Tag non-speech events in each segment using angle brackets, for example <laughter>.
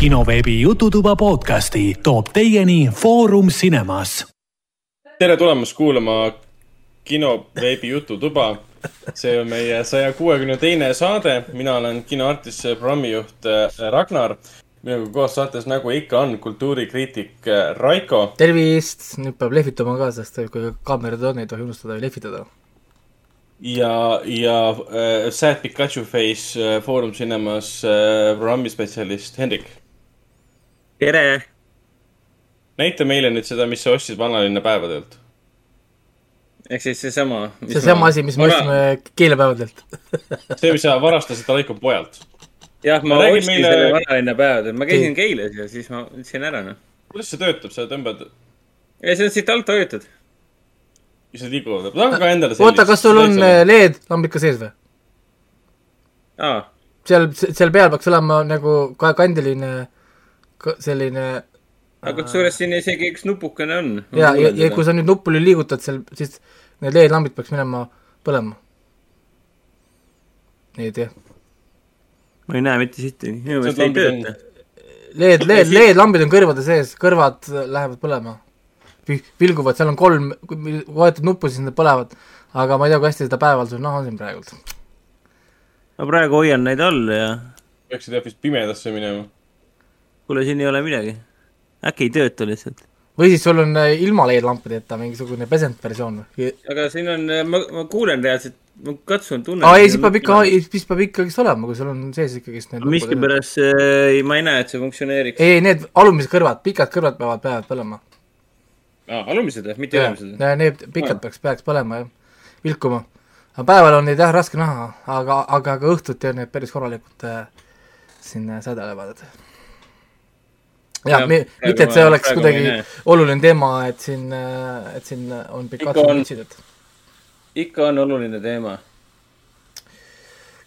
kinoveebi Jututuba podcasti toob teieni Foorum Cinemas. tere tulemast kuulama kinoveebi Jututuba. see on meie saja kuuekümne teine saade, mina olen kinoartist, programmijuht äh, Ragnar. minuga koos saates, nagu ikka on, kultuurikriitik äh, Raiko. tervist, nüüd peab lehvitama ka, sest kui kaamerad on, ei tohi unustada lehvitada. ja, ja äh, Sad Pikachu Face äh, Foorum Cinemas äh, programmispetsialist Hendrik. Tere! näita meile nüüd seda, mis sa ostsid vanalinna päevadelt. ehk siis seesama. seesama asi, mis me ostsime keelepäevadelt <laughs> see, mis sa varastasid Raiko pojalt. jah, ma Räägi ostsin meile- selle vanalinna päevadel, ma käisin Keilas ja siis ma ütlesin ära, noh. kuidas see töötab, sa tõmbad ja see on siit alt hoitud. ja see liigub, ma tahan ka endale oota, kas sul on äh, LED-lambid ka sees või? aa, seal, seal peal peaks olema nagu ka kandiline ka- selline aga kusjuures siin isegi üks nupukene on. ja, ja, ja kui sa nüüd nuppu liigutad seal, siis need LED-lambid peaks minema põlema. Need jah. ma ei näe mitte sittagi, minu meelest ei tööta. LED, LED, LED-lambid on kõrvade sees, kõrvad lähevad põlema. vilguvad, seal on kolm, kui vajutad nuppu, siis need põlevad. aga ma ei tea, kui hästi seda päeval sul näha on siin praegult. ma praegu hoian neid all ja peaksid hoopis pimedasse minema. Kuule, siin ei ole midagi. äkki ei tööta lihtsalt. või siis sul on äh, ilma LED-lampadeta mingisugune pesend versioon või? aga siin on, ma, ma kuulen reaalselt, ma katsun, tunnen. aa ei, siis peab ikka, siis peab ikkagist olema, kui sul on sees ikkagist need miskipärast äh, ma ei näe, et see funktsioneeriks. ei, need alumised kõrvad, pikad kõrvad peavad, peavad põlema. aa, alumised või, mitte ülemised? Need pikad peaks, peaks põlema jah, vilkuma. aga päeval on neid jah raske näha, aga, aga, aga õhtuti on need päris korralikult äh, siin äh, sädelevad. Jah, Jah, mitte, et see oleks kuidagi oluline teema, et siin, et siin on mütsid, et ikka on oluline teema.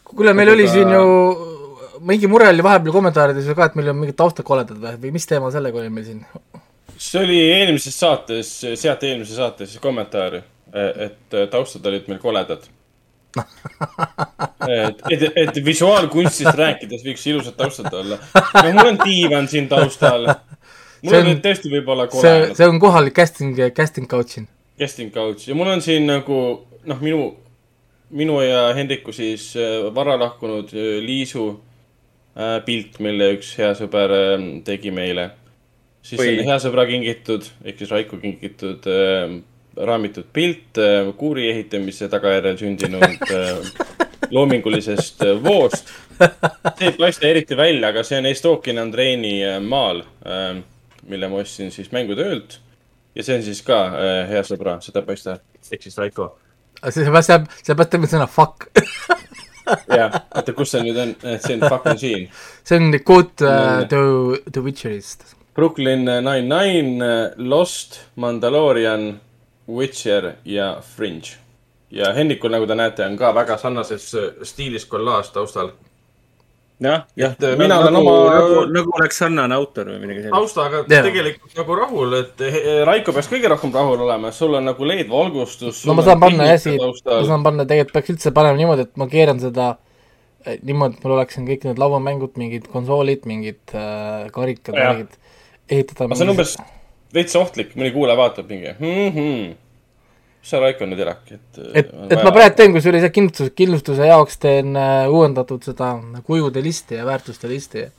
kuule, meil Aga oli siin ju mingi mure oli vahepeal kommentaarides ju ka, et meil on mingid taustakoledad või, või mis teema sellega oli meil siin? see oli eelmises saates, seati eelmises saates kommentaari, et taustad olid meil koledad. Et, et, et visuaalkunstist rääkides võiks ilusad taustad olla. no mul on diivan siin taustal. mul See on on- tõesti võib-olla see, kole see on kohalik casting, casting couch casting couch ja mul on siin nagu noh, minu, minu ja Hendriku siis äh, vara lahkunud äh, Liisu äh, pilt, mille üks hea sõber äh, tegi meile. siis on hea sõbra kingitud ehk siis Raiku kingitud äh, raamitud pilt äh, kuuri ehitamise tagajärjel sündinud äh, loomingulisest äh, voost. see ei paista eriti välja, aga see on Estokin Andreini maal mille ma ostsin siis mängutöölt ja see on siis ka hea sõbra, seda paista. ehk siis Raiko. see, see peab, see peab tegema sõna fuck <laughs> jah, oota, kus see nüüd on, see on fucking siin. see on quote uh, to, to Witcherist. Brooklyn Nine-Nine, Lost, Mandalorian, Witcher ja Fringe. ja Hennikul, nagu te näete, on ka väga sarnases äh, stiilis kollaaž taustal. jah, jah. Äh, mina olen nagu, oma- nagu, nagu oleks sarnane autor või midagi sellist. taustaga Jaa. tegelikult nagu rahul, et eh, Raiko peaks kõige rohkem rahul olema, sul on nagu LED-valgustus. no ma saan panna jah siit, ma saan panna, tegelikult peaks üldse panema niimoodi, et ma keeran seda eh, niimoodi, et mul oleks siin kõik need lauamängud, mingid konsoolid, mingid äh, karikad, mingid ehitada. see on umbes veits ohtlik, mõni kuulaja vaatab mingi mm. -hmm. mis sa, Raiko, nüüd elad, et. et, et ma praegu teen kusjuures jah, kindlustuse, kindlustuse jaoks teen äh, uuendatud seda kujude listi ja väärtuste listi.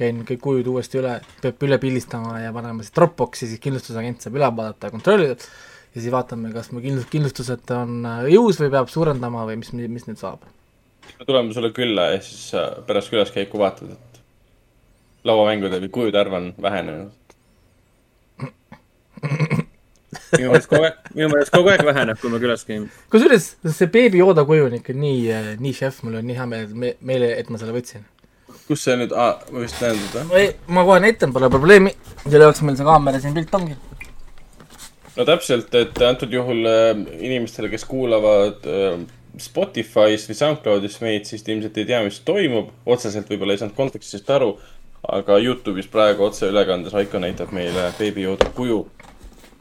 käin kõik kujud uuesti üle, peab üle pildistama ja panema siis Dropboxi, siis kindlustusagent saab üle vaadata ja kontrollida. ja siis vaatame, kas mu kindlus, kindlustused on äh, jõus või peab suurendama või mis, mis nüüd saab. me tuleme sulle külla ja siis sa pärast külaskäiku vaatad, et lauamängude või kujude arv on vähenenud. Minu meelest kogu aeg, minu meelest kogu aeg väheneb, kui me külas käime. kusjuures see beebi Yoda kuju on ikka nii, nii šef, mul on nii hea meel, et me, meele, et ma selle võtsin. kus see nüüd ah,, ma vist näen teda. ei, ma kohe näitan, pole probleemi. selle jaoks meil see kaamera siin pilt ongi. no täpselt, et antud juhul äh, inimestele, kes kuulavad äh, Spotify's või SoundCloud'is meid, siis te ilmselt ei tea, mis toimub. otseselt võib-olla ei saanud kontekstist aru, aga Youtube'is praegu otseülekandes Raiko näitab meile Baby Yoda kuju,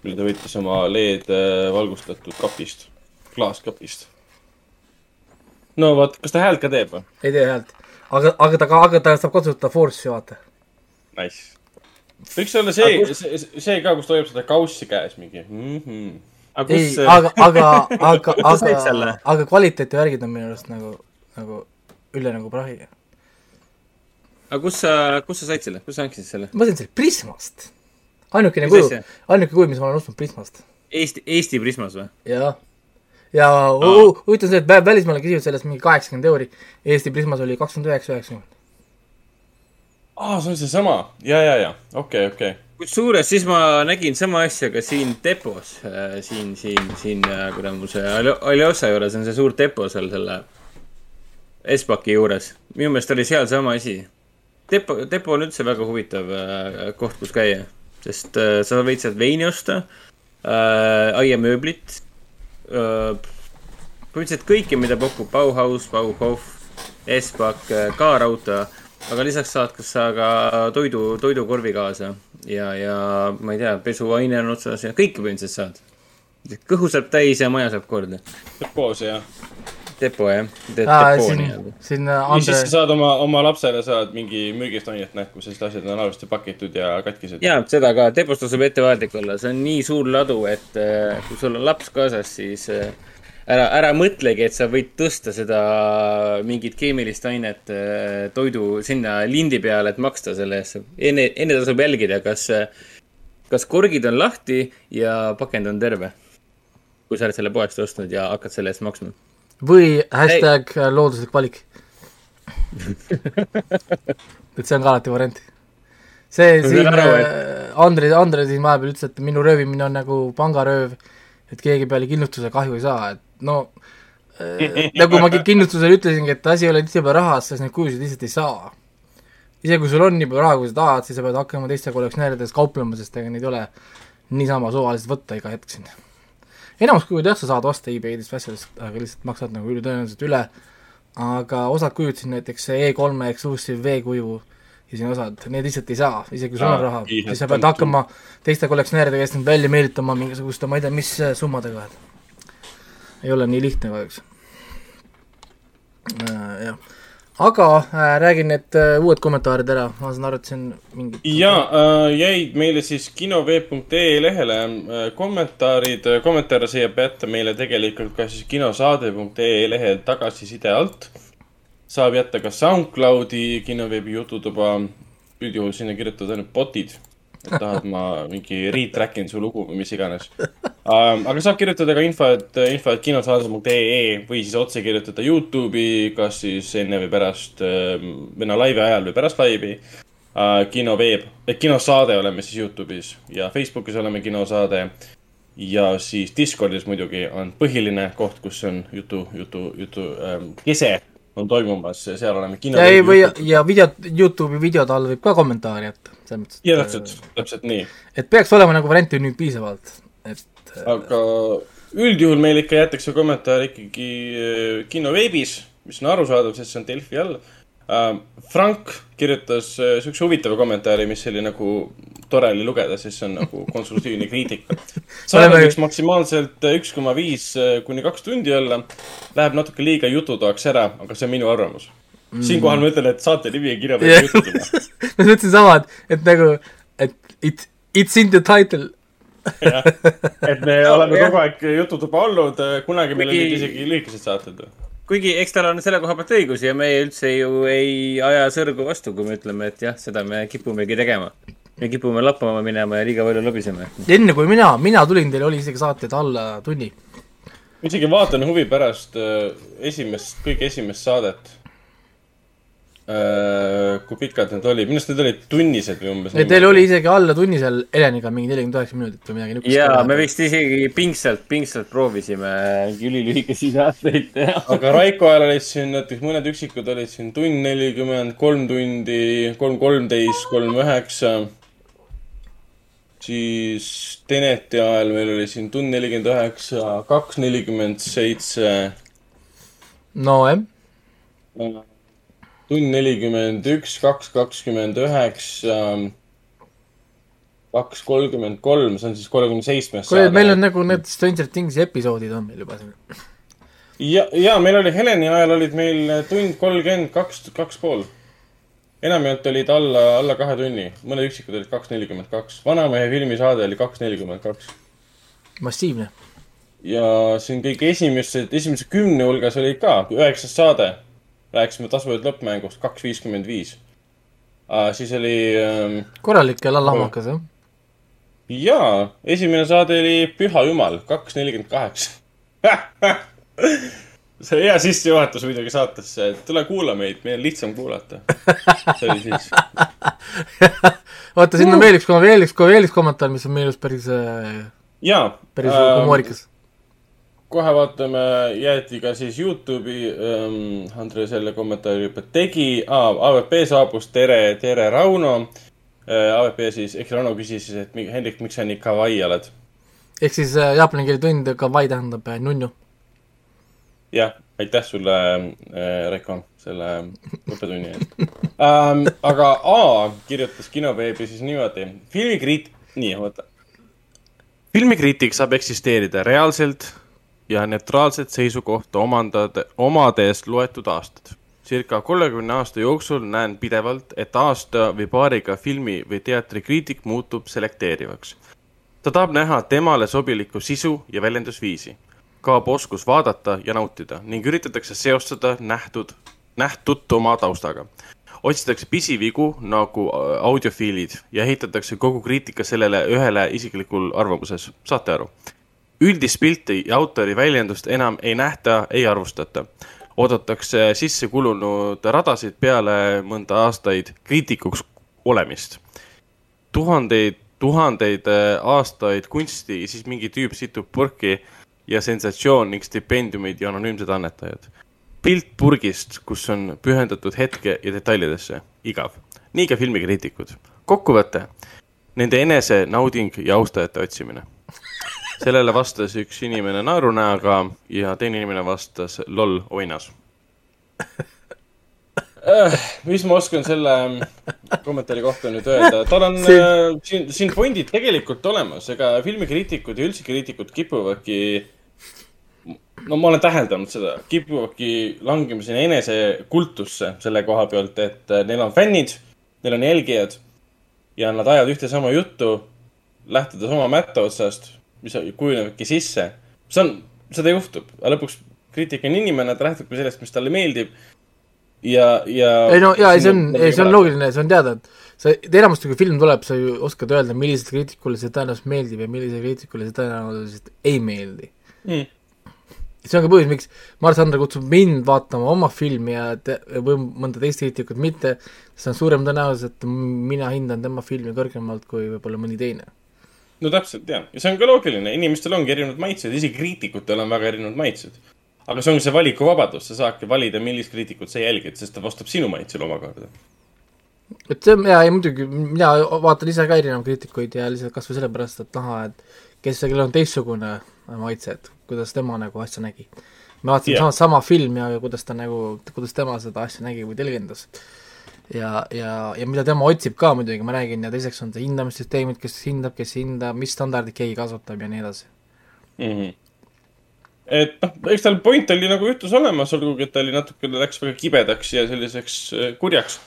mille ta võttis oma LED äh, valgustatud kapist, klaaskapist. no vot, kas ta häält ka teeb või? ei tee häält. aga, aga ta, aga ta saab kasutada Force'i, vaata. Nice. võiks olla see, see, see ka, kus ta hoiab seda kaussi käes mingi mm. -hmm. aga ei kus,, aga, aga, aga, Kus aga aga kvaliteeti värgid on minu arust nagu, nagu üle nagu prahi. aga kus sa, kus sa said selle, kus sa hanksid selle? ma sain selle Prismast. Ainukene kuju ainuke kuju, mis ma olen ostnud Prismast. Eesti, Eesti Prismas või? jah. ja hu- huvitav on see, et vä- välismaal küsivad sellest mingi kaheksakümmend euri, Eesti Prismas oli kakskümmend üheksa, üheksakümmend. aa, see on seesama, ja, ja, ja, okei, okei. kusjuures siis ma nägin sama asja ka siin depos, siin, siin, siin, mul see Aljo- Aljosa juures on see suur depo seal selle Espaki juures. minu meelest oli seal sama asi. depo, depo on üldse väga huvitav äh, koht, kus käia, sest äh, sa võid sealt veini osta äh,, aiamööblit äh,, põhimõtteliselt kõike, mida pakub Bauhaus, Bauhof, Espak, K-Rauta, aga lisaks saad kas sa ka toidu, toidukorvi kaasa ja, ja ma ei tea, pesuaine on otsas ja kõike põhimõtteliselt saad. kõhu saab täis ja maja saab korda. koos ja. Depo jah, aa, depo siin nii-öelda., Andre siis, sa saad oma, oma lapsele saad mingi mürgist ainet näkku, sest asjad on halvasti pakitud ja katkised. ja seda ka, depost tasub ettevaatlik olla, see on nii suur ladu, et äh, kui sul on laps kaasas, siis äh, ära, ära mõtlegi, et sa võid tõsta seda mingit keemilist ainet äh, toidu sinna lindi peale, et maksta selle eest. enne, enne tasub jälgida, kas, kas korgid on lahti ja pakend on terve. kui sa oled selle poest ostnud ja hakkad selle eest maksma. Või hashtag äh, looduslik valik. <laughs> et see on ka alati variant. see siin äh, Andre, Andre siin vahepeal ütles, et minu röövimine on nagu pangarööv, et keegi peale kindlustuse kahju ei saa, et no äh, nagu ma ki- kindlustusele ütlesingi, et asi ei ole tihtipeale rahas, sest neid kujusid lihtsalt ei saa. isegi kui sul on nii palju raha, kui sa tahad, siis sa pead hakkama teiste kollektsionääridega kauplema, sest ega neid ei ole niisama suvaliselt võtta iga hetk siin enamus kujud jah, sa saad osta e-Baydist asjadest, aga lihtsalt maksad nagu ülitõenäoliselt üle. aga osad kujud siin näiteks see E3-e Exclusive V-kuju ja siin osad, need lihtsalt ei saa, isegi kui sul on raha, siis sa pead hakkama teiste kollektsionääridega eest neid välja meelitama mingisuguste, ma ei tea, mis summadega, et ei ole nii lihtne kahjuks äh,. jah, aga äh, räägin need äh, uued kommentaarid ära, ma saan aru, et see on mingi ja äh, jäid meile siis kinoveeb.ee lehele äh, kommentaarid, kommentaare saab jätta meile tegelikult ka siis kinosaade.ee lehel tagasiside alt. saab jätta ka SoundCloudi kinoveebi jututuba, üldjuhul sinna kirjutavad ainult bot'id. Et tahad ma mingi retrack in su lugu või mis iganes ähm,. aga saab kirjutada ka info, et info, et kinosaade.ee või siis otse kirjutada Youtube'i, kas siis enne või pärast ähm, või no laivi ajal või pärast laivi uh, kinoveeb, kinosaade oleme siis Youtube'is ja Facebookis oleme kinosaade. ja siis Discordis muidugi on põhiline koht, kus on jutu, jutu, jutu ähm, kese on toimumas, seal oleme kino. ja ei, või ja videot, Youtube'i videode all võib ka kommentaari jätta, selles mõttes. ja täpselt, täpselt nii. et peaks olema nagu variante nüüd piisavalt, et äh, aga üldjuhul meil ikka jäetakse kommentaar ikkagi äh, kino veebis, mis on arusaadav, sest see on Delfi all uh,. Frank kirjutas uh, siukse huvitava kommentaari, mis oli nagu tore oli lugeda, sest see on nagu <laughs> konstruktiivne kriitika. saade võiks maksimaalselt äh, üks koma viis kuni kaks tundi olla. Läheb natuke liiga jututoaks ära, aga see on minu arvamus. Siinkohal ma ütlen, et saate nimi on kirja peal Jah. jututuba. <laughs> ma mõtlesin sama, et, et nagu, et it, it's in the title. jah, <laughs> et me oleme kogu aeg jututuba olnud, kunagi meil olid isegi lühikesed saated. kuigi eks tal on selle koha pealt õigus ja me üldse ju ei aja sõrgu vastu, kui me ütleme, et jah, seda me kipumegi tegema. me kipume lappama minema ja liiga palju lobiseme. enne kui mina, mina tulin, teil oli isegi saateid alla tunni. isegi vaatan huvi pärast äh, esimest, kõige esimest saadet. Kui pikad need olid, minu arust need olid tunnised või umbes. Teil oli isegi alla tunni seal Heleniga mingi nelikümmend üheksa minutit või midagi niisugust. ja me vist isegi pingsalt, pingsalt proovisime mingi ülilühikesi saateid teha. aga Raiko ajal olid siin näiteks mõned üksikud olid siin tund nelikümmend, kolm tundi, kolm kolmteist, kolm üheksa. siis Teneti ajal meil oli siin tund nelikümmend üheksa, kaks nelikümmend seitse nojah, tund nelikümmend üks, kaks kakskümmend üheksa, kaks kolmkümmend kolm, see on siis kolmekümne seitsmes kuule, meil on nagu need Stranger Things'i episoodid on meil juba siin. ja, ja meil oli Heleni ajal olid meil tund kolmkümmend kaks, kaks pool. enamjaolt olid alla, alla kahe tunni, mõned üksikud olid kaks nelikümmend kaks. vanamehe filmisaade oli kaks nelikümmend kaks. massiivne. ja siin kõik esimesed, esimese kümne hulgas oli ka üheksas saade. Rääkisime tasuvad lõppmängust kaks viiskümmend viis. siis oli ähm, korralik ja lammakas, jah. jaa, esimene saade oli Püha Jumal, kaks nelikümmend kaheksa. <laughs> see oli hea sissejuhatus muidugi saatesse, et tule kuula meid, meil on lihtsam kuulata. see oli siis, <laughs> oota, siin on veel üks, veel üks, veel üks kommentaar, mis on minu arust päris, jaa. päris humoorikas. Kohe vaatame, jäeti ka siis Youtube'i ähm,, Andre selle kommentaari juba tegi ah,. AVP saabus, tere, tere, Rauno äh,. AVP siis, ehk Rauno küsis siis, et Hendrik, miks sa nii kawaii oled? ehk siis äh, jaapani keele tund, kawaii tähendab äh, nunnu. jah, aitäh sulle äh,, Reiko, selle <laughs> õppetunni eest ähm,. aga A kirjutas kinoveebi siis niimoodi, filmikriit-, nii, oota. filmikriitik saab eksisteerida reaalselt ja neutraalset seisukohta omandada, omades loetud aastad. circa kolmekümne aasta jooksul näen pidevalt, et aasta või paariga filmi või teatrikriitik muutub selekteerivaks. ta tahab näha temale sobilikku sisu ja väljendusviisi kaob oskus vaadata ja nautida ning üritatakse seostada nähtud, nähtut oma taustaga. otsitakse pisivigu nagu äh, audiofiilid ja ehitatakse kogu kriitika sellele ühele isiklikul arvamuses, saate aru? Üldist pilti ja autori väljendust enam ei nähta, ei arvustata. oodatakse sisse kulunud radasid peale mõnda aastaid kriitikuks olemist tuhandeid, tuhandeid äh, aastaid kunsti siis mingi tüüp situb purki ja sensatsioon ning stipendiumid ja anonüümsed annetajad. pilt purgist, kus on pühendatud hetke ja detailidesse, igav. nii ka filmikriitikud. kokkuvõte, nende enese nauding ja austajate otsimine. Sellele vastas üks inimene naerunäoga ja teine inimene vastas loll oinas. mis ma oskan selle kommentaari kohta nüüd öelda, <laughs> tal on See- äh, siin, siin fondid tegelikult olemas, ega filmikriitikud ja üldse kriitikud kipuvadki. no ma olen täheldanud seda, kipuvadki langemiseni enesekultusse selle koha pealt, et äh, neil on fännid, neil on jälgijad ja nad ajavad ühte sama juttu, lähtudes oma mätta otsast, mis kujunevadki sisse. see on, seda juhtub, aga lõpuks kriitik on inimene, ta lähtubki sellest, mis talle meeldib. ja, ja. ei no ei see on, see on loogiline, see on teada, et sa, enamasti kui film tuleb, sa ju oskad öelda, millisele kriitikule see tõenäoliselt meeldib ja millisele kriitikule see tõenäoliselt ei meeldi Mm. see on ka põhjus, miks Mart Sander kutsub mind vaatama oma filmi ja te, või mõnda teist kriitikut mitte, sest on suurem tõenäosus, et mina hindan tema filmi kõrgemalt kui võib-olla mõni teine. No täpselt, jah. ja see on ka loogiline, inimestel ongi erinevad maitsed, isegi kriitikutel on väga erinevad maitsed. aga see ongi see valikuvabadus, sa saadki valida, millist kriitikut sa jälgid, sest ta vastab sinu maitsele omakorda. et see on jaa, ei muidugi, mina vaatan ise ka erinevaid kriitikuid ja lihtsalt kas või sellepärast, et näha, et kes, kellel on teistsugune maitse, et kuidas tema nagu asja nägi. me vaatasime yeah. sama, sama filmi ja kuidas ta nagu, kuidas tema seda asja nägi või tõlgendas. ja, ja, ja mida tema otsib ka muidugi, ma räägin, ja teiseks on see hindamissüsteemid, kes hindab, kes ei hinda, mis standardid keegi kasutab ja nii edasi. mm. -hmm. et noh, eks tal point oli nagu jutus olemas, olgugi et ta oli natukene, läks väga kibedaks ja selliseks äh, kurjaks.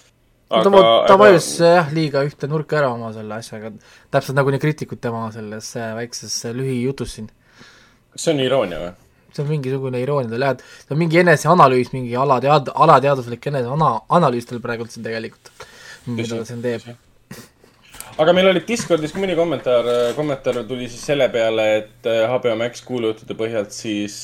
ta va-, ta vajus jah, liiga ühte nurka ära oma selle asjaga, täpselt nagu need kriitikud tema selles äh, väikses äh, lühijutus siin. see on iroonia või? See on mingisugune iroonia tal jah, et see on mingi eneseanalüüs, mingi alatead-, alateaduslik eneseana-, analüüs tal praegult siin tegelikult, mida ta siin teeb. aga meil oli Discordis mõni kommentaar, kommentaar tuli siis selle peale, et äh, HBO Max kuulujuttude põhjalt siis,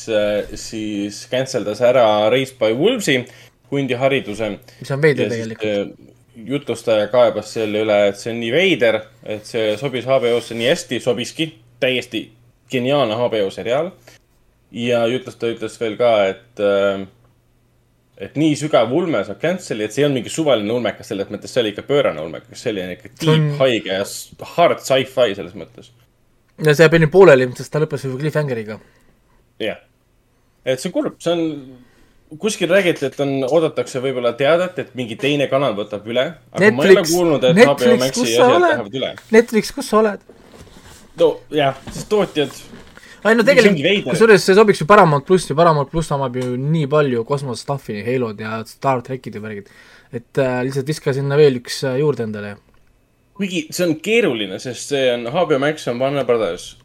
siis cancel das ära Raised by Wolves'i hundihariduse. mis on veider tegelikult. jutlustaja kaebas selle üle, et see on nii veider, et see sobis HBO-sse nii hästi, sobiski, täiesti geniaalne HBO seriaal. Ja jutlustaja ütles veel ka, et äh, et nii sügav ulme saab cancel'i, et see ei olnud mingi suvaline ulmekas selles mõttes, see oli ikka pöörane ulmekas, oli ikka deep, haige ja hard sci-fi selles mõttes. ja see jääb enne pooleli, sest ta lõppes ju cliffhangeriga. jah. et see on kurb, see on, kuskil räägiti, et on, oodatakse võib-olla teadet, et mingi teine kanal võtab üle. aga ma ei ole Netflix- kuulnud, et Netflix, HBO Maxi asjad oled? lähevad üle. Netflix, kus sa oled? no jah, sest tootjad, ei no tegelikult, kusjuures see sobiks ju Paramount plussi, Paramount pluss omab ju nii palju kosmose stuff'i, Halod ja Star trackid ja värgid. et äh, lihtsalt viska sinna veel üks äh, juurde endale. kuigi see on keeruline, sest see on HBO Max on Warner Brothers.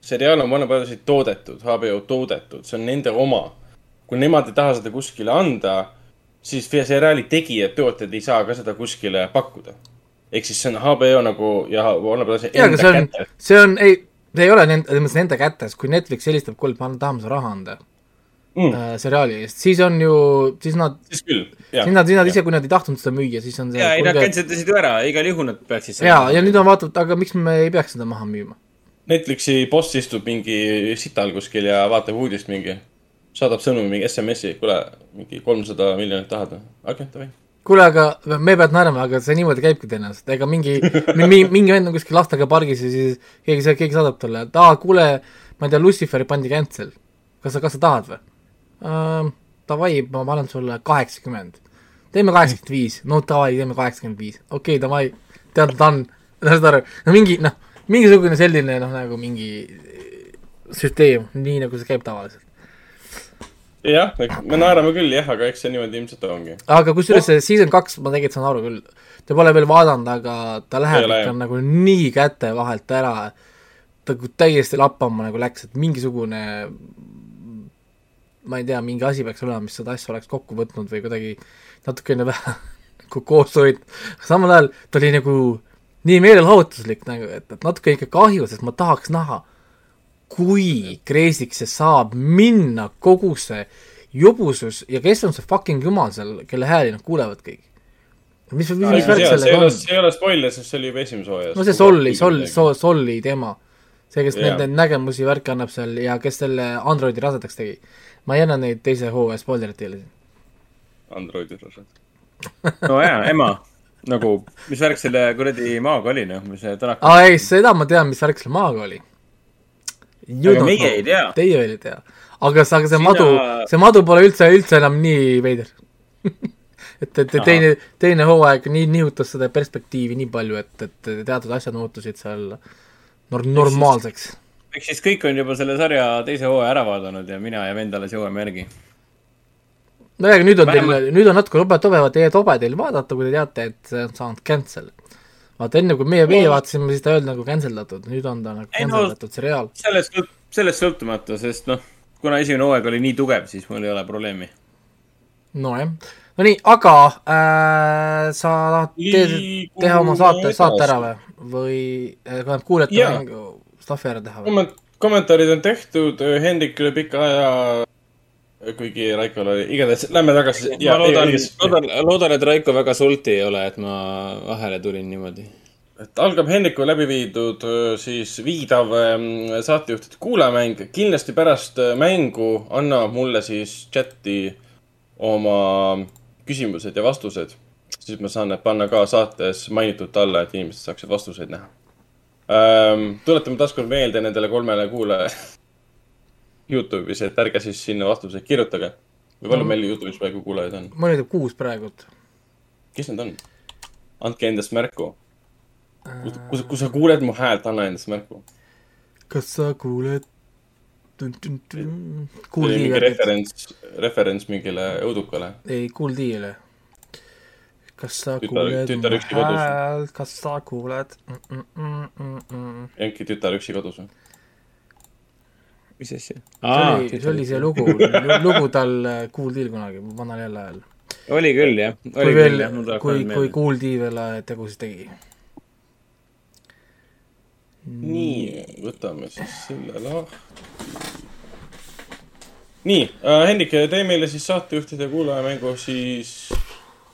seriaal on Warner Brothersi toodetud, HBO toodetud, see on nende oma. kui nemad ei taha seda kuskile anda, siis seriaali tegijad, tootjad ei saa ka seda kuskile pakkuda. ehk siis see on HBO nagu ja Warner Brothersi enda kätes., see on, ei, see ei ole nende, selles mõttes nende kätes, kui Netflix helistab, kuule, me tahame sulle raha anda Mm. äh, seriaali eest, siis on ju, siis nad, siis küll, siis nad, siis nad ise, kui nad ei tahtnud seda müüa, siis on see ja ei, nad canceldasid ju ära, igal juhul nad peaksid jaa, ja nüüd on vaadatud, aga miks me ei peaks seda maha müüma? Netflixi boss istub mingi sital kuskil ja vaatab uudist mingi. saadab sõnumi mingi SMS-i, kuule, mingi kolmsada miljonit tahad või? okei okay,, davai. kuule, aga me pead naerma, aga see niimoodi käibki tõenäoliselt, ega mingi mingi, mingi vend on kuskil lastega pargis ja siis keegi, keegi saadab talle, et aa, kuule, ma ei tea, Luciferi pandi cancel. kas sa, kas sa tahad või uh,? Davai, ma panen sulle kaheksakümmend. teeme kaheksakümmend viis, no davai, teeme kaheksakümmend viis, okei okay,, davai, tead, done, saad aru, no mingi noh, mingisugune selline noh, nagu mingi süsteem, nii nagu see käib tavaliselt. jah, me naerame küll jah, aga eks see niimoodi ilmselt ongi. aga kusjuures see season kaks, ma tegelikult saan aru küll, te pole veel vaadanud, aga ta läheb ikka nagu nii käte vahelt ära, ta täiesti lappama nagu läks, et mingisugune ma ei tea, mingi asi peaks olema, mis seda asja oleks kokku võtnud või kuidagi natukene vähe <laughs> nagu koos hoidnud, samal ajal ta oli nagu nii meelelahutuslik nagu, et, et natuke ikka kahju, sest ma tahaks näha, kui kreesiks see saab minna kogu see jubusus ja kes on see fucking jumal seal, kelle hääli nad kuulevad kõik. mis, mis, mis värk see ei sellega ole, on? see ei ole spoiler, sest see oli juba esimeses hooajas. no see Solli, Sol-, Sol-, Solli teema. see, kes Jaa. neid, neid nägemusi, värke annab seal ja kes selle Androidi rasedaks tegi. ma ei anna neid teise hooaja spoilerit teile siin. Androidi rasad. <laughs> no jaa, ema, nagu, mis värk selle kuradi maaga oli, noh, mis see tänak-. aa ei, seda ma tean, mis värk selle maaga oli. Aga meie ei tea. Teie veel ei tea. aga see, aga see Sina- madu, see madu pole üldse, üldse enam nii veider. <laughs> et, et Ahah. teine, teine hooaeg nii nihutas seda perspektiivi nii palju, et, et teatud asjad muutusid seal nor-, normaalseks. ehk siis kõik on juba selle sarja teise hooaja ära vaadanud ja mina ja vend alles jõuame järgi. no aga nüüd on teil Vähemalt-, nüüd on natuke tobe, tobe, tobe teil vaadata, kui te teate, et see on saanud cancel. Vaata enne, kui meie, meie vaatasime, siis ta ei olnud nagu cancel datud, nüüd on ta nagu no- cancel datud seriaal. sellest, sellest sõltumata, sest noh, kuna esimene hooaeg oli nii tugev, siis mul ei ole probleemi. nojah, no nii, aga äh, sa tahad te teha oma saate, saate ära või, või äh, tähendab, kuulajate mängu stuff'i ära teha või? komment-, kommentaarid on tehtud, Hendrik üle pika aja, kuigi Raikol oli, igatahes lähme tagasi. ma loodan, loodan, loodan, et Raiko väga sulti ei ole, et ma vahele tulin niimoodi. et algab Hendriku läbi viidud siis viidav saatejuhtide kuulamäng. kindlasti pärast mängu anna mulle siis chati oma küsimused ja vastused. siis ma saan need panna ka saates mainitud alla, et inimesed saaksid vastuseid näha tuletame taaskord meelde nendele kolmele kuulajale <laughs> Youtube'is, et ärge siis sinna vastuseid kirjutage. või palju meil Youtube'is praegu kuulajaid on? mul oli kuus praegult. kes need on? andke endast märku. kui, kui sa kuuled mu häält, anna endast märku. kas sa kuuled? kuuldi mingi referents, referents mingile õudukale. ei, kuuldi-le. kas sa Tütar- kuuled tütar mu häält, kas sa kuuled mm,? Mm, mm, mm, mm. Enki tütar üksi kodus või? Mis asja? see oli, see oli see lugu, lugu tal äh, Kuuldil kunagi, vanal jälle ajal. oli küll jah, kui oli veel kui, kui meelde. Kuuldi veel tegusid tegi. nii, võtame siis selle lahti. nii äh,, Hendrik, tee meile siis saatejuhtide kuulajamängu siis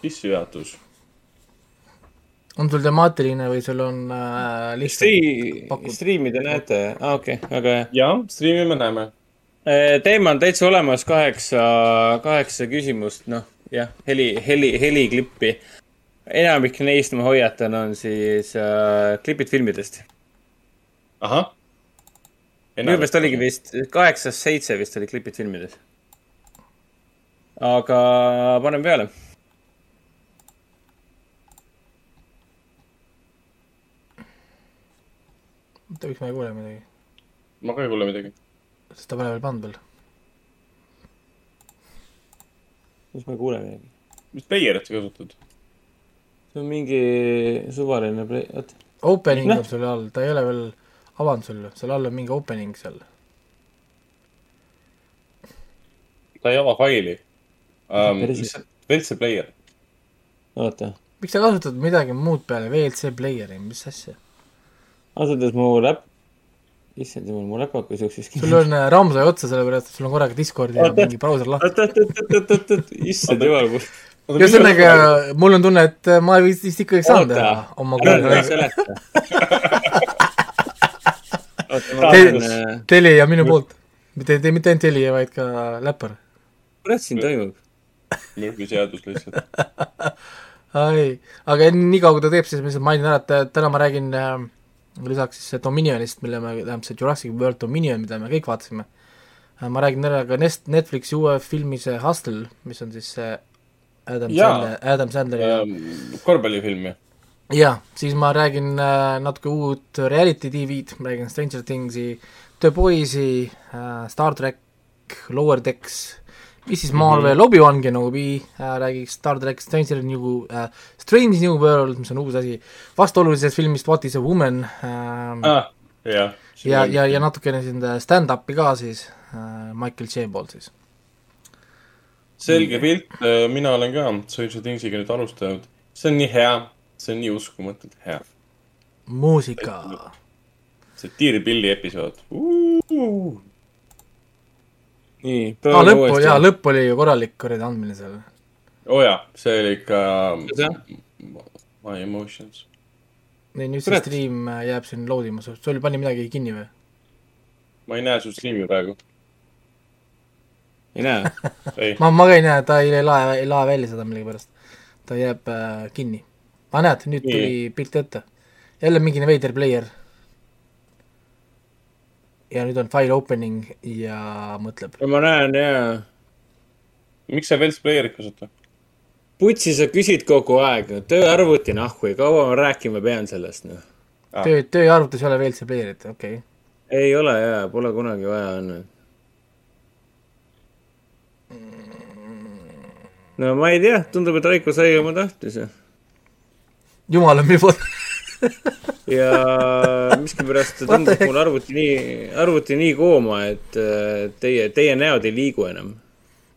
sissejuhatus. On sul temaatiline või sul on äh, lihtsalt Strii-, striimi te näete, aa okei okay,, väga hea. ja, striimi me näeme. teema on täitsa olemas, kaheksa, kaheksa küsimust, noh jah, heli, heli, heliklippi. enamik neist, ma hoiatan, on siis äh, klipid filmidest. ahah. minu meelest oligi vist kaheksast seitse vist oli klipid filmides. aga paneme peale. oota, miks ma ei kuule midagi? ma ka ei kuule midagi. sest ta pole veel pannud veel. mis ma ei kuule midagi. mis player'it sa kasutad? see on mingi suvaline play, oota. Opening Noh. on sul all, ta ei ole veel avanud sul, seal all on mingi opening seal. ta ei ava faili um,. Lihtsalt WLC player. oota. miks sa kasutad midagi muud peale VLC player'i, mis asja? Ausalt öeldes mu läp-, issand jumal, mu läpakas jooksis sul on äh, RAM sai otsa, sellepärast et sul on korraga Discordi ja mingi brauser lahti. oot, oot, oot, oot, oot, oot, issand jumal, ühesõnaga, mul on tunne, et äh, ma vist vist ikkagi saan Oota. teha oma <laughs> Te- vaatan, Telia minu poolt. mitte, mitte ainult Telia, vaid ka Läpar. kurat siin toimub? Murphy seadus lihtsalt. <laughs> ai, aga enne nii kaua, kui ta teeb, siis ma lihtsalt mainin ära, et äh, täna ma räägin äh, lisaks siis Dominionist, mille me, tähendab see Jurassic World Dominion, mida me kõik vaatasime ma räägin ära ka Nest-, Netflixi uue filmi see Hustle, mis on siis see Adam. Sandler, Adam Sandleri ja korvpallifilm ju. jaa, siis ma räägin äh, natuke uut reality tv-d, ma räägin Stranger Things'i, The Boys'i äh,, Star track, Lower Decks, mis siis Marvel mm -hmm. Obi-Wan Kenobi äh,, räägiks Star track Stranger New äh,, Strange New World, mis on uus asi, vastuolulisest filmist What is a woman äh, ah,. jah. ja, ja, ja natukene siin stand-up'i ka siis äh, Michael J poolt siis. selge pilt, mina olen ka Stranger Thingsiga nüüd alustanud. see on nii hea, see on nii uskumatult hea. muusika, see Dear Billy episood uh,. nii, aa lõpp, jaa, lõpp oli ju korralik kuradi andmine seal. oo oh, jaa, see oli ikka? My emotions. nii, nüüd see stream äh, jääb siin load ima, sul pani midagi kinni või? ma ei näe su striimi praegu. ei näe. <laughs> ei, ma, ma ka ei näe, ta ei lae, ei lae välja seda millegipärast. ta jääb äh, kinni. aa, näed, nüüd Nii. tuli pilt ette. jälle mingi veider player. Ja nüüd on file opening ja mõtleb. ma näen jaa. miks sa Wells Player'it kasutad? putsi, sa küsid kogu aeg, tööarvuti nahku ja kaua ma rääkima pean sellest, noh. Ah. töö, tööarvutis ei ole VLC player'it, okei okay.. ei ole jaa, pole kunagi vaja olnud. no ma ei tea, tundub, et Raiko sai oma tahtmise. jumal on minu poolt. <laughs> ja miskipärast tundub mul arvuti nii, arvuti nii kooma, et äh, teie, teie näod ei liigu enam.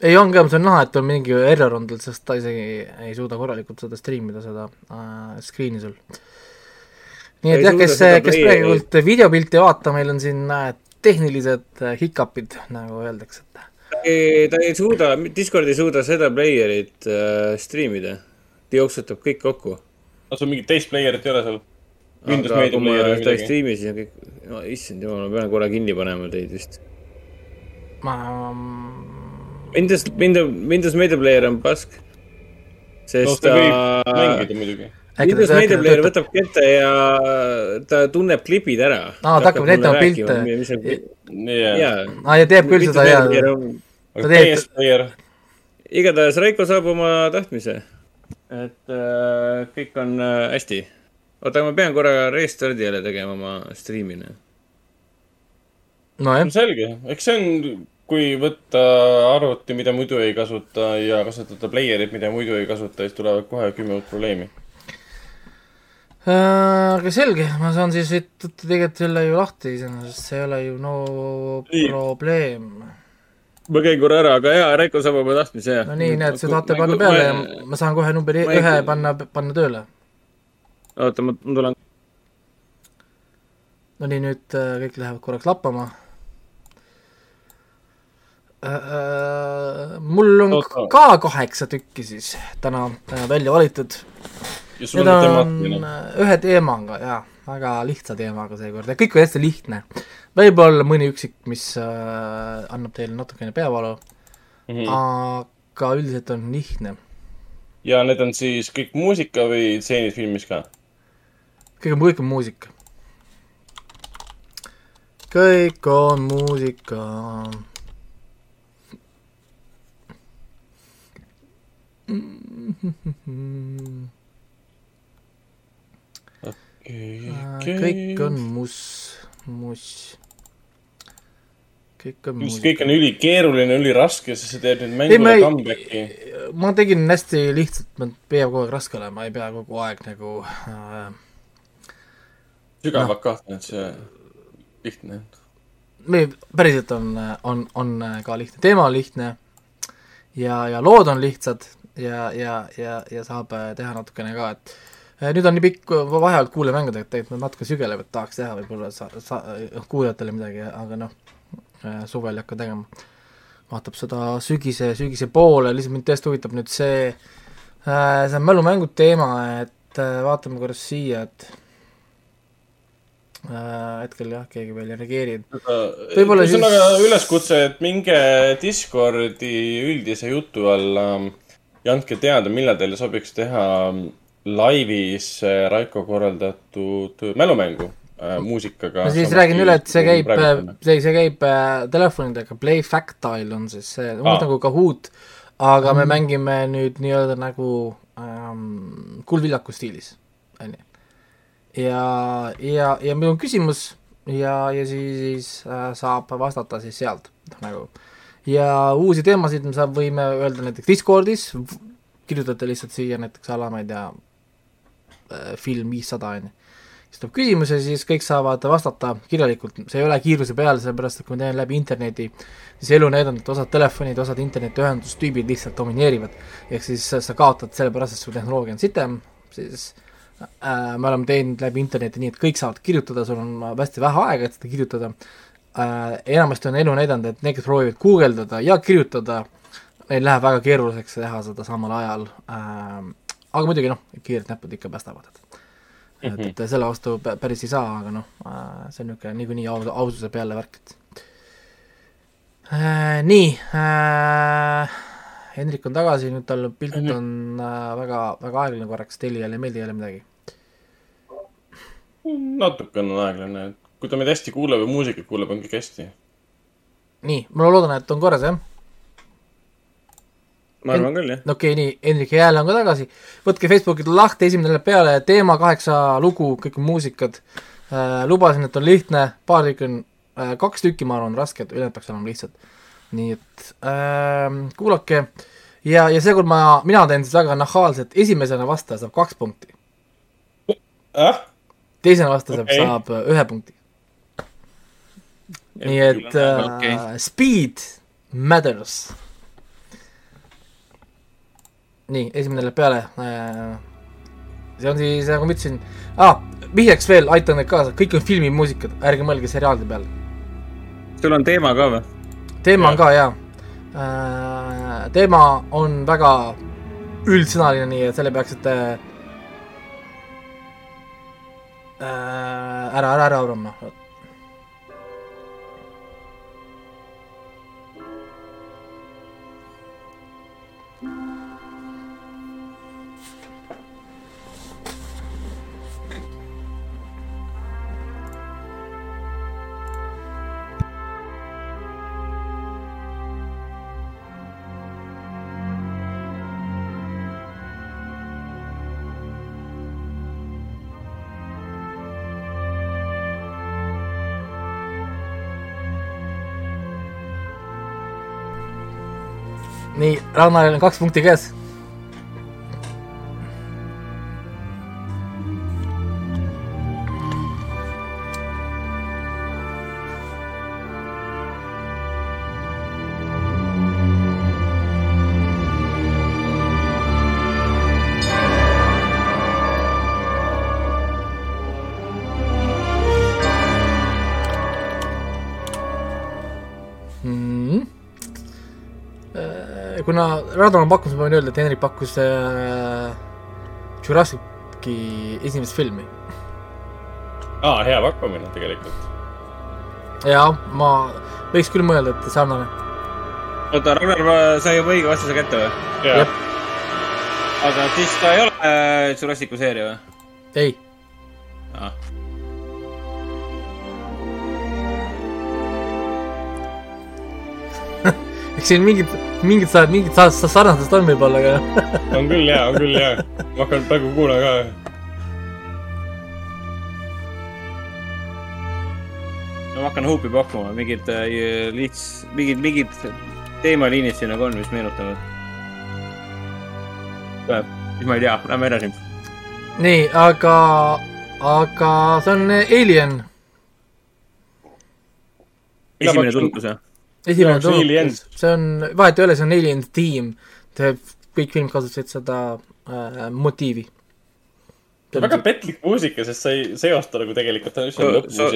ei, on ka, see on näha, et on mingi error on tal, sest ta isegi ei suuda korralikult seda stream ida, seda äh, screen'i sul. nii et ei jah, kes, kes praegult videopilti ei vaata, meil on siin äh, tehnilised äh, hicup'id, nagu öeldakse, et ta ei suuda, Discord ei suuda seda player'it äh, streamida. ta jooksutab kõik kokku. kas sul mingit teist player'it ei ole seal? Media kui ma midagi? stream'i, siis on kõik, no issand jumal, ma pean korra kinni panema teid vist. ma Windows, Windows, Windows Media Player on pask. no sest ta võib ta mängida muidugi. Windows Media Player võtab kätte ja ta tunneb klipid ära. Aa, ta hakkab näitama pilte. aa, ja teeb küll seda ja aga ta teeb- igatahes Raiko saab oma tahtmise. et äh, kõik on äh, hästi. oota, aga ma pean korra restardi jälle tegema oma striimi. nojah no, selge, eks see on, kui võtta arvuti, mida muidu ei kasuta ja kasutada player'it, mida muidu ei kasuta, siis tulevad kohe kümme uut probleemi. Äh, aga selge, ma saan siis tegelikult selle ju lahti iseenesest, see ei ole ju no Nii. probleem. ma käin korra ära, aga jaa, Raiko saab oma tahtmise, jah. no nii, näed, sa tahate panna peale ja ma- saan kohe numbri ei- ühe panna, panna tööle. oota, ma tulen. no nii, nüüd äh, kõik lähevad korraks lappama. Äh, mul on Oota. ka kaheksa tükki siis täna äh, välja valitud. ja Need on ühe teemaga jaa, väga lihtsa teemaga seekord ja kõik on hästi lihtne. võib-olla mõni üksik, mis äh, annab teile natukene peavalu mm., aga üldiselt on lihtne. ja need on siis kõik muusika või stseenid filmis ka? Kõik on, kõik on muusika. kõik on muusika. kõik on muss, muss. kõik on mis kõik on ülikeeruline, üliraske, siis sa teed nüüd ei, mängule ma ei comeback'i., ma tegin hästi lihtsalt, ma püüan kogu aeg raske olema, ei pea kogu aeg nagu äh, sügavalt kahtlen, et see lihtne. me, päriselt on, on, on ka lihtne, teema on lihtne ja, ja lood on lihtsad ja, ja, ja, ja saab teha natukene ka, et äh, nüüd on nii pikk vahepeal kuulajamängudega, et tegelikult ma natuke sügelevat tahaks teha võib-olla sa-, sa-, kuulajatele midagi, aga noh, suvel ei hakka tegema. vaatab seda sügise, sügise poole, lihtsalt mind tõesti huvitab nüüd see, see on mälumängu teema, et vaatame korra siia, et hetkel jah, keegi veel ei reageeri, Võib-olla ühesõnaga siis- üleskutse, et minge Discordi üldise jutu alla ja andke teada, millal teile sobiks teha laivis äh, Raiko korraldatud mälumängu äh, muusikaga. ma siis räägin üle, et see käib, see, see käib äh, telefonidega, Play Factile on siis see, umbes Aa. nagu Kahoot, aga me mängime nüüd nii-öelda nagu ähm, kuldvillaku stiilis, on ju. ja, ja, ja meil on küsimus ja, ja siis, siis äh, saab vastata siis sealt nagu. ja uusi teemasid me saab, võime öelda näiteks Discordis, kirjutate lihtsalt siia näiteks alla, ma ei tea, film viissada on ju siis tuleb küsimus ja siis kõik saavad vastata kirjalikult, see ei ole kiiruse peal, sellepärast et kui ma teen läbi interneti, siis elu näidanud, et osad telefonid, osad internetiühendustüübid lihtsalt domineerivad. ehk siis sa kaotad sellepärast, et su tehnoloogia on sitem, siis äh, me oleme teinud läbi interneti nii, et kõik saavad kirjutada, sul on hästi vähe aega, et seda kirjutada äh,. enamasti on elu näidanud, et need, kes proovivad guugeldada ja kirjutada, neil läheb väga keeruliseks teha seda samal ajal äh,. aga muidugi noh, kiired näpud ikka päästavad, et et, et selle vastu pä- päris ei saa, aga noh, see on niisugune niikuinii aus, aususe peale värk, et äh, nii äh,, Hendrik on tagasi, nüüd tal pilt on äh, väga, väga aeglane korraks, Teliale ei meeldi jälle midagi. natuke on aeglane, kui ta meid hästi kuuleb ja muusikat kuuleb, on kõik hästi. nii, ma loodan, et on korras, jah? ma arvan küll, jah. no okei okay,, nii, Hendrik Jääl on ka tagasi, võtke Facebookil lahti, esimene läheb peale, teema kaheksa lugu, kõik muusikad äh,, lubasin, et on lihtne, paar tükki on äh,, kaks tükki, ma arvan, rasked, ülejäänud peaks olema lihtsad. Nii et äh, kuulake ja, ja seekord ma, mina teen siis väga nahaalselt, esimesena vastaja saab kaks punkti, ah, teisena vastaja okay. saab äh, ühe punkti. nii et äh, okay. speed matters. nii, esimene läheb peale äh,. see on siis, nagu ma ütlesin ah,, vihjeks veel, aitan teid kaasa, kõik on filmimuusikad, ärge mõelge seriaalide peale. sul on teema ka või? Teema on ka hea äh,. teema on väga üldsõnaline, nii et selle peaksite äh, ära, ära, ära arvama. Ragnaril on kaks punkti käes. Ragnar pakkus, ma võin öelda, et Henrik pakkus äh, Jurassici esimest filmi. aa, hea pakkumine tegelikult. ja ma võiks küll mõelda, et sarnane. oota, Ragnar sai juba õige vastuse kätte või? jaa Jep., aga siis ta ei ole äh, Jurassicu seeria või ei, eks siin mingid, mingid sa-, mingid sa- sa- sarnasust on võib-olla, aga <laughs> on küll hea, on küll hea. ma hakkan praegu kuulama ka. ma hakkan huupi pakkuma, mingid äh, lihts, mingid, mingid teemaliinid siin nagu on, mis meenutavad. siis ma ei tea, lähme edasi. nii, aga, aga see on Alien, esimene tulgus või? Esimene Jaa, see see on, vahet ei ole, see on Alien Team, kõik filmid kasutasid seda äh, motiivi. väga petlik muusika, sest sa ei seosta nagu tegelikult.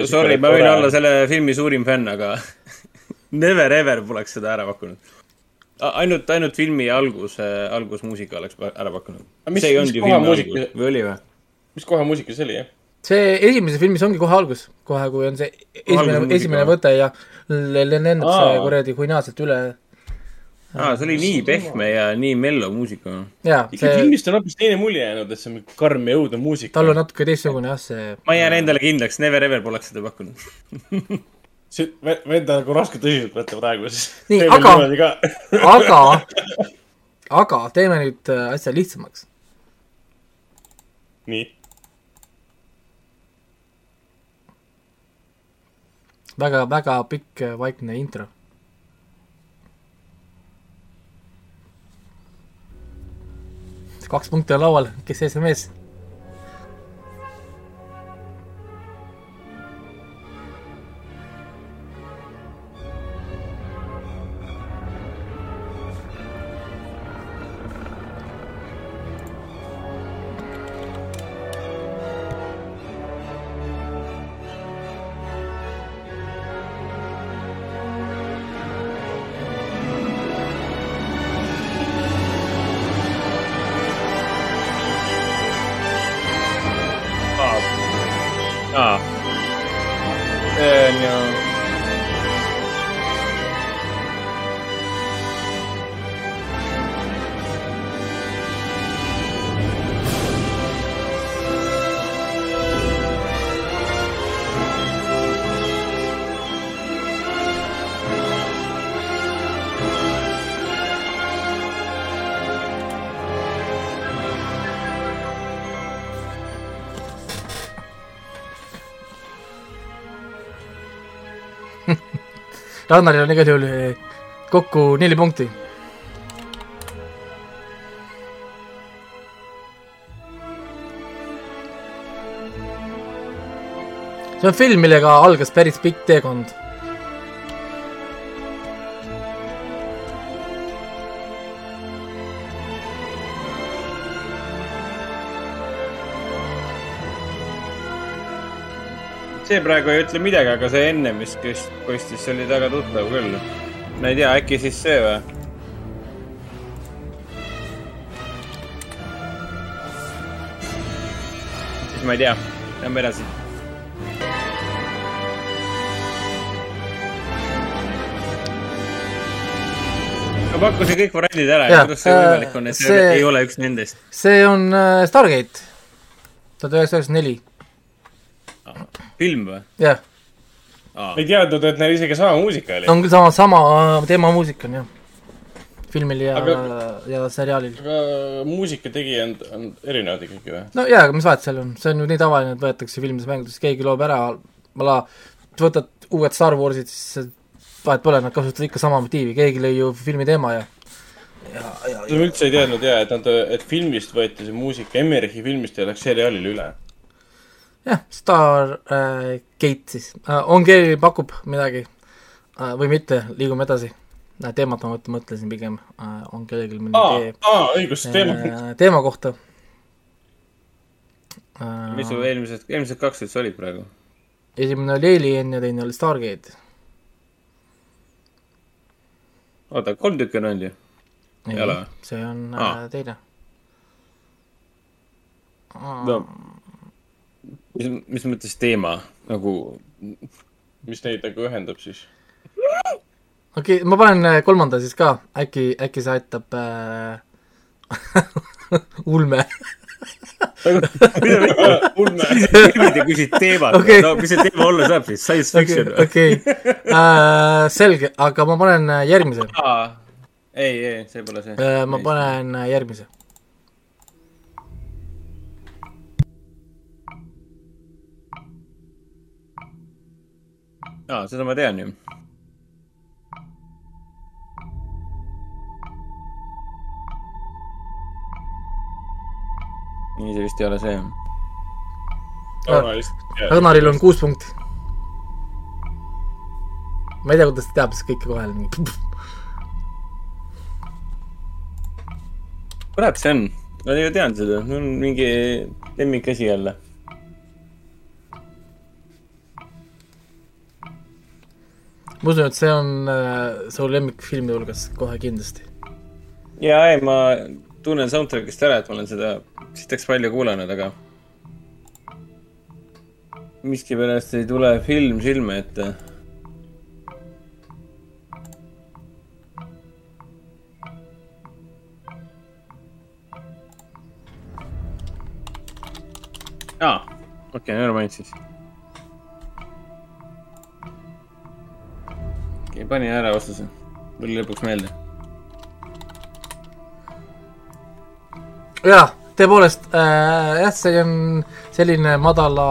Sorry, ma võin olla selle filmi suurim fänn, aga <laughs> never ever poleks seda ära pakkunud. ainult, ainult filmi algus, algusmuusika oleks ära pakkunud see ei olnud ju filmi muusika- algus või oli või? mis koha muusika see oli, jah? see esimeses filmis ongi kohe algus, kohe kui on see esimene, esimene võte ja lennab see kuradi huinaaliselt üle. aa, see oli nii pehme ja nii mello muusika. ikka see, filmist on hoopis teine mulje jäänud, et see on karm ja õudne muusika. tal on natuke teistsugune jah, see ma jään endale kindlaks, never ever poleks seda pakkunud. <laughs> see, vend on nagu raske tõsiselt võtta praegu, siis. Nii, aga- <laughs> aga, <laughs> aga teeme nüüd äh, asja lihtsamaks. nii, väga, väga pikk äh, vaikne intro. kaks punkti on laual, kes ees on mees? Rannaril on igal juhul eh, kokku neli punkti. see on film, millega algas päris pikk teekond. See praegu ei ütle midagi, aga see enne, mis kostis, see oli väga tuttav küll. ma ei tea, äkki siis see või? siis ma ei tea, lähme edasi. ma pakkusin kõik variandid ära ja kuidas see äh, võimalik on, et see, see- ei ole üks nendest? see on äh, Stargate, tuhat üheksasada üheksakümmend neli, film või? jah, ei teadnud, et neil isegi sama muusika oli. on küll sama, sama äh, teema muusika on jah, filmil ja ja seriaalil. aga muusika tegija on, on erinevad ikkagi või? no jaa, aga mis vahet seal on, see on ju nii tavaline, et võetakse filmides mängudes, keegi loob ära, ma võtad uued Star Warsid, siis see- vahet pole, nad kasutavad ikka sama motiivi, keegi lõi ju filmi teema ja ja, ja, ma üldse ei teadnud ja, et nad, et filmist võeti see muusika Emmerichi filmist ja läks seriaalile üle. jah, Star äh, siis äh,, on keegi pakub midagi äh, või mitte, liigume edasi teemat ma mõt- mõtlesin pigem on kellelgi mõni aa idee, aa, õigus, teema. teema kohta äh, mis sul eelmised, eelmised kaks üldse olid praegu? esimene oli Alien ja teine oli Stargate. oota, kolm tükki on olnud ju? Ei ole või? see on Aa. äh, teine. no mis, mis mõttes teema nagu, mis neid nagu ühendab siis? okei okay,, ma panen äh, kolmanda siis ka, äkki, äkki see aitab äh... <laughs> ulme. ulme. filmid ja küsid teemat Okei. okay., no mis see teema olla saab siis, science okei fiction, või? okei, selge, aga ma panen äh, järgmise. ei, ei, see pole see. ma panen äh, järgmise. aa, seda ma tean ju. nii, see vist ei ole see. Ragnaril on kuus punkti. ma ei tea, kuidas ta teab siis kõike kohe. kurat, see on, ma ju tean seda, mul on mingi lemmikasi jälle. Ma usun, et see on äh, su lemmikfilmi hulgas kohe kindlasti. ja ei, ma tunnen soundtrack'ist ära, et ma olen seda sitaks palju kuulanud, aga miskipärast ei tule film silme ette. aa, okei okay,, never mind siis. Okei okay,, panin ära vastuse, tuli lõpuks meelde jaa, tõepoolest äh,, jah, see on selline madala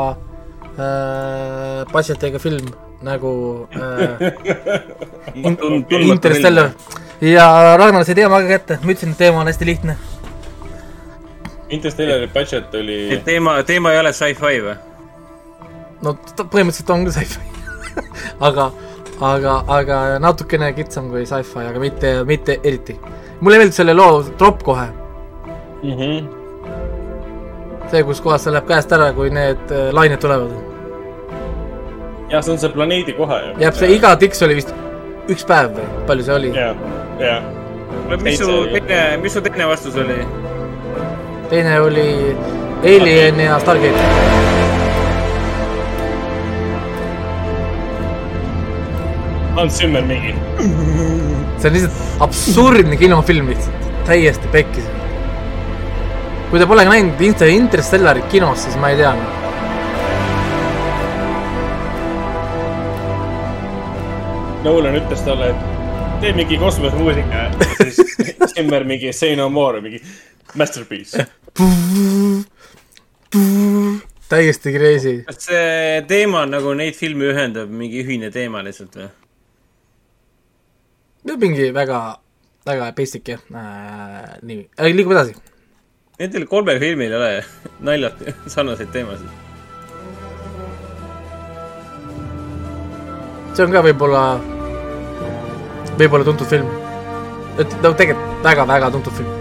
äh, budget'iga film nagu äh, <laughs> in, Interstellar. ja Ragnar sai teema ka kätte, ma ütlesin, et teema on hästi lihtne. Interstellari budget oli et teema, teema ei ole sci-fi või? no põhimõtteliselt on ka sci-fi <laughs> aga, aga, aga natukene kitsam kui sci-fi, aga mitte, mitte eriti. mulle meeldib selle loo tropp kohe, mm. -hmm. see, kus kohas see läheb käest ära, kui need äh, lained tulevad. jah, see on see planeedi ju. jääb see iga tiks oli vist üks päev või palju see oli? ja, ja. mis su teine, mis su teine vastus oli? teine oli Alien ja Stargate. Hans Zimmer mingi. <laughs> see on lihtsalt absurdne kinofilm lihtsalt, täiesti pekkis. kui te pole näinud Inter- Interstellarit kinos, siis ma ei tea. Nolan ütles talle, et tee mingi kosmosemuusika ja siis <laughs> Zimmer mingi Say no more, mingi masterpiece. täiesti crazy. kas see teema on nagu neid filme ühendab, mingi ühine teema lihtsalt või? Mingi väga, väga basic jah äh,, nii äh,, liigume edasi. Nendel kolmel filmil ei ole naljalt sarnaseid teemasid. see on ka võib-olla, võib-olla tuntud film. et no tegelikult väga-väga tuntud film.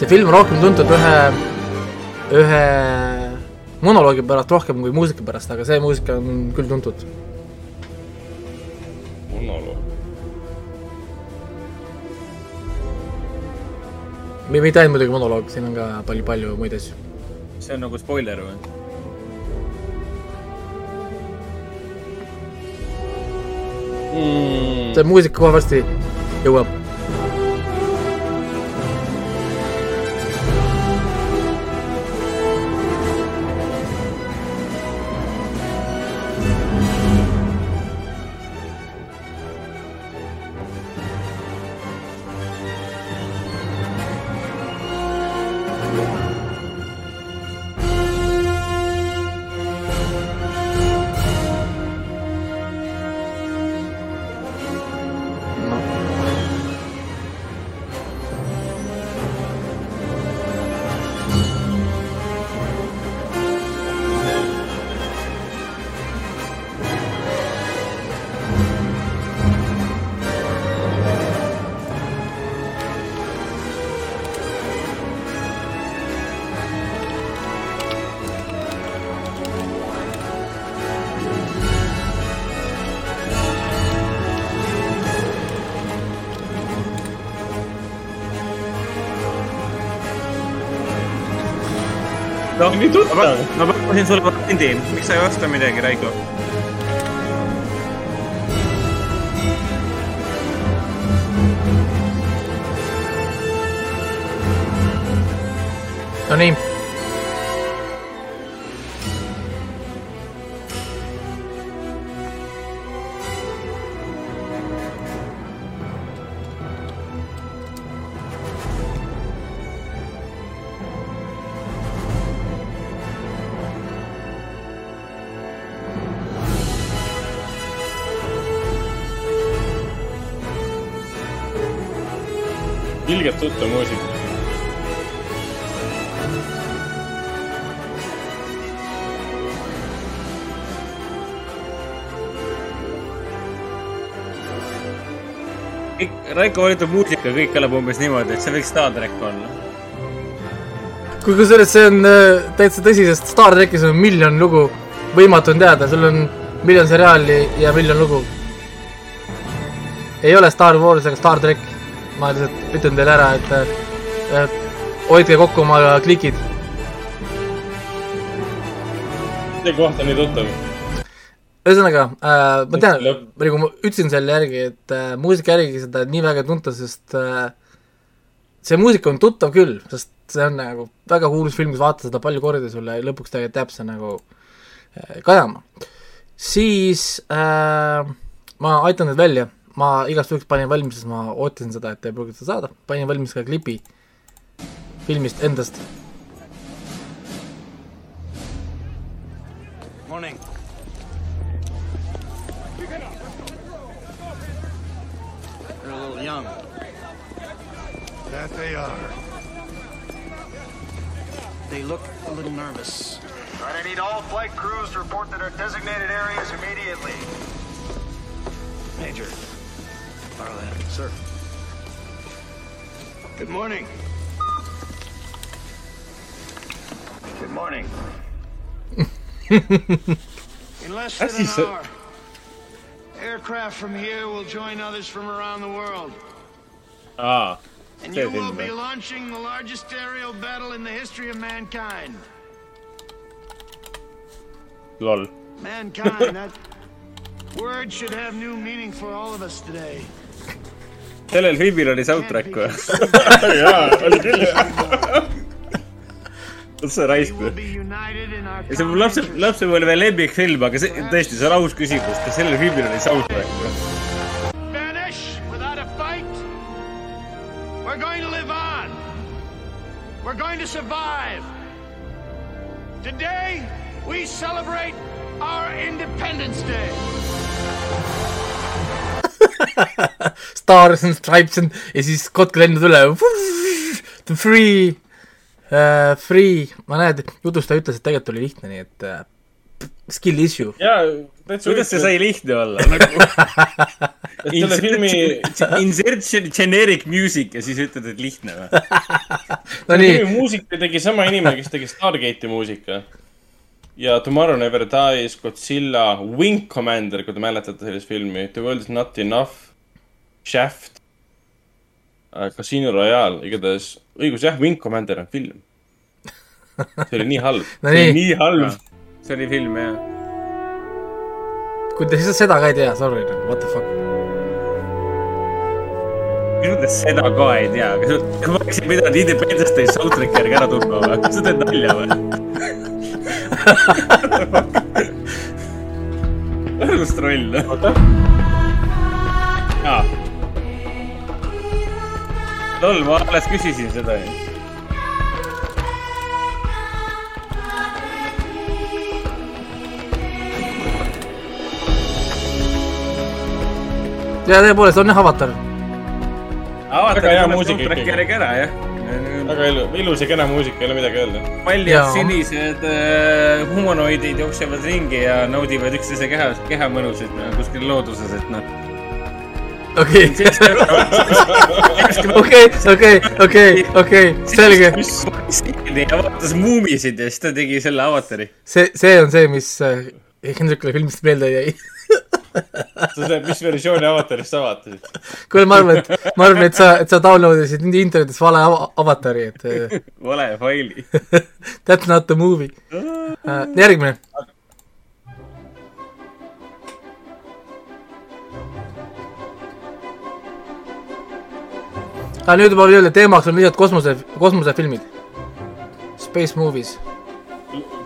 see film on rohkem tuntud ühe, ühe monoloogi pärast rohkem kui muusika pärast, aga see muusika on küll tuntud. monoloog. mitte ainult muidugi monoloog, siin on ka palju-palju muid asju. see on nagu spoiler või? Mm. see muusika kohe varsti jõuab. Nii tuttav. ma pakkusin sulle variandi, miks sa ei vasta midagi, Raiko? Nonii. Ilgelt tuttav muusika. kõik, Raiko valitud muusika, kõik kõlab umbes niimoodi, et see võiks Star track olla. kui kusjuures see on äh, täitsa tõsi, sest Star trackis on miljon lugu, võimatu on teada, sul on miljon seriaali ja miljon lugu. ei ole Star Wars ega Star track, ma lihtsalt ütlen teile ära, et äh, hoidke kokku oma klikid. see koht on nii tuttav. ühesõnaga äh,, ma tean nagu ma ütlesin selle järgi, et äh, muusika järgi seda nii väga ei tunta, sest äh, see muusika on tuttav küll, sest see on nagu väga kuulus film, kui sa vaatad seda palju kordi sulle ja lõpuks tegelikult jääb see nagu äh, kajama. siis äh, ma aitan teid välja, ma igaks juhuks panin valmis, sest ma ootasin seda, et te ei pruugi seda saada, panin valmis ka klipi filmist endast. Morning. They're a little young. That they are. They look a little nervous. Right, I need all flight crews to report to their designated areas immediately. Major. Farland. Sir. Good morning. Good morning. <laughs> In less than an said- hour, aircraft from here will join others from around the world. aa, And you will be launching the largest aerial battle in the history of mankind. lol. Mankind, <laughs> that word should have new meaning for all of us today. Sellel filmil oli soundtrack või? <laughs> jaa, oli küll jah. see We raisk või? ja see on mu lapse, lapsepõlve lemmikfilm, aga see, tõesti, see on aus küsimus, kas sellel filmil oli soundtrack või? interest. Vanish without a fight. We're going to live on. We're going to survive. Today, we celebrate our Independence Day. <laughs> <laughs> Stars and Stripes and ja siis kotk lendab üle. The free uh,, free, ma näen, et jutustaja ütles, et tegelikult oli lihtne, nii et uh, skill issue. jaa, täitsa kuidas see sai lihtne olla <laughs> nagu selle filmi, insert gen- generic music ja siis ütled, et lihtne või? <laughs> no nii, muusika tegi sama inimene, kes tegi Stargate'i muusika. ja Tomorrow Never Dies, Godzilla, Wing Commander, kui te mäletate sellist filmi, The World is not enough, Shaft, Casino Royale, igatahes õigus jah, Wing Commander on film. see oli nii halb <laughs> No see nii. oli nii halb. see oli film jah. kui te siis seda ka ei tea, sorry, what the fuck. mis mõttes seda ka ei tea, kas ma oleksin pidanud Independence Day soundtrack'i järgi ära tundma või? kas sa teed nalja või? <laughs> õrnus troll. oota, aa. lol, ma alles küsisin seda ju. ja tõepoolest on jah Avatar. Väga hea muusika ikkagi. järgi ära jah. väga ilu-, ilus ja kena muusika, ei ole midagi öelda. paljud sinised äh, humanoidid jooksevad ringi ja naudivad üksteise keha, kehamõnusid äh, kuskil looduses, et noh. okei, okei, okei, okei, okei, selge. ja vaatas muumisid ja siis ta tegi selle avatari. see, see on see, mis äh, Hendrikule filmist meelde jäi. <laughs> sa tead, mis versiooni avatarist sa vaatasid? kuule, ma arvan, et, ma arvan, et sa, et sa download isid internetis vale ava- avatari, et äh, <laughs> vale faili. <laughs> that's not the movie uh,. järgmine. Aga nüüd juba jälle teemaks on lihtsalt kosmose, kosmosefilmid. Space movies.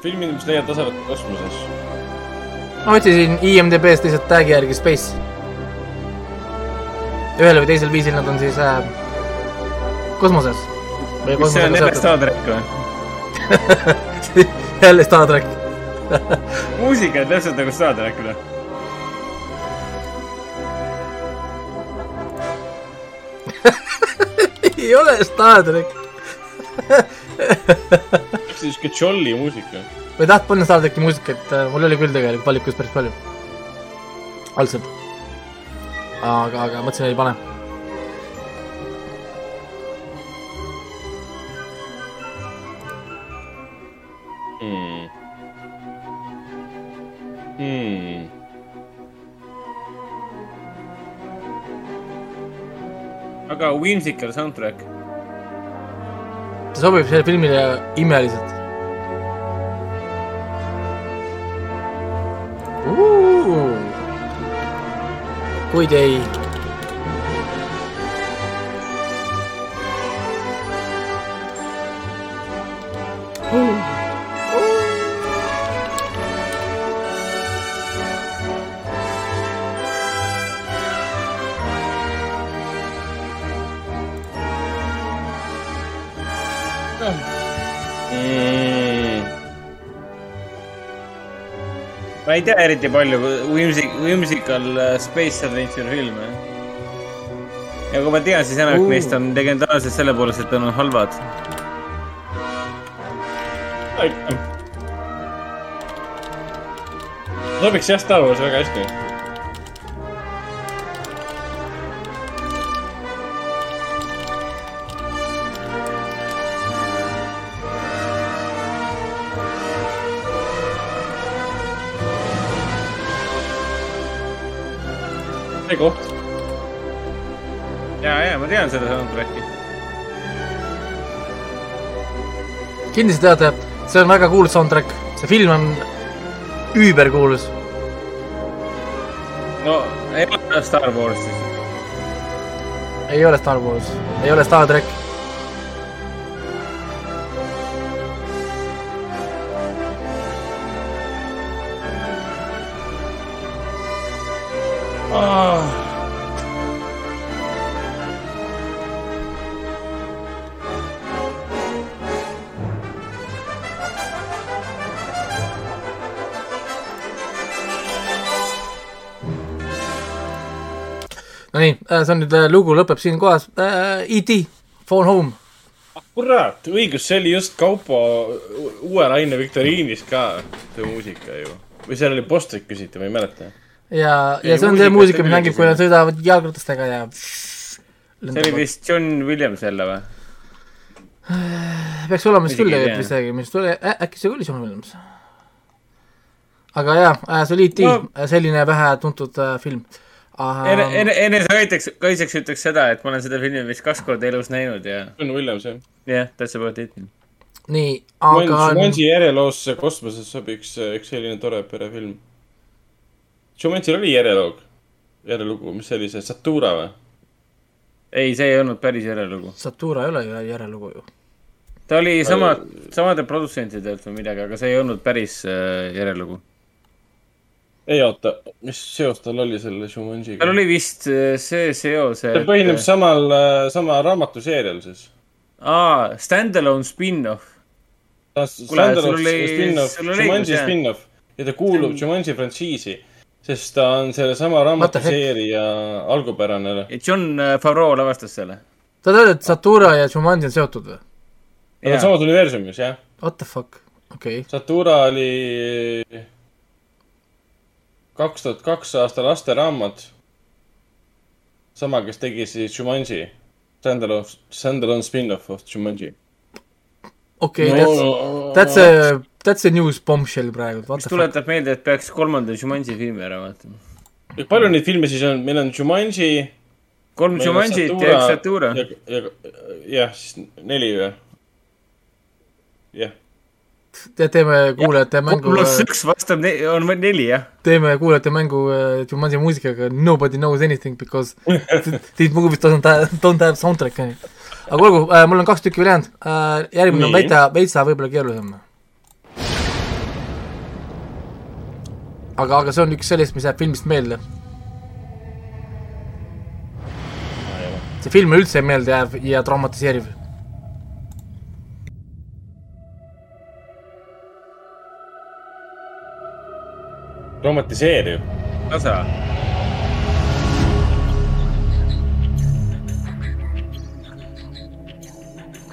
filmid, mis leiavad taset kosmoses. ma otsisin IMDB-st lihtsalt tag'i järgi Space. ühel või teisel viisil nad on siis äh, kosmoses. mis see on <laughs> jälle Star track või? jälle Star track. muusika on täpselt nagu Star track <laughs> ei ole Star track. kas <laughs> see siuke jolly muusika? ma ei tahtnud panna Star tracki muusikat, mul oli küll tegelikult valikus päris palju. algselt. aga, aga mõtlesin, ei pane. Hmm. Hmm. Aga Whimsical soundtrack. ta sobib sellele filmile imeliselt. kuid ei. Mm. ma ei tea eriti palju Whimsic, Whimsical äh, Space Adventure filme. ja kui ma tean, siis enamik Uh. neist on legendaarsed selle poolest, et on halvad. sobiks jah Star Wars väga hästi. Ma tean seda soundtrack'i. kindlasti teate, see on väga kuulus soundtrack, see film on üüberkuulus. no ei ole Star Wars siis. ei ole Star Wars, ei ole Star track. See on nüüd, lugu lõpeb siin kohas äh,. E.T, Phone Home. kurat, õigus, see oli just Kaupo uue Raine viktoriinis ka, see muusika ju. või seal oli postrit küsiti, ma ei mäleta. ja, ja see on see muusika, mis mängib, kui nad sõidavad jalgratastega ja. see oli vist John Williams jälle või? peaks olema vist küll tegelikult vist äkki, mis tuli äh,, äkki see oli John Williams. aga jaa, see oli E.T selline vähetuntud äh, film ene, uh,. ene, enesekaitseks, kaitseks ütleks seda, et ma olen seda filmi vist kaks korda elus näinud ja John Williams jah. jah, that's about it. nii, aga Jumanji järjeloosse kosmoses sobiks üks selline tore perefilm. Jumanjil oli järjeloog, järjelugu, mis see oli, see Satura või? ei, see ei olnud päris järjelugu. Satura ei ole ju järjelugu ju. ta oli sama, samade produtsentidelt või midagi, aga see ei olnud päris äh, järjelugu. Ei oota, mis seos tal oli selle Jumanjiga tal? oli vist äh, see seos, ta et põhineb samal, sama raamatuseerial siis. aa, stand-alone spin-off. Oli- spin-off, jah. spin-off ja ta kuulub Jumanji frantsiisi, sest ta on sellesama raamatuseeria algupärane. John äh, Favreau lavastas selle. sa tead, et Satura ja Jumanji on seotud või? Nad on samas universumis, jah. What the fuck, okei okay.. Satura oli kaks tuhat kaks aasta lasteraamat. sama, kes tegi siis Jumanji. Stand-alone, stand-alone spin-off of Jumanji. okei, that's, that's a, that's a news bombshell praegu, what mis the fuck. tuletab meelde, et peaks kolmanda Jumanji filmi ära vaatama. palju neid filme siis on, meil on Jumanji. kolm Jumanjit ja üks Satura. ja, ja, jah, siis neli või? jah, teeme kuulajate mängu, pluss üks vastab, on neli jah. teeme kuulajate mängu äh, Jumanji muusikaga Nobody knows anything because <laughs> these movies doesn't have, don't have soundtrack'i onju. aga olgu äh,, mul on kaks tükki veel jäänud äh,, järgmine on Nii. veitsa, veitsa võib-olla keerulisem. aga, aga see on üks sellist, mis jääb filmist meelde. see film üldse meelde jääv ja traumatiseeriv. traumatiseeriv. tasa.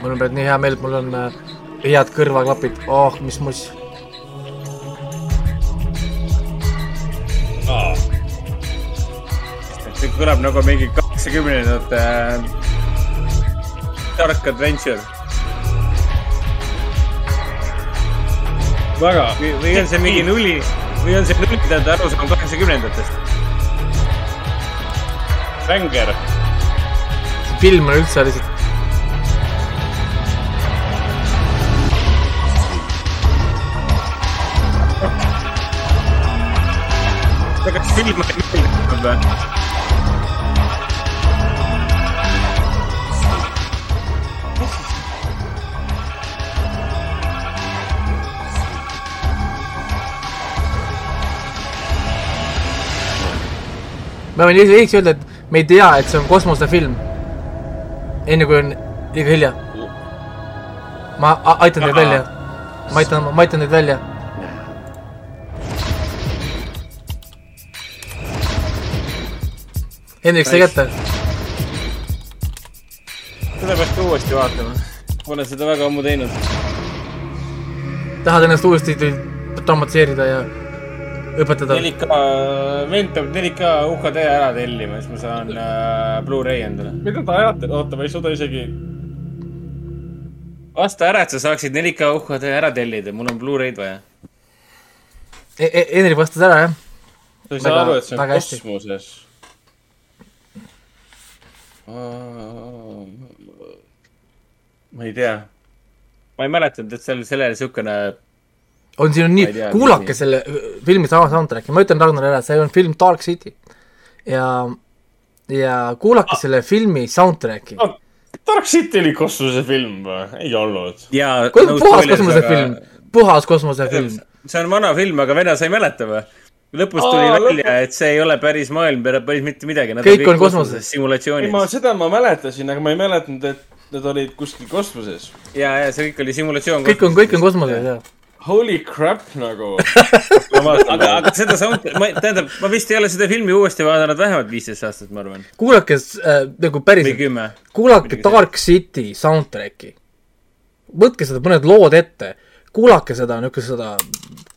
mul on praegu nii hea meel, et mul on äh, head kõrvaklapid, oh mis muss. see kõlab nagu mingi kaheksakümnendate äh, Dark Adventure. väga. või on see mingi nulli, või on see nullidate arusaam kaheksakümnendatest? Bänger. film on üldse lihtsalt, kas film on meeldinud või? Ma võin ise võiks öelda, et me ei tea, et see on kosmosefilm. enne kui on liiga hilja. ma aitan teid välja. ma aitan, ma aitan teid välja. Hendrik, sai kätte. seda peaks ka uuesti vaatama. Pole seda väga ammu teinud. tahad ennast uuesti traumatiseerida ja õpetada? 4K, vend peab 4K UHD ära tellima, siis ma saan äh, Blu-ray endale. mida te ajate, oota, ma ei suuda isegi. vasta ära, et sa saaksid 4K UHD ära tellida, mul on Blu-ray'd vaja. Hendrik vastas ära, jah? sa ei saa aru, et see on kosmoses. ma ei tea. ma ei mäletanud, et seal sellel siukene, on, siin on nii kuulake mis- selle äh, filmi sama soundtrack'i, ma ütlen Ragnarile ära, see on film Dark City. ja, ja kuulake selle filmi soundtrack'i. Dark City oli kosmosefilm või? ei olnud. ja. puhas kosmosefilm, puhas kosmosefilm. see on vana film, aga vene, sa ei mäleta või? lõpus Aa, tuli lõpus- välja, et see ei ole päris maailm, päris mitte midagi. Kõik on kosmoses. ei, simulatsioonis ma. seda ma mäletasin, aga ma ei mäletanud, et nad olid kuskil kosmoses. ja, ja see kõik oli simulatsioon. kõik on, kõik on kosmoses, jah. Holy crap nagu. <laughs> aga, aga seda sound, ma, tähendab, ma vist ei ole seda filmi uuesti vaadanud vähemalt viisteist aastat, ma arvan. kuulake äh, nagu päriselt, kuulake Dark City soundtrack'i. võtke seda mõned lood ette, kuulake seda niisugust seda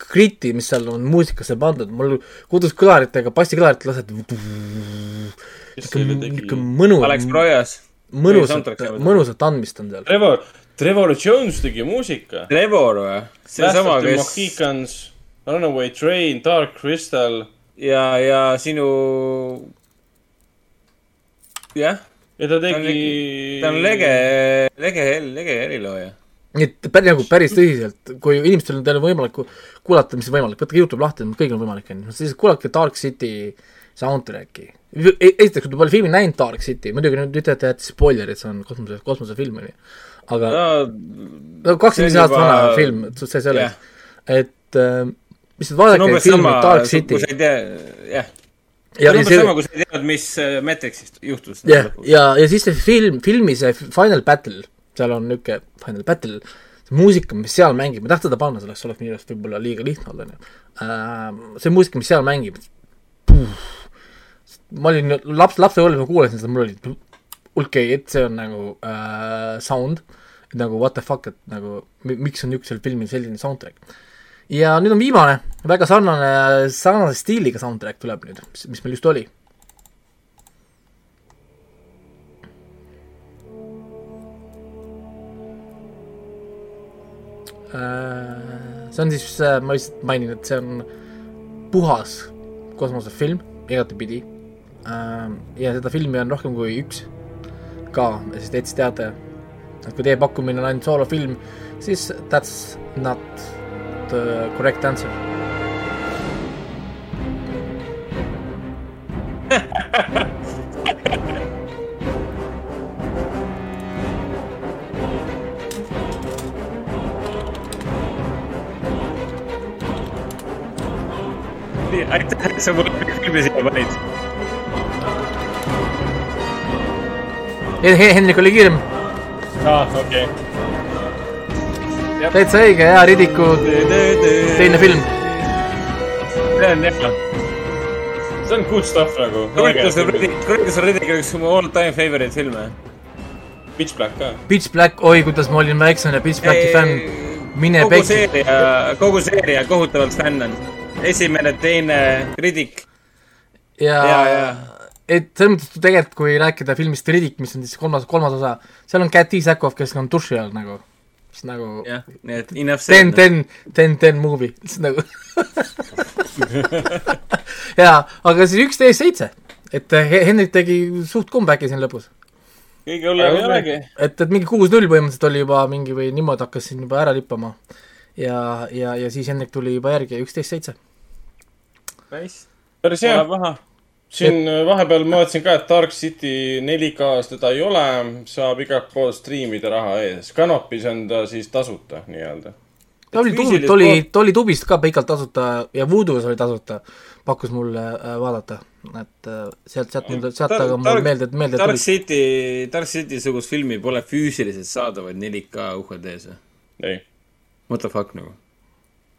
kriti, mis seal on muusikasse pandud, mul kodus kõlaritega, bassikõlarit lased. niisugune mõnu, Alex Proyas. mõnusat mõnusat andmist on seal. Trevor, Trevor Jones tegi muusika. Trevor või? seesama, kes Mohicans, Runaway Train, Dark Crystal. ja, ja sinu. jah, ja ta tegi. ta on lege, lege, lege helilooja. nii et päris nagu päris tõsiselt, kui inimestel on teil võimalik ku- kuulata, mis on võimalik, võtke Youtube lahti, kõigil on võimalik, on ju, siis kuulake Dark City soundtrack'i. esiteks, kui te pole filmi näinud Dark City, muidugi nüüd ütlete, et spoilerid, see on kosmose, kosmosefilm, on ju. Aga no kakskümmend aastat juba- vana film, see selleks, et äh, lihtsalt vaadake filmi Dark, City jah. see ja, on ja umbes see sama, kui sa ei teadnud, mis äh, Matrixist juhtus. jah, ja, ja siis see film, filmi see Final Battle, seal on niisugune Final Battle, see muusika, mis seal mängib, ma ei tahtnud seda panna, selleks oleks minu arust võib-olla liiga lihtne olnud, on ju. see muusika, mis seal mängib, ma olin laps, lapsepõlves ma kuulasin seda, mul oli okei, et see on nagu äh, sound, nagu what the fuck, et nagu mi- miks on niisugusel filmil selline soundtrack. ja nüüd on viimane, väga sarnane, sarnase stiiliga soundtrack tuleb nüüd, mis, meil just oli Äh, see on siis, ma lihtsalt mainin, et see on puhas kosmosefilm, igatepidi. ja seda filmi on rohkem kui üks ka, sest te siis teate, et kui teie pakkumine on ainult soolofilm, siis that's not the correct answer. aitäh, et sa mulle filmi. Hendrik oli kiirem, aa, okei. täitsa õige, jaa, Ridiku teine film. see on jah. see on good stuff nagu. Riddick on üks mu all time favorite filme. Pitch Black ka. Pitch Black, oi kuidas ma olin väiksene Pitch Blacki fänn. mine kogu pekki. seeria, kogu seeria kohutavalt fänn on. esimene, teine, Riddick. ja, ja, ja et selles mõttes tegelikult, kui rääkida filmist Riddick, mis on siis kolmas, kolmas osa, seal on Cathy Sackhoff, kes on duši all nagu, siis nagu jah, nii et enough ten, said. ten, ten, ten movie, <laughs> siis nagu <laughs> jaa, aga siis üksteist seitse, et eh, He- Henrik tegi suht comeback'i siin lõpus. kõige hullem ei olegi. et, et mingi kuus-null põhimõtteliselt oli juba mingi või niimoodi hakkas siin juba ära lippama. ja, ja, ja siis Henrik tuli juba järgi üksteist seitse. Nice. päris hea. Siin äh, vahepeal ma vaatasin ka, et Dark City 4K-s teda ei ole, saab igalt poolt striimida raha ees. Canopis on ta siis tasuta nii-öelda. ta oli füüsilist tubli, ta oli ta oli tubist ka pikalt tasuta ja Voodoo's oli tasuta, pakkus mulle äh, vaadata, et äh, sealt, sealt, sealt aga mul meelde, meelde Dark tuli. City, Dark City sugust filmi pole füüsiliselt saadaval 4K UHD-s või? ei. What the fuck nagu?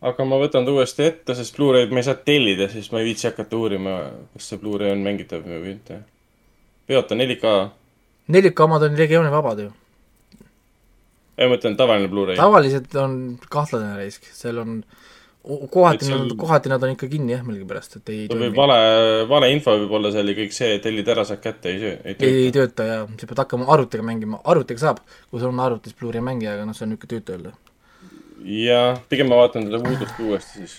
Aga ma võtan ta uuesti ette, sest Blu-ray'd ma ei saa tellida, siis ma ei viitsi hakata uurima, kas see Blu-ray on mängitav või mitte. peota 4K, 4K omad on regioonivabad ju. ei ma mõtlen tavaline Blu-ray. tavaliselt on kahtlane risk, seal on, kohati seal- nad, kohati nad on ikka kinni jah, millegipärast, et ei või toimi. vale, valeinfo võib olla seal ja kõik see, tellid ära, saad kätte, ei söö, ei ei, ei tööta. tööta ja sa pead hakkama arvutiga mängima, arvutiga saab, kui sul on arvutis Blu-ray mängija, aga noh, see on niisugune tüütu jälle. Ja pigem ma vaatan teda Voodoo'st uuesti siis.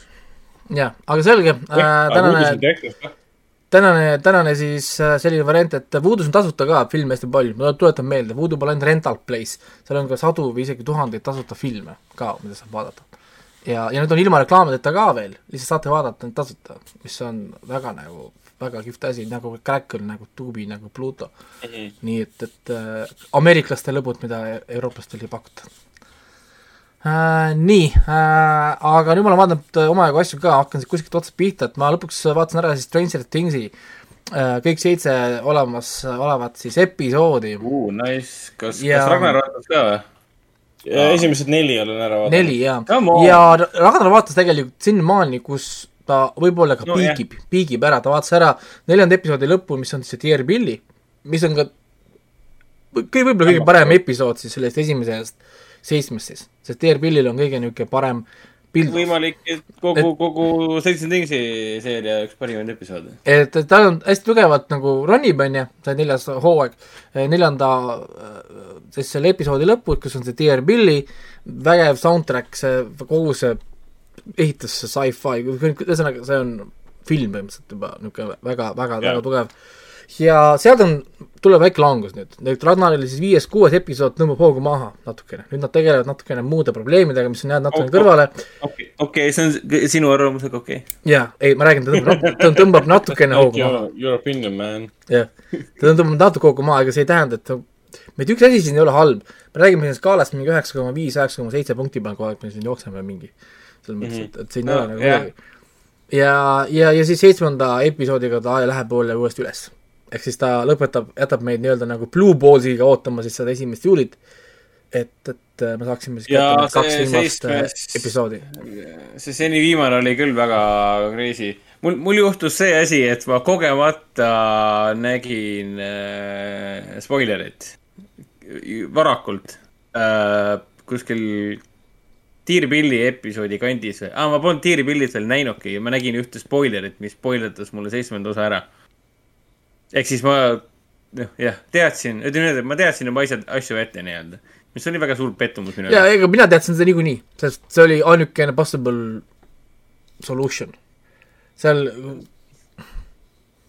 jah, aga selge äh,, tänane, tänane, tänane siis äh, selline variant, et Voodoo's on tasuta ka filme hästi palju, ma tuletan meelde, Voodoo pole ainult rental place, seal on ka sadu või isegi tuhandeid tasuta filme ka, mida saab vaadata. ja, ja need on ilma reklaamideta ka veel, lihtsalt saate vaadata neid tasuta, mis on väga nagu, väga kihvt asi, nagu Crackle, nagu Tubi, nagu Pluto mm. -hmm. nii et, et äh, ameeriklaste lõbud, mida eurooplastel ei pakuta äh,. Nii äh,, aga nüüd ma olen vaadanud äh, omajagu asju ka, hakkan siit kuskilt otsast pihta, et ma lõpuks vaatasin ära siis Stranger Thingsi äh, kõik seitse olemas olevat siis episoodi, Uh, nice. kas, Ja- kas Ragnar vaatas ka või? esimesed neli olen ära vaadanud. neli on. ja Ragnar vaatas tegelikult sinnamaani, kus ta võib-olla ka No piigib, piigib ära, ta vaatas ära neljanda episoodi lõppu, mis on siis see Dear Billy, mis on ka kõige, võib-olla kõige parem episood siis sellest esimesest seitsmest siis, sest Dear Billil on kõige niisugune parem pild. võimalik, et kogu, kogu Seitse Thingsi seeria üks parimaid episoode. et et ta on hästi tugevalt nagu ronib, on ju, see neljas hooaeg, neljanda siis selle episoodi lõpus, kus on see Dear Billy, vägev soundtrack, see kogu see ehitus, see sci-fi, ühesõnaga see on film põhimõtteliselt juba niisugune väga, väga, väga tugev. Ja sealt on, tuleb väike langus nüüd, nüüd Ragnaril siis viies-kuues episood tõmbab hoogu maha natukene, nüüd nad tegelevad natukene muude probleemidega, mis on jäänud natukene Oh, oh. kõrvale okei, okei, see on sinu arvamusega okei okay.. jaa, ei, ma räägin, ta tõmbab, ta tõmbab natukene hoogu maha. Your, your opinion, man. jah, ta on tõmmanud natuke kokku maha, ega see ei tähenda, et ta- mitte üks asi siin ei ole halb, me räägime siin skaalast mingi üheksa koma viis, üheksa koma seitse punkti peal kogu aeg me siin jookseme mingi, selles mõttes, et, et siin ei ole nagu jah. midagi. ja, ja, ja siis seitsmenda episoodiga ta läheb jälle uuesti üles. Ehk siis ta lõpetab, jätab meid nii-öelda nagu Blue Ballsiga ootama siis seda esimest juulit, et, et me saaksime siis kätte kaks viimast äh, seitsmes- episoodi. see seni viimane oli küll väga crazy. mul, mul juhtus see asi, et ma kogemata nägin äh, spoilerit varakult äh, kuskil Billy episoodi kandis või ah,, ma polnud Dear Billit veel näinudki ja ma nägin ühte spoilerit, mis spoilerdas mulle seitsmenda osa ära. Ehk siis ma, noh jah, teadsin, ütleme nii, et ma teadsin oma asjad, asju ette nii-öelda, mis oli väga suur pettumus minu ja ega mina teadsin seda niikuinii, sest see oli ainukene possible solution. seal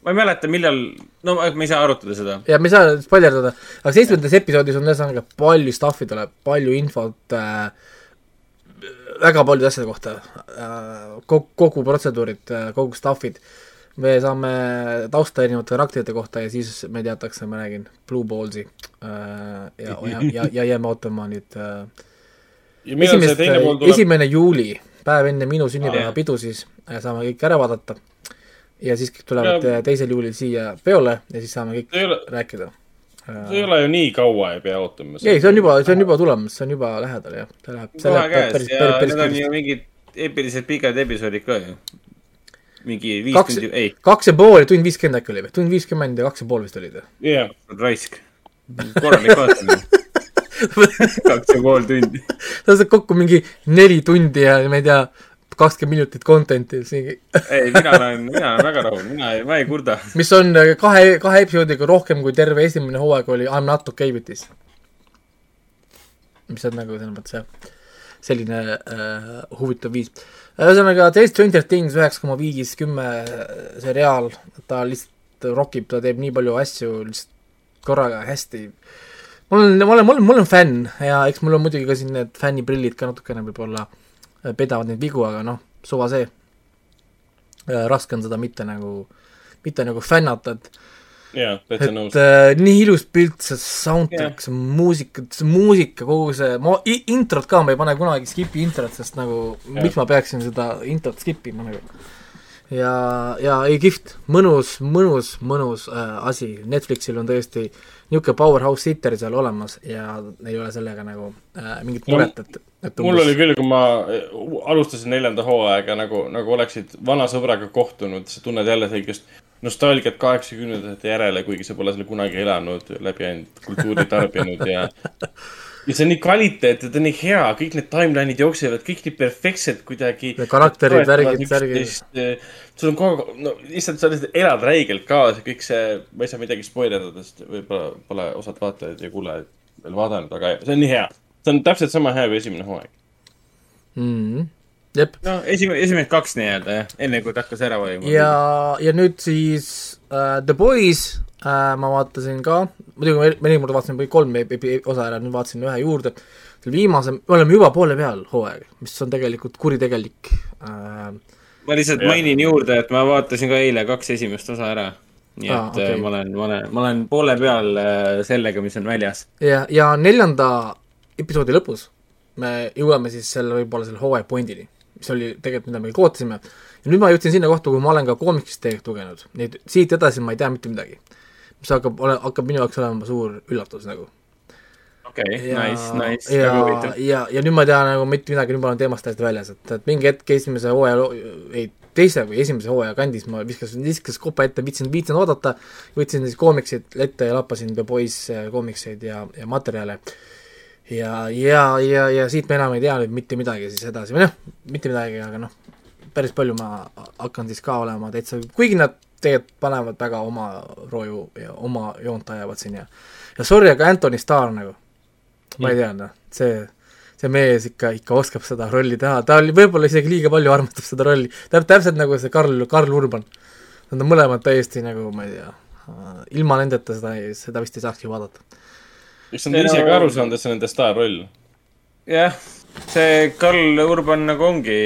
ma ei mäleta, millal, no me ei saa arutada seda. ja me ei saa spoilerdada, aga seitsmendas episoodis on ühesõnaga palju stuff'i tuleb, palju infot äh,, väga paljude asjade kohta äh,, kogu, kogu protseduurid äh,, kogu stuff'id. Me saame tausta erinevate karakterite kohta ja siis me teatakse, ma räägin, Blue Ballsi äh, ja, ja, ja, ja jääme ootama nüüd äh, esimest tuleb? esimene juuli, päev enne minu Aa, sünnipäevapidu siis äh, saame kõik ära vaadata. ja siis kõik tulevad Ja- teisel juulil siia peole ja siis saame kõik ole, rääkida. see ei ole ju nii kaua ei pea ootama. ei, see on juba, see on juba tulemas, see on juba lähedal jah, see läheb, see läheb päris, ja päris, päris need on ju kiiresti. mingid eepilised pikad episoodid ka ju. Mingi viis kaks tundi, ei, kaks ja pool ja tund viiskümmend äkki oli või, tund viiskümmend ja kaks ja pool vist olid või? jah, raisk. korralik vaatamine. <laughs> kaks ja pool tundi. sa saad kokku mingi neli tundi ja ma ei tea, kakskümmend minutit content'i, <laughs> ei, mina olen, mina olen väga rahul, mina ei, ma ei kurda. mis on äh, kahe, kahe episoodiga rohkem kui terve esimene hooaeg oli I m not okay with this. mis on nagu selles mõttes jah, selline äh, huvitav viis. ühesõnaga, The Stranger Things üheksa koma viis, kümme seriaal, ta lihtsalt rokib, ta teeb nii palju asju lihtsalt korraga hästi. ma olen, ma olen, ma olen, ma olen fänn ja eks mul on muidugi ka siin need fänniprillid ka natukene võib-olla äh, pedavad neid vigu, aga noh, suva see. raske on seda mitte nagu, mitte nagu fännata, et nõus et. äh, nii ilus pilt, see soundtrack, see muusika, see muusika, kogu see, ma introt ka ma ei pane kunagi skip'i introt, sest nagu Jah. miks ma peaksin seda introt skip ima nagu. ja, ja ei kihvt, mõnus, mõnus, mõnus äh, asi, Netflixil on tõesti niisugune powerhouse hitter seal olemas ja ei ole sellega nagu äh, mingit muret, et, et mul oli küll, kui ma eh, alustasin neljanda hooaega nagu, nagu oleksid vana sõbraga kohtunud, sa tunned jälle sellist nostalgiat kaheksakümnendate järele, kuigi sa pole seal kunagi elanud, läbi ainult kultuuri tarbinud ja ja see on nii kvaliteet ja ta on nii hea, kõik need timeline'id jooksevad kõik nii perfektselt kuidagi. Karakterid, värgid, särgid.. sul on kogu aeg, no lihtsalt sa lihtsalt elad räigelt kaasa, kõik see, ma ei saa midagi spoil ida, sest võib-olla pole osad vaatajaid ja kuulajad veel vaadanud, aga see on nii hea. see on täpselt sama hea kui esimene hooaeg. mm,. jep, no esimene, esimesed kaks nii-öelda jah, enne kui ta hakkas ära vajuma. ja, ja nüüd siis äh, The Boys äh, ma vaatasin ka, muidugi ma mõni kord vaatasin või kolm epi- epi- osa ära, nüüd vaatasin ühe juurde. selle viimase, me oleme juba poole peal hooaeg, mis on tegelikult kuritegelik äh,. ma lihtsalt Jah. mainin juurde, et ma vaatasin ka eile kaks esimest osa ära. nii Aa, et okay. ma olen, ma olen, ma olen poole peal sellega, mis on väljas. ja, ja neljanda episoodi lõpus me jõuame siis selle võib-olla selle hooaja pointini, mis oli tegelikult, mida me kõik ootasime. ja nüüd ma jõudsin sinna kohta, kui ma olen ka koomikist tegelikult lugenud, nii et siit edasi ma ei tea mitte midagi. mis hakkab, hakkab minu jaoks olema suur üllatus nagu. okei okay,, nice, nice, ja väga, huvitav. ja, ja nüüd ma ei tea nagu mitte midagi, nüüd ma olen teemast täiesti väljas, et, et mingi hetk esimese hooaja, ei, teise või esimese hooaja kandis ma viskasin, viskasin kopa ette, viitsin, viitsin oodata, võtsin siis koomiksid ette ja lappasin The Boys äh, koomikseid ja, ja materjale. ja, ja, ja, ja siit me enam ei tea nüüd mitte midagi siis edasi, või noh, mitte midagi, aga noh, päris palju ma hakkan siis ka olema täitsa, kuigi nad tegelikult panevad väga oma rooju ja oma joont ajavad siin ja ja sorry, aga Anthony Starr nagu, ma ei tea, noh, see, see mees ikka, ikka oskab seda rolli teha, ta oli võib-olla isegi liiga palju armastab seda rolli, täp-, täpselt nagu see Karl, Karl Urban. Nad on mõlemad täiesti nagu, ma ei tea, ilma nendeta seda, seda vist ei saakski vaadata. Kas nad on ise ka aru saanud, et see on nende staarroll? jah, see Karl Urban nagu ongi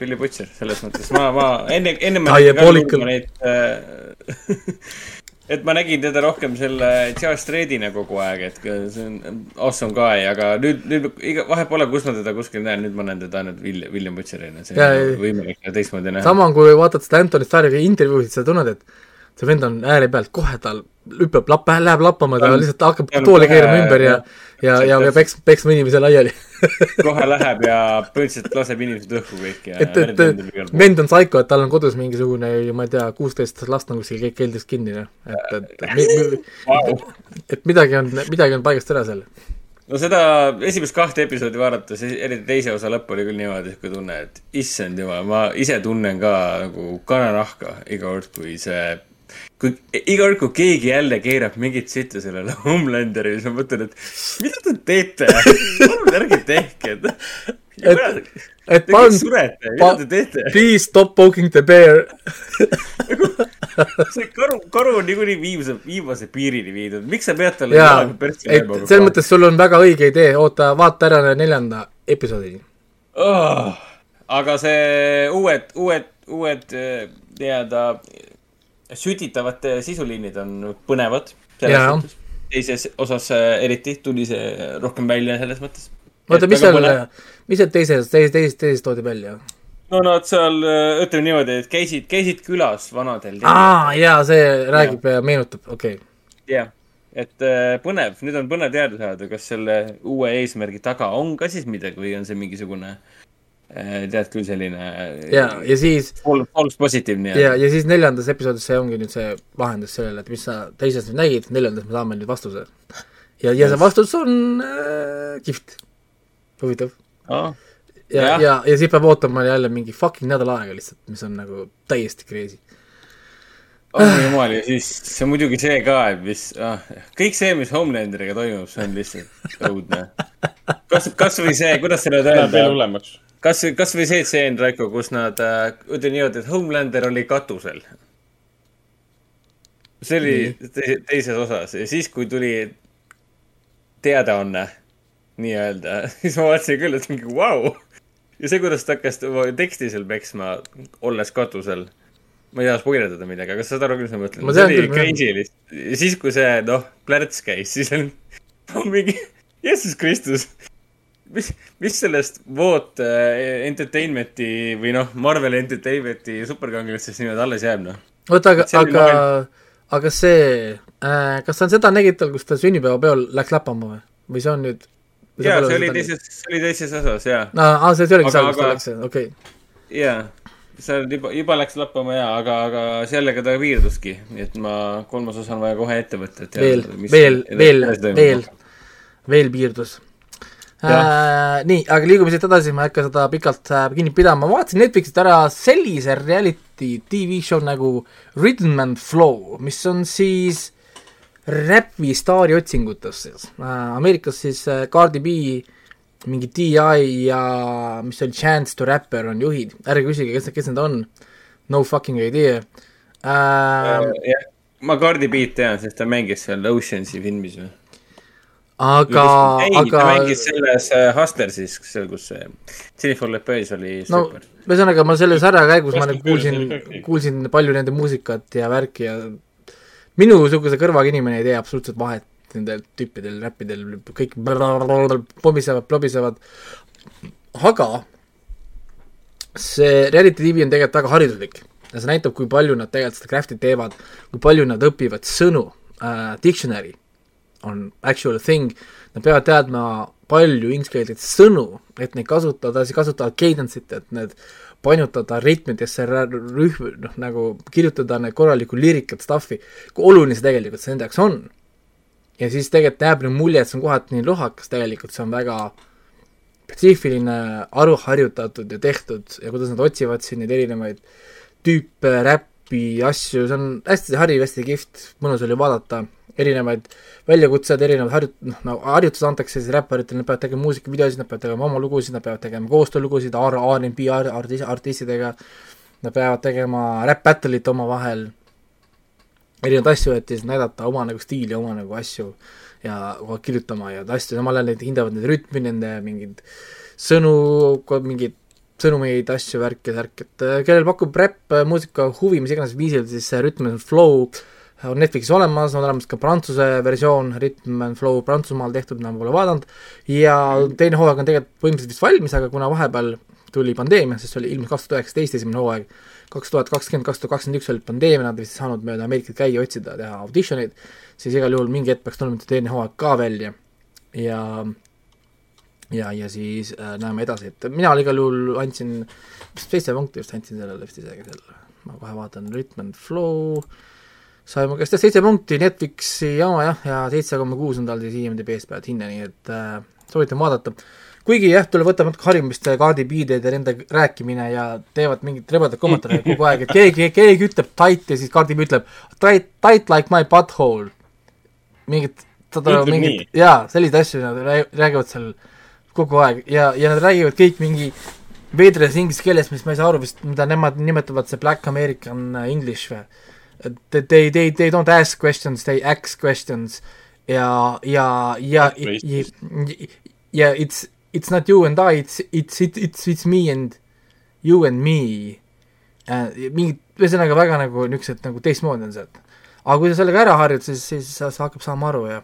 Billy Butcher selles mõttes, ma, ma enne, enne ma nägin Karl. Urbanit äh, <laughs> et ma nägin teda rohkem selle Charles Stradina kogu aeg, et see on awesome guy, aga nüüd, nüüd iga, vahet pole, kus ma teda kuskil näen, nüüd ma näen teda ainult William, William Butcherina, see on nagu võimalik teistmoodi näha. sama, kui vaatad seda Anthony Starri intervjuusid, sa tunned, et see vend on ääre pealt, kohe tal hüppab lapp, läheb lappama, ta lihtsalt hakkab tooli keerama ümber ja ja, ja, ja peks, peksma inimese laiali. <laughs> kohe läheb ja põhimõtteliselt laseb inimesed õhku kõik ja et, et et vend on psycho, et tal on kodus mingisugune, ma ei tea, kuusteist last on kuskil kõik keldris kinni, noh. et, et, et, et midagi on, midagi on paigast ära seal. no seda esimest kahte episoodi vaadates, eriti teise osa lõpp oli küll niimoodi sihuke tunne, et issand jumal, ma ise tunnen ka nagu kananahka iga kord, kui see, kui iga kord, kui keegi jälle keerab mingit sitta sellele <laughs> Homelanderile, siis ma mõtlen, et mida te teete? palun ärge tehke, et et, palun, mida te teete? please stop poking the bear. <laughs> see karu, karu on niikuinii viimase, viimase piirini viidud, miks sa pead talle jalaga, persse et selles mõttes sul on väga õige idee, oota, vaata ära neljanda episoodi. oh,. aga see uued, uued, uued eh, nii-öelda sütitavad sisuliinid on põnevad. Teises osas eh, eriti tuli see rohkem välja selles mõttes. oota, mis seal, mis seal teises, teises, teises, teises toodi välja? no nad seal, ütleme niimoodi, et käisid, käisid külas vanadel. aa, jaa, see räägib ja meenutab, okei okay.. jah, et eh, põnev, nüüd on põnev teada saada, kas selle uue eesmärgi taga on ka siis midagi või on see mingisugune tead küll, selline ja, ja siis false positive ja, nii-öelda. ja siis neljandas episoodis see ongi nüüd see lahendus sellele, et mis sa teises nüüd nägid, neljandas me saame nüüd vastuse. ja, ja see vastus on äh, kihvt, huvitav. ja, ja, Jah. ja, ja siis peab ootama jälle mingi fucking nädal aega lihtsalt, mis on nagu täiesti crazy. oh jumal, ja siis see on muidugi see ka, et mis ah,, kõik see, mis Homelanderiga toimub, see on lihtsalt õudne. kas, kasvõi see, kuidas seda Läheb veel öelda, hullemaks. kas, kasvõi see tseen, Raiko, kus nad äh,, ütlen niimoodi, et Homelander oli katusel. see oli te teises osas ja siis, kui tuli teadaanne nii-öelda, <laughs> siis ma vaatasin küll, et mingi vau wow.. ja see, kuidas ta hakkas teksti seal peksma, olles katusel. ma ei taha spoilerdada midagi, aga sa saad aru küll, mis ma mõtlen. See oli crazy lihtsalt. ja siis, kui see, noh, plärts käis, siis on <laughs> mingi, Jeesus Kristus. mis, mis sellest Voot äh, Entertainmenti või noh, Marvel Entertainmenti superkangelastest niimoodi alles jääb, noh. oota, aga, See oli aga aga see äh,, kas sa on seda nägital, kus ta sünnipäevapeol läks läpama või, või see on nüüd? jaa, see oli teises, see oli teises osas, jaa. aa, see, see Aga- seal, kus ta läks, okei okay.. jaa, seal juba, juba läks lappama jaa, aga, aga sellega ta piirduski, nii et ma, kolmas osa on vaja kohe ette võtta, et veel, mis veel, veel veel, veel piirdus äh,. nii, aga liigume siit edasi, ma ei hakka seda pikalt äh, kinni pidama, ma vaatasin Netflixist ära sellise reality tv show nagu Rhythm and Flow, mis on siis räpi staari otsingutes siis äh,. Ameerikas siis äh, Cardi B, mingi DI ja mis see oli, Chance to Rapper on juhid, ärge küsige, kes, kes need on, no fucking idea äh,. jah, ma Cardi Beat tean, sest ta mängis seal Oceansi filmis või? aga, aga ta mängis selles äh, Hustlersis, seal, kus see Jennifer Lopez oli no super. ühesõnaga ma selle sarja käigus ma Vastab nagu kuulsin kuulsin palju nende muusikat ja värki ja minusuguse kõrvaga inimene ei tee absoluutselt vahet nendel tüüpidel, räppidel, kõik pomisevad, plobisevad, aga see reality tv on tegelikult väga hariduslik ja see näitab, kui palju nad tegelikult seda craft'i teevad, kui palju nad õpivad sõnu uh,, dictionary on actual thing, nad peavad teadma palju inglise sõnu, et neid kasutada, siis kasutavad cadence'it, et need painutada ritmidesse, rühm, noh nagu kirjutada need korralikku liirikat stuff'i, kui oluline see tegelikult see nende jaoks on. ja siis tegelikult jääb nüüd mulje, et see on kohati nii lohakas, tegelikult see on väga spetsiifiline, aruharjutatud ja tehtud ja kuidas nad otsivad siin neid erinevaid tüüpe, räppi, asju, see on hästi hariv, hästi kihvt, mõnus oli vaadata, erinevaid väljakutsed, erinevad harjut-, noh, nagu harjutused antakse siis räpparitele, nad peavad tegema muusikavideosid, nad peavad tegema oma lugusid, nad peavad tegema koostöölugusid R, R&B arti-, artistidega, nad peavad tegema räpp battle'it omavahel, erinevaid asju, et siis näidata oma nagu stiili, oma nagu asju ja kogu aeg kirjutama ja asju, samal ajal need hindavad neid rütmi, nende mingeid sõnu, mingeid sõnumeid, asju, värke, särk, et äh, kellel pakub räpp, muusika huvi mis iganes viisil, siis see and Flow on Netflixis olemas, on olemas ka prantsuse versioon, Rhythm and Flow Prantsusmaal tehtud, ma pole vaadanud, ja teine hooaeg on tegelikult põhimõtteliselt vist valmis, aga kuna vahepeal tuli pandeemia, sest see oli ilmus kaks tuhat üheksateist esimene hooaeg, kaks tuhat kakskümmend, kaks tuhat kakskümmend üks oli pandeemia, nad vist ei saanud mööda Ameerikat käia, otsida, teha auditioneid, siis igal juhul mingi hetk peaks tulema teine hooaeg ka välja. Ja ja, ja siis äh, näeme edasi, et mina igal juhul andsin seitse punkti vist andsin sellele vist isegi sellele, ma kohe vaatan, Rhythm and Flow. sai mu käest jah seitse punkti Netflixi jama jah, ja seitse koma kuus on tal siis IMDB-s pealt hinne, nii et äh, soovitan vaadata. kuigi jah, tuleb võtta natuke harimist Cardi B-de ja nende rääkimine ja teevad mingit rebadat kommentaare kogu aeg, et keegi, keegi ütleb tight ja siis Cardi B ütleb tight, tight like my butthole. mingit, mingit jaa, selliseid asju nad rää- räägivad seal kogu aeg ja, ja nad räägivad kõik mingi veidras inglise keeles, mis ma ei saa aru vist, mida nemad nimetavad see black american english või. They, they, they, they don't ask questions, they ask questions. Ja, ja, ja, ja it's, it's not you and I, it's, it's, it's, it's, it's me and you and me. Äh,. mingid, ühesõnaga väga nagu niisugused nagu teistmoodi on sealt. aga kui sa sellega ära harjud, siis, siis sa, sa hakkab saama aru ja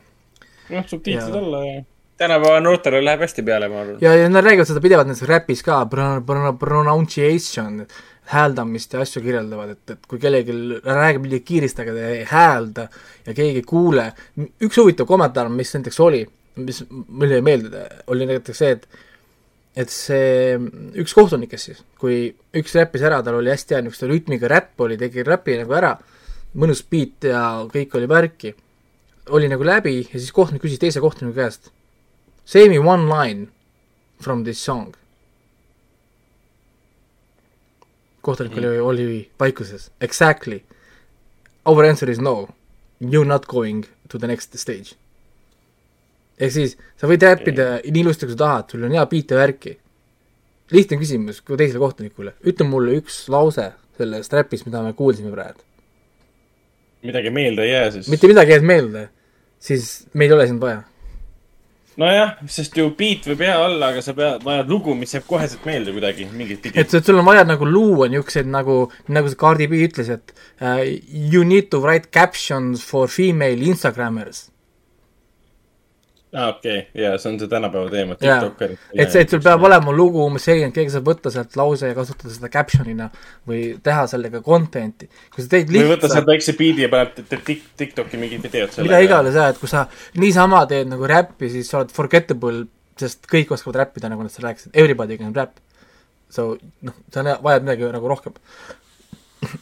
noh, subtiitrid alla ja tänapäeva noortele läheb hästi peale, ma arvan. ja, ja nad räägivad seda pidevalt näiteks räpis ka, pronunciation, hääldamist ja asju kirjeldavad, et, et kui kellelgi räägib midagi kiiresti, aga ta ei häälda ja keegi ei kuule, üks huvitav kommentaar, mis näiteks oli, mis mulle jäi meelde, oli näiteks see, et et see üks kohtunikest siis, kui üks räppis ära, tal oli hästi hea niisuguse rütmiga räpp oli, tegi räpi nagu ära, mõnus beat ja kõik oli värki, oli nagu läbi ja siis kohtunik küsis teise kohtuniku käest, say me one line from this song. Kohtunik oli, oli vaikuses, exactly. Our answer is no, you not going to the next stage. ehk siis sa võid räppida nii ilusti, kui sa tahad, sul on hea beat ja värki. lihtne küsimus kui teisele kohtunikule, ütle mulle üks lause sellest räpist, mida me kuulsime praegu. midagi meelde ei jää siis. mitte midagi ei jäänud meelde, siis meil ei ole sind vaja. nojah, sest ju beat võib hea olla, aga sa pead, vajad lugu, mis jääb koheselt meelde kuidagi mingit pidi et. sul on vaja nagu luua niisuguseid nagu, nagu see Cardi B ütles, et uh, you need to write captions for female Instagrammers. aa, okei, jaa, see on see tänapäeva teema, jaa, tiktokerid. et see, et sul peab olema lugu umbes et keegi saab võtta sealt lause ja kasutada seda caption'ina või teha sellega content'i. kui sa teed või võtta sealt lihtsalt, väikse biidi ja paned tik-, tiktoki mingid videod sellega. mida iganes jah, et kui sa niisama teed nagu räppi, siis sa oled forgettable, sest kõik oskavad räppida, nagu nad seal rääkisid, everybody can rap. So noh, sa vajad midagi nagu rohkem.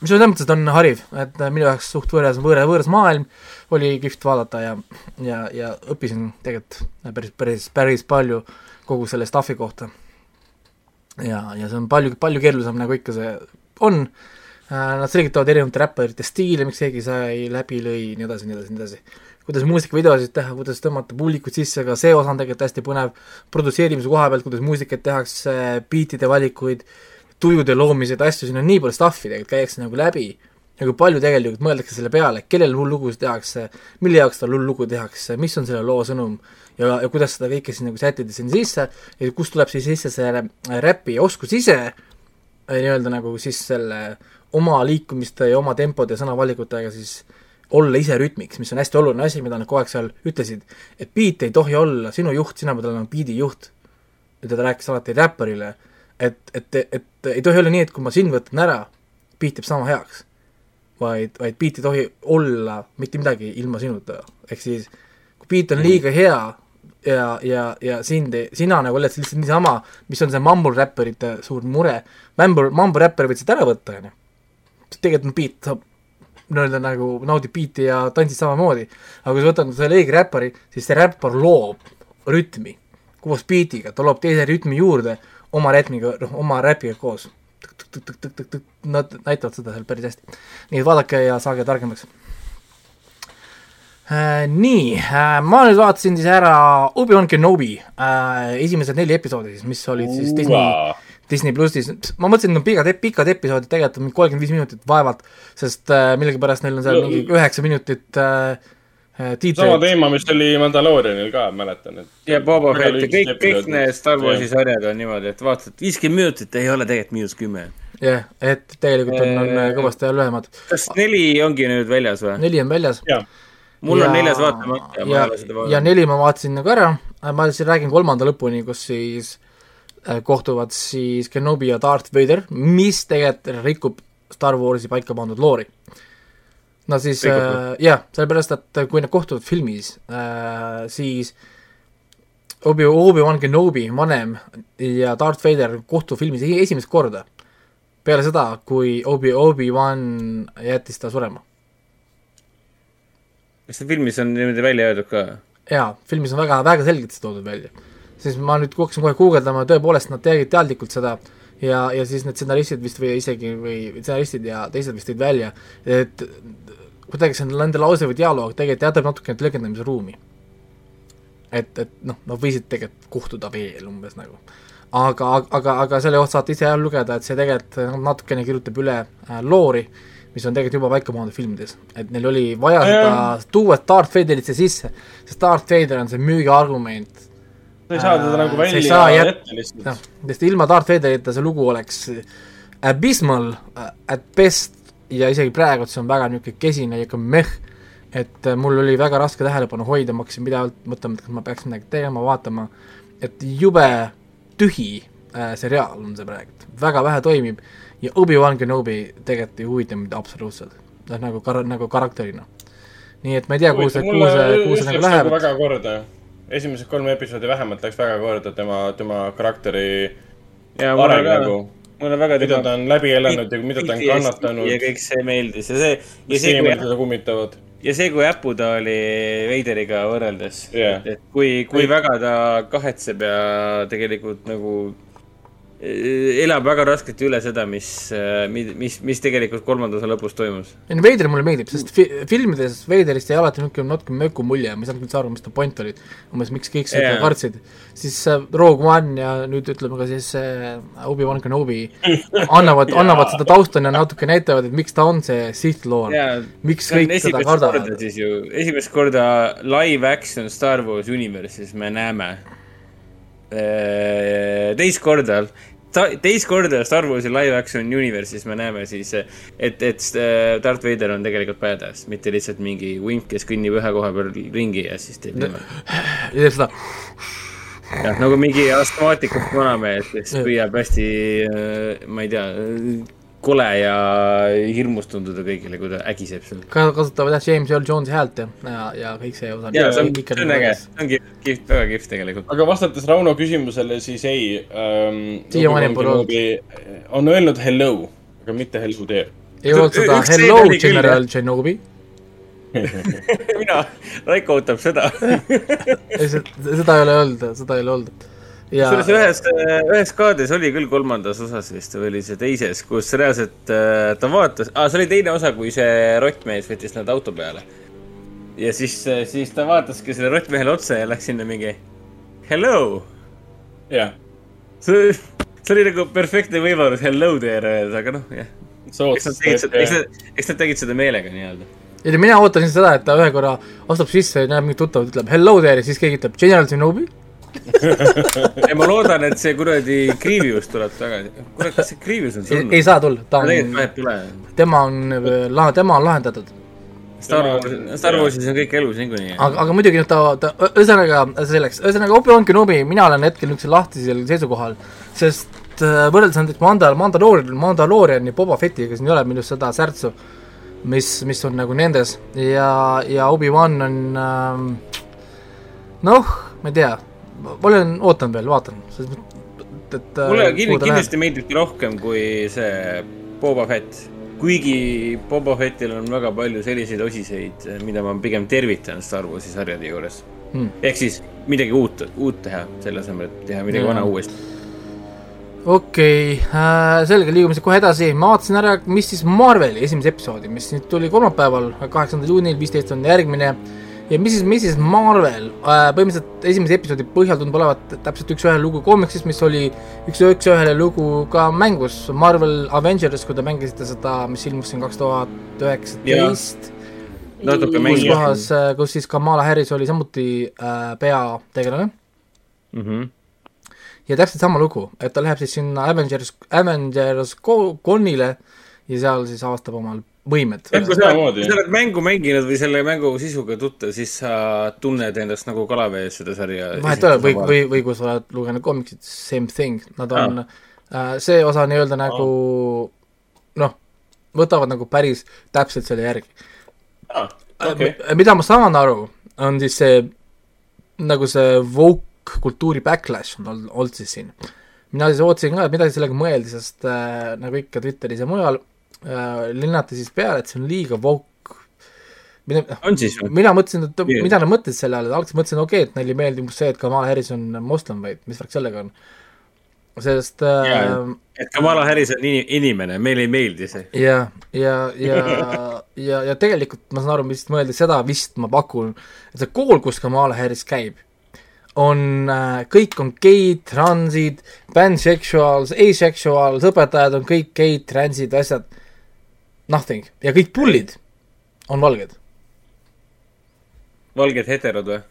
Mis selles mõttes, et on hariv, et äh, minu jaoks suht võõras, võõras, võõras maailm, oli kihvt vaadata ja, ja, ja õppisin tegelikult päris, päris, päris palju kogu selle stuff'i kohta. ja, ja see on palju, palju keerulisem, nagu ikka see on. Nad selgitavad erinevate räpparite stiile, miks keegi sai läbi lõi, nii edasi, nii edasi, nii edasi. kuidas muusikavideosid teha, kuidas tõmmata publikut sisse, ka see osa on tegelikult hästi põnev. produtseerimise koha pealt, kuidas muusikat tehakse, beatide valikuid, tujude loomised, asju, siin on nii palju stuff'i tegelikult käiakse nagu läbi ja kui palju tegelikult mõeldakse selle peale, kellele hull lugusid tehakse, mille jaoks seda hull lugu tehakse, mis on selle loo sõnum ja, ja kuidas seda kõike siis nagu sättida sinna sisse ja kust tuleb siis sisse see räpi oskus ise äh, nii-öelda nagu siis selle oma liikumiste ja oma tempode ja sõnavalikutega siis olla ise rütmiks, mis on hästi oluline asi, mida nad kogu aeg seal ütlesid, et beat ei tohi olla sinu juht, sina pead olema beat'i juht. ja ta rääkis alati räpparile, et, et, et ei tohi olla nii, et kui ma sind võtan ära, beat jääb sama heaks. vaid, vaid beat ei tohi olla mitte midagi ilma sinuta, ehk siis kui beat on liiga hea ja, ja, ja sind, sina nagu oled lihtsalt niisama, mis on see mumble räpparite suur mure, mumble, mumble räppar võid siit ära võtta, on ju. tegelikult on beat, saab nii-öelda nagu naudib beat'i ja tantsid samamoodi. aga kui sa võtad selle õige räppari, siis see räppar loob rütmi koos beat'iga, ta loob teise rütmi juurde oma rätmiga, noh, oma räpiga koos. Nad näitavad seda seal päris hästi. nii et vaadake ja saage targemaks äh,. nii äh,, ma nüüd vaatasin siis ära Obi-Wan Kenobi äh, esimesed neli episoodi siis, mis olid siis Disney Disney plussis, ma mõtlesin, et on pikad, pikad episoodid, tegelikult on mingi kolmkümmend viis minutit vaevalt, sest äh, millegipärast neil on seal mingi üheksa minutit äh, äh, sama tiitreid. teema, mis oli Mandaloorianil ka, mäletan, et. ja Boba Fett ja kõik, kõik need Star Warsi sarjad on niimoodi, et vaatad, viiskümmend minutit ei ole tegelikult miinus kümme. jah, et tegelikult on, on äh, kõvasti ajal lühemad. kas neli ongi nüüd väljas või? neli on väljas. mul on neljas vaatamata ja ma ei ole seda ja vaadanud. neli ma vaatasin nagu ära, ma siis räägin kolmanda lõpuni, kus siis äh, kohtuvad siis Kenobi ja Darth Vader, mis tegelikult rikub Star Warsi paika pandud loori. No siis äh, jah, sellepärast, et kui nad kohtuvad filmis äh,, siis Obi, Obi-Wan Kenobi vanem ja Darth Vader kohtuvad filmis e- esimest korda peale seda, kui Obi, Obi-Wan jättis ta surema kas see filmis on niimoodi välja öeldud ka? jaa, filmis on väga, väga selgelt see toodud välja. siis ma nüüd hakkasin kohe guugeldama, tõepoolest nad tegid teadlikult seda ja, ja siis need stsenaristid vist või isegi või stsenaristid ja teised vist tõid välja, et kuidagi see nende lause või dialoog tegelikult jätab natukene tõlgendamise ruumi. et, et noh, nad võisid tegelikult kohtuda veel umbes nagu. aga, aga, aga selle kohta saate ise jah lugeda, et see tegelikult natukene kirjutab üle äh, loori, mis on tegelikult juba paika pandud filmides, et neil oli vaja seda tuua Darth Vaderit siia sisse, sest Darth Vader on see müügiargument sa ei saa teda nagu Sa ei välja saa jät- jätta lihtsalt. noh, sest ilma Darth Vaderita see lugu oleks abysmal uh, at best. Ja isegi praegu see on väga niisugune kesine ja ikka meh, et uh, mul oli väga raske tähelepanu hoida, ma hakkasin pidevalt mõtlema, et kas ma peaks midagi tegema, vaatama, et jube tühi uh, seriaal on see praegu, väga vähe toimib ja Obi-Wan Kenobi tegelikult ei huvita mind absoluutselt, noh nagu kar-, nagu karakterina. nii et ma ei tea, kuhu see, kuhu see, kuhu see nagu läheb, väga korda. Esimesed kolm episoodi vähemalt läks väga korda tema, tema karakteri areng nagu, mulle väga mida ta on läbi elanud ja mida ta on kannatanud ja. kõik see meeldis ja see, ja see, kui, teda kummitavad. ja see, kui äpu ta oli Veideriga võrreldes Jah. et kui, kui väga ta kahetseb ja tegelikult nagu elab väga raskelt üle seda, mis, mis, mis tegelikult kolmanda osa lõpus toimus. ei no Veider mulle meeldib, sest fi-, filmides Veiderist jäi alati niisugune natuke möku mulje, ma ei saanud üldse aru, mis ta point oli. umbes miks kõik seda yeah. kartsid. siis äh, Rogue One ja nüüd ütleme ka siis äh, Obi-Wan Kenobi <laughs> annavad annavad seda tausta ja natuke näitavad, et miks ta on see Sith Lord. miks kõik seda kardavad siis ju, esimest korda live action Star Wars Universe'is me näeme. Teist korda, teist korda Star Warsi live action Universe'is me näeme siis, et, et äh, Darth Vader on tegelikult badass, mitte lihtsalt mingi vimp, kes kõnnib ühe koha peal ringi ja siis teeb niimoodi. <laughs> ja seda, jah, nagu mingi astmaatikust vanamees, kes püüab hästi, ma ei tea, kole ja hirmus tunduda kõigile, kui ta ägiseb seal. ka kasutavad jah James Earl Jones'i häält ja, ja, ja kõik see osa. ja see on, see on äge, see on kihvt, väga kihvt tegelikult. aga vastates Rauno küsimusele, siis ei ähm,. Siiamaani pole olnud. on öelnud hello, aga mitte hello there. ei olnud seda Hello General Shinobi, <laughs> mina, Raiko ootab seda. seda ei ole olnud, seda ei ole olnud. Ja kusjuures ühes, ühes kaadris oli küll kolmandas osas vist või oli see teises, kus reaalselt äh, ta vaatas ah,, see oli teine osa, kui see rottmees võttis nad auto peale. ja siis, siis ta vaataski sellele rottmehele otsa ja läks sinna mingi hello. jah, see, see oli nagu perfektne võimalus hello there öelda, aga noh, jah. eks nad tegid seda, eks nad, eks nad tegid seda meelega nii-öelda. ja mina ootasin seda, et ta ühe korra astub sisse ja näeb mingit tuttavat, ütleb hello there ja siis keegi ütleb General Shinobi. <laughs> ja ma loodan, et see kuradi Grievous tuleb tagasi. kurat, kas see Grievous on ei surnud? ei saa tulla, ta on, tema on tema on lahendatud. Star Wars, Star Warsis on kõik elus niikuinii. aga, aga muidugi noh, ta, ta, ühesõnaga selleks, ühesõnaga Obi-Wan Kenobi, mina olen hetkel niisugusel lahtisel seisukohal, sest äh, võrreldes näiteks Mandal-, Mandaloorian, Mandalooriani Boba Fettiga, siin ei ole minu arust seda särtsu, mis, mis on nagu nendes ja, ja Obi-Wan on ähm, noh, ma ei tea, olen, ootan veel, vaatan, selles mõttes, et äh, mulle kuhu kindlasti, kindlasti meeldibki rohkem kui see Boba Fett. kuigi Boba Fettil on väga palju selliseid osiseid, mida ma pigem tervitan Star Warsi sarjade juures Hmm. ehk siis midagi uut, uut teha, selle asemel, et teha midagi Jaa. vana uuesti. okei okay, äh,, selge, liigume siit kohe edasi, ma vaatasin ära, mis siis Marveli esimese episoodi, mis nüüd tuli kolmapäeval, kaheksandal juunil, viisteist on järgmine ja mis siis, mis siis Marvel äh,, põhimõtteliselt esimese episoodi põhjal tundub olevat täpselt üks-ühele lugu koomiksis, mis oli üks, üks-ühele lugu ka mängus Marvel Avengers, kui te mängisite seda, mis ilmus siin kaks tuhat üheksateist. natuke kus mängis. kohas, kus siis Kamala Harris oli samuti äh, peategelane Mhm. ja täpselt sama lugu, et ta läheb siis sinna Avengers, Avengers Conile ja seal siis avastab omal võimed. kui sa oled mängu mänginud või selle mängu sisuga tuttav, siis sa tunned endast nagu kalavees seda sarja. vahet ei ole, või, või, või kui sa oled lugenud koomiksit, same thing, nad on äh,, see osa nii-öelda nagu noh, võtavad nagu päris täpselt selle järgi. okei, mida ma saan aru, on siis see nagu see woke kultuuri backlash on olnud, olnud siis siin. mina siis ootasin ka, et midagi sellega mõeldi, sest äh, nagu ikka Twitteris ja mujal äh, linnati siis peale, et see on liiga woke. mida, või? mina mõtlesin, et Nii. mida nad mõtlesid selle all, et alguses mõtlesin, okei okay,, et neile ei meeldi umbes see, et Kamala Harris on moslem või mis värk sellega on. sest äh, Jaa, et Kamala Harris on ini- inimene, meile ei meeldi see. ja, ja, ja, ja, ja tegelikult ma saan aru, mis mõeldi seda vist ma pakun, et see kool, kus Kamala Harris käib, on äh,, kõik on geid, transid, pansexuals, asexuals, õpetajad on kõik geid, transid, asjad, nothing ja kõik pullid on valged, valged heterod või?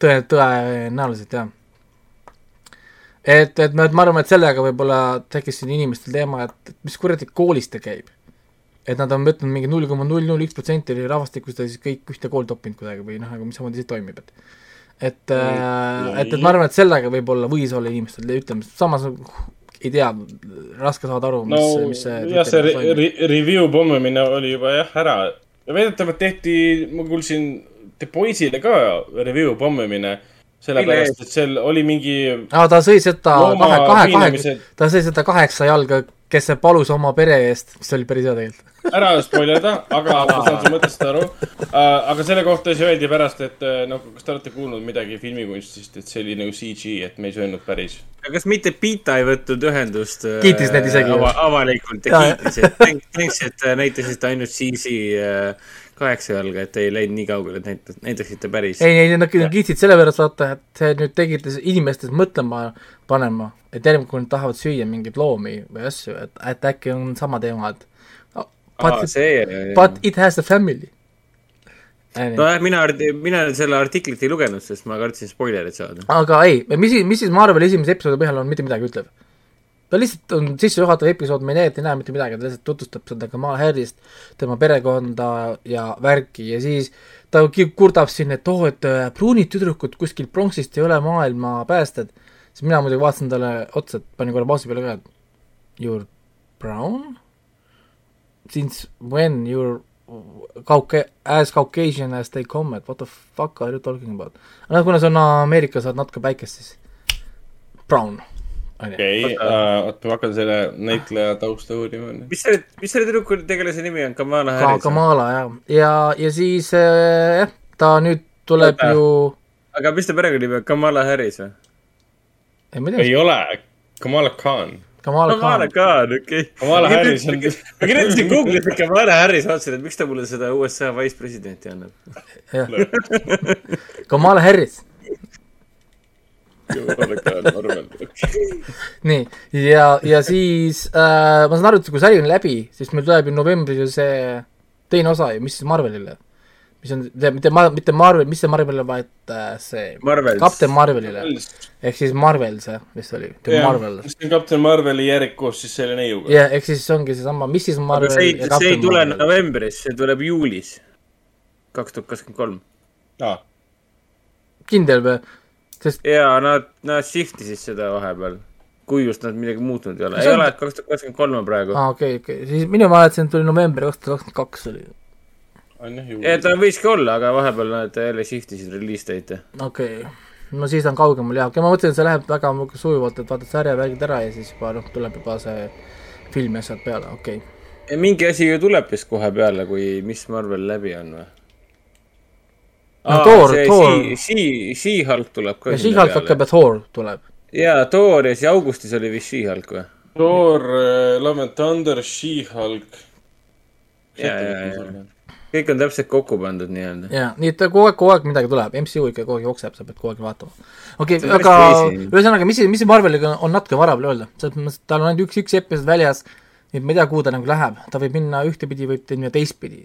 tõe, tõenäoliselt jah. et, et ma, ma arvan, et sellega võib-olla tekkis siin inimestel teema, et mis kuradi koolis ta käib. et nad on võtnud mingi null koma null null üks protsenti rahvastikust ja siis kõik ühte kooli toppinud kuidagi või noh, nagu mismoodi see toimib, et et et, et ma arvan, et sellega võib-olla võis olla inimestel ütlemas, samas ei tea, raske saada aru, no mis, mis see jah, see re re review pommimine oli juba jah ära. Ja väidetavalt tehti, ma kuulsin The Boys'ile ka review pommimine sellepärast, et seal oli mingi aa, ta sõi seda kahe, kahe, kahe ta sõi seda kaheksa jalga, kes see palus oma pere eest, mis oli päris hea tegelikult. ära spoilerda, aga ma saan su mõttest aru. aga selle kohta siis öeldi pärast, et äh, nagu, kas te olete kuulnud midagi filmikunstist, et see oli nagu CG, et me ei söönud päris. aga kas mitte Pita ei võtnud ühendust äh, Kiitis neid isegi. ava, avalikult Jaa, ja kiitis, et thanks- et äh, näitasite ainult CC äh, kaheksa jalga, et ei läinud nii kaugele, et näitas-, näitaksite päris. ei, ei, nad kiitsid sellepärast, vaata, et see nüüd tegite inimestes mõtlema panema, et järgmine kord tahavad süüa mingeid loomi või asju, et, et äkki on sama teema, et aa, but, see. but it has a family. nojah, mina, mina selle artiklit ei lugenud, sest ma kartsin spoilerit saada. aga ei, mis, mis siis Marveli esimese episoodi põhjal on mitte midagi ütlev. Ta lihtsalt on sissejuhatav episood, me ei näe, et ei näe mitte midagi, ta lihtsalt tutvustab seda Kamal Harrist, tema perekonda ja värki ja siis ta kurdab siin, et oo, et äh, pruunid tüdrukud kuskilt pronksist ei ole maailma päästjad. siis mina muidugi vaatasin talle otsa, panin korra pausi peale ka, et you are brown? Since when you are Cauca-, as Caucasian as they come, et what the fuck are you talking about? noh, kuna see on Ameerikas, saad natuke päikest, siis brown. okei, oota, ma hakkan selle näitleja tausta uurima. mis selle, mis selle tüdruku tegelase nimi on, Kamala ka Harris? Kamala jah, ja, ja siis äh, jah, ta nüüd tuleb Oota. ju, aga mis ta perekonnanimi on, Kamala Harris või? ei ma ei ole, Kamala Khan. Kamala Kamala Khan, Khan, okei. Kamala Harris on- ma kirjutasin Google'isse Kamala Harris, vaatasin, et miks ta mulle seda USA vice presidenti annab. jah, Kamala Harris, Khan, ma arvan. nii, ja, ja siis äh, ma saan aru, et kui sari on läbi, siis meil tuleb ju novembris ju see teine osa ju, mis siis Marvelile, mis on, mitte ma-, mitte Marvel, mis see Marvelile, vaid äh, see Marvels. Kapten Marvelile, ehk siis Marvel see vist oli, Marvel. see on Kapten Marveli järg koos siis selle neiuga. jah, ehk siis ongi seesama, mis siis Marvel aga see ei, see ei tule Marvel. novembris, see tuleb juulis. kaks tuhat kakskümmend kolm. aa, kindel või? Sest ja nad, nad shift isid seda vahepeal. kui just nad midagi muutnud ei ole. Ei on- ole, et kaks tuhat kakskümmend kolm on praegu. aa, okei, okei, siis minu mäletasin, et tuli november kaks tuhat kakskümmend kaks oli, ja ta võiski olla, aga vahepeal nad jälle shift isid release date'e. okei okay.. no siis on kaugemal jah, okei, ma mõtlesin, et see läheb väga niisugune sujuvalt, et vaatad sarja värgid ära ja siis juba noh, tuleb juba see film ja sealt peale, okei okay.. mingi asi ju tuleb vist kohe peale, kui Miss Marvel läbi on või? No Thor- Thor- She, She-Hulk tuleb ka ja She-Hulk hakkab ja Thor tuleb. jaa, Thor ja siis augustis oli vist She-Hulk või? Thor, Love and Thunder, She-Hulk. ja, ja, ja, kõik on täpselt kokku pandud nii-öelda. jaa, nii et kogu aeg, kogu aeg midagi tuleb, MCU ikka kogu aeg jookseb, sa pead kogu aeg vaatama. okei okay,, aga ühesõnaga, mis, mis Marveliga on natuke vara veel öelda, selles mõttes, et tal on ainult üks, üks episood väljas, nii et ma ei tea, kuhu ta nagu läheb, ta võib minna ühtepidi, võib minna teistpidi.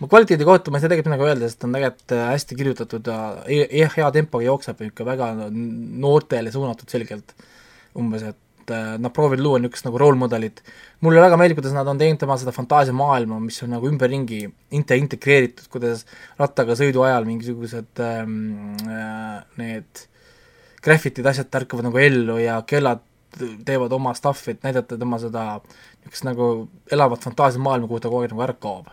ma kvaliteedi kohta ma ei saa tegelikult midagi öelda, sest ta on tegelikult äh, hästi kirjutatud ja hea, hea tempoga jookseb, ikka väga noortele suunatud selgelt umbes, et äh, nad proovivad luua niisugust nagu role modelit. mulle väga meeldib, kuidas nad on teinud tema seda fantaasiamaailma, mis on nagu ümberringi inte-, integreeritud, kuidas rattaga sõidu ajal mingisugused ähm, äh, need graffitid, asjad tärkavad nagu ellu ja kellad teevad oma stuff'i, et näidata tema seda niisugust nagu elavat fantaasiamaailma, kuhu ta kogu aeg nagu ära kaob.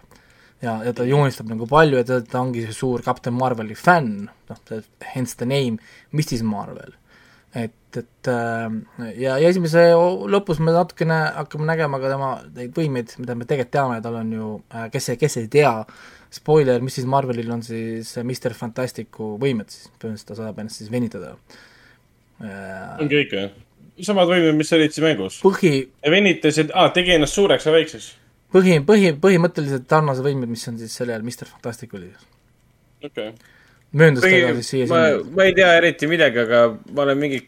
ja, ja ta joonistab nagu palju ja ta, ta ongi see suur Captain Marveli fänn, noh, hence the name, Mrs Marvel. et, et äh, ja, ja esimese lõpus me natukene hakkame nägema ka tema neid võimeid, mida me tegelikult teame, tal on ju, kes ei, kes ei tea, spoiler, Mrs Marvelil on siis Mr Fantasticu võimed siis, põhimõtteliselt ta saab ennast siis venitada äh,. ongi kõik või? Samad võimed, mis olid siis mängus. põhi, venitasid, aa, tegi ennast suureks ja väikseks. põhi, põhi, põhimõtteliselt sarnased võimed, mis on siis sellel Mr Fantasticul siis. okei okay.. mööndustega siis ma siia-sinna., ma ei tea eriti midagi, aga ma olen mingi,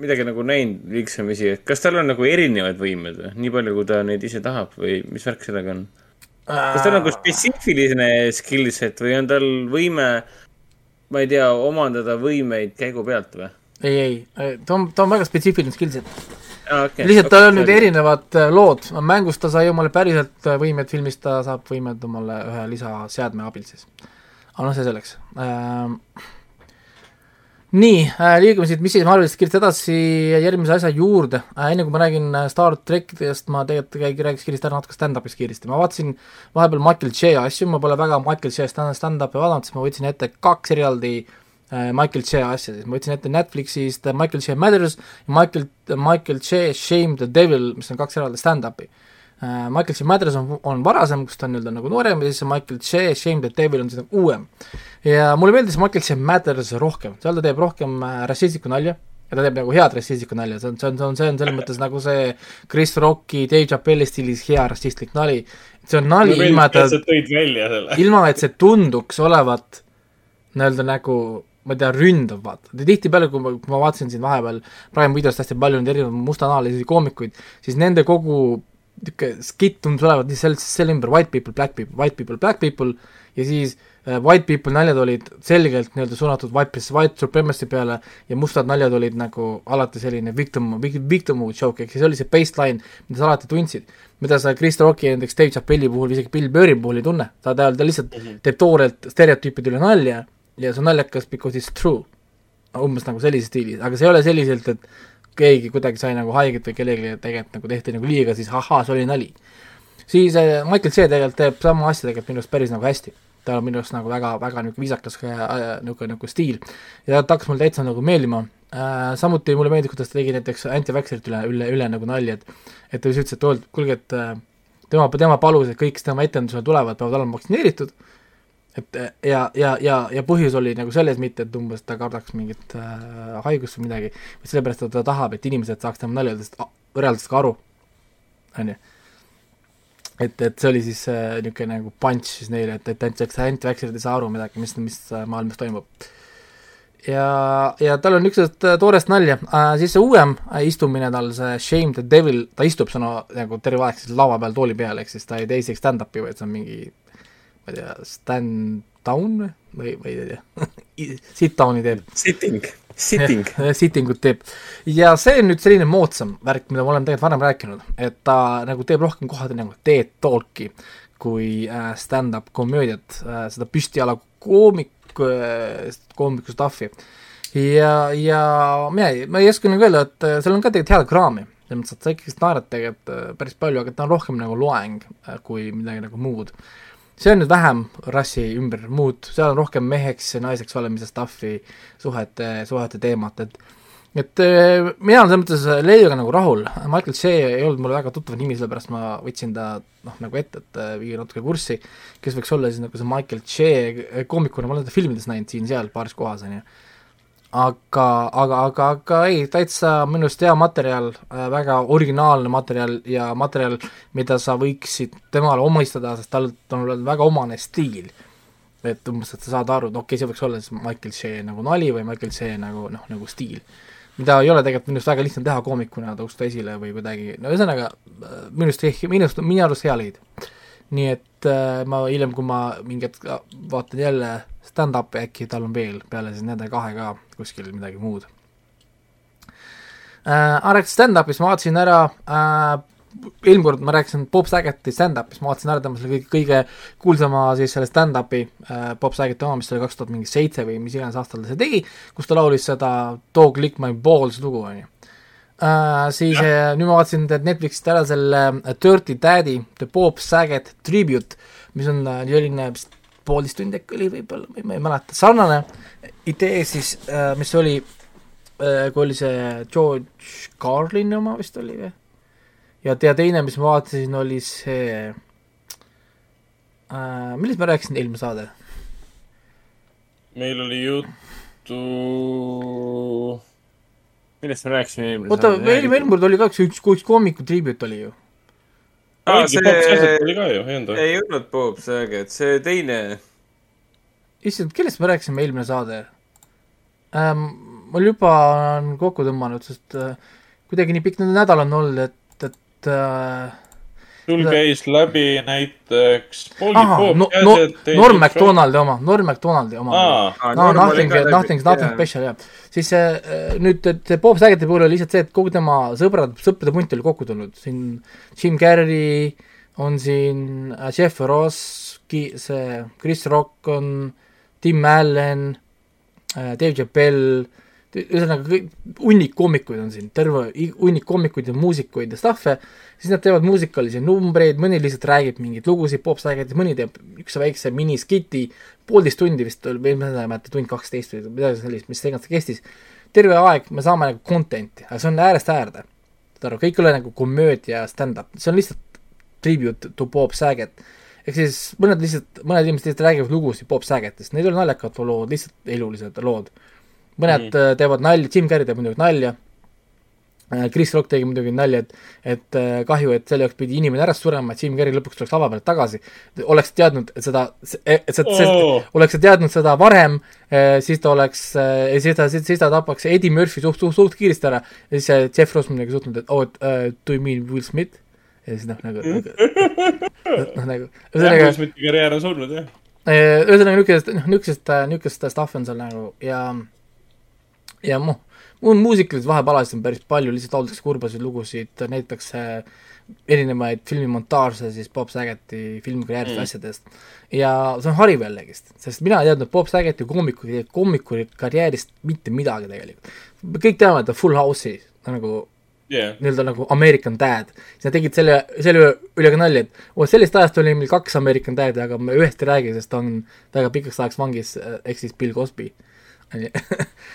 midagi nagu näinud liigsemisi, et kas tal on nagu erinevad võimed või, nii palju, kui ta neid ise tahab või mis värk sellega on? kas tal on nagu spetsiifiline skill set või on tal võime, ma ei tea, omandada võimeid käigu pealt või? ei, ei, ta on, ta on väga spetsiifiline skillset. Ah, okay. lihtsalt tal on nüüd. erinevad äh, lood, mängus ta sai omale päriselt äh, võimed, filmis ta saab võimed omale ühe lisaseadme abil siis. aga noh, see selleks ähm,. nii äh,, liigume siit Mrs Marvelist kiiresti edasi järgmise asja juurde äh,, enne kui ma räägin äh, Star trackidest, ma tegelikult räägiks kiiresti ära natuke stand-up'ist kiiresti, ma vaatasin vahepeal Michael J asju, ma pole väga Michael J stand- stand-up'i vaadanud, siis ma võtsin ette kaks eraldi äh, Michael Che asjadest, ma võtsin ette Netflixist äh, Michael Che Matters ja Michael, Michael Che Shame the Devil, mis on kaks eraldi stand-up'i. Äh, Michael Che Matters on, on varasem, kus ta on nii-öelda nagu noorem ja siis Michael Che Shame the Devil on siis nagu uuem. ja mulle meeldis Michael Che Matters rohkem, seal ta teeb rohkem äh, rassistlikku nalja ja ta teeb nagu head rassistlikku nalja, see on, see on, see on, see on selles mõttes nagu see Chris Rocki, Dave Chappelli stiilis hea rassistlik nali, see on nali ilma, et ta ilma, et see tunduks olevat nii-öelda nagu ma ei tea, ründav, vaata. tihtipeale, kui ma, kui ma vaatasin siin vahepeal Prime videost hästi palju neid erinevaid mustanahalisi koomikuid, siis nende kogu niisugune skitt tundus olevat lihtsalt selle, selle ümber white people, black people, white people, black people ja siis äh, white people naljad olid selgelt nii-öelda suunatud white, white supremacy peale ja mustad naljad olid nagu alati selline victim, victimhood joke, ehk siis oli see baseline, mida sa alati tundsid. mida sa Chris Rocki ja näiteks Dave Chappelli puhul, isegi Bill Burri puhul ei tunne, ta, ta, ta lihtsalt -hmm. teeb toorelt stereotüüpide üle nalja ja see on naljakas because it's true. umbes nagu sellises stiilis, aga see ei ole selliselt, et keegi kuidagi sai nagu haiget või kellelegi tegelikult nagu tehti nagu liiga, siis ahaa, see oli nali. siis äh, Michael C tegelikult teeb sama asja tegelikult minu arust päris nagu hästi. tal on minu arust nagu väga, väga niisugune viisakas äh, niisugune nagu stiil ja ta hakkas mulle täitsa nagu meeldima äh,. samuti mulle meeldib, kuidas ta tegi näiteks anti-vaxxerite üle, üle, üle nagu nalja, et et ta siis ütles, et kuulge, et äh, tema, tema palus, et kõik, kes tema etendusele tulevad, peavad olema vaktsineeritud et äh, ja, ja, ja, ja põhjus oli nagu selles mitte, et umbes ta kardaks mingit äh, haigust või midagi, vaid sellepärast, et ta tahab, et inimesed saaks tema naljadest, reaalselt ka aru, on ju. et, et see oli siis äh, niisugune nagu punch siis neile, et, et ainult see anti-vaxxerid ei saa aru midagi, mis, mis äh, maailmas toimub. ja, ja tal on niisugust äh, toorest nalja äh,, siis see uuem äh, istumine tal, see Shame the Devil, ta istub sõna nagu terve aeg siis laua peal tooli peal, ehk siis ta ei tee isegi stand-up'i, vaid see on mingi ma ei tea, stand down või, või ei tea, <laughs> sit down'i teeb. Sitting, sitting. <laughs> sitting ut teeb. ja see on nüüd selline moodsam värk, mida ma olen tegelikult varem rääkinud, et ta nagu teeb rohkem kohati nagu TED Talki kui äh, stand-up komöödiat äh,, seda püstijala koomik äh,, koomiku stuff'i. ja, ja mina ei, ma ei oska nagu öelda, et seal on ka tegelikult head kraami, selles mõttes, et sa ikkagi naerad tegelikult päris palju, aga ta on rohkem nagu loeng kui midagi nagu muud see on nüüd vähem rassi ümber muud, seal on rohkem meheks ja naiseks olemise stuff'i, suhete, suhete teemat, et et eh, mina olen selles mõttes Leiuga nagu rahul, Michael Shea ei olnud mulle väga tuttav nimi, sellepärast ma võtsin ta noh, nagu ette, et eh, viia natuke kurssi, kes võiks olla siis nagu see Michael Shea koomikuna, ma olen teda filmides näinud siin-seal paaris kohas, on ju aga, aga, aga, aga ei, täitsa minu arust hea materjal äh,, väga originaalne materjal ja materjal, mida sa võiksid temale omistada, sest tal on väga omane stiil. et umbes, et sa saad aru, et okei okay,, see võiks olla siis Michael Shea nagu nali või Michael Shea nagu noh, nagu stiil. mida ei ole tegelikult minu arust väga lihtne teha koomikuna tõusta esile või kuidagi, no ühesõnaga äh, minu arust, minu arust, minu arust hea leid. nii et äh, ma hiljem, kui ma mingi hetk vaatan jälle stand-up'i, äkki tal on veel peale siis nende kahe ka kuskil midagi muud äh,. rääkides stand-up'ist, ma vaatasin ära äh, eelmine kord ma rääkisin Bob Saget'i stand-up'ist, ma vaatasin ära tema selle kõige, kõige kuulsama siis selle stand-up'i äh, Bob Saget'i oma, mis oli kaks tuhat mingi seitse või mis iganes aastal ta seda tegi, kus ta laulis seda Dog lick my balls lugu, on ju Uh, siis uh, nüüd ma vaatasin et Netflixist ära selle uh, Dirty Daddy, The Bob Saget Tribute, mis on selline vist poolteist tundi äkki oli võib-olla, või ma ei mäleta, sarnane idee siis uh,, mis oli uh,, kui oli see George Carlini oma vist oli või? ja, ja teine, mis ma vaatasin, oli see uh,, millest ma rääkisin eelmine saade? meil oli juttu millest me rääkisime eelmine oota, eelmine, kord oli ka üks, üks, üks koomiku tribute oli ju. Aa, see- ei olnud või? ei olnud Bob Saget, see teine, issand, kellest me rääkisime eelmine saade ähm,? mul juba on kokku tõmmanud, sest äh, kuidagi nii pikk nädal on olnud, et, et äh, sul käis läbi näiteks Bob no, no, Saget, Norm MacDonaldi oma, Norm MacDonaldi oma. Aa, no nothing, nothing, nothing special jah. siis see äh, nüüd, et see Bob Saget'i puhul oli lihtsalt see, et kogu tema sõbrad, sõprade punt oli kokku tulnud, siin Jim Carrey on siin äh, Jeff Ross, see Chris Rock on, Tim Allen, Dave Chappelle, ühesõnaga kõik, hunnik koomikuid on siin, terve hunnik koomikuid ja muusikuid ja stuff'e, siis nad teevad muusikalisi numbreid, mõni lihtsalt räägib mingeid lugusid, Saget, mõni teeb niisuguse väikse miniskiti, poolteist tundi vist oli, või ma ei mäleta, tund kaksteist või midagi sellist, mis iganes kestis, terve aeg me saame nagu content'i, aga see on äärest äärde. saad aru, kõik ei ole nagu komöödia stand-up, see on lihtsalt tribute to Bob Saget. ehk siis mõned lihtsalt, mõned inimesed lihtsalt räägivad lugusid Bob Sagetist, need ei ole naljakad lood, lihtsalt elulised lood. mõned mm. teevad nalja, Jim Carrey teeb muidugi nalja, Chris Rock tegi muidugi nalja, et, et äh, kahju, et selle jaoks pidi inimene ära surema, et Jim Carrey lõpuks tuleks lava pealt tagasi. oleks teadnud, et seda, et see, see Oo. oleks ta teadnud seda varem, siis ta oleks, siis ta, siis ta tapaks Eddie Murphy suht, suht, suht kiiresti ära ja siis Jeff Ross muidugi suutnud, et oh, et uh, do you mean Will Smith? ja siis noh, nagu, nagu, <laughs> noh nagu, Will Smithi karjäär on surnud jah. Ühesõnaga niisugust, noh niisugust, niisugust stuff on seal nagu ja ja noh, mul muusikaliselt vahepeal on päris palju, lihtsalt lauldakse kurbasid lugusid, näidatakse erinevaid filmimontaaže siis Bob Saggeti filmikarjäärist mm. asjadest ja see on hariv jällegist, sest mina ei teadnud Bob Saggeti koomiku, koomiku karjäärist mitte midagi tegelikult. kõik teavad ta Full House'i nagu jah, nii-öelda nagu American Dad, siis nad tegid selle, selle üle ka nalja, et oo sellest ajast oli meil kaks American Dad'i, aga me ühest ei räägi, sest ta on väga pikaks ajaks vangis, ehk siis Bill Cosby.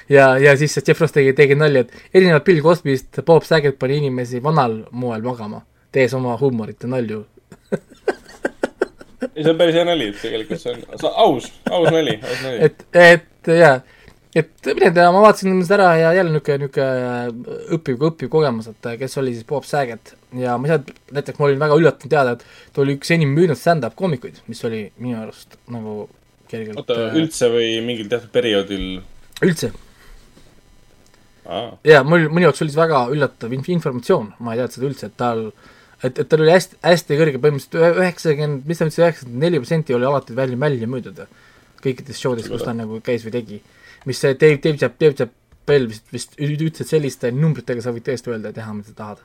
ja, ja siis Jeff Ross tegi, tegi nalja, et erinevalt Bill Cosby'st Bob Saget pani inimesi vanal moel magama, tees oma huumorit ja nalju. ei see on päris hea nali, tegelikult see on see aus, aus nali, aus nali. et, et jaa, et mine tea, ma vaatasin seda ära ja jälle niisugune, niisugune õppiv, õppiv kogemus, et kes oli siis Bob Saget ja ma ei saanud, näiteks ma olin väga üllatunud teada, et ta oli üks enim müünud stand-up koomikuid, mis oli minu arust nagu kergelt oota, üldse või mingil teatud perioodil? üldse, aa, jaa, mul, minu jaoks oli see väga üllatav inf- informatsioon, ma ei teadnud seda üldse, et tal et, et tal oli hästi, hästi kõrge, põhimõtteliselt ühe- üheksakümmend, mis ta ütles, üheksakümmend neli protsenti oli alati välja, välja müüdud kõikides showdes, kus ta nagu käis või tegi. mis see Dave, Dave Chapp, Dave Chappell vist, vist ütles, et selliste numbritega sa võid tõesti öelda ja teha, mida tahad.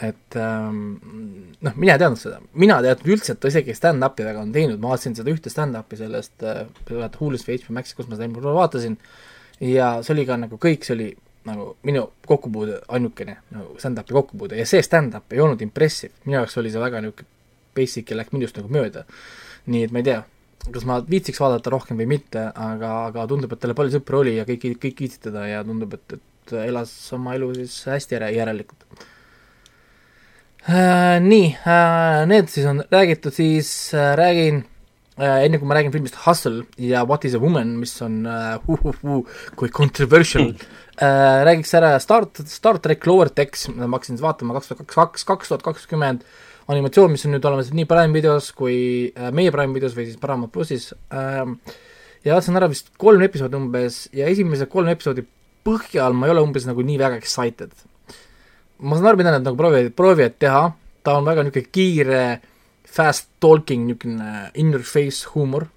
Et ähm, noh, mina ei teadnud seda, mina ei teadnud üldse, et ta isegi stand-up'i väga on teinud, ma vaatasin seda ühte stand-up'i sellest äh,, Hulus või HBO Maxis, kus ma seda eelmine kord vaatasin, ja see oli ka nagu kõik, see oli nagu minu kokkupuude ainukene nagu stand-up'i kokkupuude. Ja see stand-up ei olnud impressive, minu jaoks oli see väga niisugune basic ja läks minust nagu mööda. nii et ma ei tea, kas ma viitsiks vaadata rohkem või mitte, aga, aga tundub, et tal palju sõpru oli ja kõik, kõik kiitsid teda ja tundub, et, et elas oma elu siis hästi järelikult. Nii äh,, need siis on räägitud, siis äh, räägin äh, enne kui ma räägin filmist Hustle ja What is a woman, mis on äh, hu, hu, hu, kui controversial. Äh,, räägiks ära Star, Star track Lower Decks, ma hakkasin siis vaatama kaks tuhat kaks, kaks tuhat kakskümmend, animatsioon, mis on nüüd olemas nii Prime videos kui äh, meie Prime videos või siis Paramount plussis ähm, ja vaatasin ära vist kolm episoodi umbes ja esimese kolm episoodi põhjal ma ei ole umbes nagu nii väga excited. Ma saan aru, mida nad nagu proovivad, proovivad teha, ta on väga niisugune kiire fast talking niisugune in your face huumor,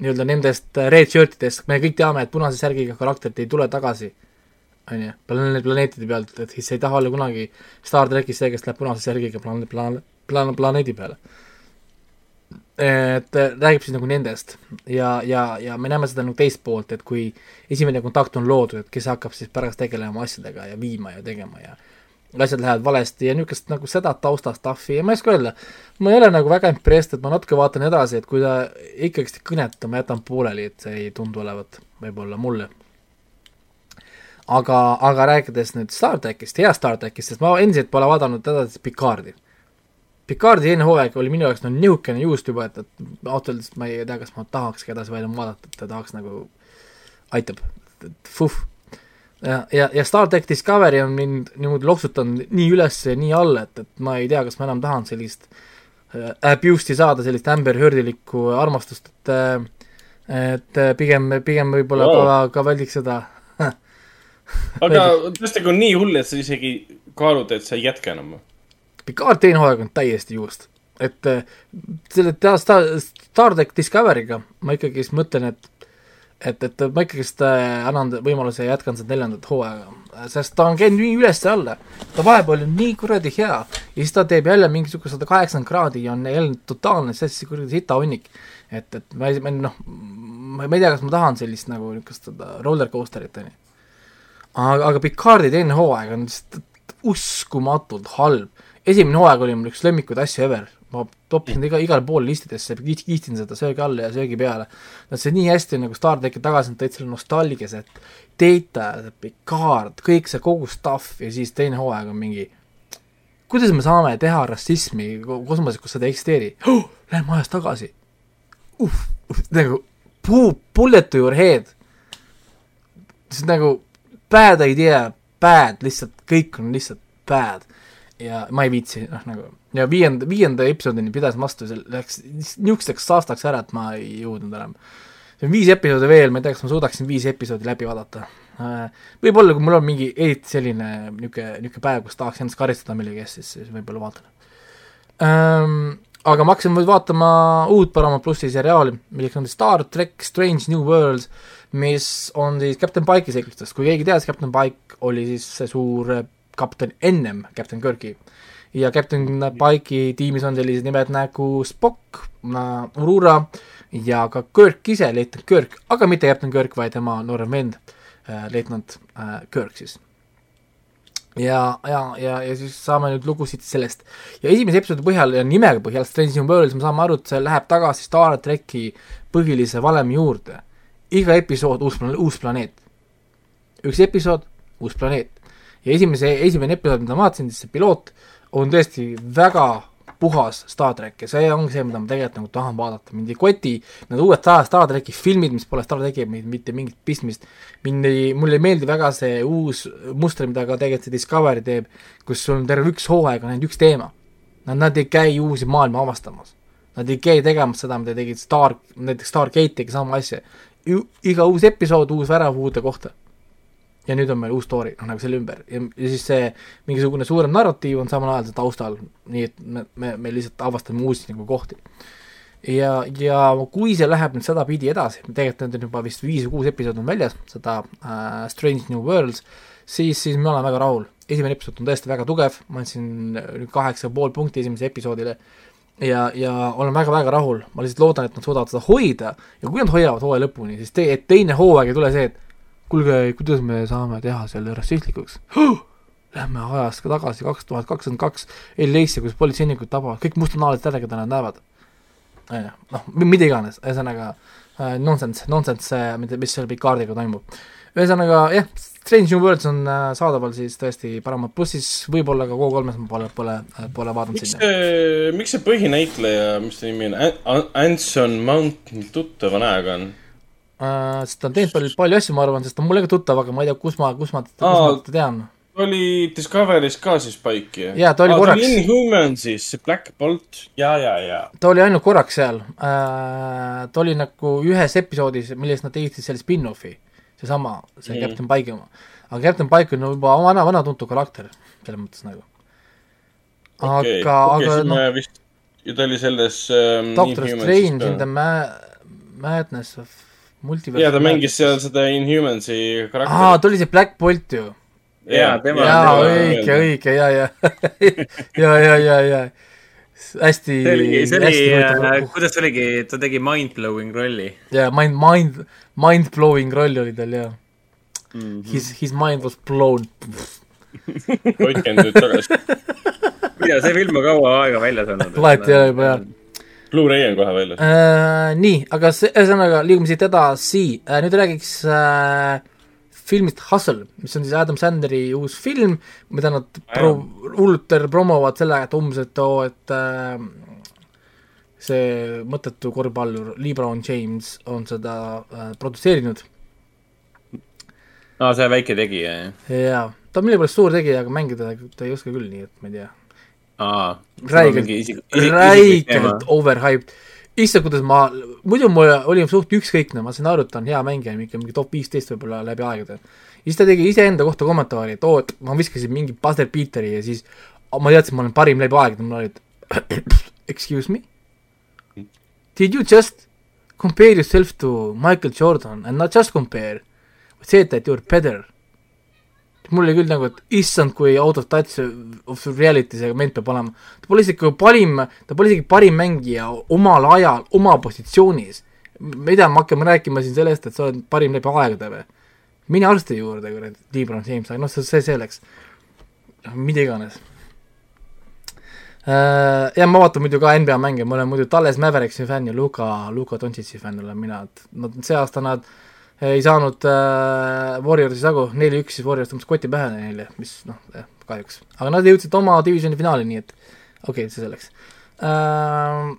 nii-öelda nendest red shirtidest, me kõik teame, et punase särgiga karakterid ei tule tagasi, on ju, planeedi, planeetide pealt, et siis ei taha olla kunagi Star trackis see, kes läheb punase särgiga plaan-, plaan-, plaan-, planeedi peale. et äh, räägib siis nagu nendest. Ja, ja, ja me näeme seda nagu teist poolt, et kui esimene kontakt on loodud, et kes hakkab siis pärast tegelema asjadega ja viima ja tegema ja asjad lähevad valesti ja niisugust nagu seda tausta stuff'i ja ma ei oska öelda, ma ei ole nagu väga impressed, et ma natuke vaatan edasi, et kui ta ikkagist kõneta, ma jätan pooleli, et see ei tundu olevat võib-olla mulle. aga, aga rääkides nüüd Star trackist, hea Star trackist, sest ma endiselt pole vaadanud edasi Picardi. Picardi teine hooaeg oli minu jaoks no nihukene juust juba, et, et ausalt öeldes ma ei tea, kas ma tahakski edasi vaadata, et ta tahaks nagu, aitab, fuh ja, ja, ja Star track Discovery on mind niimoodi loksutanud nii üles ja nii alla, et, et ma ei tea, kas ma enam tahan sellist äh, abuse'i saada, sellist Amber Heardilikku armastust, et äh, et äh, pigem, pigem võib-olla Wow. ka, ka väldiks seda <laughs> aga tõesti, kui on nii hull, et sa isegi kaalud, et sa ei jätka enam? Picard teine hooaeg on täiesti juust. et äh, selle Star, Star track Discovery'ga ma ikkagi siis mõtlen, et et, et ma ikkagist äh, annan võimaluse ja jätkan seda neljandat hooaega, sest ta on käinud nii üles ja alla. ta vahepeal on nii kuradi hea ja siis ta teeb jälle mingisuguse sada kaheksakümmend kraadi ja on jälle totaalne sessi kuradi sitahunnik. et, et ma ei, ma noh, ma ei tea, kas ma tahan sellist nagu niisugust roller coaster'it, on ju. aga, aga Picardi teine hooaeg on lihtsalt uskumatult halb. esimene hooaeg oli mul üks lemmikuid asju ever, ma toppisin iga, igale poole listidesse, kiitsin seda söögi alla ja söögi peale. Nad see nii hästi nagu Star tracki tagasi, nad tõid selle nostalgia, see Data, see Picard, kõik see kogu stuff ja siis teine hooaeg on mingi kuidas me saame teha rassismi ko- kosmoses, kus seda ei eksisteeri oh,? Lähme ajas tagasi nagu puu, bullet to your head. see on nagu bad idea, bad, lihtsalt kõik on lihtsalt bad. Ja ma ei viitsi, noh nagu ja viienda, viienda episoodini pidasin vastu, see läks niisuguseks saastaks ära, et ma ei jõudnud enam. see on viis episoodi veel, ma ei tea, kas ma suudaksin viis episoodi läbi vaadata. võib-olla, kui mul on mingi eriti selline niisugune, niisugune päev, kus tahaks ennast karistada millegi eest, siis, siis võib-olla vaatan ähm,. aga ma hakkasin nüüd vaatama uut Paramount plussi seriaali, milleks on Star track Strange New Worlds, mis on siis Captain Pike'i seiklustes, kui keegi teadis, Captain Pike oli siis see suur äh, kapten ennem Captain Kirki. ja Captain Pike'i tiimis on sellised nimed nagu Spock, Aurora ja ka Kirk ise, leitnant Kirk, aga mitte Captain Kirk, vaid tema noorem vend, leitnant äh, Kirk siis ja, ja, ja, ja siis saame nüüd lugusid sellest. ja esimese episoodi põhjal ja nimega põhjal, Strange New Worlds, me saame aru, et see läheb tagasi Star tracki põhilise valemi juurde. iga episood uus, uus planeet. üks episood, uus planeet. Ja esimese, esimene episood, mida ma vaatasin, see piloot on tõesti väga puhas Star track ja see ongi see, mida ma tegelikult nagu tahan vaadata, mind ei koti need uued Star, Star tracki filmid, mis pole Star trackiga mitte mingit pistmist, mind ei, mulle ei meeldi väga see uus muster, mida ka tegelikult see Discovery teeb, kus sul on terve üks hooaeg on ainult üks teema. Nad, nad ei käi uusi maailma avastamas. Nad ei käi tegemas seda, mida tegid Star, näiteks Stargate tegi sama asja. iga uus episood uus värav uude kohta. Ja nüüd on meil uus story, noh nagu selle ümber ja, ja siis see mingisugune suurem narratiiv on samal ajal seal taustal, nii et me, me, me lihtsalt avastame uusi nagu kohti. ja, ja kui see läheb nüüd sedapidi edasi, tegelikult need on juba vist viis või kuus episoodi on väljas, seda äh, Strange New Worlds, siis, siis ma olen väga rahul. esimene episood on tõesti väga tugev, ma andsin kaheksa pool punkti esimesele episoodile ja, ja olen väga-väga rahul, ma lihtsalt loodan, et nad suudavad seda hoida ja kui nad hoiavad hooaja lõpuni, siis te, et teine hooaeg ei tule see, et kuulge, kuidas me saame teha selle rassistlikuks huh!? Lähme ajas ka tagasi kaks tuhat kakskümmend kaks LA-sse, kus politseinikud tabavad kõik mustanahalised keda nad näevad. noh, mida iganes, ühesõnaga äh, nonsense, nonsense, mida, mis selle Picardiga toimub. ühesõnaga jah, Strange New Worlds on äh, saadaval siis tõesti Paramount plussis, võib-olla ka Go3-s, ma pole, pole, pole vaadanud miks sinna. miks see põhinäitleja, mis ta nimi on An-, Anson Mount tuttava näoga on? Uh, sest ta on teinud palju, palju asju, ma arvan, sest ta on mulle ka tuttav, aga ma ei tea, kus ma, kus ma, kus ma teda tean. ta oli Discovery's ka siis Spike'i? Jaa, ta oli korraks. Inhumansis, Black Bolt ja, ja, ja. ta oli ainult korraks seal uh,, ta oli nagu ühes episoodis, millest nad tegid siis selle spin-off'i, seesama, see mm. Captain Pike oma. aga Captain Pike on juba vana, vana tuntud karakter, selles mõttes nagu. aga okei, aga okei, siis noh, vist, ja ta oli selles ähm, Doctor Strange in the ma-, Madness of Multiverse. jaa, ta mängis seal seda Inhumansi aa, karakterit. ta oli see Black Bolt ju. Jaa, tema- jaa, õige, õige, ja, <laughs> ja, ja, ja, ja, ja hästi. see oli, see oli, kuidas see oligi, ta tegi mind-blowing rolli. ja mind, mind, mind-blowing roll oli tal ja Mhm. His, his mind was blown. hoidke nüüd tagasi. <laughs> ja see film on kaua aega väljas olnud. vahet ei ole juba jah. Blu-ray on kohe väljas. äh,. nii, aga ühesõnaga liigume siit edasi äh,, nüüd räägiks äh, filmist Hustle, mis on siis Adam Sandleri uus film, mida nad pro-, hullult promovad sellega, et umbes, et oo, et äh, see mõttetu korvpallur LeBron James on seda äh, produtseerinud aa, see väike tegija, jah? jaa, ta on millegipärast suur tegija, aga mängida ta ei oska küll, nii et ma ei tea. räigelt, räigelt overhyped. issand, kuidas ma, muidu mul oli suht ükskõikne, ma sain aru, et ta on hea mängija, mingi, mingi top viisteist võib-olla läbi aegade. siis ta tegi iseenda kohta kommentaari, et oo, et ma viskasin mingi buzzer beater'i ja siis ma teadsin, ma olen parim läbi aegade, mul olid <coughs> excuse me? Did you just compare yourself to Michael Jordan and not just compare, say that you are better mul oli küll nagu, et issand, kui out of touch of reality see ment peab olema. ta pole isegi parim, ta pole isegi parim mängija omal ajal, oma positsioonis. mida me hakkame rääkima siin sellest, et sa oled parim läbi aegade või? mine arsti juurde, kuradi, Lebron James, noh, see, see selleks. mida iganes. ja ma vaatan muidu ka NBA mänge, ma olen muidu Dallas Mavericksi fänn ja Luka, Luka Dontšitši fänn olen mina, et nad see aasta nad ei saanud äh, Warriorsi tagu, neli-üks, siis Warriors tõmbas koti pähe neile, mis noh, kahjuks. aga nad jõudsid oma divisioni finaali, nii et okei okay,, see selleks äh,.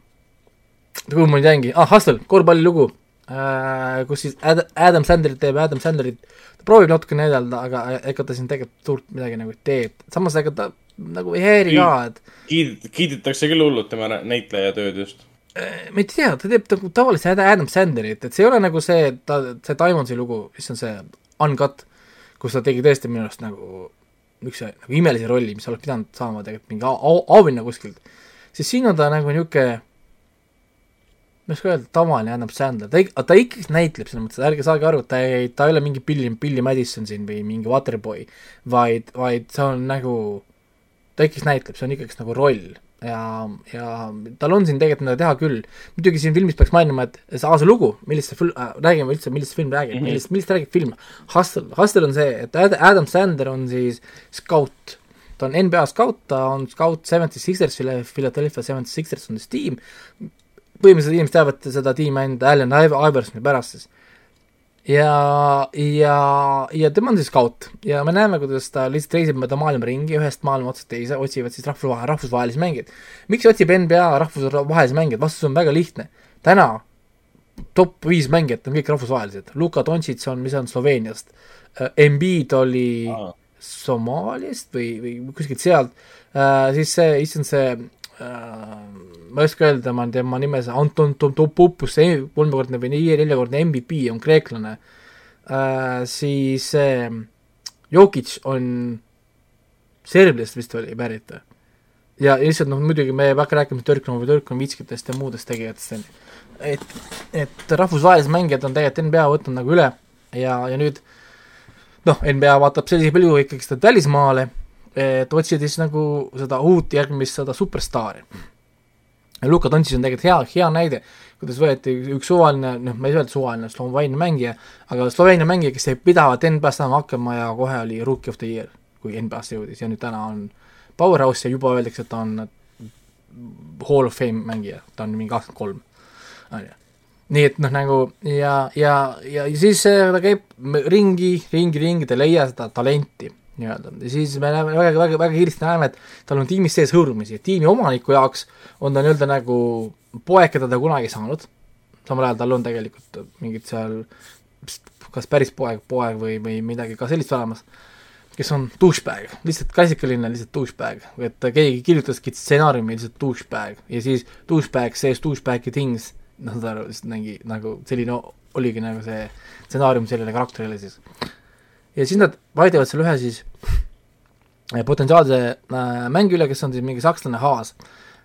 kuhu ma nüüd jäingi, ah, Hustle, korvpallilugu äh,, kus siis Ad- Adam Sandler teeb Adam Sandlerit, ta proovib natuke näidelda, aga ega ta siin tegelikult suurt midagi nagu ei tee, samas ega ta nagu ei häiri ka, et kiid-, kiidetakse küll hullult tema nä- näitleja tööd just. Ma ei tea, ta teeb nagu tavalist Ad- Adam Sandlerit, et see ei ole nagu see, ta, see Diamondsi lugu, mis on see Uncut, kus ta tegi tõesti minu arust nagu niisuguse nagu imelise rolli, mis oleks pidanud saama tegelikult mingi au- au- auhinna kuskilt, siis siin on ta nagu niisugune ma ei oska öelda, tavaline Adam Sandler, ta ik-, ta ikkagi näitleb selles mõttes, ärge saage aru, ta ei, ta ei ole mingi Billy, Billy Madison siin või mingi Waterboy, vaid, vaid see on nagu, ta ikkagi näitleb, see on ikkagi nagu roll ja, ja tal on siin tegelikult mida teha küll. muidugi siin filmis peaks mainima, et see aasta lugu, millest see fil- äh,, räägime üldse, millest film räägib mm. -hmm. millest, millest räägib film. Hustle, Hustle on see, et Ad- Adam Sandler on siis skaut, ta on NBA skaut, ta on skaut Seventy Sixersile, Philadelphia Seventy Sixers on siis tiim, põhimõtteliselt inimesed teavad seda tiimi ainult Allan Iv- Iversoni pärast siis. ja, ja, ja tema on siis skaut ja me näeme, kuidas ta lihtsalt reisib mööda maailma ringi, ühest maailma otsast teise, otsivad siis rahvusvahe-, rahvusvahelisi mängijaid. miks otsib NBA rahvusvahelisi mängijaid, vastus on väga lihtne. täna top viis mängijat on kõik rahvusvahelised, Luka Doncic on, mis on Sloveeniast, Embiid oli Aa. Somaaliast või, või kuskilt sealt äh,, siis see, issand see äh, ma ei oska öelda tema, tema nime, see Anton Topopoulos, see kolmekordne või neljakordne MVP on kreeklane äh,, siis see äh, Jokic on Serbiast vist oli pärit või? ja lihtsalt noh, muidugi me ei hakka rääkima Türknovi, Türknovitskitest ja muudest tegijatest, on ju. et, et rahvusvahelised mängijad on tegelikult NBA võtnud nagu üle ja, ja nüüd noh, NBA vaatab sellise pilguga ikkagi seda välismaale, et otsida siis nagu seda uut järgmist seda superstaari. Luka Doncic on tegelikult hea, hea näide, kuidas võeti üks suvaline, noh, ma ei öelda suvaline, Sloveenia mängija, aga Sloveenia mängija, kes sai pidavat NBA-st saama hakkama ja kohe oli rookie of the year, kui NBA-sse jõudis ja nüüd täna on powerhouse ja juba öeldakse, et ta on hall of fame mängija, ta on mingi kakskümmend kolm, on ju nii et noh, nagu ja, ja, ja siis ta käib ringi, ringi, ringi, ta ei leia seda talenti nii-öelda. Ja siis me näeme väga, väga, väga kiiresti näeme, et tal on tiimis sees hõõrumisi, tiimi omaniku jaoks on ta nii-öelda nagu poeg, keda ta kunagi ei saanud, samal ajal tal on tegelikult mingid seal kas päris poeg, poeg või, või midagi ka sellist olemas, kes on douchebag, lihtsalt klassikaline lihtsalt douchebag, et keegi kirjutaski stsenaariumi lihtsalt douchebag. Ja siis douchebag says douchebag'i things, noh, saad aru, lihtsalt mingi nagu selline oligi nagu see stsenaarium sellele karakterile siis. Ja siis nad valivad selle ühe siis äh, potentsiaalse äh, mängi üle, kes on siis mingi sakslane Haas.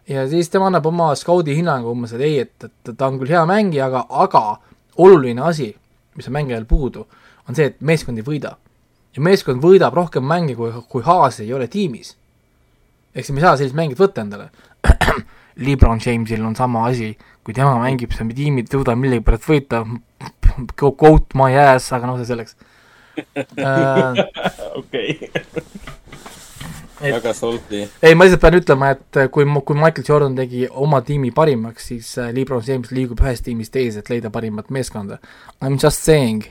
ja siis tema annab oma skaudi hinnangu umbes, et ei, et, et ta on küll hea mängija, aga, aga oluline asi, mis on mängijal puudu, on see, et meeskond ei võida. ja meeskond võidab rohkem mänge, kui, kui Haas ei ole tiimis. ehk siis me ei saa sellist mängijat võtta endale. <clears throat> Lebron Jamesil on sama asi, kui tema mängib, siis tiimid ei suuda millegipärast võita, go goat my ass, aga noh, see selleks. okei. Et- väga salty. ei, ma lihtsalt pean ütlema, et kui, kui Michael Jordan tegi oma tiimi parimaks, siis äh, Lebron James liigub ühest tiimist teise, et leida parimat meeskonda. I m just saying.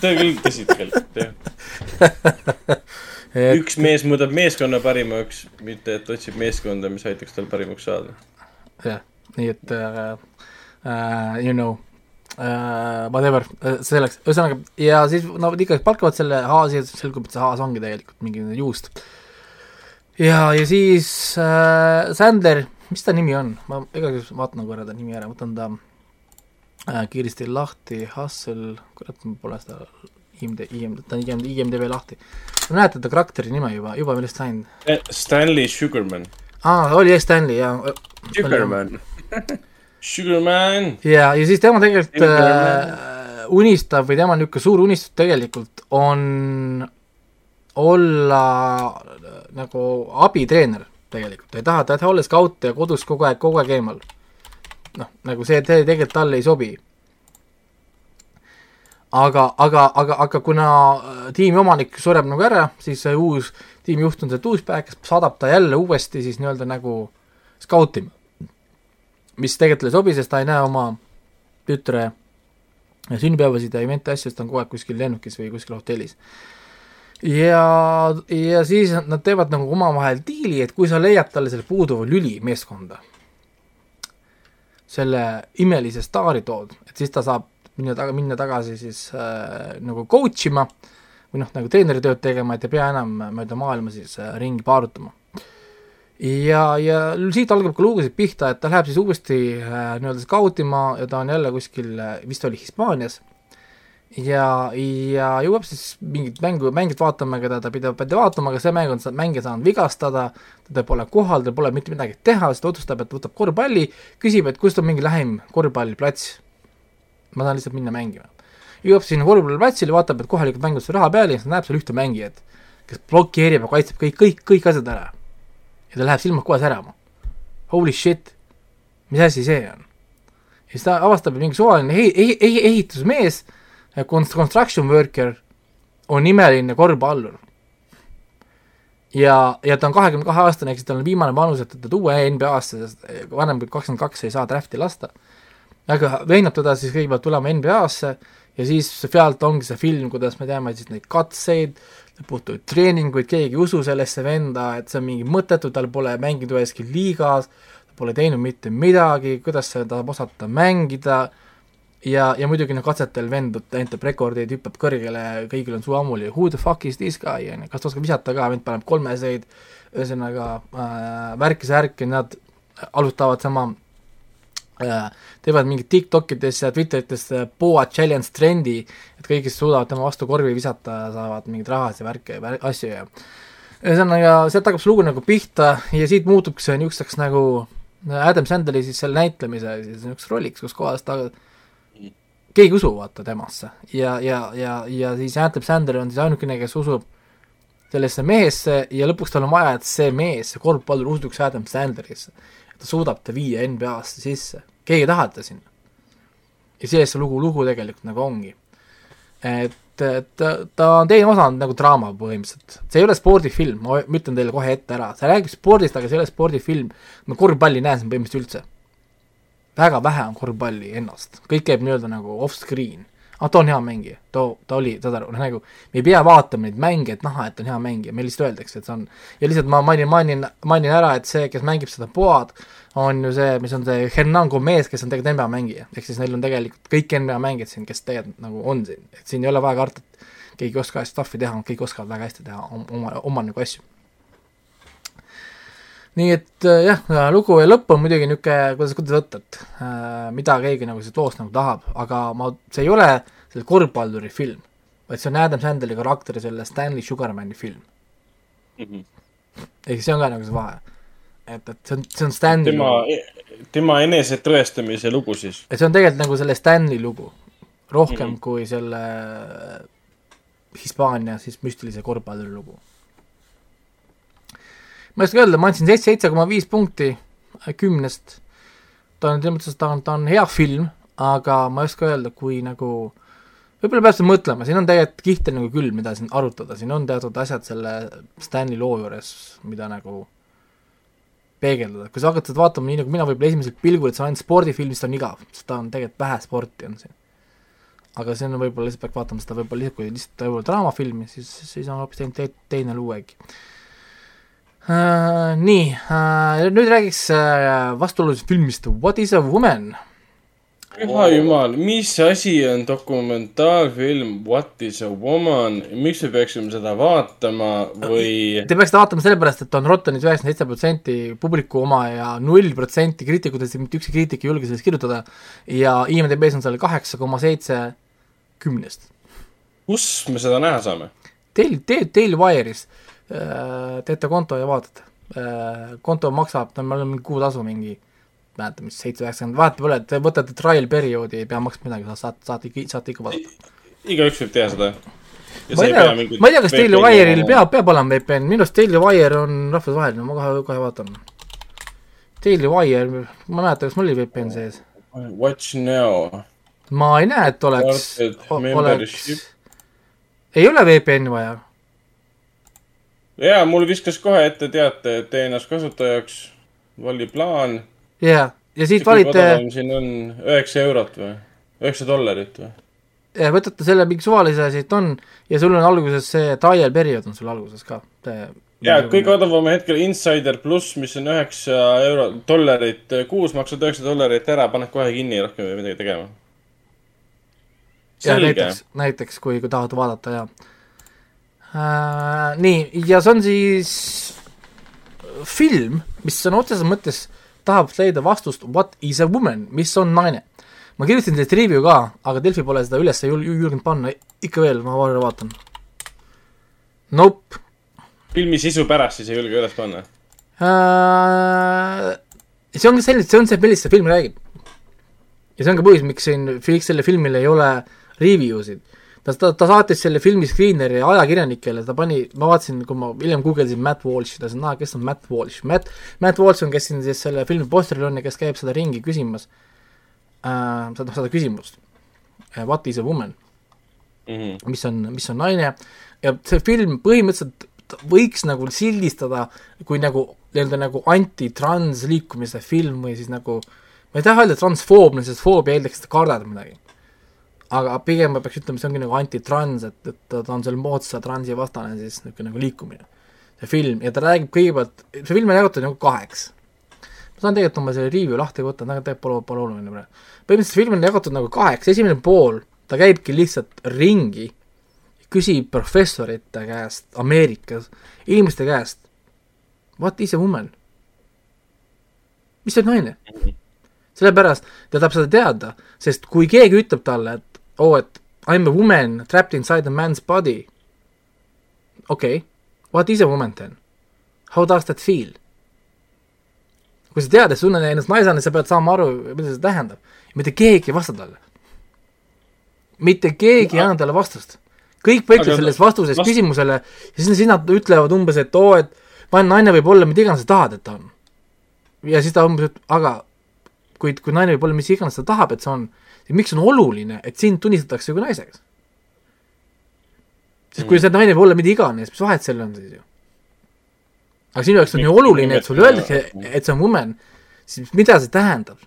see on küll tõsi tegelikult, jah. <laughs> üks mees muudab meeskonna parimaks, mitte et otsib meeskonda, mis aitaks tal parimaks saada. jah, nii et uh, uh, you know uh, whatever uh,, selleks, ühesõnaga ja siis no ikkagi palkavad selle Haasi ja selgub, et see Haas ongi tegelikult mingi juust. ja, ja siis uh, Sandler, mis ta nimi on, ma igaks juhuks vaatan korra ta nimi ära, võtan ta uh, kiiresti lahti, Hustle, kurat, mul pole seda IMD, IMD, ta on IMD, IMDB lahti. näete ta karakteri nime juba, juba millest läinud. Stanley Sugarman. aa, oli jah Stanley jaa. Sugarman. <laughs> Sugarman. ja, ja siis tema tegelikult äh, unistab või tema niisugune suur unistus tegelikult on olla äh, nagu abitreener tegelikult, ta ei taha, ta ei taha olla skaut ja kodus kogu aeg, kogu aeg eemal. noh, nagu see, see tegelikult talle ei sobi. aga, aga, aga, aga kuna äh, tiimi omanik sureb nagu ära, siis see uus tiimijuht on see douchebag, kes saadab ta jälle uuesti siis nii-öelda nagu skautima. Mis tegelikult ei sobi, sest ta ei näe oma tütre sünnipäevasid ja event'e asju, sest ta on kogu aeg kuskil lennukis või kuskil hotellis. ja, ja siis nad teevad nagu omavahel diili, et kui sa leiad talle selle puuduva lüli meeskonda, selle imelise staari tood, et siis ta saab minna taga, minna tagasi siis äh, nagu coach ima või noh, nagu treeneri tööd tegema, et ei pea enam mööda maailma siis äh, ringi paarutama. ja, ja siit algab ka lugusid pihta, et ta läheb siis uuesti äh, nii-öelda skautima ja ta on jälle kuskil äh,, vist oli Hispaanias, ja, ja jõuab siis mingit mängu, mängijat vaatama, keda ta pidevalt pidi vaatama, aga see mäng on, mängija saanud vigastada, teda pole kohal, tal pole mitte midagi teha, siis ta otsustab, et võtab korvpalli, küsib, et kust on mingi lähim korvpalliplats. ma tahan lihtsalt minna mängima. jõuab sinna korvpalliplatsile, vaatab, et kohalikud mängivad raha peal ja siis näeb seal ühte mängijat, kes blokeerib ja kaitseb kõik, kõik, kõik asjad ära. Ja ta läheb silmad kohe särama. Holy shit, mis asi see on? ja siis ta avastab, et mingi suvaline ehi-, ehi-, ehi-, ehitusmees, construction worker on imeline korvpallur. ja, ja ta on kahekümne kahe aastane, siis tal on viimane vanus, et teda tuua NBA-sse, sest vanem kui kakskümmend kaks ei saa draft'i lasta. aga veenab teda siis kõigepealt tulema NBA-sse ja siis sealt ongi see film, kuidas me teame siis neid katseid, lõputuid treeninguid, keegi ei usu sellesse venda, et see on mingi mõttetu, tal pole mänginud üheski liigas, pole teinud mitte midagi, kuidas see tahab osata mängida. Ja, ja muidugi noh, katsetel vend näitab rekordeid, hüppab kõrgele, kõigil on suu ammuli, who the fuck is this guy, on ju, kas ta oskab visata ka, vend paneb kolmeseid, ühesõnaga äh, värki-särki, nad alustavad sama teevad mingit TikTokides ja Twitterites äh, Boa challenge trendi, et kõik, kes suudavad tema vastu korvi visata, saavad mingeid rahasid ja värke ja asju ja ühesõnaga, sealt hakkab see lugu nagu pihta ja siit muutubki see niisuguseks nagu Adam Sandleri siis selle näitlemise siis niisuguseks rolliks, kus kohas ta keegi ei usu vaata temasse ja, ja, ja, ja siis Adam Sandler on siis ainukene, kes usub sellesse mehesse ja lõpuks tal on vaja, et see mees, see korvpallur usuks Adam Sandlerisse. Ta suudab ta viia NBA-sse sisse, keegi ei taha teda sinna. ja sellest see lugu, lugu tegelikult nagu ongi. et, et ta, on teine osa on nagu draama põhimõtteliselt, see ei ole spordifilm, ma ütlen teile kohe ette ära, see räägib spordist, aga see ei ole spordifilm, ma korvpalli ei näe siin põhimõtteliselt üldse. väga vähe on korvpalli ennast, kõik käib nii-öelda nagu off-screen. ah, ta on hea mängija, too, ta oli, saad aru, noh nagu me ei pea vaatama neid mänge, et näha, et ta on hea mängija, meil lihtsalt öeldakse, et see on ja lihtsalt ma mainin, mainin, mainin ära, et see, kes mängib seda Poad, on ju see, mis on see Hernan Gomez, kes on tegelikult NBA mängija, ehk siis neil on tegelikult kõik NBA mängijad siin, kes tegelikult nagu on siin, et siin ei ole vaja karta, et keegi ei oska stuff'i teha, kõik oskavad väga hästi teha oma, oma nagu asju nii et äh, jah, lugu ja lõpp on muidugi niisugune, kuidas, kuidas võtta, et äh, mida keegi nagu sellest loost nagu tahab, aga ma, see ei ole selle korvpalluri film, vaid see on Adam Sandleri karakteri selle Stanley Sugarmani film. ehk see on ka nagu see vahe. et, et see on, see on Stanley tema lugu,, tema enesetõestamise lugu siis. et see on tegelikult nagu selle Stanley lugu, rohkem mm. -hmm. kui selle Hispaania siis müstilise korvpalluri lugu. Ma ei oska öelda, ma andsin seitse, seitse koma viis punkti äh, kümnest. ta on selles mõttes, ta on, ta on hea film, aga ma ei oska öelda, kui nagu võib-olla peab seda mõtlema, siin on tegelikult kihte nagu küll, mida siin arutada, siin on teatud asjad selle Stanley loo juures, mida nagu peegeldada, kui sa hakkad seda vaatama nii, nagu mina võib-olla esimesel pilgul, et see on ainult spordifilm, siis ta on igav, sest ta on tegelikult vähe sporti on siin. aga see on võib-olla lihtsalt peaks vaatama seda võib-olla lihtsalt kui lihtsalt võib-olla draamafilmi, siis, siis on hoopis teine, teine lugu äkki uh,. nii uh,, nüüd räägiks uh, vastuolulisest filmist What is a woman? püha jumal, mis asi on dokumentaalfilm What is a woman, miks me peaksime seda vaatama või Te peaksite vaatama sellepärast, et on Rottenis üheksakümmend seitse protsenti publiku oma ja null protsenti kriitikutest, mitte ükski kriitik ei julge sellest kirjutada ja IMDB-s on seal kaheksa koma seitse kümnest. kus me seda näha saame? Teil, te-, Daily Wire'is teete konto ja vaatate äh,. konto maksab, no me oleme mingi kuutasu mingi, mäleta, mis seitse, üheksakümmend, vahet pole, te võtate trial perioodi, ei pea maksma midagi, saate, saate ikka, saate ikka vaadata. igaüks võib teha seda. ma ei tea, ma ei tea, kas Daily Wire'il peab, peab olema VPN, minu arust Daily Wire on rahvusvaheline, ma kohe, kohe vaatan. Daily Wire, ma ei mäleta, kas mul oli VPN sees. Watch now. ma ei näe, et oleks oleks ei ole VPN-i vaja. Ja mul viskas kohe ette teate, et tee ennast kasutajaks, vali plaan. jaa, ja siit valite, siin on üheksa eurot või, üheksa dollarit või? võtate selle mingi suvalise siit on ja sul on alguses see trial periood on sul alguses ka. ja kõige odavam hetkel Insider pluss, mis on üheksa euro, dollarit kuus, maksad üheksa dollarit ära, paned kohe kinni, rohkem ei pea midagi tegema. ja näiteks, näiteks kui, kui tahad vaadata ja äh,. nii, ja see on siis film, mis on otseses mõttes, tahab leida vastust What is a woman, mis on naine. ma kirjutasin sellest review ka, aga Delfi pole seda üles jul- julgenud panna, ikka veel, ma korra vaatan. Nope filmi sisu pärast siis ei julge üles panna. äh,. see ongi selline, see on see, millest see film räägib. ja see on ka põhjus, miks siin Felix selle filmile ei ole review sid. ta, ta, ta saatis selle filmi screener'i ajakirjanikele, ta pani, ma vaatasin, kui ma hiljem guugeldasin Matt Walsh, ta ütles, et aa, kes on Matt Walsh, Matt, Matt Walsh on, kes siin siis selle filmi posteril on ja kes käib seda ringi küsimas äh,, seda, seda küsimust. What is a woman? Mhm. mis on, mis on naine ja see film põhimõtteliselt võiks nagu sildistada kui nagu nii-öelda nagu anti-trans liikumise film või siis nagu ma ei taha öelda transfoobne, sest foobia eeldaks, et sa kardad midagi. Aga pigem ma peaks ütlema, see ongi nagu anti-trans, et, et ta ta on selle moodsa transi vastane siis niisugune nagu liikumine. see film ja ta räägib kõigepealt, see film on jagatud nagu kaheks. ma saan tegelikult oma selle review lahti võtta, aga tegelikult pole, pole oluline praegu. põhimõtteliselt film on jagatud nagu kaheks, esimene pool, ta käibki lihtsalt ringi, küsib professorite käest Ameerikas, inimeste käest, what is a woman? mis on naine? sellepärast ta tahab seda teada, sest kui keegi ütleb talle, et oo oh,, et I m a woman trapped inside a man's body, okei okay., what is a woman then? How does that feel? kui sa tead, et sa tunned ennast naisena, sa pead saama aru, mida see tähendab. mitte keegi ei vasta talle. mitte keegi ei anna talle vastust. kõik Aga- selles vastuses vast- küsimusele ja siis nad ütlevad umbes, et oo, et vaene naine võib olla mida iganes sa tahad, et ta on. ja siis ta umbes, et aga kui, kui naine võib olla mis iganes ta tahab, et see on, siis miks on oluline, et sind tunnistatakse kui naiseks? sest kui see naine võib olla mida iganes, mis vahet seal on siis ju? aga sinu jaoks on ju oluline, et sulle öeldakse, et see on woman, siis mida see tähendab?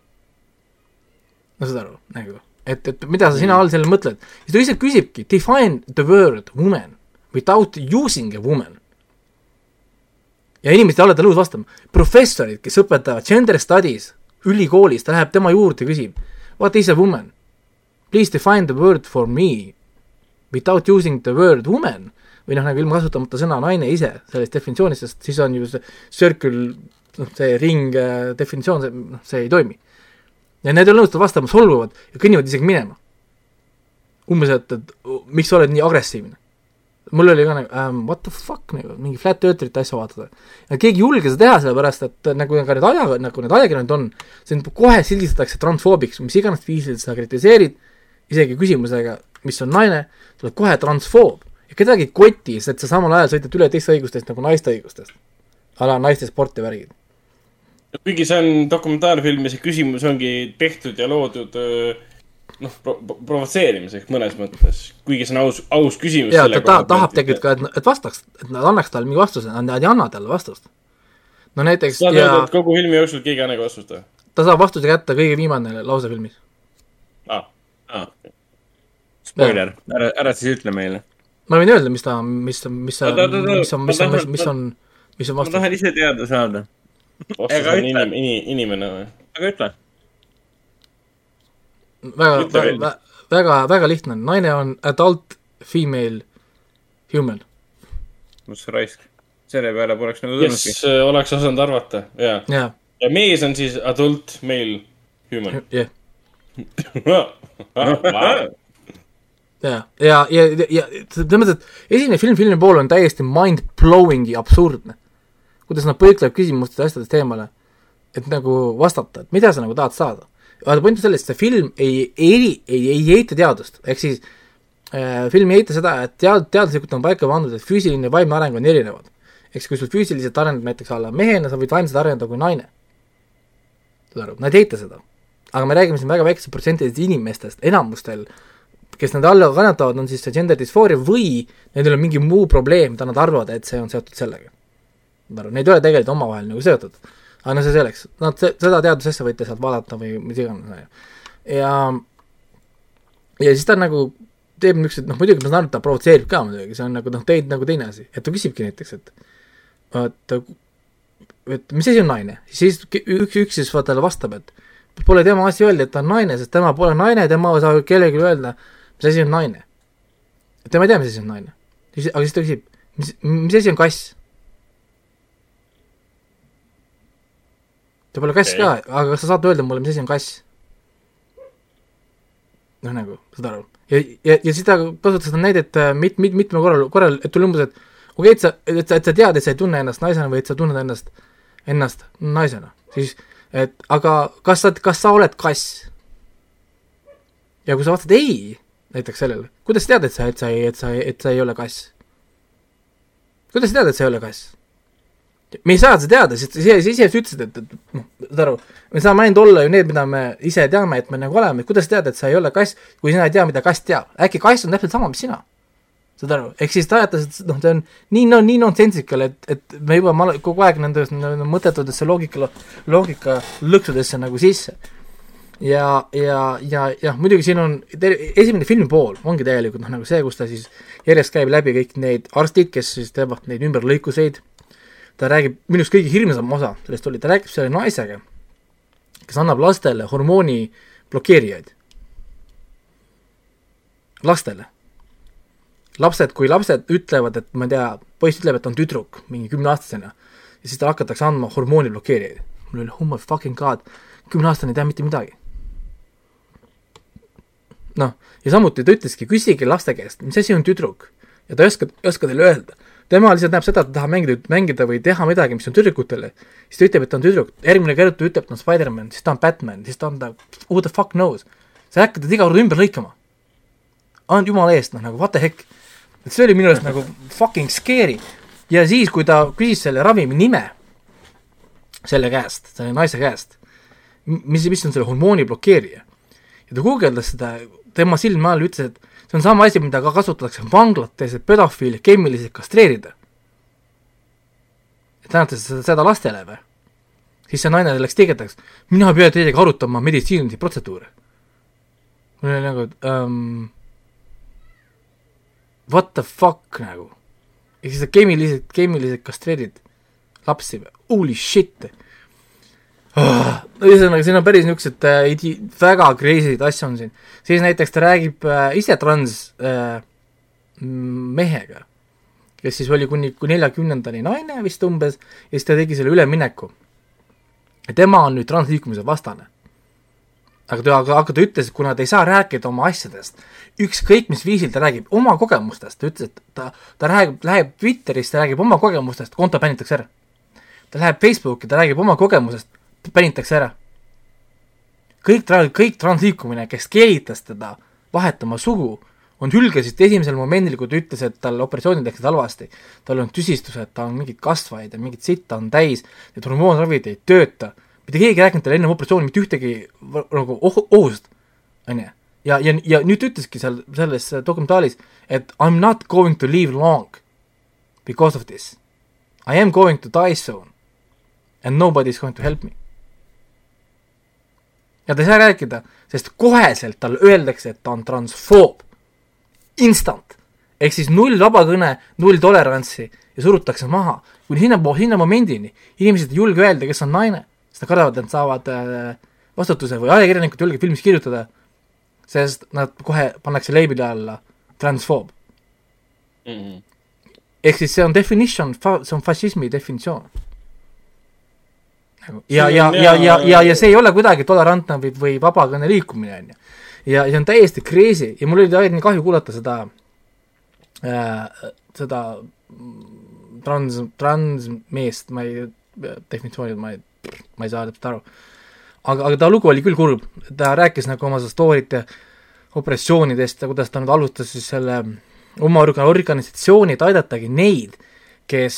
no saad aru, nagu, et, et mida sa sina all selle mõtled. siis ta lihtsalt küsibki, define the word woman without using a woman. ja inimesed ei ole talle nõus vastama. professorid, kes õpetavad gender studies ülikoolis, ta läheb tema juurde ja küsib, what is a woman? Please define the word for me without using the word woman või noh, nagu ilma kasutamata sõna naine ise sellest definitsioonist, sest siis on ju see circle, noh, see ring äh, definitsioon, see, noh, see ei toimi. ja need ei ole nõus vastama, solvuvad ja kõnnivad isegi minema. umbes, et, et miks sa oled nii agressiivne. Mul oli ka nagu um, what the fuck nagu mingi flat eartherite asja vaatada. ja keegi ei julge seda teha, sellepärast et nagu ka need aja, nagu need ajakirjanikud on, sind kohe sildistatakse transfoobiks, mis iganes viisil sa kritiseerid, isegi küsimusega, mis on naine, sa oled kohe transfoob ja kedagi ei koti, sest sa samal ajal sõidad üle teiste õigustest nagu naiste õigustest. a la naiste sport ja värgid. kuigi see on dokumentaarfilm ja see küsimus ongi tehtud ja loodud öö, noh pro, provotseerimiseks mõnes mõttes, kuigi see on aus, aus küsimus. ja ta ta tahab tegelikult ka, et, et vastaks, et nad annaks talle mingi vastuse, nad ei anna talle vastust. no näiteks saad ja öelda, et kogu filmi jooksul keegi ei anna vastust või ta saab vastuse kätte kõige viimane lause filmis. ah.? ah.. Spoiler, ära, ära siis ütle meile. ma võin öelda, mis ta, mis, mis, mis on, mis ma on, mis on, mis on ma vastus. tahan ise teada saada, vastus on inimene või? aga ütle. Väga väga, väga, väga lihtne, naine on adult female human. mis raisk, selle peale poleks nagu kes tulnudki. äh, oleks osanud arvata, jaa. jaa, ja mees on siis adult male human. jah, <laughs> Wow. ja, ja, ja, ja selles mõttes, et esimene film filmi pool on täiesti mind-blowing ja absurdne. kuidas nad põiklevad küsimustest ja asjadest eemale, et nagu vastata, et mida sa nagu tahad saada. vaata, point on selles, et see film ei, ei, ei, ei eita teadust, ehk siis äh, film ei eita seda, et tead-, teaduslikult on paika pandud, et füüsiline ja vaimne areng on erinevad. ehk siis, kui sul füüsiliselt arened näiteks alla mehena, sa võid vaimselt areneda kui naine. saad aru, nad ei eita seda. aga me räägime siin väga väikesest protsentidest inimestest, enamustel, kes nende alla kannatavad, on siis see gender dysphoria või nendel on mingi muu probleem, mida nad arvavad, et see on seotud sellega. ma arvan, neid ei ole tegelikult omavahel nagu seotud. Aga no see selleks, se-, seda teadusasja võite sealt vaadata või mis iganes, on ju. ja ja siis ta nagu teeb niisugused, noh muidugi ma saan aru, et ta provotseerib ka muidugi, see on nagu noh, teid nagu teine asi, et ta küsibki näiteks, et vaata, et mis asi on naine, siis üks, üks siis vaata talle vastab, et pole tema asi öelda, et ta on naine, sest tema pole naine, tema ei saa kellelegi öelda, mis asi on naine. tema ei tea, mis asi on naine. aga siis ta küsib, mis, mis asi on kass? Ta pole kass Okei. ka, aga kas sa saad öelda mulle, mis asi on kass? noh, nagu, saad aru. ja, ja, ja siis ta kasutas seda näidet äh, mit-, mit-, mitmel korral, korral, et tuli umbes, et okei okay,, et sa, et sa, et sa tead, et sa ei tunne ennast naisena või et sa tunned ennast, ennast naisena, siis et aga kas sa, kas sa oled kass? ja kui sa vastad ei, näiteks sellele, kuidas sa tead, et sa, et sa ei, et sa, et sa ei ole kass? kuidas sa tead, et sa ei ole kass? Me ei saa seda teada, sest sa ise, ise ütlesid, et, et noh, saad aru, me saame ainult olla ju need, mida me ise teame, et me nagu oleme, kuidas sa tead, et sa ei ole kass, kui sina ei tea, mida kass teab, äkki kass on täpselt sama, mis sina? Saad aru, ehk siis ta ajatas, et noh, see on nii, no nii nonsensikal, et, et me juba ma, kogu aeg nende mõttetudesse loogika, loogika lõksudesse nagu sisse. ja, ja, ja, jah, muidugi siin on, esimene filmi pool ongi täielikult noh, nagu see, kus ta siis järjest käib läbi kõik need arstid, kes siis teevad neid ümberlõikuseid, ta räägib, minu arust kõige hirmsam osa sellest oli, ta räägib selle naisega, kes annab lastele hormooni blokeerijaid. lastele lapsed, kui lapsed ütlevad, et ma ei tea, poiss ütleb, et ta on tüdruk, mingi kümneaastasena, ja siis talle hakatakse andma hormooni blokeerijaid. mul oli oh my fucking god, kümneaastane ei tea mitte midagi. noh, ja samuti ta ütleski, küsige laste käest, mis asi on tüdruk. ja ta ei oska, ei oska teile öelda. Tema lihtsalt näeb seda, et ta tahab mängida, mängida või teha midagi, mis on tüdrukutele. siis ta ütleb, et ta on tüdruk, järgmine kord ta ütleb, et ta on Spider-man, siis ta on Batman, siis ta on ta, who the fuck knows. sa ei hakka teda iga kord ümber lõikama. ainult jumala eest, noh nagu what the heck et see oli minu arust nagu fucking scary. ja siis, kui ta küsis selle ravimi nime selle käest, selle naise käest, mis, mis on selle hormooni blokeerija, ja ta guugeldas seda tema silme all, ütles, et see on sama asi, mida ka kasutatakse vanglates, et pedofiile keemiliselt kastreerida. et te annate seda, seda lastele või? siis see naine läks tigedaks, mina ei pea teiega arutama meditsiinilisi protseduure. mul oli nagu um, what the fuck nagu. ehk siis sa keemiliselt, keemiliselt kastreerid lapsi või, holy shit. Ühesõnaga, siin on päris niisugused äh, idi-, väga crazy'd asju on siin. siis näiteks ta räägib äh, ise trans äh, mehega, kes siis oli kuni, kuni neljakümnendani naine vist umbes, ja siis ta tegi selle ülemineku. tema on nüüd transliikumise vastane aga ta, aga, ta ütles, et kuna ta ei saa rääkida oma asjadest, ükskõik mis viisil ta räägib oma kogemustest, ta ütles, et ta, ta räägib, läheb Twitteris, ta räägib oma kogemustest, konto bännitakse ära. ta läheb Facebooki, ta räägib oma kogemusest, bännitakse ära. kõik tra-, kõik transliikumine, kes keelitas teda vahetama sugu, on hülgasid esimesel momendil, kui ta ütles, et tal operatsioonid läksid halvasti, tal on tüsistused, tal on mingid kasvajaid ja mingit sitta on täis, need hormoonravid ei tööta mitte keegi ei rääkinud talle enne operatsiooni mitte ühtegi nagu oh, ohust, on ju. ja, ja, ja nüüd ta ütleski seal selles dokumentaalis, et I m not going to live long because of this. I am going to die soon and nobody is going to help me. Ja ta ei saa rääkida, sest koheselt talle öeldakse, et ta on transfoob. Instant. ehk siis null vabakõne, null tolerantsi ja surutakse maha. kuni sinna, sinna momendini inimesed ei julge öelda, kes on naine sest nad kardavad, et nad saavad äh, vastutuse või ajakirjanikud ei julge filmis kirjutada, sest nad kohe pannakse leibide alla transfoob mm. -hmm. ehk siis see on definition, see on fašismi definitsioon. Ja, ja, ja, ja, ja, ja see ei ole kuidagi tolerantne või, või vabakõne liikumine, on ju. ja see on täiesti crazy ja mul oli nii kahju kuulata seda äh,, seda trans, transmeest, ma ei, definitsioonid ma ei, ma ei saa täpselt aru. aga, aga ta lugu oli küll kurb, ta rääkis nagu oma story'te operatsioonidest ja kuidas ta nüüd alustas siis selle oma orga- organisatsiooni, et aidatagi neid, kes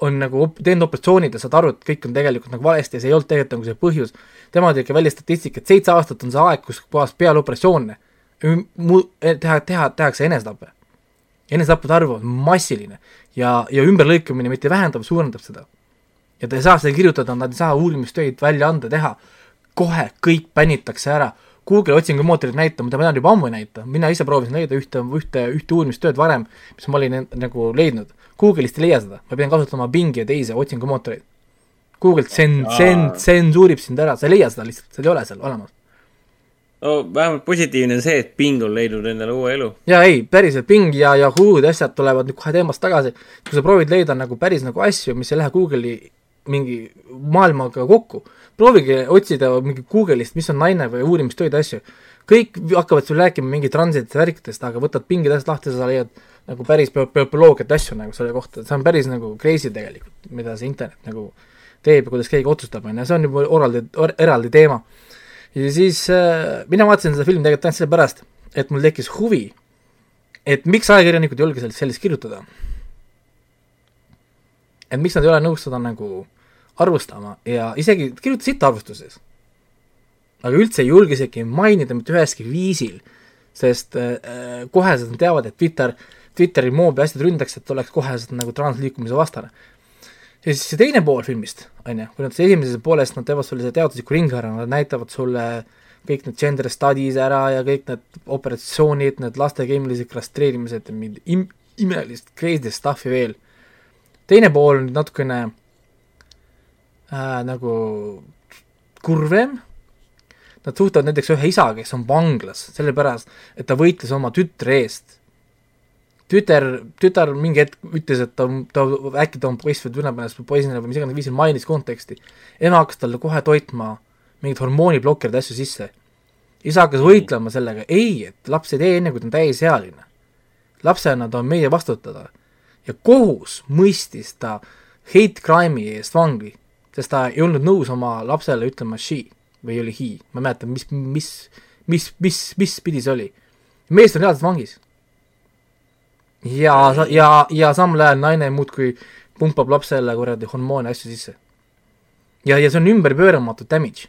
on nagu teinud operatsioonid ja saad aru, et kõik on tegelikult nagu valesti ja see ei olnud tegelikult nagu see põhjus. tema tegi välja statistika, et seitse aastat on see aeg, kus kohas peale operatsioone mu-, teha, teha, tehakse enesetappe. enesetappude arv on massiline ja, ja ümberlõikamine mitte ei vähenda, vaid suurendab seda. ja ta ei saa seda kirjutada, nad ei saa uurimistöid välja anda, teha. kohe kõik bännitakse ära. Google otsingumootorid näita, mida mina juba ammu ei näita, mina ise proovisin leida ühte, ühte, ühte uurimistööd varem, mis ma olin nagu leidnud. Google'ist ei leia seda, ma pean kasutama Bingi ja teisi otsingumootoreid. Google tsen-, tsen-, tsensuurib sind ära, sa ei leia seda lihtsalt, seda ei ole seal olemas. no vähemalt positiivne on see, et Bing on leidnud endale uue elu. jaa, ei, päriselt, Bing ja Yahoo'd ja asjad tulevad nüüd kohe teemast tagasi, kui sa proovid leida nagu päris nagu asju, mis ei lähe Google'i mingi maailmaga kokku, proovige otsida mingi Google'ist, mis on naine või uurimistöid asju. kõik hakkavad sulle rääkima mingi transitest ja värkidest, aga võtad Bingid asjad lahti, sa leiad nagu päris bio- bioloogiat asju nagu selle kohta, see on päris nagu crazy tegelikult, mida see internet nagu teeb ja kuidas keegi otsustab, on ju, see on juba oraldi, eraldi teema ja siis äh, mina vaatasin seda filmi tegelikult ainult sellepärast, et mul tekkis huvi, et miks ajakirjanikud ei julge sellest, sellist kirjutada. et miks nad ei ole nõus seda nagu arvustama ja isegi kirjutasid arvustuses. aga üldse ei julge isegi mainida mitte üheski viisil, sest äh, koheselt nad teavad, et Twitter, Twitteri moobi asjad ründaks, et oleks koheselt nagu transliikumise vastane ja siis see teine pool filmist, on ju, kui nad esimeses pooles, nad teevad sulle selle teadusliku ringhääle, nad näitavad sulle kõik need gender studies ära ja kõik need operatsioonid, need laste keemilised kastreerimised ja mingid im-, imelist crazy stuff'i veel. teine pool on natukene äh, nagu kurvem, nad suhtlevad näiteks ühe isa, kes on vanglas, sellepärast, et ta võitles oma tütre eest tütar, tütar mingi hetk ütles, et ta, ta äkki ta on poiss või tünapäevast või poisina või mis iganes viisil mainis konteksti. ema hakkas talle kohe toitma mingeid hormooniblokkereid asju sisse. isa hakkas võitlema sellega, ei, et laps ei tee enne, kui ta on täisealine. lapsena ta on meie vastutada. ja kohus mõistis ta hate crime'i eest vangi, sest ta ei olnud nõus oma lapsele ütlema she või oli he, ma ei mäleta, mis, mis, mis, mis, mis pidi see oli. mees on reaalselt vangis ja, ja, ja samal ajal naine muudkui pumpab lapsele kuradi hormoone asju sisse. ja, ja see on ümberpööramatu damage.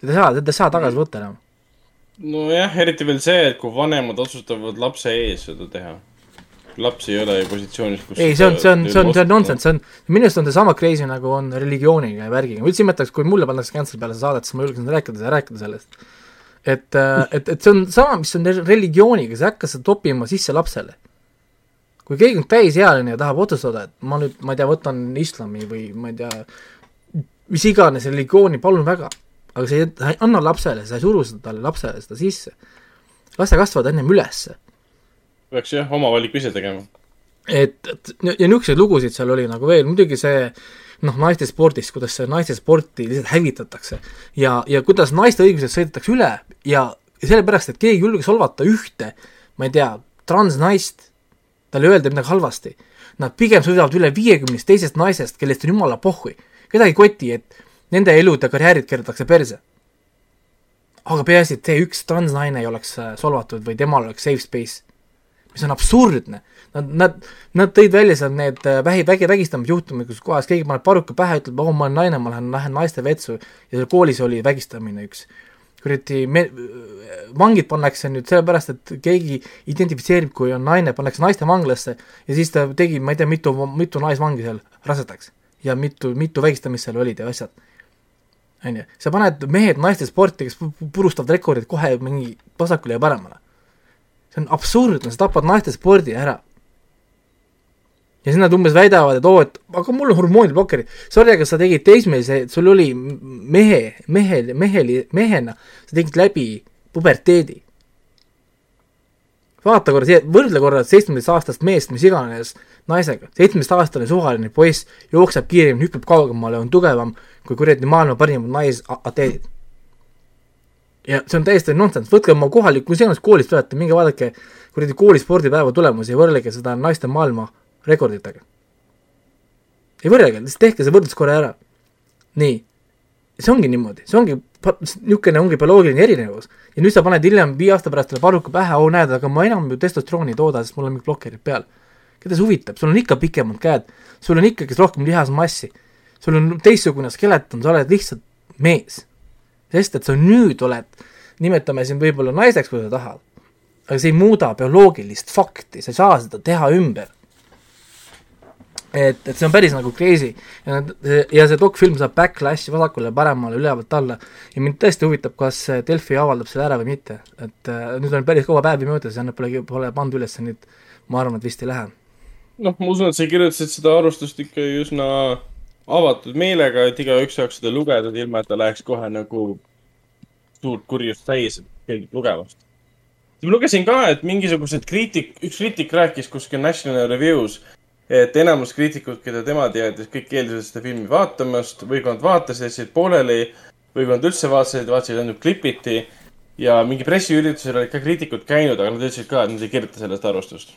teda ei saa, teda ei saa tagasi võtta enam. nojah, eriti veel see, et kui vanemad otsustavad lapse ees seda teha. Laps ei ole ju positsioonis, kus ei, see on, see on, see on, see on nonsense, see on, minu arust on see sama crazy nagu on religiooniga ja värgiga, ma üldse imetleks, kui mulle pannakse cancel peale seda saadet, siis ma julgen rääkida rääkida sellest. et, et, et see on sama, mis on religiooniga, sa ei hakka seda toppima sisse lapsele. kui keegi on täisealine ja tahab otsustada, et ma nüüd, ma ei tea, võtan islami või ma ei tea, mis iganes religiooni, palun väga, aga sa ei, ei anna lapsele, sa ei suru seda talle lapsele seda sisse. las ta kasvavad ennem ülesse peaks jah, oma valiku ise tegema. et, et ja, niisuguseid lugusid seal oli nagu veel, muidugi see noh, naiste spordis, kuidas see naiste sporti lihtsalt hävitatakse ja, ja kuidas naiste õigused sõidetakse üle ja sellepärast, et keegi ei julge solvata ühte, ma ei tea, transnaist, talle öelda midagi halvasti. Nad pigem sõidavad üle viiekümnest teisest naisest, kellest on jumala pohhui. kedagi ei koti, et nende elud ja karjäärid keeratakse perse. aga peaasi, et see üks transnaine ei oleks äh, solvatud või temal oleks safe space mis on absurdne. Nad, nad, nad tõid välja seal need äh, vähi, vägi, vägistamisjuhtumid, kus kohas keegi paneb paruka pähe, ütleb, oh, ma olen naine, ma lähen, lähen naiste vetsu ja seal koolis oli vägistamine üks. kuradi me-, vangid pannakse nüüd sellepärast, et keegi identifitseerib, kui on naine, pannakse naiste vanglasse ja siis ta tegi, ma ei tea, mitu, mitu naisvangi seal rasedaks ja mitu, mitu vägistamist seal olid ja asjad. on ju, sa paned mehed naiste sporti, kes pu- pu- purustavad rekordid kohe mingi vasakule ja paremale see on absurdne, sa tapad naiste spordi ära. ja siis nad umbes väidavad, et oo, et aga mul on hormooniblokerid. Sorry, aga sa tegid teismelise, sul oli mehe, mehel, meheli, mehena, sa tegid läbi puberteedi. vaata korra siia, võrdle korra seitsmeteistaastast meest, mis iganes naisega, seitsmeteistaastane suvaline poiss jookseb kiiremini, hüppab kaugemale, on tugevam kui kuradi maailma parimad naisatleedid ja see on täiesti nonsense, võtke oma kohalik, kui iganes koolist olete, minge vaadake kuradi kooli spordipäeva tulemusi ja võrrelge seda naiste maailma rekorditega. ei võrrelge, lihtsalt tehke see võrdlus korra ära. nii, see ongi niimoodi, see ongi, niisugune ongi bioloogiline erinevus. ja nüüd sa paned hiljem viie aasta pärast talle varruka pähe, oo näed, aga ma enam ju testosterooni ei tooda, sest mul on mingid blokkerid peal. keda see huvitab, sul on ikka pikemad käed, sul on ikkagi rohkem lihasmassi, sul on teistsugune skeleton, sa oled lihtsalt mees. Sest et sa nüüd oled, nimetame sind võib-olla naiseks, kui sa tahad, aga see ei muuda bioloogilist fakti, sa ei saa seda teha ümber. Et, et see on päris nagu crazy. Ja, ja see dokfilm saab backlash'i vasakule, paremale, ülevalt alla. Ja mind tõesti huvitab, kas Delfi avaldab selle ära või mitte, et äh, nüüd on päris kaua päevi möödas ja nad pole, pole pannud üles, nüüd ma arvan, et vist ei lähe. noh, ma usun, et sa kirjutasid seda arvustust ikka üsna avatud meelega, et igaüks saaks seda lugeda, ilma et ta läheks kohe nagu suurt kurjust täis, et keegi lugemast. ma lugesin ka, et mingisugused kriitik, üks kriitik rääkis kuskil National Review's, et enamus kriitikud, keda tema teadis, kõik keeldusid seda filmi vaatamast või kui nad vaatasid, jätsid pooleli või kui nad üldse vaatasid, vaatasid ainult klipiti. ja mingi pressiüritusel olid ka kriitikud käinud, aga nad ütlesid ka, et nad ei kirjuta sellest arvustust.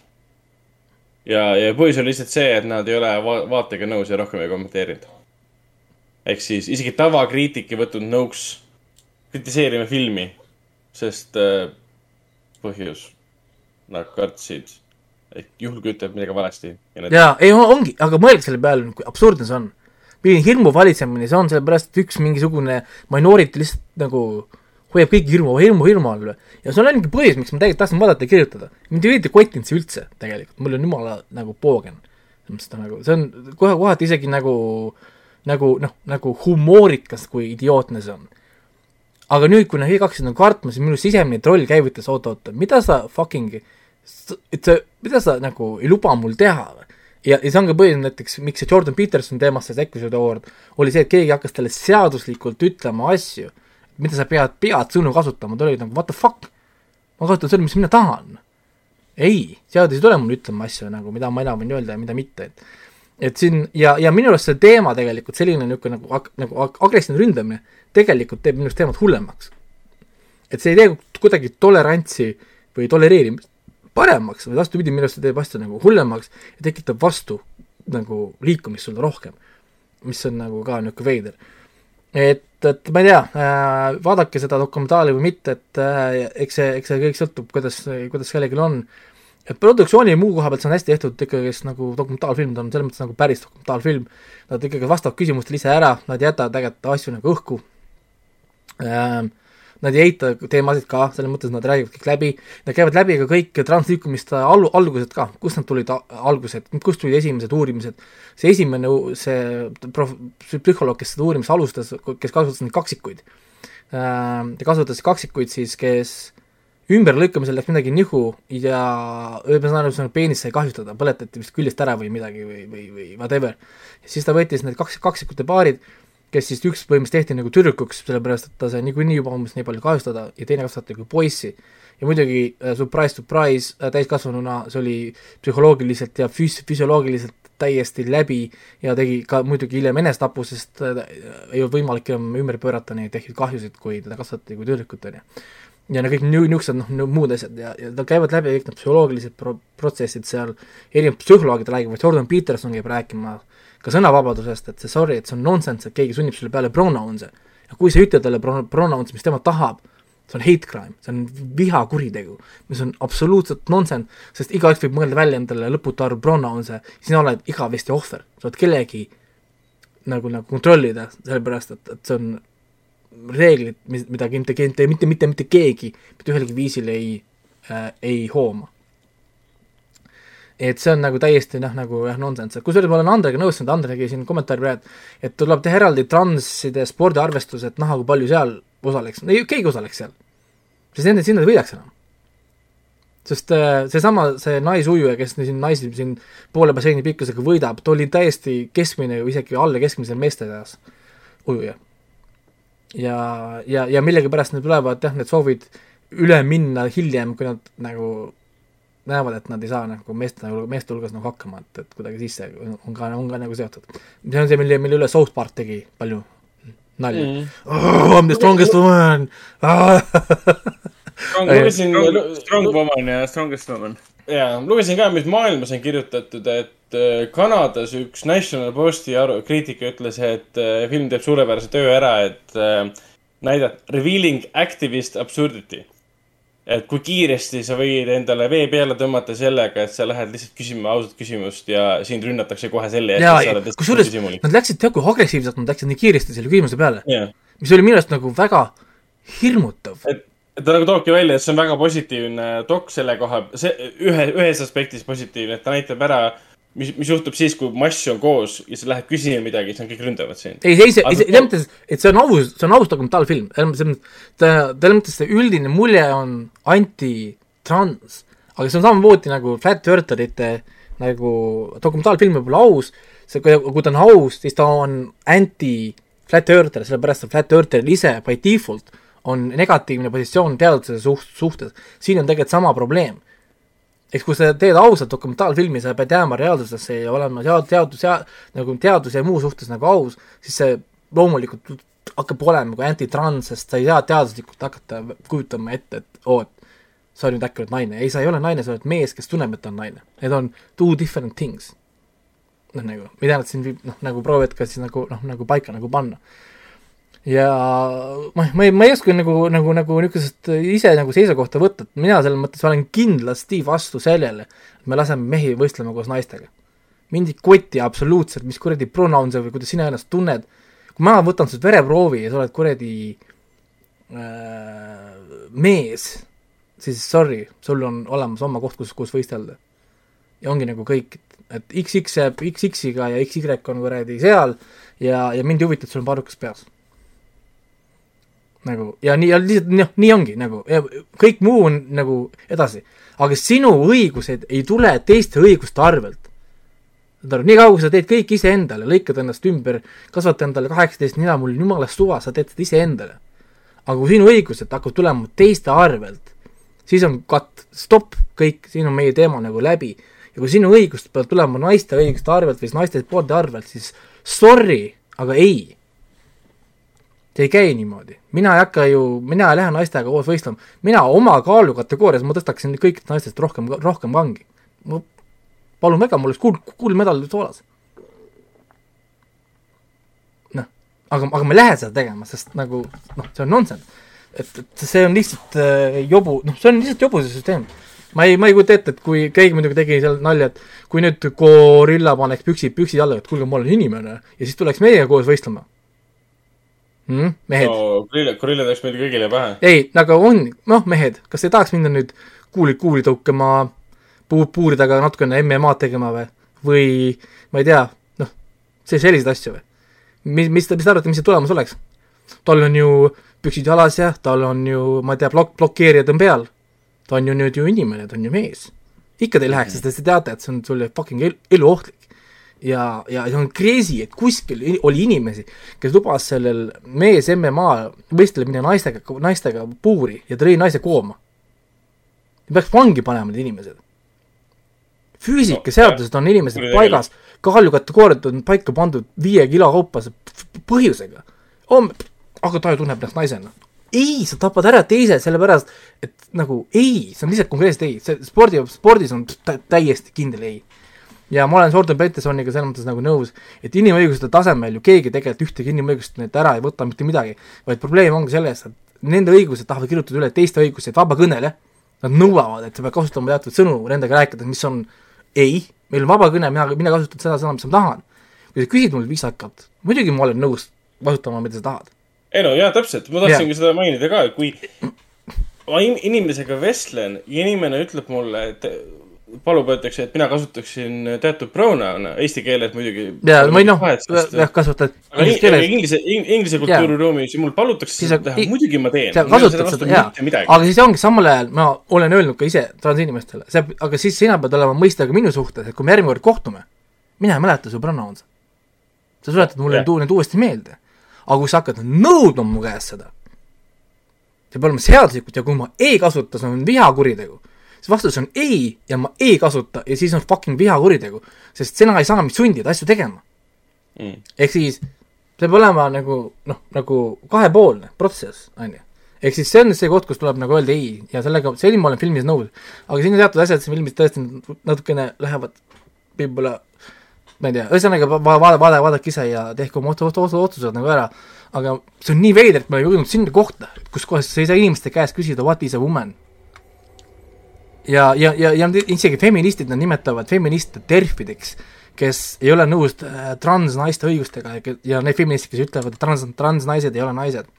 Ja, ja põhjus oli lihtsalt see, et nad ei ole va vaatega nõus ja rohkem ei kommenteerinud. ehk siis isegi tavakriitik ei võtnud nõuks kritiseerima filmi, sest äh, põhjus, nad kartsid et juhul kui ütleb midagi valesti. jaa, ei ongi, aga mõelge selle peale, kui absurdne see on. milline hirmu valitsemine see on, sellepärast et üks mingisugune minority lihtsalt nagu hoiab kõiki hirmu, hirmu, hirmu all. ja see on ainuke põhjus, miks ma tegelikult tahtsin vaadata ja kirjutada. mind ei huvita kottinud see üldse tegelikult, mul on jumala nagu poogen. nagu, see on kohe kohati isegi nagu, nagu noh, nagu humoorikas, kui idiootne see on. aga nüüd, kui need kaks on kartma, siis minu sisemine troll käivitas, oot-oot, mida sa fucking et sa, mida sa nagu ei luba mul teha või? ja, ja see on ka põhjus näiteks, miks see Jordan Peterson teemasse sekkus Award, oli see, et keegi hakkas talle seaduslikult ütlema asju, mida sa pead, pead sõnu kasutama, ta oli nagu what the fuck, ma kasutan sõnu, mis mina tahan. ei, seadus ei tule mulle ütlema asju nagu, mida ma enam võin öelda ja mida mitte, et et siin ja, ja minu arust see teema tegelikult selline niisugune nagu, nagu agressiivne ründamine tegelikult teeb minu arust teemat hullemaks. et see ei tee kuidagi tolerantsi või tolereerimist paremaks, vaid vastupidi, minu arust see teeb asja nagu hullemaks ja tekitab vastu nagu liikumist sulle rohkem. mis on nagu ka niisugune veider. Et, et ma ei tea äh,, vaadake seda dokumentaali või mitte, et äh, eks see, eks see kõik sõltub, kuidas, kuidas kellelgi on, et produktsiooni muu koha pealt see on hästi tehtud ikkagist nagu dokumentaalfilm, ta on selles mõttes nagu päris dokumentaalfilm, nad ikkagi vastavad küsimustele ise ära, nad ei jäta tegelikult asju nagu õhku. Ähm,, nad ei eita teemasid ka, selles mõttes nad räägivad kõik läbi, nad käivad läbi ka kõik transliikumiste al-, algused ka, kust nad tulid algused, kust tulid esimesed uurimised, see esimene, see prof-, psühholoog, kes seda uurimist alustas, kes kasutas neid kaksikuid. Äh,, ta kasutas kaksikuid siis, kes ümberlõikamisel läks midagi nihu ja ühesõnaga, see peenis sai kahjustada, põletati vist küljest ära või midagi või, või, või whatever. siis ta võttis need kaks, kaksikute paarid kes siis üks põhimõtteliselt tehti nagu tüdrukuks, sellepärast et ta sai niikuinii juba umbes nii palju kahjustada ja teine kasvatati kui poissi. ja muidugi äh, surprise, surprise äh,, täiskasvanuna see oli psühholoogiliselt ja füs-, füsioloogiliselt täiesti läbi ja tegi ka muidugi hiljem enestapu, sest äh, ei olnud võimalik enam ümber pöörata neid tehtud kahjusid, kui teda kasvatati kui tüdrukut, on ju. ja no kõik niisugused noh, muud asjad ja, ja tal käivad läbi kõik need psühholoogilised pro-, protsessid seal, erinevad psühholoogid räägivad, Jordan Peterson käib rääkima äh, ka sõnavabadusest, et see sorry, et see on nonsense, et keegi sunnib sulle peale pronounce. ja kui sa ütled talle pro-, pronounce, mis tema tahab, see on hate crime, see on vihakuritegu, mis on absoluutselt nonsense, sest igaüks võib mõelda välja endale lõputu arv pronounce, sina oled igavesti ohver, sa oled kellegi nagu, nagu kontrollida, sellepärast et, et see on reeglid, mis, mida mitte, mitte, mitte, mitte, keegi mitte ühelgi viisil ei äh,, ei hooma et see on nagu täiesti noh, nagu jah, nonsense, kusjuures ma olen Andrega nõus, et Andre tegi siin kommentaari praegu, et tuleb teha eraldi transide spordiarvestus, et näha, kui palju seal osaleks, ei keegi osaleks seal. sest nende, sinna ei võidaks enam. sest äh, seesama, see naisujuja, kes siin naisi siin poole basseini pikkusega võidab, ta oli täiesti keskmine või isegi alla keskmise meeste seas ujuja. ja, ja, ja millegipärast need tulevad jah, need soovid üle minna hiljem, kui nad nagu näevad, et nad ei saa nagu meeste, meeste hulgas nagu hakkama, et, et kuidagi sisse on ka, on ka nagu seotud. see on see, mille, mille üle South Park tegi palju nalja mm. -hmm. Oh, I m the strongest woman lugesin Strong woman ja strongest woman. jaa, lugesin ka, mis maailmas on kirjutatud, et äh, Kanadas üks National Posti kriitik ütles, et äh, film teeb suurepärase töö ära, et äh, näidab revealing activist absurdity et kui kiiresti sa võid endale vee peale tõmmata sellega, et sa lähed lihtsalt küsima ausat küsimust ja sind rünnatakse kohe selle eest, et sa, oled kusjuures nad läksid, tead kui agressiivselt nad läksid nii kiiresti selle küsimuse peale, jah, mis oli minu arust nagu väga hirmutav. et, ta nagu toobki välja, et see on väga positiivne dok selle koha, see ühe, ühes aspektis positiivne, et ta näitab ära, mis, mis juhtub siis, kui mass on koos ja sa lähed küsima midagi, siis nad kõik ründavad sind. ei, ei, see, selles mõttes, et see on aus, see on aus dokumentaalfilm, selles mõttes, ta, selles mõttes see üldine mulje on anti-trans, aga see on samamoodi nagu Flat Eartherite nagu dokumentaalfilm võib olla aus, see, kui kui ta on aus, siis ta on anti-Flat Earther, sellepärast et Flat Eartheril ise by default on negatiivne positsioon teaduse suht-, suhtes. siin on tegelikult sama probleem eks kui sa teed ausat dokumentaalfilmi, sa pead jääma reaalsusesse ja olema tead-, teadus ja nagu teaduse ja muu suhtes nagu aus, siis see loomulikult hakkab olema kui anti-trans, sest sa ei saa teaduslikult hakata kujutama ette, et oo, et sa nüüd äkki oled naine, ei, sa ei ole naine, sa oled mees, kes tunneb, et ta on naine. Need on two different things. noh, nagu, mida nad siin noh, nagu proovivad ka siis nagu noh, nagu paika nagu panna ja ma, ma ei, ma ei oska nagu, nagu, nagu niisugust ise nagu seisukohta võtta, et mina selles mõttes olen kindlasti vastu sellele, et me laseme mehi võistlema koos naistega. mind ei koti absoluutselt, mis kuradi pronoun see või kuidas sina ennast tunned, kui ma võtan sinult vereproovi ja sa oled kuradi äh, mees, siis sorry, sul on olemas oma koht, kus, kus võistelda. ja ongi nagu kõik, et XX jääb XX-iga ja XY on kuradi seal ja, ja mind ei huvita, et sul on padrukas peas nagu ja nii, ja lihtsalt noh, nii ongi nagu ja kõik muu on nagu edasi. aga sinu õigused ei tule teiste õiguste arvelt. saad aru, nii kaua, kui sa teed kõik iseendale, lõikad ennast ümber, kasvata endale kaheksateist nina, mul on jumalast suva, sa teed seda iseendale. aga kui sinu õigused hakkavad tulema teiste arvelt, siis on cut, stopp, kõik, siin on meie teema nagu läbi. ja kui sinu õigused peavad tulema naiste õiguste arvelt või naiste poolte arvelt, siis sorry, aga ei see ei käi niimoodi, mina ei hakka ju, mina ei lähe naistega koos võistlema, mina oma kaalukategoorias, ma tõstaksin kõikidest naistest rohkem, rohkem kangi. ma palun väga, mul oleks kuld, kuldmedal soolas. noh, aga, aga ma ei lähe seda tegema, sest nagu noh, see on nonsense. et, et see on lihtsalt äh, jobu, noh, see on lihtsalt jobu see süsteem. ma ei, ma ei kujuta ette, et kui keegi muidugi tegi seal nalja, et kui nüüd gorilla paneks püksid, püksid alla, et kuulge, ma olen inimene ja siis tuleks meiega koos võistlema mm,. mehed no., gorilla, gorilla teeks meile kõigile pähe. ei, aga on, noh, mehed, kas te tahaks minna nüüd kuuli, kuuli tõukama, puu, puuri taga natukene MM-ad tegema või, või ma ei tea, noh, see, selliseid asju või? mis, mis te, mis te arvate, mis see tulemus oleks? tal on ju püksid jalas ja tal on ju, ma ei tea, blok-, blokeerijad on peal. ta on ju nüüd ju inimene, ta on ju mees. ikka te ei läheks, sest te teate, et see on sulle fucking el- eluohtlik. ja, ja see on crazy, et kuskil oli inimesi, kes lubas sellel mees MMA võistlemine naistega, naistega puuri ja ta lõi naise kooma. peaks vangi panema need inimesed. füüsikaseadused on inimesed paigas, kaalukategooriad on paika pandud viie kilo kaupa põhjusega. aga ta ju tunneb ennast naisena. ei, sa tapad ära teise sellepärast, et nagu ei, see on lihtsalt konkreetselt ei, see spordi, spordis on tä- täiesti kindel ei ja ma olen Jordan Petersoniga selles mõttes nagu nõus, et inimõiguste tasemel ju keegi tegelikult ühtegi inimõigust neilt ära ei võta mitte midagi, vaid probleem ongi selles, et nende õigused tahavad kirjutada üle teiste õigusi, et vaba kõnele, nad nõuavad, et sa pead kasutama teatud sõnu nendega rääkides, mis on ei, meil on vaba kõne, mina, mina kasutan seda sõna, mis ma tahan. kui sa küsid mul viisakalt, muidugi ma olen nõus kasutama, mida sa tahad. ei no jaa, täpselt, ma tahtsingi seda mainida ka, kui ma in- inimesega vestlen ja inimene ütleb mulle, et palub, öeldakse, et mina kasutaksin teatud pronoun'e, eesti keeles muidugi. ja või noh, jah, kasutad aga inglise inglise, inglise kultuuriruumis mul palutakse seda teha muidugi ma teen. sa kasutad seda, jaa, aga siis ongi samal ajal, ma olen öelnud ka ise transinimestele, see, aga siis sina pead olema mõistega minu suhtes, et kui me järgmine kord kohtume, mina ei mäleta su pronouns'e. sa tuletad mulle need, need uuesti meelde. aga kui sa hakkad nõudma mu käest seda, see peab olema seaduslikult ja kui ma ei kasuta, see on vihakuritegu. Siis vastus on ei ja ma ei kasuta ja siis on fucking vihakuritegu, sest sina ei saa mind sundida asju tegema. Mm. ehk siis see peab olema nagu noh, nagu kahepoolne protsess, on ju. ehk siis see on see koht, kus tuleb nagu öelda ei ja sellega, selline ma olen filmis nõus. aga siin on teatud asjad siin filmis tõesti natukene lähevad võib-olla ma ei tea, ühesõnaga va- va- vaada, vaada, vaadake ise ja tehke oma otsu- otsu- otsu- otsused nagu ära. aga see on nii veider, et me oleme jõudnud sinna kohta, kus kohas sa ei saa inimeste käest küsida what is a woman. ja, ja, ja, ja isegi feministid, nad nimetavad feministe terfideks, kes ei ole nõus äh, transnaiste õigustega ja ja need feministid, kes ütlevad, et trans, transnaised ei ole naised.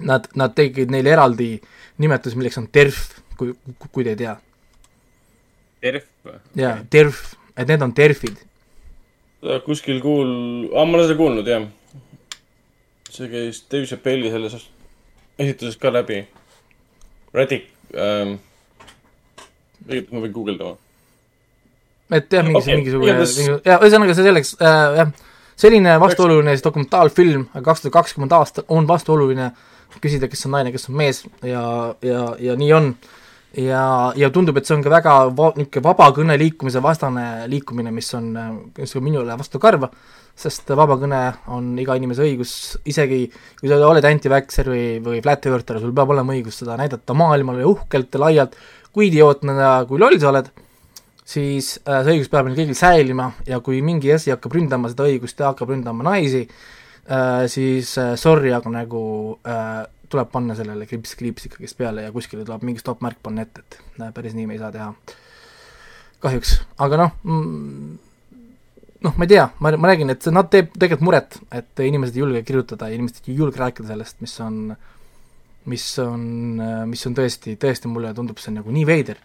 Nad, nad tegid neile eraldi nimetus, milleks on terf, kui, kui te ei tea. terv. jaa, terf, et need on terfid. kuskil kuul-, aa, ma olen seda kuulnud, jah. see käis Dave Chappelli selles esituses ka läbi. Radic ähm,, tegelikult ma võin guugeldama. et jah, mingi okay,, mingisugune igatahes- mingi,, jaa, ühesõnaga see selleks äh,, jah, selline vastuoluline siis dokumentaalfilm kaks tuhat kakskümmend aasta on vastuoluline. Küsida, kes on naine, kes on mees ja, ja, ja nii on. ja, ja tundub, et see on ka väga va-, niisugune vabakõne liikumise vastane liikumine, mis on, mis on minule vastukarva, sest vabakõne on iga inimese õigus, isegi kui sa oled anti-vaxxer või, või flat earther, sul peab olema õigus seda näidata maailmale uhkelt ja laialt, kui idiootne ja kui loll sa oled siis äh, see õigus peab meil kõigil säilima ja kui mingi asi hakkab ründama seda õigust ja hakkab ründama naisi äh,, siis äh, sorry, aga nagu äh, tuleb panna sellele kriips, kriips ikkagist peale ja kuskile tuleb mingi stopp-märk panna ette, et äh, päris nii me ei saa teha. kahjuks, aga noh mm,, noh, ma ei tea, ma, ma räägin, et see, nad teeb tegelikult muret, et inimesed ei julge kirjutada ja inimesed ei julge rääkida sellest, mis on mis on, mis on tõesti, tõesti mulle tundub, see on nagu nii veider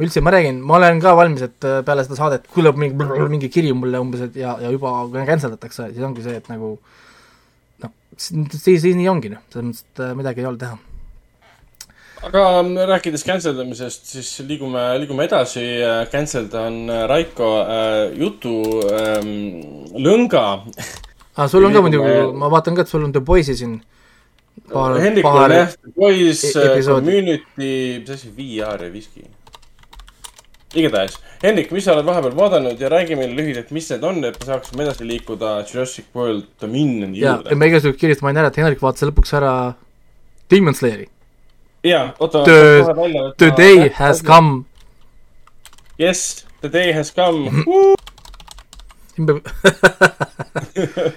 ma üldse, ma räägin, ma olen ka valmis, et äh, peale seda saadet tuleb mingi, mingi kiri mulle umbes, et ja, ja juba cancel datakse, siis ongi see, et nagu noh, siis, siis nii ongi noh, selles mõttes, et äh, midagi ei ole teha. aga rääkides cancel damisest, siis liigume, liigume edasi. Cancelled on Raiko äh, jutu ähm, lõnga. aa, sul on ka muidugi, ma vaatan ka, et sul on The Boys'i siin paar, Hendrikul on paar jah, Boys e- episoodi. Community, mis asi, VR ja Whisky. igatahes, Hendrik, mis sa oled vahepeal vaadanud ja räägi meile lühidalt, mis need on, et me saaksime edasi liikuda Jurassic World Dominioni ja, juurde. ma igasugu kirjast mainin ära, et Henrik vaatas lõpuks ära Demon Slayeri. jaa, oota. The- The day has. come. Yes, the day has come. peab <laughs>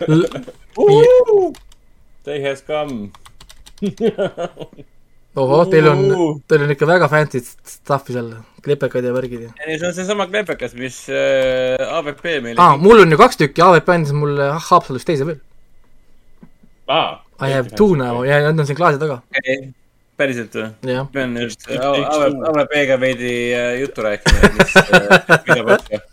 <laughs> Day has come. <laughs> ohoh, teil on, teil on ikka väga fancy stuff'i seal, klepekad ja värgid ja ei, see on seesama kleepekas, mis äh, AVP meile aa, mul on ju kaks tükki, AVP andis mulle Haapsalust teise veel. aa. I have two now ja need on siin klaasi taga, okay.. päriselt või? pean just two. AVP-ga veidi äh, juttu rääkima, mis äh, mida võtta.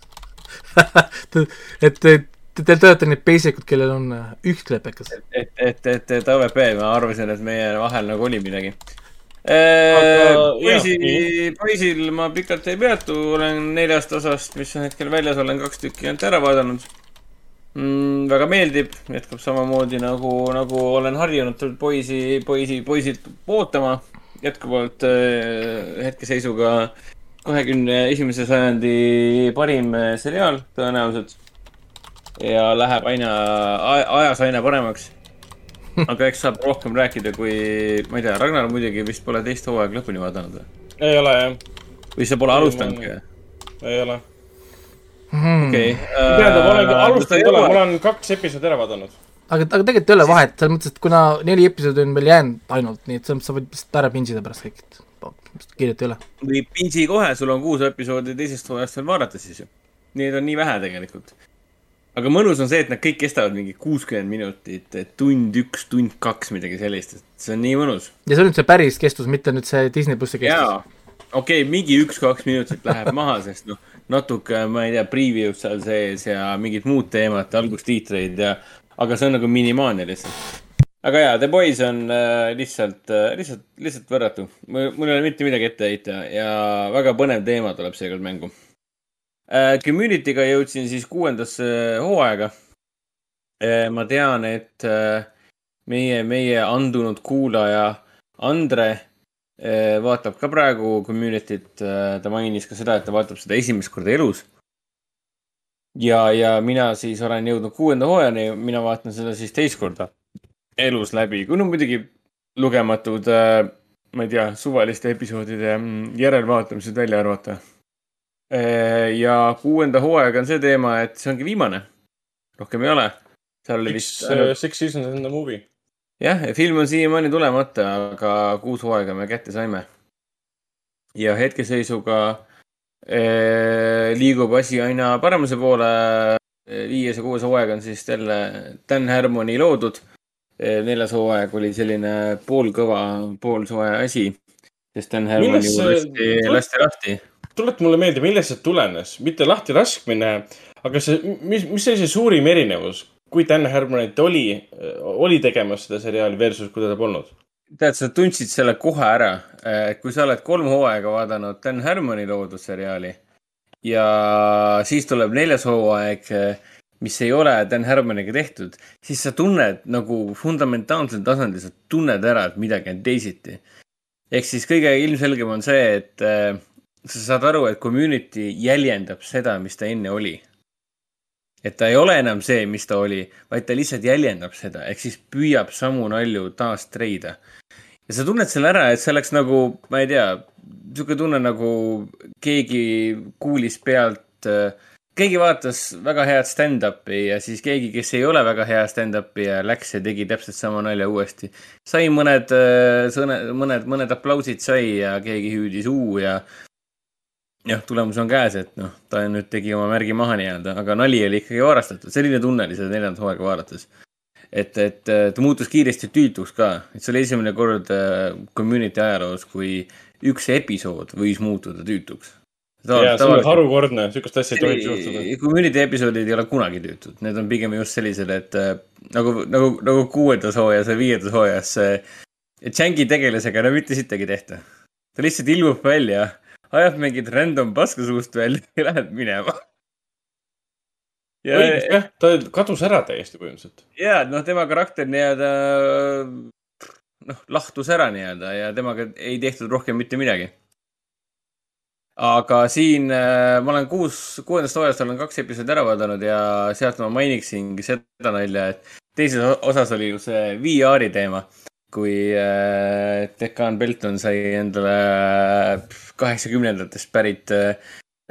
<laughs> et te, te, te olete need basic ud, kellel on äh, üks klepekas. et, et, et, et AVP, ma arvasin, et meie vahel nagu oli midagi. jah, poisi poisil ma pikalt ei peatu, olen neljast osast, mis on hetkel väljas, olen kaks tükki ainult ära vaadanud mm,. väga meeldib, jätkab samamoodi nagu, nagu olen harjunud poisi, poisi, poisilt ootama. jätkuvalt äh, hetkeseisuga kahekümne esimese sajandi parim äh, seriaal tõenäoliselt. Ja läheb aina, ajas aina paremaks. aga eks saab rohkem rääkida, kui, ma ei tea, Ragnar muidugi vist pole teist hooaega lõpuni vaadanud või? ei ole jah, või sa pole alustanudki või? ei ole. Hmm. okei. tähendab, olen alustanud, olen, ma olen kaks episoodi ära vaadanud. aga, aga tegelikult ei ole vahet, selles mõttes, et kuna neli episoodi on veel jäänud ainult, nii et selles mõttes sa võid lihtsalt ära pinsida pärast kõik, et kiiret ei ole. või pintsi kohe, sul on kuus episoodi teisest hooajast veel vaadata siis ju. Neid on nii vähe tegelikult. Aga mõnus on see, et nad kõik kestavad mingi kuuskümmend minutit, tund üks, tund kaks, midagi sellist, et see on nii mõnus. ja see on nüüd see päris kestus, mitte nüüd see Disney plussi kestus. okei okay,, mingi üks-kaks minutit läheb <laughs> maha, sest noh, natuke, ma ei tea, preview'd seal sees ja mingid muud teemad, algustiitreid ja, aga see on nagu minimaalne lihtsalt. aga jaa, The Boys on äh, lihtsalt äh,, lihtsalt, lihtsalt võrratu. mul ei ole mitte midagi ette heita ja väga põnev teema tuleb seekord mängu. Community'ga jõudsin siis kuuendasse hooaega äh,. ma tean, et äh, meie, meie andunud kuulaja Andre vaatab ka praegu Community't, ta mainis ka seda, et ta vaatab seda esimest korda elus. ja, ja mina siis olen jõudnud kuuenda hooajani, mina vaatan seda siis teist korda elus läbi, kui no muidugi lugematud, ma ei tea, suvaliste episoodide mm, järelvaatamised välja arvata. Ja kuuenda hooajaga on see teema, et see ongi viimane. rohkem ei ole. seal oli vist Six, uh, Six Seasons in the movie. jah, film on siiamaani tulemata, aga kuus hooaega me kätte saime. ja hetkeseisuga eh, liigub asi aina paremuse poole. viies ja kuues hooaeg on siis jälle Dan Harmoni loodud. neljas hooaeg oli selline poolkõva, poolsoe asi, sest Dan Harmoni Millest ju see- lasti, lasti lahti. Tuleta mulle meelde, millest see tulenes, mitte lahti laskmine, aga see, mis, mis oli see suurim erinevus, kui Dan Harmonit oli, oli tegemas seda seriaali versus kui teda polnud? tead, sa tundsid selle kohe ära, kui sa oled kolm hooaega vaadanud Dan Harmoni loodud seriaali ja siis tuleb neljas hooaeg, mis ei ole Dan Harmoniga tehtud, siis sa tunned nagu fundamentaalsel tasandil, sa tunned ära, et midagi on teisiti. ehk siis kõige ilmselgem on see, et sa saad aru, et community jäljendab seda, mis ta enne oli. et ta ei ole enam see, mis ta oli, vaid ta lihtsalt jäljendab seda, ehk siis püüab samu nalju taas treida ja sa tunned selle ära, et see oleks nagu, ma ei tea, niisugune tunne nagu keegi kuulis pealt, keegi vaatas väga head stand-up'i ja siis keegi, kes ei ole väga hea stand-up'i ja läks ja tegi täpselt sama nalja uuesti. sai mõned sõne, mõned, mõned aplausid sai ja keegi hüüdis uu ja jah, tulemus on käes, et noh, ta nüüd tegi oma märgi maha nii-öelda, aga nali oli ikkagi varastatud, selline tunne oli seda neljandat hooaega vaadates et, et äh, ta muutus kiiresti tüütuks ka, et see oli esimene kord äh, community ajaloos, kui üks episood võis muutuda tüütuks. ja see on harukordne, sihukest asja ei tohiks juhtuda. Community episoodid ei ole kunagi tüütud, need on pigem just sellised, et äh, nagu, nagu, nagu kuuendas hooajas ja viiendas hooajas see, et Changi tegelasega no mitte sittagi tehta. ta lihtsalt ilmub välja, ajab mingit random paska suust välja <laughs> ja läheb minema. õigus, jah, ta kadus ära täiesti põhimõtteliselt. ja, noh, tema karakter nii-öelda noh, lahtus ära nii-öelda ja temaga ei tehtud rohkem mitte midagi. aga siin äh, ma olen kuus, kuuendast hooajast olen kaks episoodi ära vaadanud ja sealt ma mainiksingi seda nalja, et teises osas oli ju see VR-i teema, kui äh, Dekan Belton sai endale kaheksakümnendatest pärit äh,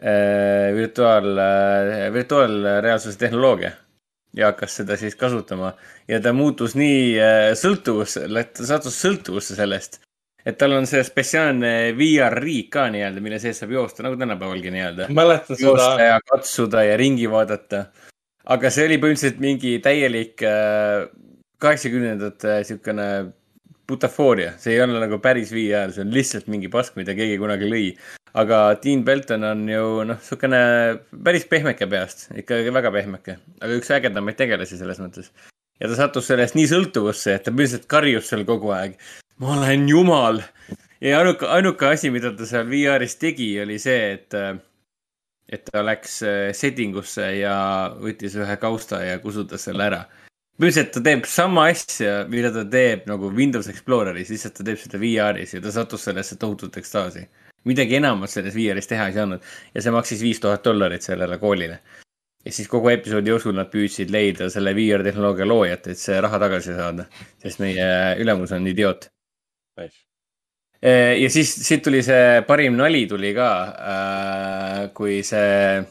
äh, virtuaal äh,, virtuaalreaalsuse tehnoloogia ja hakkas seda siis kasutama ja ta muutus nii äh, sõltuvusse, ta sattus sõltuvusse sellest, et tal on see spetsiaalne VR-riik ka nii-öelda, mille sees saab joosta nagu tänapäevalgi nii-öelda. mäletan joosta seda, ja katsuda ja ringi vaadata. aga see oli põhimõtteliselt mingi täielik äh, kaheksakümnendate siukene butafooria, see ei ole nagu päris VR, see on lihtsalt mingi pask, mida keegi kunagi lõi. aga Dean Belton on ju noh, siukene päris pehmeke peast, ikka väga pehmeke, aga üks ägedamaid tegelasi selles mõttes. ja ta sattus sellest nii sõltuvusse, et ta lihtsalt karjus seal kogu aeg. ma olen jumal. ja ainuke, ainuke asi, mida ta seal VR-is tegi, oli see, et et ta läks äh, setting usse ja võttis ühe kausta ja kustutas selle ära. Põhimõtteliselt ta teeb sama asja, mida ta teeb nagu Windows Exploreris, lihtsalt ta teeb seda VR-is ja ta sattus sellesse tohutut ekstaasi. midagi enamat selles VR-is teha ei saanud ja see maksis viis tuhat dollarit sellele koolile. ja siis kogu episoodi jooksul nad püüdsid leida selle VR-tehnoloogia loojat, et see raha tagasi saada, sest meie ülemus on idioot. ja siis siit tuli see parim nali tuli ka, kui see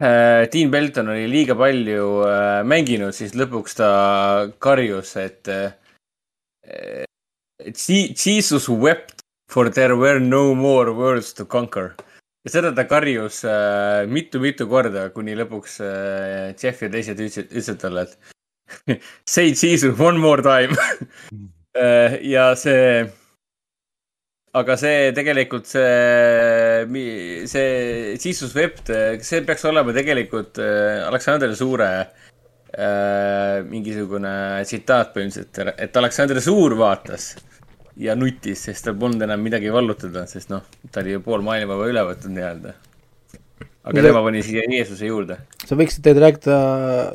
Dean Belton oli liiga palju äh, mänginud, siis lõpuks ta karjus, et äh, Jesus wept for there were no more worlds to conquer. ja seda ta karjus äh, mitu-mitu korda, kuni lõpuks äh, Jeff ja teised ütlesid, ütlesid talle, et <laughs> say Jesus one more time <laughs> Äh, ja see, aga see tegelikult see, see Jesus Wept, see peaks olema tegelikult äh, Aleksander Suure äh, mingisugune tsitaat põhimõtteliselt, et Aleksander Suur vaatas ja nutis, sest tal polnud enam midagi vallutada, sest noh, ta oli ju pool maailma juba üle võtnud nii-öelda. aga Mida- tema pani siia Jeesuse juurde. sa võiksid teid rääkida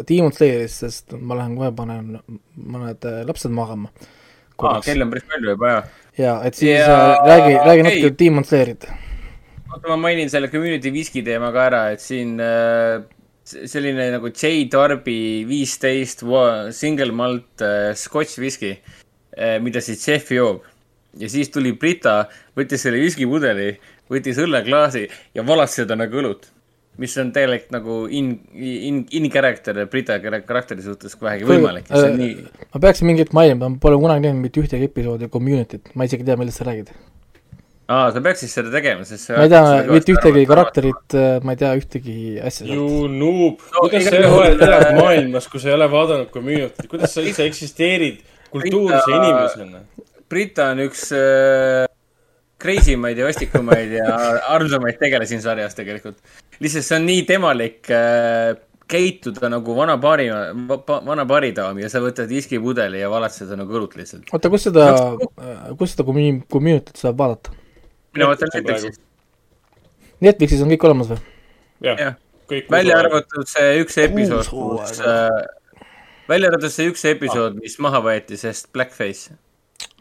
Demon Slayerist, sest ma lähen kohe panen mõned äh, lapsed magama. aa, kell on päris palju juba, jah. Ja et siis Ja, ja, räägi, räägi okei. natuke Demon Slayerit. oota, ma mainin selle community viski teema ka ära, et siin äh, selline nagu J Darby viisteist single malt äh, scotch viski äh,, mida siis Jeff joob. ja siis tuli Brita, võttis selle viskipudeli, võttis õlleklaasi ja valas seda nagu õlut. Mis on tegelikult nagu in, in, in character Brita kar- karakteri suhtes kui vähegi võimalik see on nii, ma peaksin mingi hetk mainima, ma pole kunagi näinud mitte ühtegi episoodi Community't, ma isegi ei tea, millest sa räägid. aa, sa peaksid seda tegema, sest see ma ei tea mitte ühtegi. karakterit, ma ei tea ühtegi asja. You noob, No kuidas sa oled elad maailmas, kui sa ei ole vaadanud Community't, kuidas sa üldse eksisteerid kultuurse Brita- inimesena? Brita on üks äh, crazy maid ja vastikumaid ja armsamaid tegelasi siin sarjas tegelikult. lihtsalt see on nii temalik äh, käituda nagu vana paari, vana baaridaam ja sa võtad viskipudeli ja valad seda nagu õlut lihtsalt. oota, kus seda, kus seda commu- Community't saab vaadata? mina Netflixi Netflixist, Netflixis on kõik olemas või? jah kõik välja. arvatud see üks episood, kus äh,, välja arvatud see üks episood, mis maha võeti, sest Blackface.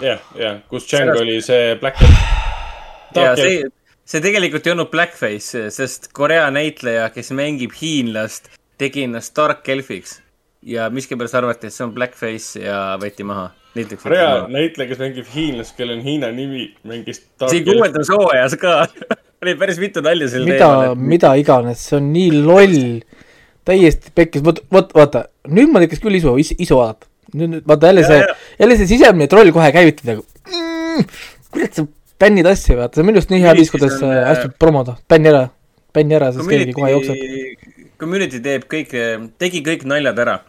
jah, jah, kus Django Sellest- oli see Black. ja see, see tegelikult ei olnud Blackface, sest Korea näitleja, kes mängib hiinlast, tegi ennast Dark Elfiks. ja miskipärast arvati, et see on Blackface ja võeti maha. Korea näitleja, kes mängib hiinlast, kellel on Hiina nimi, mängis. siin kuuendas hooajas ka <laughs> oli päris mitu nalja sel mida teemal,, mida iganes, see on nii loll, täiesti pekkis, vot, vot vaata, nüüd ma tekkis küll isu, isu vaadata. nüüd, nüüd vaata jälle see, jälle see sisemine troll kohe käivitada mm,. kurat, sa bännid asja, vaata, see on minu arust nii hea viis, kuidas on, äh, hästi promoda, bänni ära, bänni ära, sest keegi kohe jookseb. Community, community teeb kõik, tegi kõik naljad ära.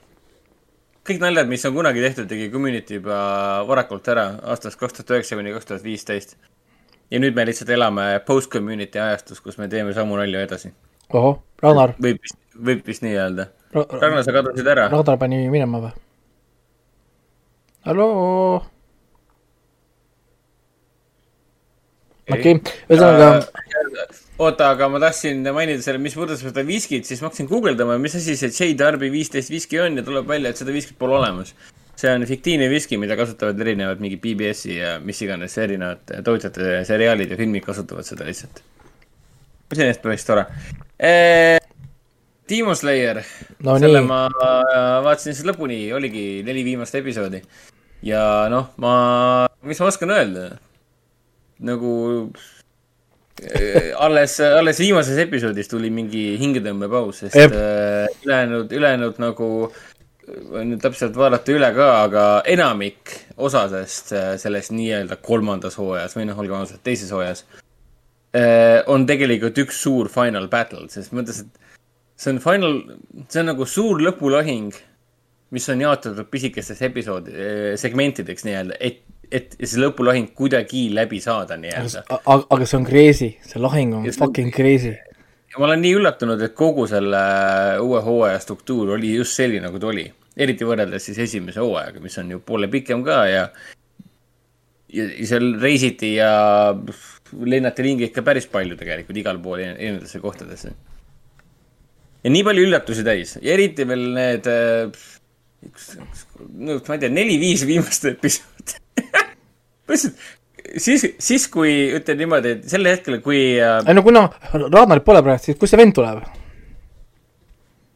kõik naljad, mis on kunagi tehtud, tegi Community juba varakult ära, aastast kaks tuhat üheksa kuni kaks tuhat viisteist. ja nüüd me lihtsalt elame post-community ajastus, kus me teeme samu nalju edasi. ohoh, Ragnar, võib vist, võib vist nii öelda. Ragnar, sa kadusid ära. Ragnar pani minema või? halloo, okei, ühesõnaga, oota, aga ma tahtsin mainida selle, mis puudutab seda viskit, siis ma hakkasin guugeldama, mis asi see J Darby viisteist viski on ja tuleb välja, et seda viskit pole olemas. see on fiktiivne viski, mida kasutavad erinevad mingi BBS-i ja mis iganes erinevad tootjate seriaalid ja filmid kasutavad seda lihtsalt. iseenesest päris tore. Demon Slayer, no selle nii, ma vaatasin siis lõpuni, oligi neli viimast episoodi. Ja noh, ma, mis ma oskan öelda? nagu äh, alles, alles viimases episoodis tuli mingi hingetõmbepaus, sest Jep. äh, ülejäänud, ülejäänud nagu võin nüüd täpselt vaadata üle ka, aga enamik osadest sellest nii-öelda kolmandas hooajas või noh, olgem ausad, teises hooajas on tegelikult üks suur final battle, selles mõttes, et see on final, see on nagu suur lõpulahing, mis on jaotatud pisikesteks episoodi, segmentideks nii-öelda, et, et see lõpulahing kuidagi läbi saada nii-öelda. aga, aga see on crazy, see lahing on Ja fucking crazy. ma olen nii üllatunud, et kogu selle uue hooaja struktuur oli just selline, nagu ta oli. eriti võrreldes siis esimese hooajaga, mis on ju poole pikem ka ja ja seal reisiti ja lennati ringi ikka päris palju tegelikult igal pool erinevatesse kohtadesse. ja nii palju üllatusi täis ja eriti veel need, no ma ei tea, neli-viis viimast episoodi. <laughs> lihtsalt siis, siis kui ütleme niimoodi, et sel hetkel, kui äh, ei no kuna Ragnarit pole praegu, siis kust see vend tuleb?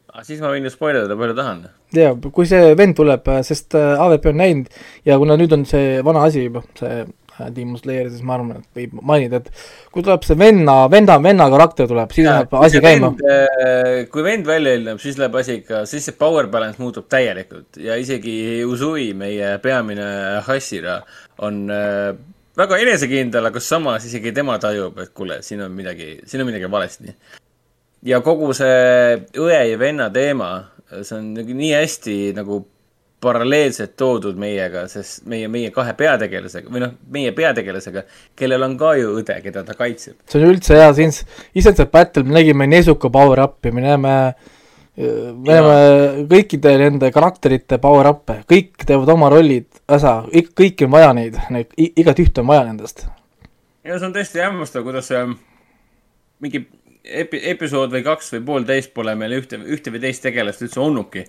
Ah, siis ma võin ju spoil ida palju tahan. jaa, kui see vend tuleb, sest äh, AVP on näinud ja kuna nüüd on see vana asi juba, see äh, Demon Slayer, siis ma arvan, et võib mainida, et kui tuleb see venna, venna, venna karakter tuleb, siis läheb asi käima. äh, kui vend välja ilmub, siis läheb asi ikka, siis see power balance muutub täielikult ja isegi Uzui, meie peamine Hashira, on äh, väga enesekindel, aga samas isegi tema tajub, et kuule, siin on midagi, siin on midagi valesti. ja kogu see õe ja venna teema, see on nii hästi nagu paralleelselt toodud meiega, sest meie, meie kahe peategelasega või noh, meie peategelasega, kellel on ka ju õde, keda ta kaitseb. see on üldse hea, siin Islandset Battle me nägime Nezuko power up'i, me näeme, me näeme kõikide nende karakterite power up'e, kõik teevad oma rollid, osa, kõiki on vaja neid, neid, igat ühte on vaja nendest. ja see on tõesti hämmastav, kuidas see mingi epi-, episood või kaks või poolteist pole meil ühte, ühte või teist tegelast üldse olnudki.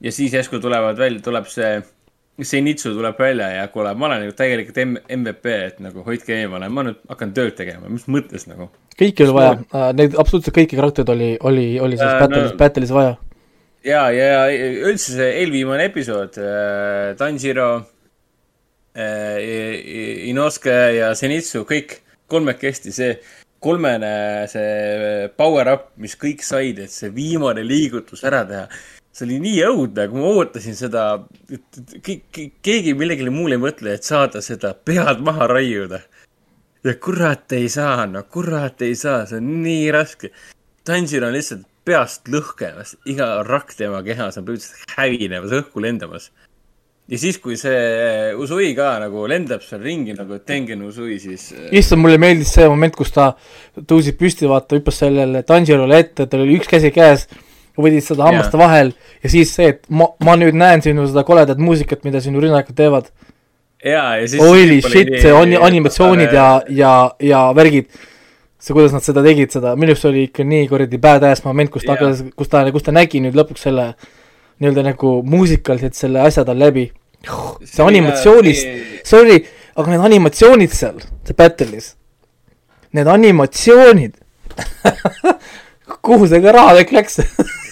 Ja siis järsku tulevad välja, tuleb see, Zenitsu tuleb välja ja kuule, ma olen nagu täielikult M- MVP, et nagu hoidke eemale, ma nüüd hakkan tööd tegema, mis mõttes nagu. kõiki oli vaja, neid absoluutselt kõiki karaktereid oli, oli, oli selles Äh, battle'is no-, battle'is vaja. ja, ja üldse see eelviimane episood äh,, Tanjiro äh,, Inosuke ja Zenitsu, kõik kolmekesti, see, kolmene see power up, mis kõik said, et see viimane liigutus ära teha. See oli nii õudne, kui ma ootasin seda, keegi millelegi muule ei mõtle, et saada seda pead maha raiuda. ja kurat ei saa, no kurat ei saa, see on nii raske. Tanjiro on lihtsalt peast lõhkemas, iga rakk tema kehas on põhimõtteliselt hävinemas, õhku lendamas. ja siis, kui see Usui ka nagu lendab seal ringi nagu Tengen Usui, siis äh, issand, mulle meeldis see moment, kus ta tõusis püsti, vaata, hüppas sellele Tanjirole ette, tal oli üks käsi käes, võttis seda hammaste vahel ja siis see, et ma, ma nüüd näen sinu seda koledat muusikat, mida sinu rünnakud teevad. jaa, ja siis. Holy shit, see on animatsioonid ja, ja, ja värgid. see, kuidas nad seda tegid, seda, minu arust oli ikka nii kuradi badass moment, kus ta hakkas, kus ta, kus ta nägi nüüd lõpuks selle nii-öelda nagu muusikaliselt selle asja tal läbi. see animatsioonist, see oli, aga need animatsioonid seal, see battle'is, need animatsioonid <laughs> kuhu see ka raha kõik läks? <laughs>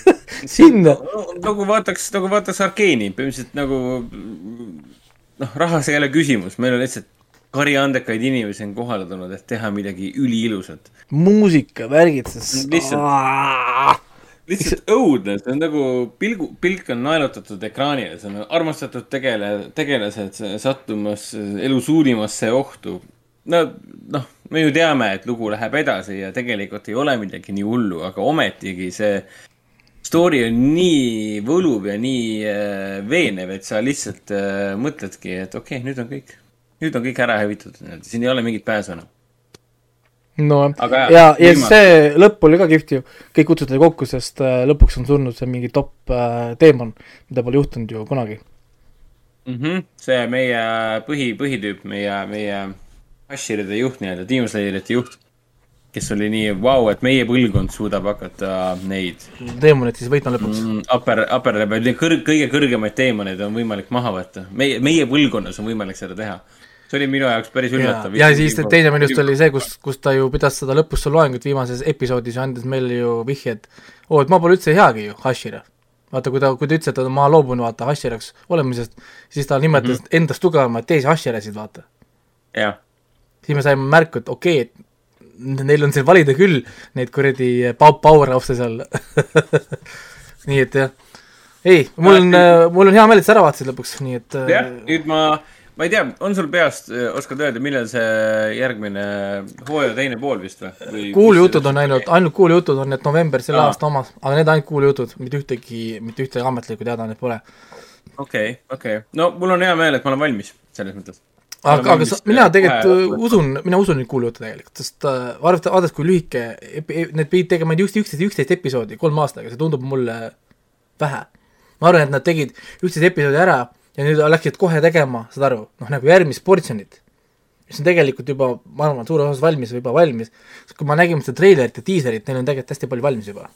sinna. nagu vaataks, nagu vaataks Arkeeni, põhimõtteliselt nagu noh, rahas ei ole küsimus, meil on lihtsalt kari andekaid inimesi on kohale tulnud, et teha midagi üliilusat. muusika, värgid, see Lihtsalt- lihtsalt õudne, see on nagu pilgu, pilk on naelutatud ekraanile, see on armastatud tegele, tegelased sattumas elu suurimasse ohtu. no noh, me ju teame, et lugu läheb edasi ja tegelikult ei ole midagi nii hullu, aga ometigi see story on nii võluv ja nii äh, veenev, et sa lihtsalt äh, mõtledki, et okei okay,, nüüd on kõik, nüüd on kõik ära hävitatud, siin ei ole mingit pääsu enam. no Aga ja, jah, ja, ja viimase- see lõpp oli ka kihvt ju, kõik kutsuti kokku, sest äh, lõpuks on surnud see mingi top teemant, mida pole juhtunud ju kunagi. mm. -hmm. see meie põhi, põhitüüp, meie, meie Ashiride juht nii-öelda, Demon Slayerite juht, kes oli nii vau, et meie põlvkond suudab hakata neid teemonit siis võitma lõpuks mm.. upper, upper level, kõr-, kõige kõrgemaid teemaneid on võimalik maha võtta. meie, meie põlvkonnas on võimalik seda teha. see oli minu jaoks päris üllatav., ja siis teine minu arust oli see, kus, kus ta ju pidas seda lõpus seda loengut viimases episoodis ja andis meile ju vihje, et oo, et ma pole üldse heagi ju, Hashira. vaata, kui ta, kui ta ütles, et ma loobun vaata Hashiraks olemisest, siis ta nimetas mm -hmm. endast tugevamaid teisi Hashirasid, vaata. jah, siis me saime märku, et okei okay,, neil on siin valida küll neid kuradi pow- powerhouse'e seal. <laughs> nii et jah, ei, mul on, mul on hea meel, et sa ära vaatasid lõpuks, nii et äh, jah, nüüd ma, ma ei tea, on sul peast, oskad öelda, millal see järgmine hooaja teine pool vist või? kuulujutud on ainult, ainult kuulujutud on need november selle Aa. aasta omad, aga need ainult kuulujutud, mitte ühtegi, mitte ühtegi ametlikku teadaannet pole. okei, okei, no mul on hea meel, et ma olen valmis, selles mõttes. aga, aga sa, mina tegelikult äh, usun, mina usun neid kuulujutte tegelikult, sest äh, arvata, vaadates, kui lühike, need pidid tegema just üksteist, üksteist episoodi kolme aastaga, see tundub mulle vähe. ma arvan, et nad tegid üksteist episoodi ära ja nüüd läksid kohe tegema, saad aru, noh nagu järgmist portsjonit, mis on tegelikult juba, ma arvan, suures osas valmis või juba valmis, kui ma nägin seda treilerit ja diiserit, neil on tegelikult hästi palju valmis juba.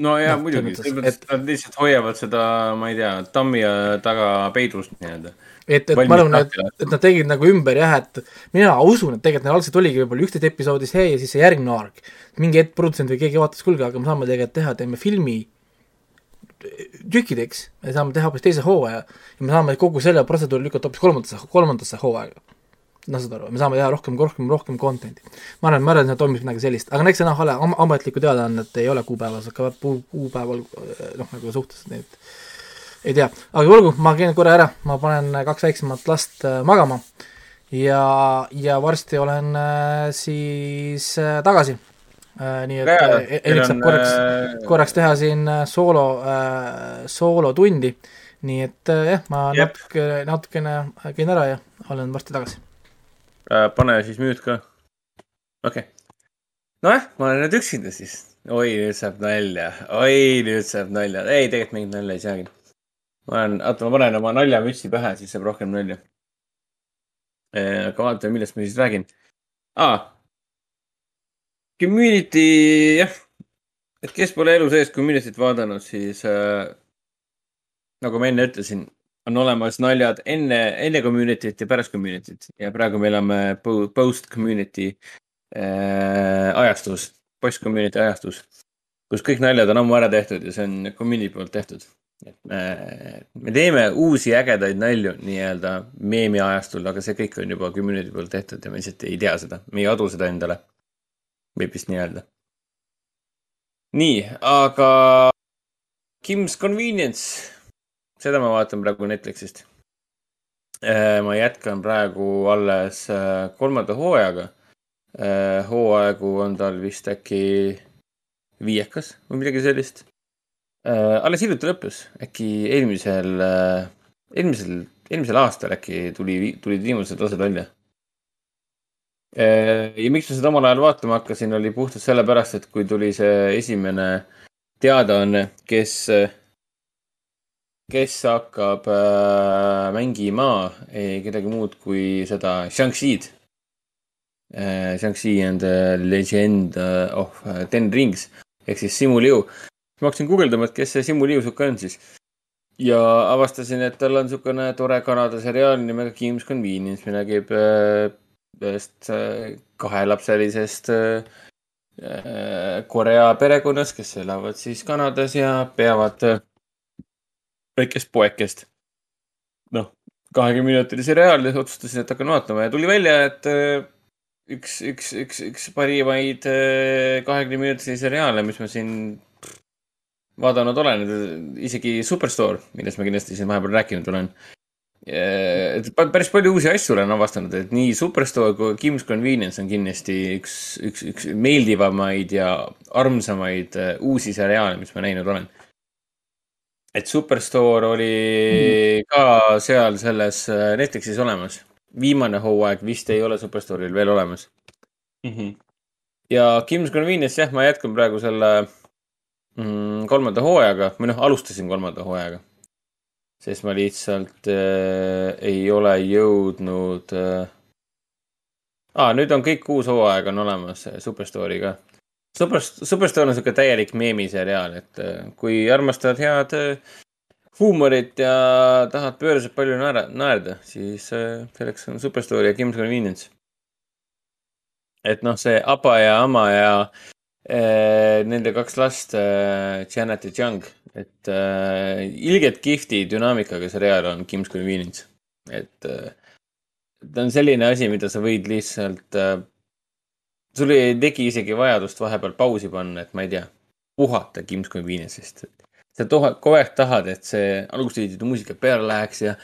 no jaa Noh, muidugi, et nad lihtsalt hoiavad seda, ma ei tea, tammi taga peidus nii-öelda. et, et ma arvan, et et nad tegid nagu ümber jah, et mina usun, et tegelikult neil algselt oligi võib-olla üksteist episoodi see ja siis see järgmine arg. mingi hetk produtsent või keegi vaatas, kuulge, aga me saame tegelikult teha, teeme filmi tükkideks, me saame teha hoopis teise hooaja ja me saame kogu selle protseduuri lükata hoopis kolmandasse, kolmandasse hooaega. noh, saad aru, me saame teha rohkem, rohkem, rohkem content'i. ma arvan, ma arvan, et seal toimus midagi sellist, aga no eks see noh, ole am- ametlikku teadaannet ei ole kuupäevas, aga kuu- kuupäeval noh, nagu suhtes neid ei tea, aga olgu, ma käin korra ära, ma panen kaks väiksemat last äh, magama ja, ja varsti olen äh, siis äh, tagasi äh,. nii et äh, Erik saab korraks äh,, korraks teha siin äh, soolo äh,, soolotundi. nii et äh, jah, ma Jep. natuke, natukene käin ära ja olen varsti tagasi. Äh, pane siis müüt ka. okei okay.. nojah, ma olen nüüd üksinda siis. oi, nüüd saab nalja, oi, nüüd saab nalja, ei, tegelikult mingit nalja ei saagi. Ma olen, oota, ma panen oma naljamütsi pähe, siis saab rohkem nalja. aga vaatame, millest ma siis räägin ah,. Community, jah, et kes pole elu sees Community't vaadanud, siis äh, nagu ma enne ütlesin, on olemas naljad enne, enne community't ja pärast community't ja praegu me elame po- post community äh, ajastus, post community ajastus, kus kõik naljad on ammu ära tehtud ja see on community poolt tehtud. Et me, me teeme uusi ägedaid nalju nii-öelda meemi ajastul, aga see kõik on juba community poolt tehtud ja me lihtsalt ei tea seda, me ei adu seda endale. võib vist nii öelda. nii, aga Kim's Convenience, seda ma vaatan praegu Netflixist. ma jätkan praegu alles äh, kolmanda hooajaga. hooaegu on tal vist äkki viiekas või midagi sellist. Alles hiljuti lõppes, äkki eelmisel, eelmisel, eelmisel aastal äkki tuli, tulid viimased osad välja ja miks ma seda omal ajal vaatama hakkasin, oli puhtalt sellepärast, et kui tuli see esimene teadaanne, kes, kes hakkab äh, mängima ei kedagi muud kui seda Shang-Chi'd äh,. Shang-Chi and the legend of Ten Rings ehk siis Simu Liu. Ma hakkasin guugeldama, et kes see Simu sihuke on siis. ja avastasin, et tal on niisugune tore Kanada seriaal nimega Kim's Convenience, mille käib äh, ühest äh, kahelapselisest äh, Korea perekonnast, kes elavad siis Kanadas ja peavad väikest poekest. noh, kahekümneminutilise seriaal ja otsustasin, et hakkan vaatama ja tuli välja, et üks, üks, üks, üks parimaid kahekümneminutilisi seriaale, mis ma siin vaadanud olen, isegi Superstore, millest ma kindlasti siin vahepeal rääkinud olen et päris palju uusi asju olen avastanud, et nii Superstore kui Kim's Convenience on kindlasti üks, üks, üks meeldivamaid ja armsamaid äh, uusi seriaale, mis ma näinud olen. et Superstore oli ka seal selles äh, Netflixis olemas. viimane hooaeg vist ei ole Superstore'il veel olemas mm. -hmm. ja Kim's Convenience, jah, ma jätkan praegu selle mm, kolmanda hooajaga või noh, alustasin kolmanda hooajaga sest ma lihtsalt äh, ei ole jõudnud äh.... Ah, nüüd on kõik kuus hooaega on olemas äh, Superstore'i ka. Super, Superstore on sihuke täielik meemiseriaal, et äh, kui armastad head äh, huumorit ja tahad pööraselt palju naera, naerda, siis äh, selleks on Superstore ja Kim's Convenience. et noh, see Aba ja Ama ja nende kaks last äh,, Janet ja Young et äh, ilgelt kihvti dünaamikaga seriaal on Kim's Convenience. et äh, ta on selline asi, mida sa võid lihtsalt äh,, sul ei teki isegi vajadust vahepeal pausi panna, et ma ei tea, puhata Kim's Convenience'ist. sa toha, kogu aeg tahad, et see algusetiitli muusika peale läheks ja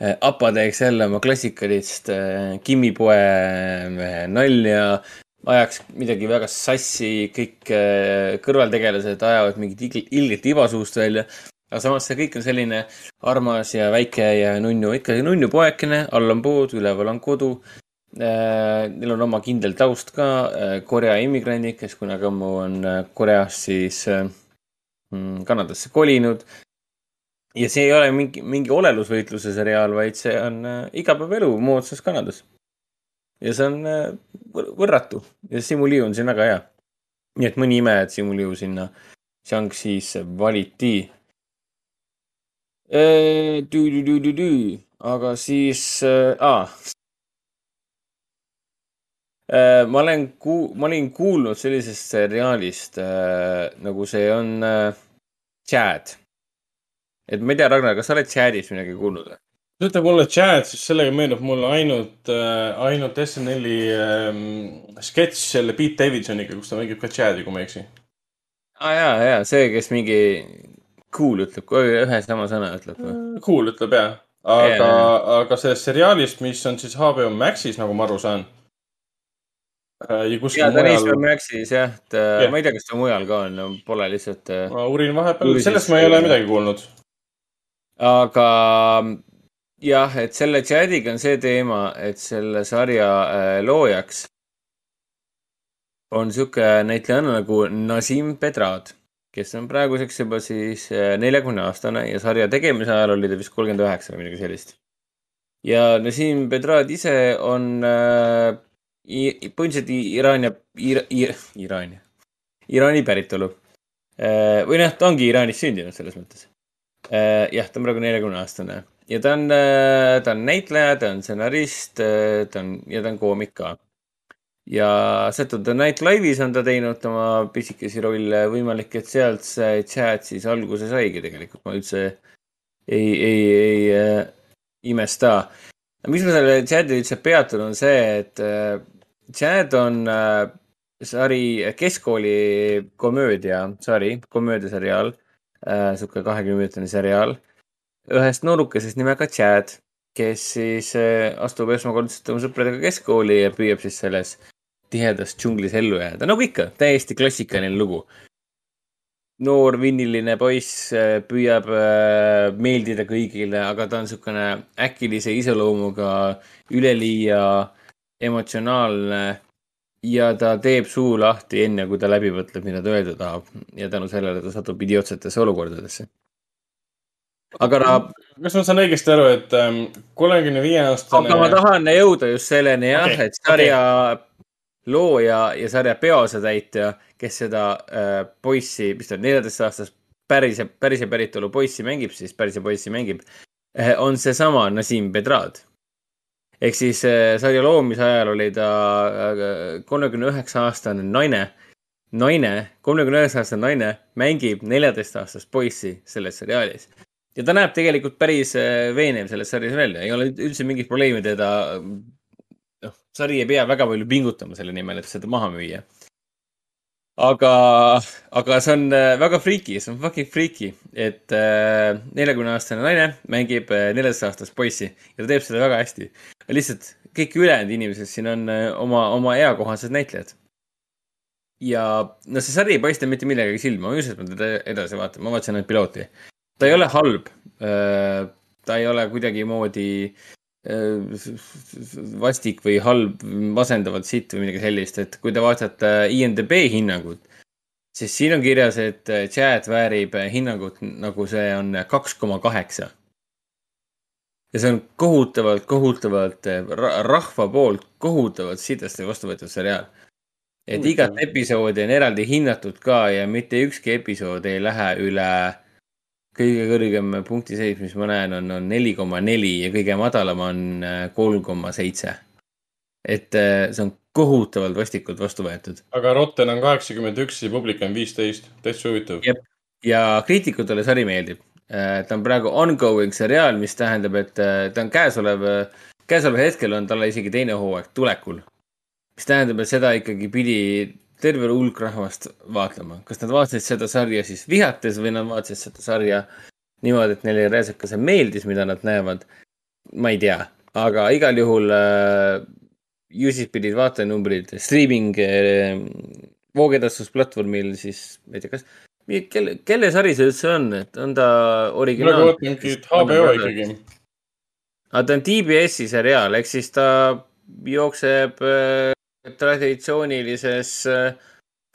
äh, Apa teeks jälle oma klassikalist äh, Kimi poe äh, nalja ajaks midagi väga sassi, kõik äh, kõrvaltegelased ajavad mingit ilget iba suust välja. aga samas see kõik on selline armas ja väike ja nunnu, ikkagi nunnu poekene, all on pood, üleval on kodu. Äh, neil on oma kindel taust ka, äh, Korea immigrandid, kes kunagi ammu on Koreast siis mm, Kanadasse kolinud. ja see ei ole mingi, mingi olelusvõitluse seriaal, vaid see on igapäevaelu moodsas Kanadas ja see on äh, võrratu ja Simu Liu on siin väga hea. nii et mõni ime, et Simu Liu sinna Shang-Chi'sse valiti. Äh, aga siis äh,, äh, ma olen ku-, ma olin kuulnud sellisest seriaalist äh, nagu see on äh, Chad. et ma ei tea, Ragnar, kas sa oled Chadist midagi kuulnud või? Ütleb mulle chat, siis sellega meenub mulle ainult äh,, ainult SNL-i ähm, sketš selle Pete Davidsoniga, kus ta mängib ka chat'i, kui ma ei eksi. aa ah, jaa, jaa, see, kes mingi cool ütleb, ühe sama sõna ütleb või? Cool ütleb jah, aga, aga sellest seriaalist, mis on siis HBO Maxis, nagu ma aru saan äh,. ja mujal. jaa, ta on HBO Maxis jah, et yeah. ma ei tea, kas ta mujal ka on, pole lihtsalt. Äh, ma uurin vahepeal, sellest ma ei ole midagi kuulnud. aga jah, et selle chat'iga on see teema, et selle sarja äh, loojaks on sihuke näitlejanna nagu Nazim Pedrad, kes on praeguseks juba siis äh, neljakümne aastane ja sarja tegemise ajal oli ta vist kolmkümmend üheksa või midagi sellist. ja Nazim Pedrad ise on äh, põhimõtteliselt Iraania Ir,, Ir, Iraania, Iraani päritolu äh,. või noh, ta ongi Iraanis sündinud selles mõttes äh,. jah, ta on praegu neljakümne aastane ja ta on, äh, ta on näitleja, ta on stsenarist, äh, ta on ja ta on koomik ka. ja Saturday Night Live'is on ta teinud oma pisikesi rolle, võimalik, et sealt see chat siis alguse saigi tegelikult, ma üldse ei, ei, ei äh, imesta. miks ma selle chat'i üldse peatun, on see, et äh, chat on äh, sari, keskkooli komöödiasari, komöödiaseriaal äh,, sihuke kahekümneminutine seriaal ühest noorukesest nimega Chad, kes siis äh, astub esmakordselt oma sõpradega keskkooli ja püüab siis selles tihedas džunglis ellu jääda, nagu ikka, täiesti klassikaline lugu. noor vinniline poiss äh, püüab äh, meeldida kõigile, aga ta on niisugune äkilise iseloomuga, üleliia emotsionaalne ja ta teeb suu lahti enne, kui ta läbi mõtleb, mida ta öelda tahab ja tänu sellele ta satub idiootsetesse olukordadesse. Aga ta kas ma saan õigesti aru, et kolmekümne viie aastane aga ma tahan jõuda just selleni jah okay,, et sarja okay. looja ja sarja peaosatäitja, kes seda äh, poissi, mis ta on, neljateistaastast pärise, pärise päritolu poissi mängib, siis pärise poissi mängib äh,, on seesama Nazim Pedrad. ehk siis äh, sarja loomise ajal oli ta kolmekümne üheksa aastane naine, naine, kolmekümne üheksa aastane naine mängib neljateistaastast poissi selles seriaalis ja ta näeb tegelikult päris äh, veenev selles sarjas välja, ei ole üldse mingit probleemi teda. noh, sari ei pea väga palju pingutama selle nimel, et seda maha müüa. aga, aga see on äh, väga freaky, see on fucking freaky, et neljakümne aastane naine mängib neljateistaastast poissi ja ta teeb seda väga hästi. lihtsalt kõik ülejäänud inimesed siin on äh, oma, oma eakohased näitlejad. ja no see sari ei paista mitte millegagi silma, ma ei usu, et ma teda edasi vaatan, ma vaatasin ainult pilooti ta ei ole halb. ta ei ole kuidagimoodi äh, vastik või halb, masendavalt sitt või midagi sellist, et kui te vaatate IMDB hinnangut, siis siin on kirjas, et Chad väärib hinnangut nagu see on kaks koma kaheksa. ja see on kohutavalt, kohutavalt ra- rahva poolt kohutavalt sitasti vastu võetud seriaal. et igat episoodi on eraldi hinnatud ka ja mitte ükski episood ei lähe üle kõige kõrgem punktiseis, mis ma näen, on, on neli koma neli ja kõige madalam on äh, kolm koma seitse. et äh, see on kohutavalt vastikult vastu võetud aga Rotten on kaheksakümmend üks ja publik on viisteist, täitsa huvitav. Ja kriitikutele sari meeldib. ta on praegu ongoing seriaal, mis tähendab, et äh, ta on käesolev, käesoleval hetkel on talle isegi teine hooaeg tulekul. mis tähendab, et seda ikkagi pidi terve hulk rahvast vaatlema. kas nad vaatasid seda sarja siis vihates või nad vaatasid seda sarja niimoodi, et neile see meeldis, mida nad näevad. ma ei tea, aga igal juhul äh, ju siis pidid vaatajanumbrid streaming äh, voogedastusplatvormil siis, ma ei tea, kas, kelle, kelle sari see üldse on, et on ta praegu originaal? ootamegi HBO ikkagi. aga ta on TBS-i seriaal, ehk siis ta jookseb äh, traditsioonilises äh,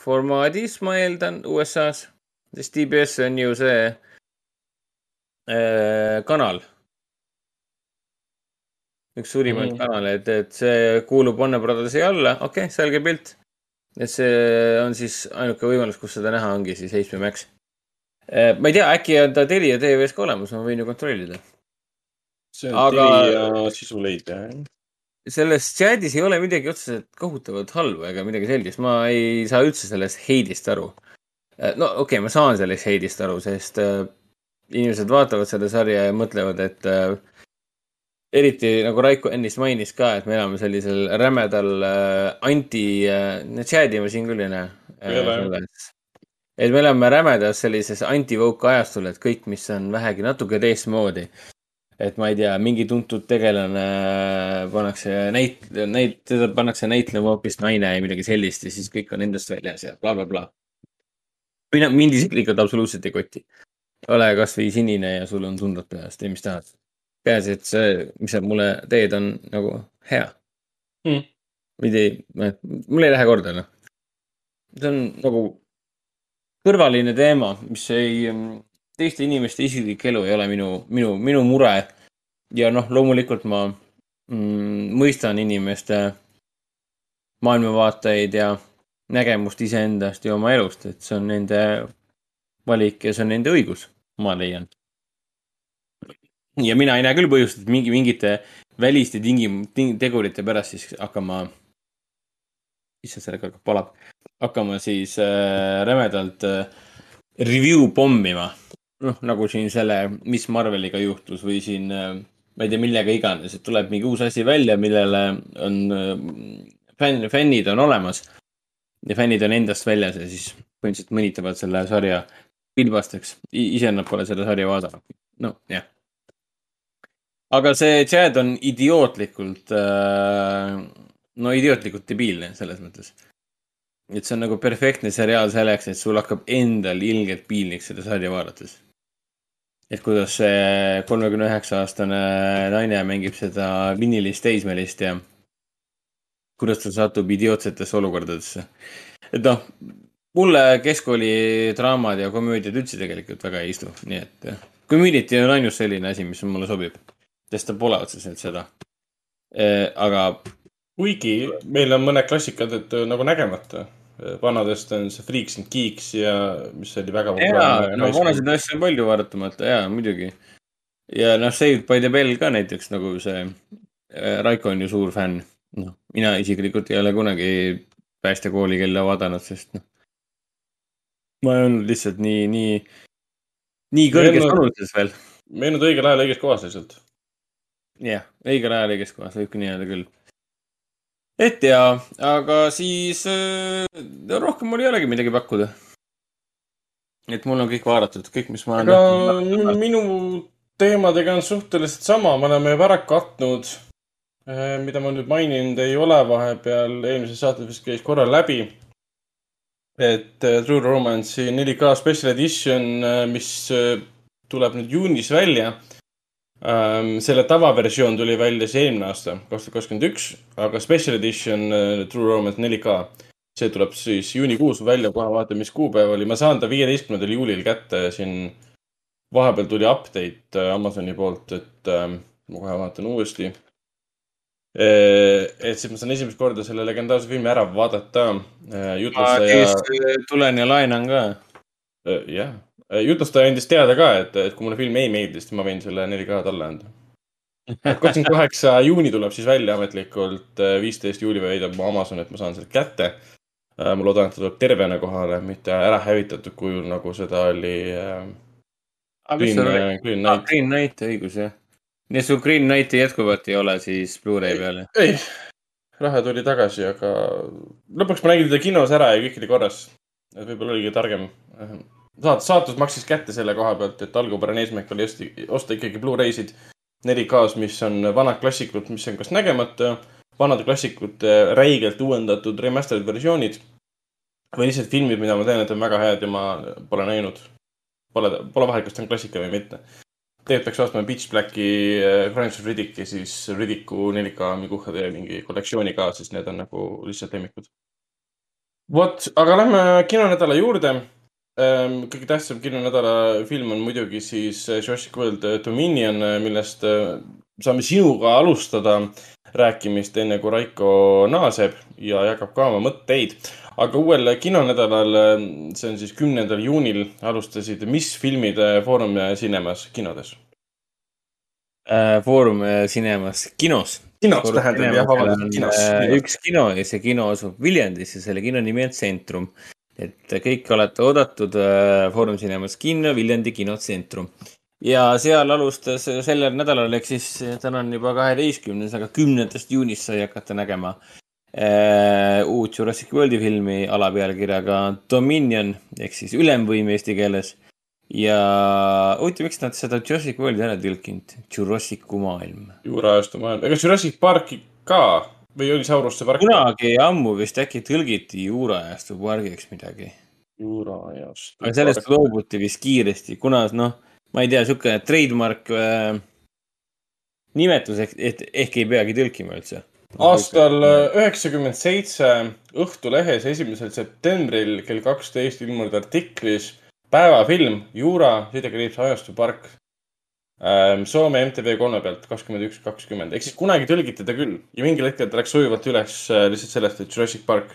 formaadis, ma eeldan, USA-s. sest TBS on ju see äh, kanal. üks suurimaid mm kanaleid, et see kuulub Warner Brothersi alla, okei okay,, selge pilt. et see on siis ainuke võimalus, kus seda näha ongi siis HBO Max. ma ei tea, äkki on ta Telia tv-s ka olemas, ma võin ju kontrollida see on Aga- Telia sisuleidja. Selles chat'is ei ole midagi otseselt kohutavalt halba ega midagi sellist, ma ei saa üldse sellest heidist aru. no okei okay,, ma saan sellest heidist aru, sest äh, inimesed vaatavad seda sarja ja mõtlevad, et äh, eriti nagu Raiko ennist mainis ka, et me elame sellisel rämedal äh, anti äh,, chat'i ma siin küll ei näe äh,. et me elame rämedas sellises anti-woke ajastul, et kõik, mis on vähegi natuke teistmoodi et ma ei tea, mingi tuntud tegelane pannakse näit-, näit-, teda pannakse näitlema hoopis naine ja midagi sellist ja siis kõik on endast väljas ja blablabla bla,. mina, mind isiklikult absoluutselt ei koti. ole kasvõi sinine ja sul on tunded peas, tee mis tahad. peaasi, et see, mis sa mulle teed, on nagu hea Hmm. või ei, mul ei lähe korda, noh. see on nagu kõrvaline teema, mis ei, teiste inimeste isiklik elu ei ole minu, minu, minu mure. ja noh, loomulikult ma mm, mõistan inimeste maailmavaateid ja nägemust iseendast ja oma elust, et see on nende valik ja see on nende õigus, ma leian. ja mina ei näe küll põhjust, et mingi, mingite väliste tingim-, ting-, tegurite pärast siis hakkama, issand, sellega hakkab palab, hakkama siis äh, rämedalt äh, review pommima noh, nagu siin selle Miss Marveliga juhtus või siin, ma ei tea, millega iganes, et tuleb mingi uus asi välja, millele on äh, fänn, fännid on olemas. ja fännid on endast väljas ja siis põhimõtteliselt mõnitavad selle sarja pilbasteks. ise nad pole seda sarja vaadanud. no jah. aga see Chad on idiootlikult äh,, no idiootlikult debiilne selles mõttes. et see on nagu perfektne seriaal selleks, et sul hakkab endal ilgelt piinlik seda sarja vaadates. Et kuidas see kolmekümne üheksa aastane naine mängib seda vinnilist teismelist ja kuidas ta satub idiootsetesse olukordadesse. et noh, mulle keskkooli draamad ja komöödiad üldse tegelikult väga ei istu, nii et Community on ainus selline asi, mis mulle sobib, sest ta pole otseselt seda. aga kuigi meil on mõned klassikad, et nagu nägemata. Vanadest on see Freaks and Geeks ja mis oli väga jaa, no vanasid asju on palju vaadatamata ja muidugi. ja noh, Saved by the Bell ka näiteks nagu see, Raiko on ju suur fänn. noh, mina isiklikult ei ole kunagi päästekooli kella vaadanud, sest noh. ma ei olnud lihtsalt nii, nii, nii kõrges vanuses veel. me ei olnud õigel ajal õiges kohas lihtsalt. jah, õigel ajal õiges kohas, võib nii öelda küll. Et ja, aga siis äh, rohkem mul ei olegi midagi pakkuda. et mul on kõik vaadatud, kõik, mis ma aga olen. minu teemadega on suhteliselt sama, me oleme juba ära katnud. mida ma nüüd maininud ei ole vahepeal, eelmises saates vist käis korra läbi. et äh, True Romance'i 4K special edition, mis äh, tuleb nüüd juunis välja. Selle tavaversioon tuli välja siis eelmine aasta, kaks tuhat kakskümmend üks, aga special edition äh, True Romance 4K, see tuleb siis juunikuus välja, kohe vaatan, mis kuupäev oli, ma saan ta viieteistkümnendal juulil kätte siin vahepeal tuli update äh, Amazoni poolt, et äh, ma kohe vaatan uuesti. et siis ma saan esimest korda selle legendaarse filmi ära vaadata. jutlustaja, tulen ja laenan ka. jah, jutlustaja andis teada ka, et, et kui mulle film ei meeldi, siis ma võin selle 4K talle anda. <laughs> kakskümmend kaheksa juuni tuleb siis välja ametlikult, viisteist juuli väidab mu Amazon, et ma saan selle kätte. ma loodan, et ta tuleb tervena kohale, mitte ära hävitatud kujul, nagu seda oli äh, Green oli? Green aa, Knight. Green Knight, õigus jah. nii et sul Green Knighti jätkuvalt ei ole siis Blu-ray peal? ei, raha tuli tagasi, aga lõpuks ma nägin teda kinos ära ja kõik oli korras. et võib-olla oligi targem. saat-, saatus maksis kätte selle koha pealt, et algupärane eesmärk oli osti, osta ikkagi Blu-raysid 4K-s, mis on vanad klassikud, mis on kas nägemata, vanade klassikute räigelt uuendatud remastered versioonid või lihtsalt filmid, mida ma tean, et on väga head ja ma pole näinud. Pole, pole vahet, kas ta on klassika või mitte. tegelikult peaks ostma Pitch Blacki äh, Crimes of Riddick ja siis Riddicku 4K Miguhade mingi kollektsiooni ka, sest need on nagu lihtsalt lemmikud. vot, aga lähme kinonädala juurde. Kõige tähtsam kinonädala film on muidugi siis äh, Jurassic World Dominion, millest äh, saame sinuga alustada rääkimist, enne kui Raiko naaseb ja jagab ka oma mõtteid. aga uuel kinonädalal, see on siis kümnendal juunil, alustasid Mis filmide Foorum Cinemas kinodes. Foorum äh, Cinemas kinos. kinos tähendab jah, vabandust, kinos. üks kino ja see kino asub Viljandis ja selle kino nimi on Tsentrum. Et kõik olete oodatud äh, Foorum Cinemas kinno, Viljandi kinotsentrum. ja seal alustas sellel nädalal, ehk siis täna on juba kaheteistkümnes, aga kümnendast juunist sai hakata nägema äh, uut Jurassic Worldi filmi alapealkirjaga Dominion ehk siis ülemvõim eesti keeles. ja huvitav, miks nad seda Jurassic Worldi ära tõlkinud, Jurassicu maailm. juurajastu maailm, ega Jurassic Parki ka või oli Saurusse park? kunagi ammu vist äkki tõlgiti juurajastu pargiks midagi, juurajastu. aga sellest loobuti vist kiiresti, kuna noh, ma ei tea, sihuke trademark äh, nimetus ehk, et ehk ei peagi tõlkima üldse. aastal üheksakümmend seitse Õhtulehes esimesel septembril kell kaksteist ilmunud artiklis päevafilm Juura sidekriips ajastupark ähm, Soome MTV kolme pealt kakskümmend üks, kakskümmend ehk siis kunagi tõlgiti ta küll ja mingil hetkel ta läks sujuvalt üles äh, lihtsalt sellest, et Jurassic Park.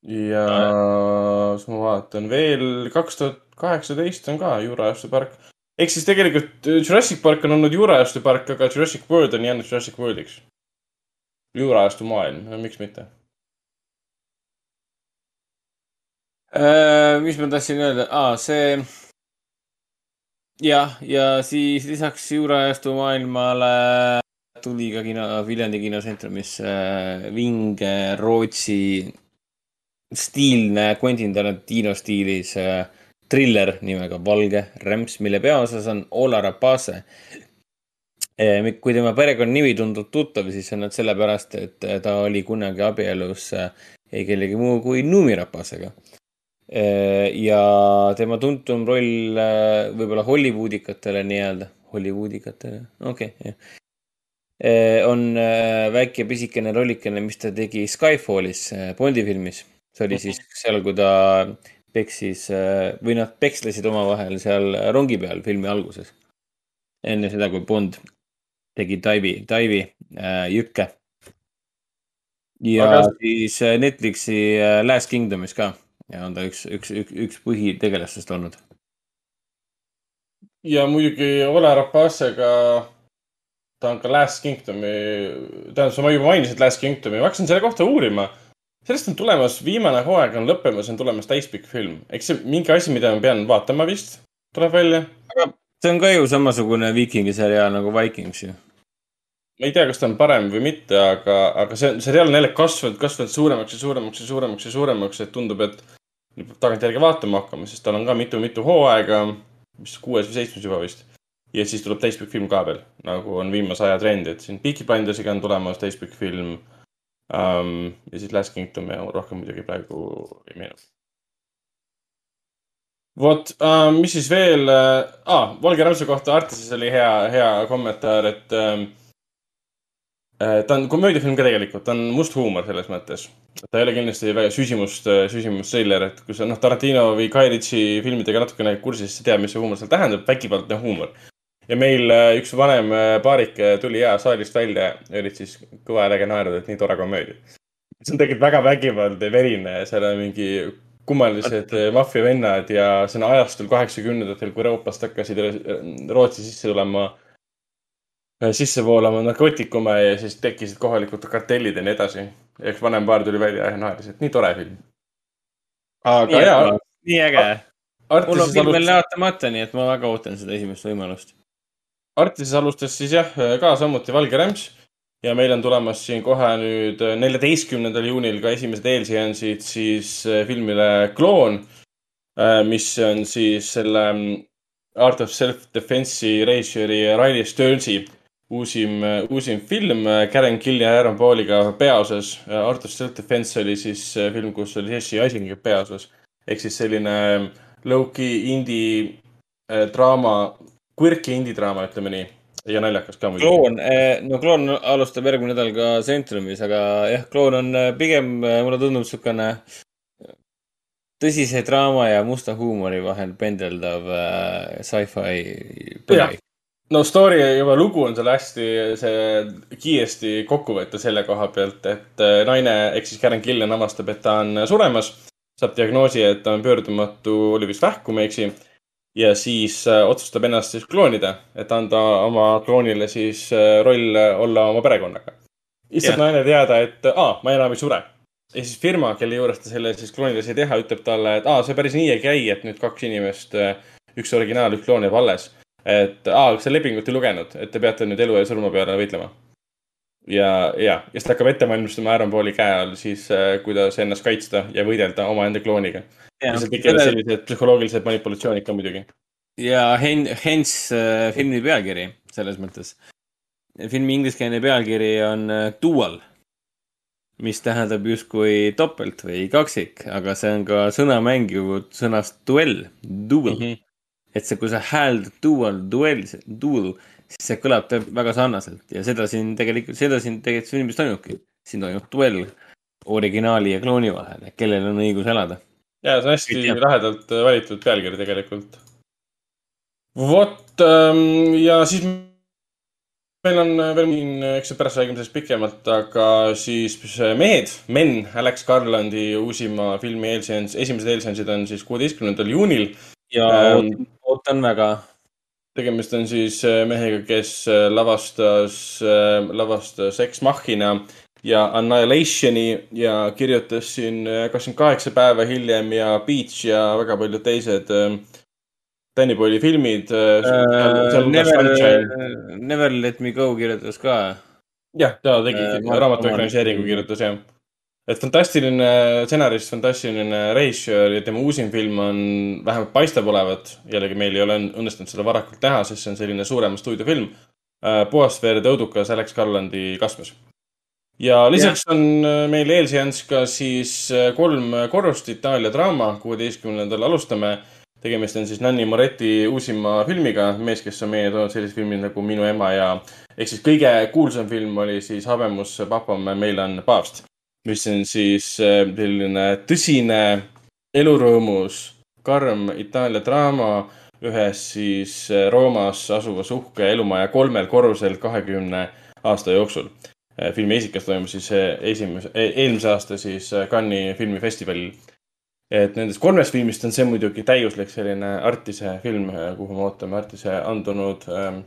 ja siis ma vaatan veel kaks tuhat kaheksateist on ka Juura ajastupark ehk siis tegelikult äh, Jurassic Park on olnud juurajastu park, aga Jurassic World on jäänud Jurassic Worldiks. juurajastu maailm, miks mitte? Äh, mis ma tahtsin öelda ah,, see. jah, ja siis lisaks juurajastu maailmale tuli ka kino, Viljandi kinosentrumis äh, vinge Rootsi stiilne Quentin Tarantino stiilis äh, triller nimega Valge rämps, mille peaosas on Ola Rapace. kui tema perekonnanimi tundub tuttav, siis on nad sellepärast, et äh, ta oli kunagi abielus äh, ei kellegi muu kui Numi Rapacega. Ja tema tuntum roll äh, võib-olla Hollywoodikatele nii-öelda, Hollywoodikatele, okei okay,, jah on äh, väike pisikene rollikene, mis ta tegi Skyfallis, Bondi filmis. see oli siis seal, kui ta peksis äh, või nad pekslesid omavahel seal rongi peal filmi alguses. enne seda, kui Bond tegi Dive'i, Dive'i äh, jükke. ja Aga- siis äh, Netflixi äh, Last Kingdomis ka ja on ta üks, üks, üks, üks põhitegelastest olnud. ja muidugi Ole Rapacega, ta on ka Last Kingdomi, tähendab, sa juba mainisid Last Kingdomi, ma hakkasin selle kohta uurima. sellest on tulemas, viimane hooaeg on lõppemas, on tulemas täispikk film. eks see mingi asi, mida ma pean vaatama vist, tuleb välja. see on ka ju samasugune viikingi seriaal nagu Vikings ju. ma ei tea, kas ta on parem või mitte, aga, aga see seriaal on jälle kasvanud, kasvanud suuremaks ja suuremaks ja suuremaks ja suuremaks, et tundub, et nüüd peab tagantjärgi vaatama hakkama, sest tal on ka mitu-mitu hooaega, mis kuues või seitsmes juba vist. ja siis tuleb täispikk film ka veel, nagu on viimase aja trend, et siin Peaky Blindersiga on tulemas täispikk film um,. ja siis Last Kingdom ja rohkem muidugi praegu ei meenu. vot uh,, mis siis veel ah, Valge Rämpsu kohta Artises oli hea, hea kommentaar, et um, ta on komöödiafilm ka tegelikult, ta on must huumor selles mõttes. ta ei ole kindlasti väga süsimust, süsimusthriller, et kui sa noh, Tarantino või Guy Ritchie filmidega natukene kursis, siis tead, mis see huumor seal tähendab, vägivaldne huumor. ja meil äh, üks vanem äh, paarike tuli ja saalist välja ja olid siis kõva häälega naernud, et nii tore komöödia. see on tegelikult väga vägivaldne verine seal on mingi kummalised äh, maffiavennad ja see on ajastul kaheksakümnendatel, kui Euroopast hakkasid äh, Rootsi sisse tulema sisse voolama narkootikume ja siis tekkisid kohalikud kartellid ja nii edasi. üks vanem paar tuli välja ja naeris, et nii tore film. aga nii jaa, nii äge. mul on film veel vaatamata, nii et ma väga ootan seda esimest võimalust. Artises alustas siis jah, ka samuti Valge Rämps. ja meil on tulemas siin kohe nüüd neljateistkümnendal juunil ka esimesed eelseansid siis äh, filmile Kloon. mis on siis selle mm, Art of Self-Defense'i režissööri Riley Stearnsi uusim, uusim film Karen Gill ja Aaron Pauliga peaosas. Art of Self-Defense oli siis äh, film, kus oli Jesse Eisenberg peaosas. ehk siis selline low-key indie äh, draama, quirky indie draama, ütleme nii. ja naljakas ka muidugi. kloon, no kloon alustab järgmine nädal ka Centrumis, aga jah, kloon on äh, pigem, mulle tundub niisugune tõsise draama ja musta huumori vahel pendeldav äh, sci-fi Jah. No story juba lugu on seal hästi, see kiiresti kokku võtta selle koha pealt, et äh, naine ehk siis Karen Gillan avastab, et ta on suremas. saab diagnoosi, et ta on pöördumatu, oli vist vähk, kui ma ei eksi. ja siis äh, otsustab ennast siis kloonida, et anda oma kloonile siis äh, roll olla oma perekonnaga. lihtsalt Jah. naine teada, et aa, ma enam ei sure. ja siis firma, kelle juures ta selle siis kloonile sai teha, ütleb talle, et aa, see päris nii ei käi, et nüüd kaks inimest, üks originaal, üks kloon jääb alles et aa, kas te lepingut ei lugenud, et te peate nüüd elu ja surma peale võitlema. ja, ja, ja siis ta hakkab ette valmistama Aaron Pauli käe all siis, kuidas ennast kaitsta ja võidelda omaenda klooniga. ja seal tekivad sellised psühholoogilised manipulatsioonid ka muidugi. ja hen-, hence äh, filmi pealkiri selles mõttes. filmi ingliskeelne pealkiri on äh, Dual, mis tähendab justkui topelt või kaksik, aga see on ka sõnamäng ju sõnast duell, duel mm. -hmm. Et see, kui sa hääldad dual, duell, duel, siis see kõlab väga sarnaselt ja seda siin tegelikult, seda siin tegelikult filmis toimubki. siin toimub duell originaali ja klooni vahel, et kellel on õigus elada. ja see on hästi lahedalt äh, valitud pealkiri tegelikult. vot ähm, ja siis meil on veel siin, eks pärast räägime sellest pikemalt, aga siis Mehed, Men, Alex Garlandi uusima filmi eelseans, esimesed eelseansid on siis kuueteistkümnendal juunil. Ja Ähm, ootan, väga. tegemist on siis äh, mehega, kes äh, lavastas, lavastas Ex Machina ja Annihilationi ja kirjutas siin äh, kakskümmend kaheksa päeva hiljem ja Beach ja väga paljud teised äh, Danny Boyle'i filmid äh,. Uh, never, Never Let Me Go kirjutas ka. jah, ta tegi Äh, äh, Mark raamatu ekraniseeringu kirjutas jah. Et fantastiline stsenarist, fantastiline režissöör ja tema uusim film on, vähemalt paistab olevat, jällegi meil ei ole õn- õnnestunud seda varakult näha, sest see on selline suurema stuudiofilm äh,. puhast verd õudukas Alex Garlandi kastmes. ja lisaks ja. on äh, meil eelseanss ka siis äh, kolm korrust Itaalia draama, kuueteistkümnendal alustame tegemist on siis Nanni Moretti uusima filmiga, mees, kes on meie toonud sellised filmid nagu Minu ema ja ehk siis kõige kuulsam film oli siis Habemus papam, meil on paavst, mis on siis äh, selline tõsine elurõõmus, karm Itaalia draama ühes siis äh, Roomas asuvas uhke elumaja kolmel korrusel kahekümne aasta jooksul. filmi esikas toimus siis äh, esimese, eelmise aasta siis äh, Cannes'i filmifestivalil et nendest kolmest filmist on see muidugi täiuslik selline Artise film, kuhu me ootame Artise andunud ähm,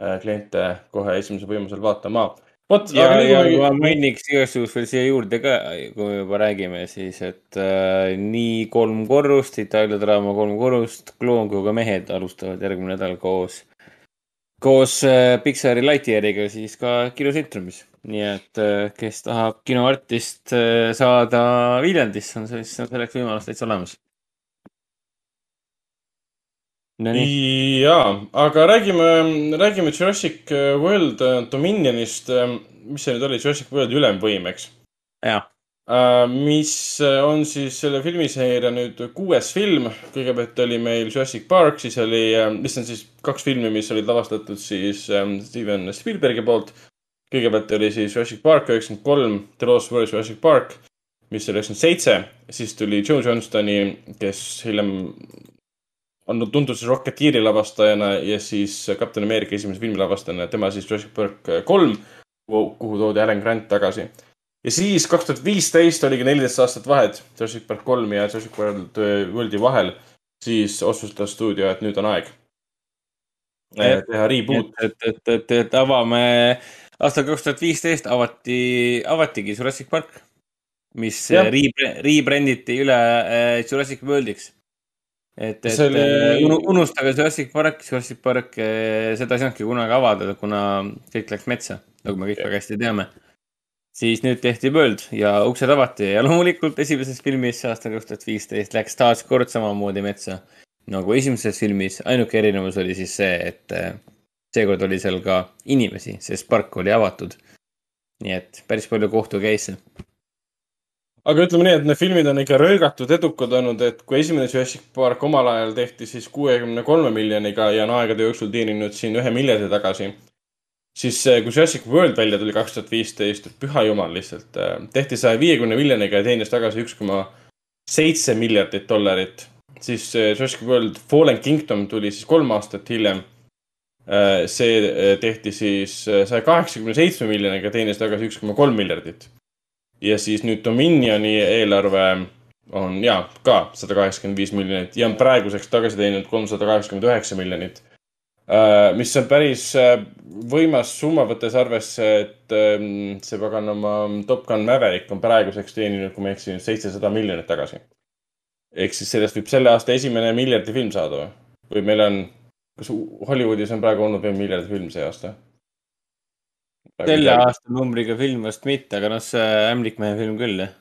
äh, kliente kohe esimesel võimalusel vaatama. vot, ja, aga ja nüüd ma ma mainiks igasuguseid veel siia juurde ka, kui me juba räägime, siis et äh, nii kolm korrust, Itaalia draama kolm korrust, kloon kui ka mehed alustavad järgmine nädal koos, koos äh, Pixari Lightyeariga siis ka kinotsentriumis. nii et äh, kes tahab kinoartist äh, saada Viljandisse, on siis on selleks võimalus täitsa olemas. Jaa, aga räägime, räägime Jurassic World Dominionist, mis see nüüd oli, Jurassic World ülemvõim, eks? jah, mis on siis selle filmiseeria nüüd kuues film. kõigepealt oli meil Jurassic Park, siis oli, mis on siis kaks filmi, mis olid lavastatud siis Steven Spielbergi poolt. kõigepealt oli siis Jurassic Park üheksakümmend kolm, The Lost World Jurassic Park, mis oli üheksakümmend seitse, siis tuli Joe Johnstoni, kes hiljem on tuntud siis Rocketeeri lavastajana ja siis Captain America esimese filmi lavastajana, tema siis Jurassic Park kolm, kuhu toodi Alan Grant tagasi. ja siis kaks tuhat viisteist oligi neliteist aastat vahet Jurassic Park kolm ja Jurassic World Worldi vahel, siis otsustas stuudio, et nüüd on aeg eh, teha reboot. et, et, et, et avame, aastal kaks tuhat viisteist avati, avatigi Jurassic Park, mis rebranditi üle äh, Jurassic Worldiks. et, et See oli- unustage Jurassic Park, Jurassic Park, seda ei saanudki kunagi avada, kuna kõik läks metsa, nagu me kõik väga hästi teame. siis nüüd tehti World ja uksed avati ja loomulikult esimeses filmis aastal kaks tuhat viisteist läks taas kord samamoodi metsa nagu esimeses filmis, ainuke erinevus oli siis see, et äh, seekord oli seal ka inimesi, sest park oli avatud. nii et päris palju kohtu case'e. Aga ütleme nii, et need filmid on ikka röögatud edukad olnud, et kui esimene Jurassic Park omal ajal tehti siis kuuekümne kolme miljoniga ja on aegade jooksul teeninud siin ühe miljardi tagasi, siis kui Jurassic World välja tuli kaks tuhat viisteist, püha jumal lihtsalt, tehti saja viiekümne miljoniga ja teenis tagasi üks koma seitse miljardit dollarit. siis eh, Jurassic World Fallen Kingdom tuli siis kolm aastat hiljem. see eh, tehti siis saja kaheksakümne seitsme miljoniga, teenis tagasi üks koma kolm miljardit ja siis nüüd Dominioni eelarve on ja ka sada kaheksakümmend viis miljonit ja on praeguseks tagasi teeninud kolmsada kaheksakümmend üheksa miljonit. mis on päris äh, võimas summa, võttes arvesse, et ähm, see paganama Top Gun Maverick on praeguseks teeninud, kui ma ei eksi, seitsesada miljonit tagasi. ehk siis sellest võib selle aasta esimene miljardi film saada või? või meil on, kas Hollywoodis on praegu olnud veel miljardi film see aasta? Selle aasta numbriga film vast mitte, aga noh, see Ämblikmehe film küll jah.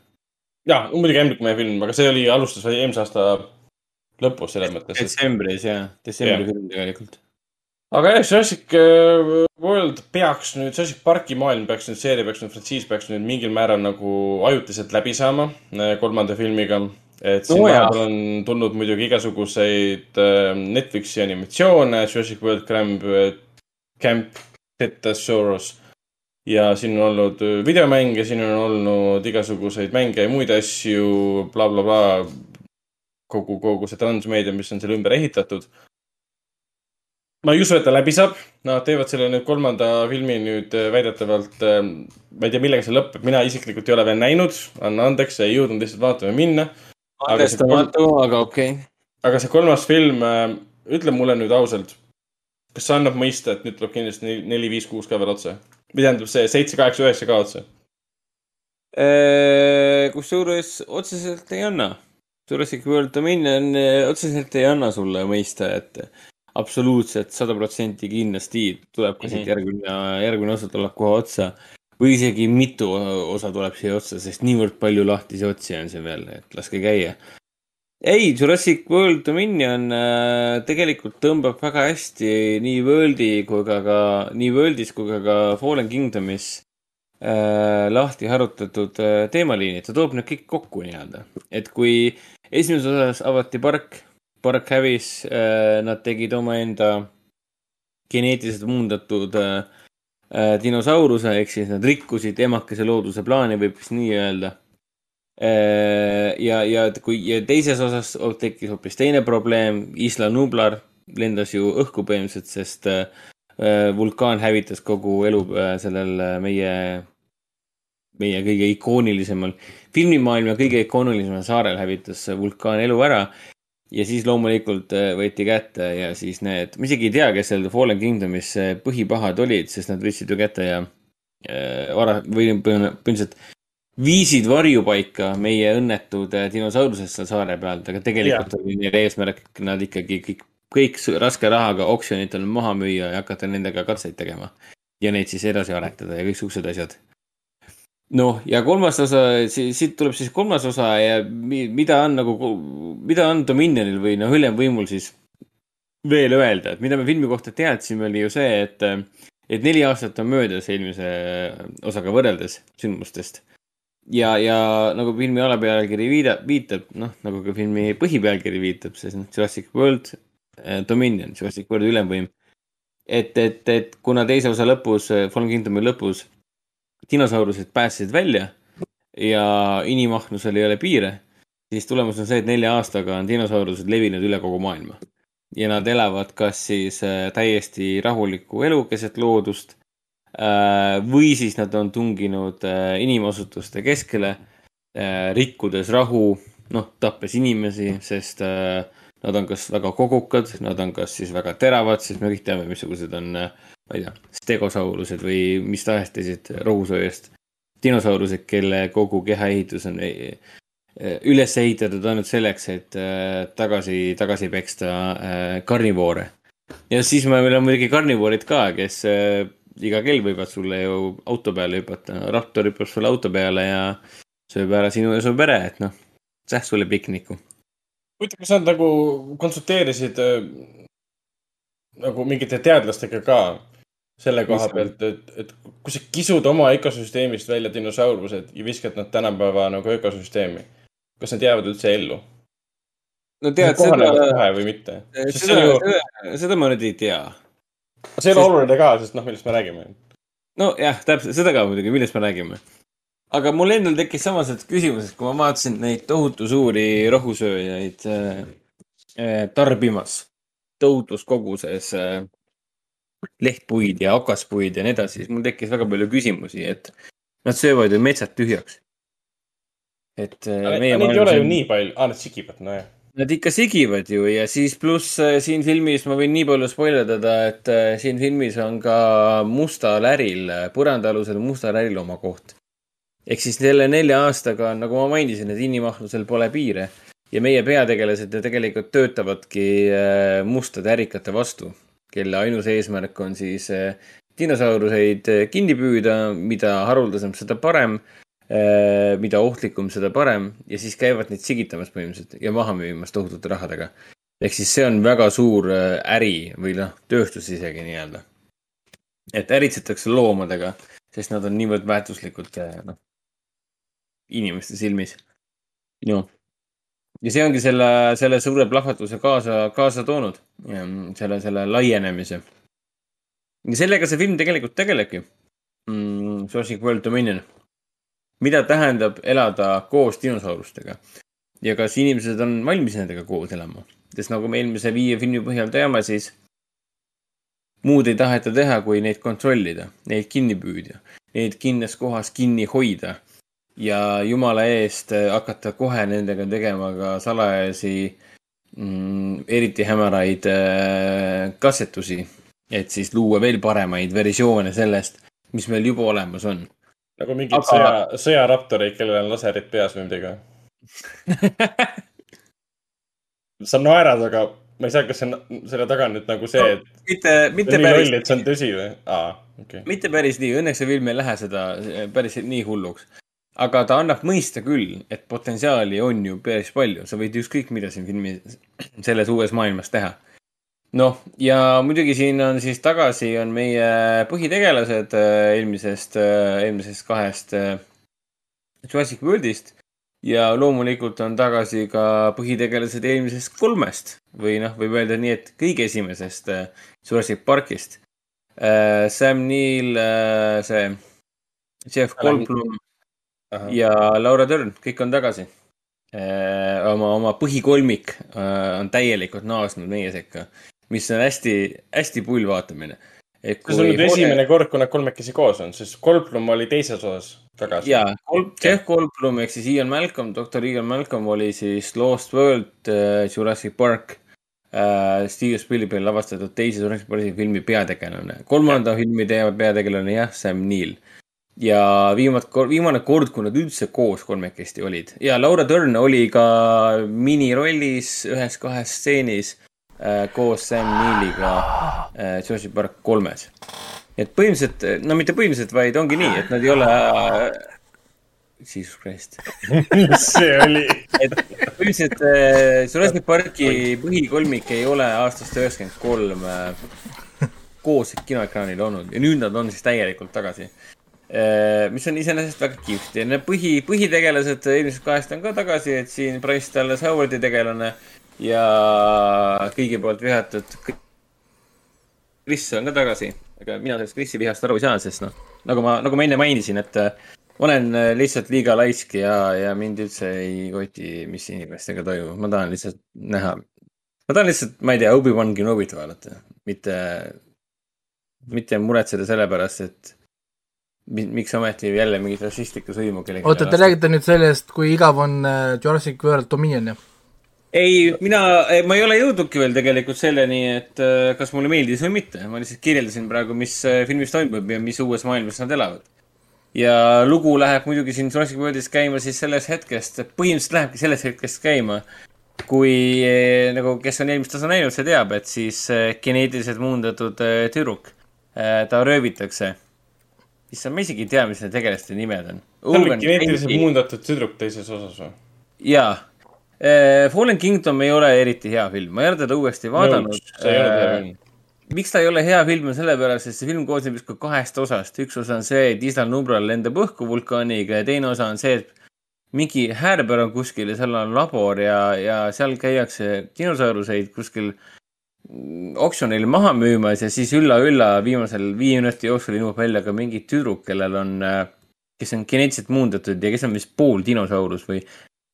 ja, muidugi Ämblikmehe film, aga see oli, alustas eelmise aasta lõpus selles mõttes. detsembris jah, detsembri film tegelikult. aga jah, Jurassic äh, World peaks nüüd, Jurassic Parki maailm peaks nüüd, seeria peaks nüüd, frantsiis peaks nüüd mingil määral nagu ajutiselt läbi saama äh, kolmanda filmiga. et siin No vahepeal on tulnud muidugi igasuguseid äh, Netflixi animatsioone, Jurassic World Camp, Camp Tetasaurus. Ja siin on olnud äh, videomänge, siin on olnud igasuguseid mänge ja muid asju bla,, blablabla. kogu, kogu see transmeedia, mis on selle ümber ehitatud ma ei usu, et ta läbi saab. Nad teevad selle nüüd kolmanda filmi nüüd äh, väidetavalt, ma ei tea, millega see lõpeb, mina isiklikult ei ole veel näinud, anna andeks, ei jõudnud lihtsalt vaatama minna. Arvestamatu, aga okei okay.. aga see kolmas film, ütle mulle nüüd ausalt, kas see annab mõista, et nüüd tuleb kindlasti neli- viis, kuus ka veel otsa? Või tähendab see seitse, kaheksa, üheksa ka otsa? Äh, kusjuures otseselt ei anna. Jurassic World Dominion eh, otseselt ei anna sulle mõista, et absoluutselt sada protsenti kindlasti tuleb ka siit järgmine, järgmine osa tuleb kohe otsa. või isegi mitu osa tuleb siia otsa, sest niivõrd palju lahtisi otsi on siin veel, et laske käia. ei, Jurassic World Dominion äh, tegelikult tõmbab väga hästi nii World'i kui ka, ka nii World'is kui ka, ka Fallen Kingdomis äh, lahti harutatud äh, teemaliinid, ta toob need kõik kokku nii-öelda. et kui esimeses osas avati park, park hävis äh,, nad tegid omaenda geneetiliselt muundatud äh, äh, dinosauruse, ehk siis nad rikkusid emakese looduse plaani, võib vist nii öelda. ja, ja et kui ja teises osas tekkis hoopis teine probleem, Isla Nublar lendas ju õhku põhimõtteliselt, sest äh, äh, vulkaan hävitas kogu elu äh, sellel äh, meie, meie kõige ikoonilisemal, filmimaailma kõige ikoonilisemal saarel hävitas vulkaan elu ära. ja siis loomulikult äh, võeti kätte ja siis need, ma isegi ei tea, kes seal Fallen Kingdomis äh, põhipahad olid, sest nad võtsid ju kätte ja äh, vara- või põhimõtteliselt viisid varjupaika meie õnnetud äh, dinosaurused seal saare pealt, aga tegelikult oli neil eesmärk nad ikkagi kõik, kõik raske rahaga oksjonitel maha müüa ja hakata nendega katseid tegema. ja neid siis edasi aretada ja kõiksugused asjad. noh, ja kolmas osa, siit tuleb siis kolmas osa ja mi- mida on nagu, mida on Dominionil või noh, ülemvõimul siis veel öelda, et mida me filmi kohta teadsime, oli ju see, et, et neli aastat on möödas eelmise osaga võrreldes sündmustest ja, ja nagu filmi alapealkiri viida-, viitab, noh, nagu ka filmi põhipealkiri viitab, siis noh, Jurassic World äh, Dominion, Jurassic World ülemvõim. et, et, et kuna teise osa lõpus, Fallen Kingdomi lõpus dinosaurused pääsesid välja ja inimahnusel ei ole piire, siis tulemus on see, et nelja aastaga on dinosaurused levinud üle kogu maailma. ja nad elavad kas siis äh, täiesti rahulikku elu keset loodust või siis nad on tunginud äh, inimasutuste keskele, rikkudes rahu, noh, tappes inimesi, sest äh, nad on kas väga kogukad, nad on kas siis väga teravad, sest me kõik teame, missugused on, ma ei tea, stegosaurused või mis tahes teised rohusööjast dinosaurused, kelle kogu kehaehitus on üles ehitatud ainult selleks, et tagasi, tagasi peksta karnivoore. ja siis me- meil on muidugi karnivoorid ka, kes iga kell võivad sulle ju auto peale hüpata. Raptor hüppab sulle auto peale ja sööb ära sinu ja su pere, et noh, säh sulle pikniku. huvitav, kas nad nagu konsulteerisid äh, nagu mingite teadlastega ka selle koha pealt, et, et kui sa kisud oma ökosüsteemist välja dinosaurused ja viskad nad tänapäeva nagu ökosüsteemi, kas nad jäävad üldse ellu? no tead, kohanevad seda, kohe või mitte? see seda on ju,, seda, seda ma nüüd ei tea. See ei ole oluline ka, sest noh, millest me räägime. nojah, täpselt, seda ka muidugi, millest me räägime. aga mul endal tekkis samased küsimused, kui ma vaatasin neid tohutu suuri rohusööjaid äh, äh, tarbimas tohutus koguses äh, lehtpuid ja okaspuid ja nii edasi, siis mul tekkis väga palju küsimusi, et nad söövad ju metsad tühjaks. et äh, Neid meie ei ole ju nii palju, aa nad sigivad, nojah. Nad ikka sigivad ju ja siis pluss äh, siin filmis ma võin nii palju spoilerdada, et äh, siin filmis on ka mustal äril, põrandaalusel mustal äril oma koht. ehk siis selle nelja aastaga, nagu ma mainisin, et inimahlusel pole piire ja meie peategelased ju tegelikult töötavadki äh, mustade ärikate vastu, kelle ainus eesmärk on siis äh, dinosauruseid äh, kinni püüda, mida haruldasem, seda parem Äh, mida ohtlikum, seda parem ja siis käivad neid sigitamas põhimõtteliselt ja maha müümas tohutute rahadega. ehk siis see on väga suur äh, äri või noh, tööstus isegi nii-öelda. et äritsetakse loomadega, sest nad on niivõrd väärtuslikud äh, noh, inimeste silmis. noh, ja see ongi selle, selle suure plahvatuse kaasa, kaasa toonud, selle, selle laienemise. ja sellega see film tegelikult tegelebki mm,. Jurassic World Dominion mida tähendab elada koos dinosaurustega. Ja kas inimesed on valmis nendega koos elama, sest nagu me eelmise viie filmi põhjal teame, siis muud ei taheta teha, kui neid kontrollida, neid kinni püüda, neid kindlas kohas kinni hoida ja jumala eest hakata kohe nendega tegema ka salajasi mm,, eriti hämaraid äh, katsetusi, et siis luua veel paremaid versioone sellest, mis meil juba olemas on nagu mingid Aga- sõja, sõjaraptoreid, kellel on laserid peas või midagi. sa naerad, aga ma ei saa, kas see on, selle taga nüüd nagu see, et mitte, mitte päris et see on tõsi või? aa, okei okay.. mitte päris nii, õnneks see film ei lähe seda päris nii hulluks. aga ta annab mõista küll, et potentsiaali on ju päris palju, sa võid ükskõik mida siin filmi, selles uues maailmas teha. noh, ja muidugi siin on siis tagasi on meie põhitegelased eh, eelmisest, eelmisest kahest eh, Jurassic Worldist. Ja loomulikult on tagasi ka põhitegelased eelmisest kolmest. Või noh, võib öelda nii, et kõige esimesest Jurassic Parkist. Sam Neill, see Jeff Goldblum ja Laura Dern, kõik on tagasi. oma, oma põhikolmik äh, on täielikult naasnud meie sekka, mis on hästi, hästi pull vaatamine. see on nüüd esimene kord, kui nad kolmekesi koos on, sest Goldblum oli teises osas tagasi. ja, Jeff Goldblum ehk siis Ian Malcolm, doktor Ian Malcolm oli siis Lost World äh, Jurassic Park äh,. Steven Spielbergi lavastatud teise Jurassic Parki filmi peategelane. kolmanda filmi te- peategelane jah, Sam Neill. ja viimat-, viimane kord, kui nad üldse koos kolmekesti olid ja Laura Dern oli ka minirollis ühes-kahes stseenis koos Sam Neilliga äh, Jurassic Park kolmes et põhimõtteliselt, no mitte põhimõtteliselt, vaid ongi nii, et nad ei ole äh,. Jesus Christ. <laughs> see oli, et põhimõtteliselt äh, Jurassic Parki põhikolmik ei ole aastast üheksakümmend kolm äh, koos kinoekraanil olnud ja nüüd nad on siis täielikult tagasi. mis on iseenesest väga kihvt ja need põhi, põhitegelased eelmisest kahest on ka tagasi, et siin Bryce Dallas Howardi tegelane ja kõigi poolt vihatud Chris on ka tagasi, aga mina sellest Chrisi vihast aru ei saa, sest noh, nagu ma, nagu ma enne mainisin, et äh, olen äh, lihtsalt liiga laisk ja, ja mind üldse ei koti, mis inimestega toimub, ma tahan lihtsalt näha. ma tahan lihtsalt, ma ei tea, Obi-Wan Kenobit vaadata, mitte, mitte muretseda selle pärast, et mi- miks ometi jälle mingit rassistlikku sõimu kellelegi. oota, te räägite nüüd sellest, kui igav on äh, Jurassic World Dominion, jah? ei, mina, ma ei ole jõudnudki veel tegelikult selleni, et äh, kas mulle meeldis või mitte, ma lihtsalt kirjeldasin praegu, mis äh, filmis toimub ja mis uues maailmas nad elavad. ja lugu läheb muidugi siin Jurassic Worldis käima siis sellest hetkest, põhimõtteliselt lähebki sellest hetkest käima, kui eh, nagu, kes on eelmist osa näinud, see teab, et siis geneetiliselt muundatud tüdruk, ta röövitakse. issand, ma isegi ei tea, mis need tegelaste nimed on. ta oli geneetiliselt muundatud tüdruk teises osas või? jaa. Fallen Kingdom ei ole eriti hea film, ma ei ole teda uuesti vaadanud. hea film. miks ta ei ole hea film, on sellepärast, et see film koosneb justkui kahest osast. üks osa on see, et Isla Nubral lendab õhku vulkaaniga ja teine osa on see, et mingi häärber on kuskil ja seal on labor ja, ja seal käiakse dinosauruseid kuskil mm, oksjonil maha müümas ja siis ülla-ülla viimasel viie minuti jooksul ilmub välja ka mingi tüdruk, kellel on, kes on geneetiliselt muundatud ja kes on vist pool dinosaurus või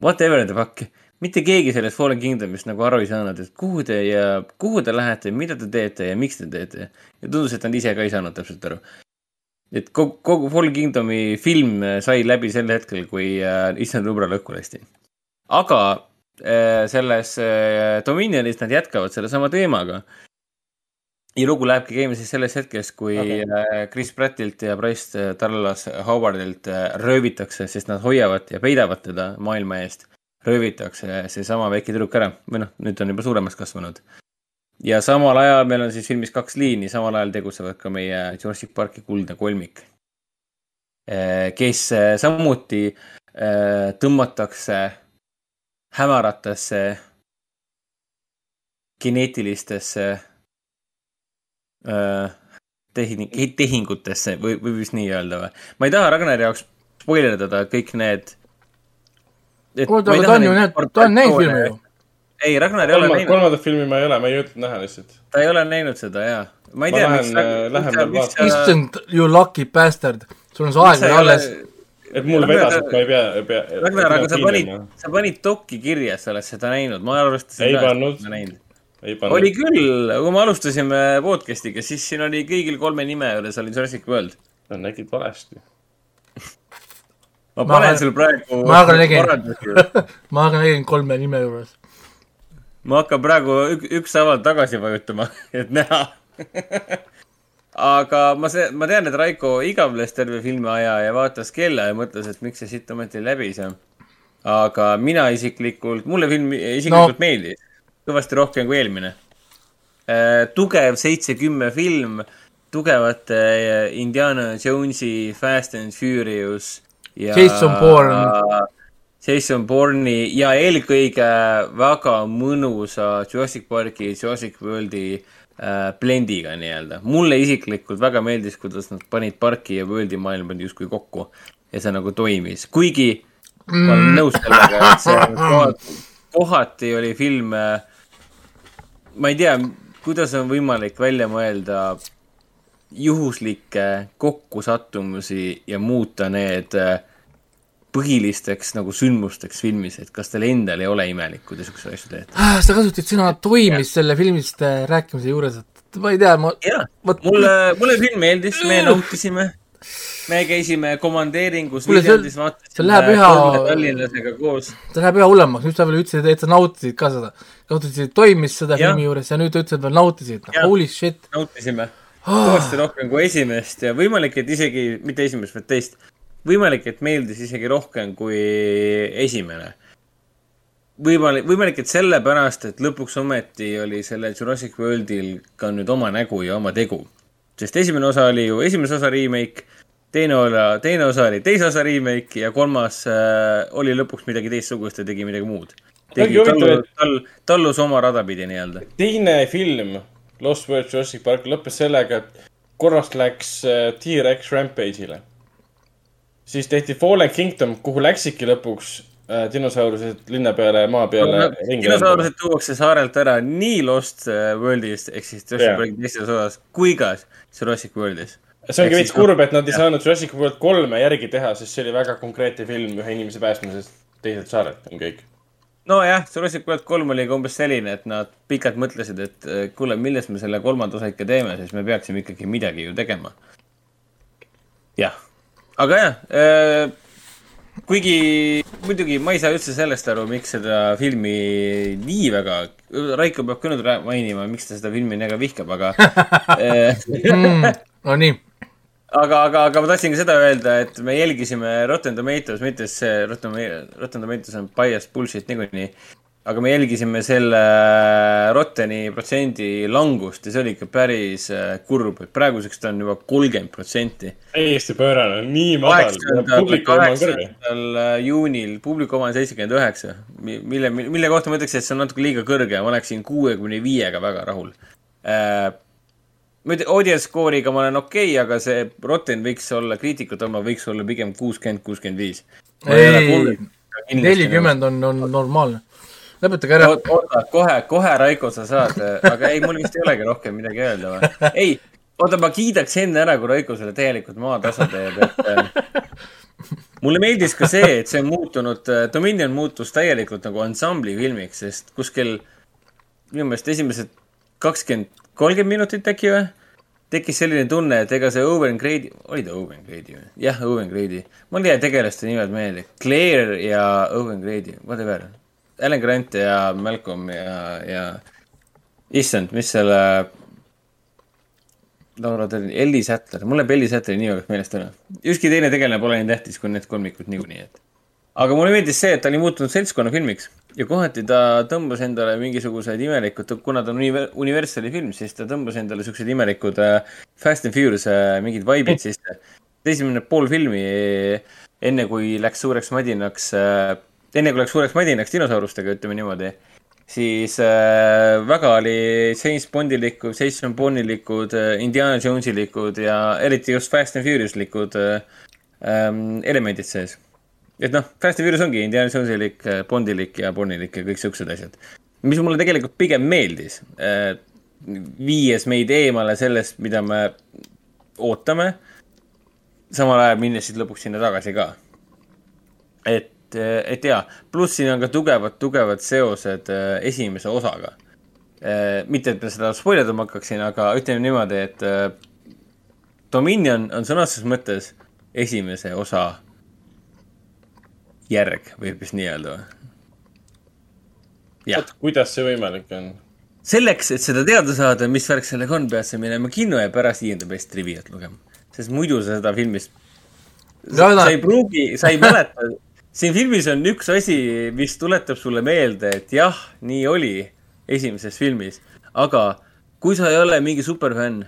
whatever the fuck. Mitte keegi sellest Fallen Kingdomist nagu aru ei saanud, et kuhu te ja kuhu te lähete, mida te teete ja miks te teete. ja tundus, et nad ise ka ei saanud täpselt aru. et kogu, kogu Fallen Kingdomi film sai läbi sel hetkel, kui äh, Issand Lubra lõhku lasti. aga äh, selles äh, Dominionis nad jätkavad sellesama teemaga. ja lugu lähebki käima siis sellest hetkest, kui okay. Chris Prattilt ja Bryce äh, Dallas Howardilt äh, röövitakse, sest nad hoiavad ja peidavad teda maailma eest. Röövitakse seesama väike tüdruk ära või noh, nüüd on juba suuremaks kasvanud. ja samal ajal meil on siis filmis kaks liini, samal ajal tegutsevad ka meie Jurassic Parki kuldne kolmik. kes äh, samuti äh, tõmmatakse hämaratesse geneetilistesse tehing-, tehingutesse või, või vist nii öelda või? ma ei taha Ragnari jaoks spoilerdada kõik need. oota, aga ta on ju näinud, ta on näinud filmi ju. ei, Ragnar ei ole näinud, kolmandat filmi ma ei ole, ma ei jõudnud näha lihtsalt. ta ei ole näinud seda ja. ma ei tea, miks äh, issand, you lucky bastard, sul on see aeg veel alles. et mul vedas, et ma ei pea, ei pea. Ragnar, aga sa panid, sa panid dokki kirja, sa oled seda näinud, ma arvestasin Ei pannud. oli küll, kui me alustasime podcast'iga, siis siin oli kõigil kolme nime juures oli Jurassic World. Nad nägid valesti. Ma panen arvan- sul praegu. ma arvan, nägin. <laughs> ma aga nägin kolme nime juures. ma hakkan praegu ük, ükshaaval tagasi vajutama, <laughs> et näha. aga ma see, ma tean, et Raiko igavles terve filmi aja ja vaatas kella ja mõtles, et miks see siit ometi läbi saab. aga mina isiklikult, mulle film isiklikult no. meeldis. kõvasti rohkem kui eelmine. tugev seitse-kümme film, tugevate äh, Indiana Jonesi Fast and Furious ja Jason Bourne. Jason Bourne'i ja eelkõige väga mõnusa Jurassic Parki, Jurassic World'i äh, blendiga nii-öelda. mulle isiklikult väga meeldis, kuidas nad panid parki ja World'i maailmad justkui kokku ja see nagu toimis, kuigi ma olen nõus sellega, et see kohati, kohati oli film, ma ei tea, kuidas on võimalik välja mõelda juhuslikke kokkusattumusi ja muuta need äh, põhilisteks nagu sündmusteks filmis, et kas teil endal ei ole imelik, kui te siukseid asju teete? Ah, sa kasutasid sõna toimis selle filmist äh, rääkimise juures, et ma ei tea, ma Vot- mulle, mulle film meeldis, me nautisime. me käisime komandeeringus Viljandis, vaatasime üha- tallinlasega koos. see läheb üha hullemaks, nüüd sa veel ütlesid, et sa nautisid ka seda. nautisid, toimis seda Jah. filmi juures ja nüüd ütlesid veel nautisid, Jah. holy shit. nautisime kõvasti rohkem kui esimest ja võimalik, et isegi mitte esimest, vaid teist. võimalik, et meeldis isegi rohkem kui esimene. võimalik, võimalik, et sellepärast, et lõpuks ometi oli sellel Jurassic Worldil ka nüüd oma nägu ja oma tegu. sest esimene osa oli ju esimese osa remake, teine osa, teine osa oli teise osa remake ja kolmas äh, oli lõpuks midagi teistsugust ja tegi midagi muud. tegi Ongi huvitav, tallu et-, tal, tallus oma rada pidi nii-öelda. teine film, Lost World Jurassic Park, lõppes sellega, et korrast läks äh, T-Rex Rampage'ile. siis tehti Fallen Kingdom, kuhu läksidki lõpuks äh, dinosaurused linna peale ja maa peale ringi. dinosaurused tuuakse saarelt ära nii Lost äh, Worldist ehk siis Jurassic. Parki teistes osas kui ka Jurassic Worldis. see ongi veits siis, noh, kurb, et nad ei saanud Jurassic World kolme järgi teha, sest see oli väga konkreetne film ühe inimese päästmisest teiselt saarelt on kõik. nojah, Jurassic World kolm oli ka umbes selline, et nad pikalt mõtlesid, et äh, kuule, millest me selle kolmanda osa ikka teeme, siis me peaksime ikkagi midagi ju tegema. jah, aga jah äh,, kuigi muidugi ma ei saa üldse sellest aru, miks seda filmi nii väga, Raiko peab ka nüüd mainima, miks ta seda filmi nii väga vihkab, aga äh, <laughs> mm,. no nii, aga, aga, aga ma tahtsin ka seda öelda, et me jälgisime Rotten Tomatoes, mitte see Rotten, Rotten Tomatoes on biased bullshit niikuinii. aga me jälgisime selle Rotteni protsendi langust ja see oli ikka päris äh, kurb, et praeguseks ta on juba kolmkümmend protsenti. täiesti pöörane, nii madal. kaheksandal, äh, juunil publiku oma on seitsekümmend üheksa, mille, mille kohta ma ütleks, et see on natuke liiga kõrge, ma oleksin kuuekümne viiega väga rahul ma ütlen, audience score'iga ma olen okei okay,, aga see Rotten võiks olla, kriitikute oma võiks olla pigem kuuskümmend, kuuskümmend viis. ei, nelikümmend on, on normaalne. lõpetage ära. oota, kohe, kohe, Raiko, sa saad, aga ei, mul vist ei olegi rohkem midagi öelda või? <laughs> ei, oota, ma kiidaks enne ära, kui Raiko selle täielikult maatasa teeb, et mulle meeldis ka see, et see on muutunud, Dominion muutus täielikult nagu ansambli filmiks, sest kuskil minu meelest esimesed kakskümmend, kolmkümmend minutit äkki või? tekkis selline tunne, et ega see Owen Grady, oli ta Owen Grady või? jah, Owen Grady. mul ei jää tegelaste nimed meelde. Claire ja Owen Grady, whatever. Alan Grant ja Malcolm ja, ja issand, mis selle Laura Dern, Elli Sattler, mul läheb Elli Sattleri nimi meelest ära. ükski teine tegelane pole nii tähtis kui need kolmikud niikuinii, et. Aga mulle meeldis see, et ta oli muutunud seltskonnafilmiks ja kohati ta tõmbas endale mingisugused imelikud, kuna ta on univer- Universali film, siis ta tõmbas endale siuksed imelikud äh, Fast and Furious äh, mingid vibe'id <laughs> sisse. esimene pool filmi, enne kui läks suureks madinaks äh,, enne kui läks suureks madinaks dinosaurustega, ütleme niimoodi, siis väga oli James Bondilikud, Jason Bondilikud Indiana Jonesilikud ja eriti just Fast and Furiouslikud äh, ähm, elemendid sees et noh, Fast and Furious ongi Indiana Jonesilik, Bondilik ja Bondilik ja kõik siuksed asjad. mis mulle tegelikult pigem meeldis, viies meid eemale sellest, mida me ootame, samal ajal minnes siis lõpuks sinna tagasi ka. et, et jaa, pluss siin on ka tugevad, tugevad seosed äh, esimese osaga. mitte, et ma seda spoilerdama hakkaksin, aga ütleme niimoodi, et äh, Dominion on sõna otseses mõttes esimese osa järg, võib vist nii öelda või? jah, kuidas see võimalik on? selleks, et seda teada saada, mis värk sellega on, pead sa minema kino ja pärast viienda best triviat lugema. sest muidu sa seda filmist, No, no. sa ei pruugi, sa ei mäleta, siin filmis on üks asi, mis tuletab sulle meelde, et jah, nii oli. esimeses filmis, aga kui sa ei ole mingi superfänn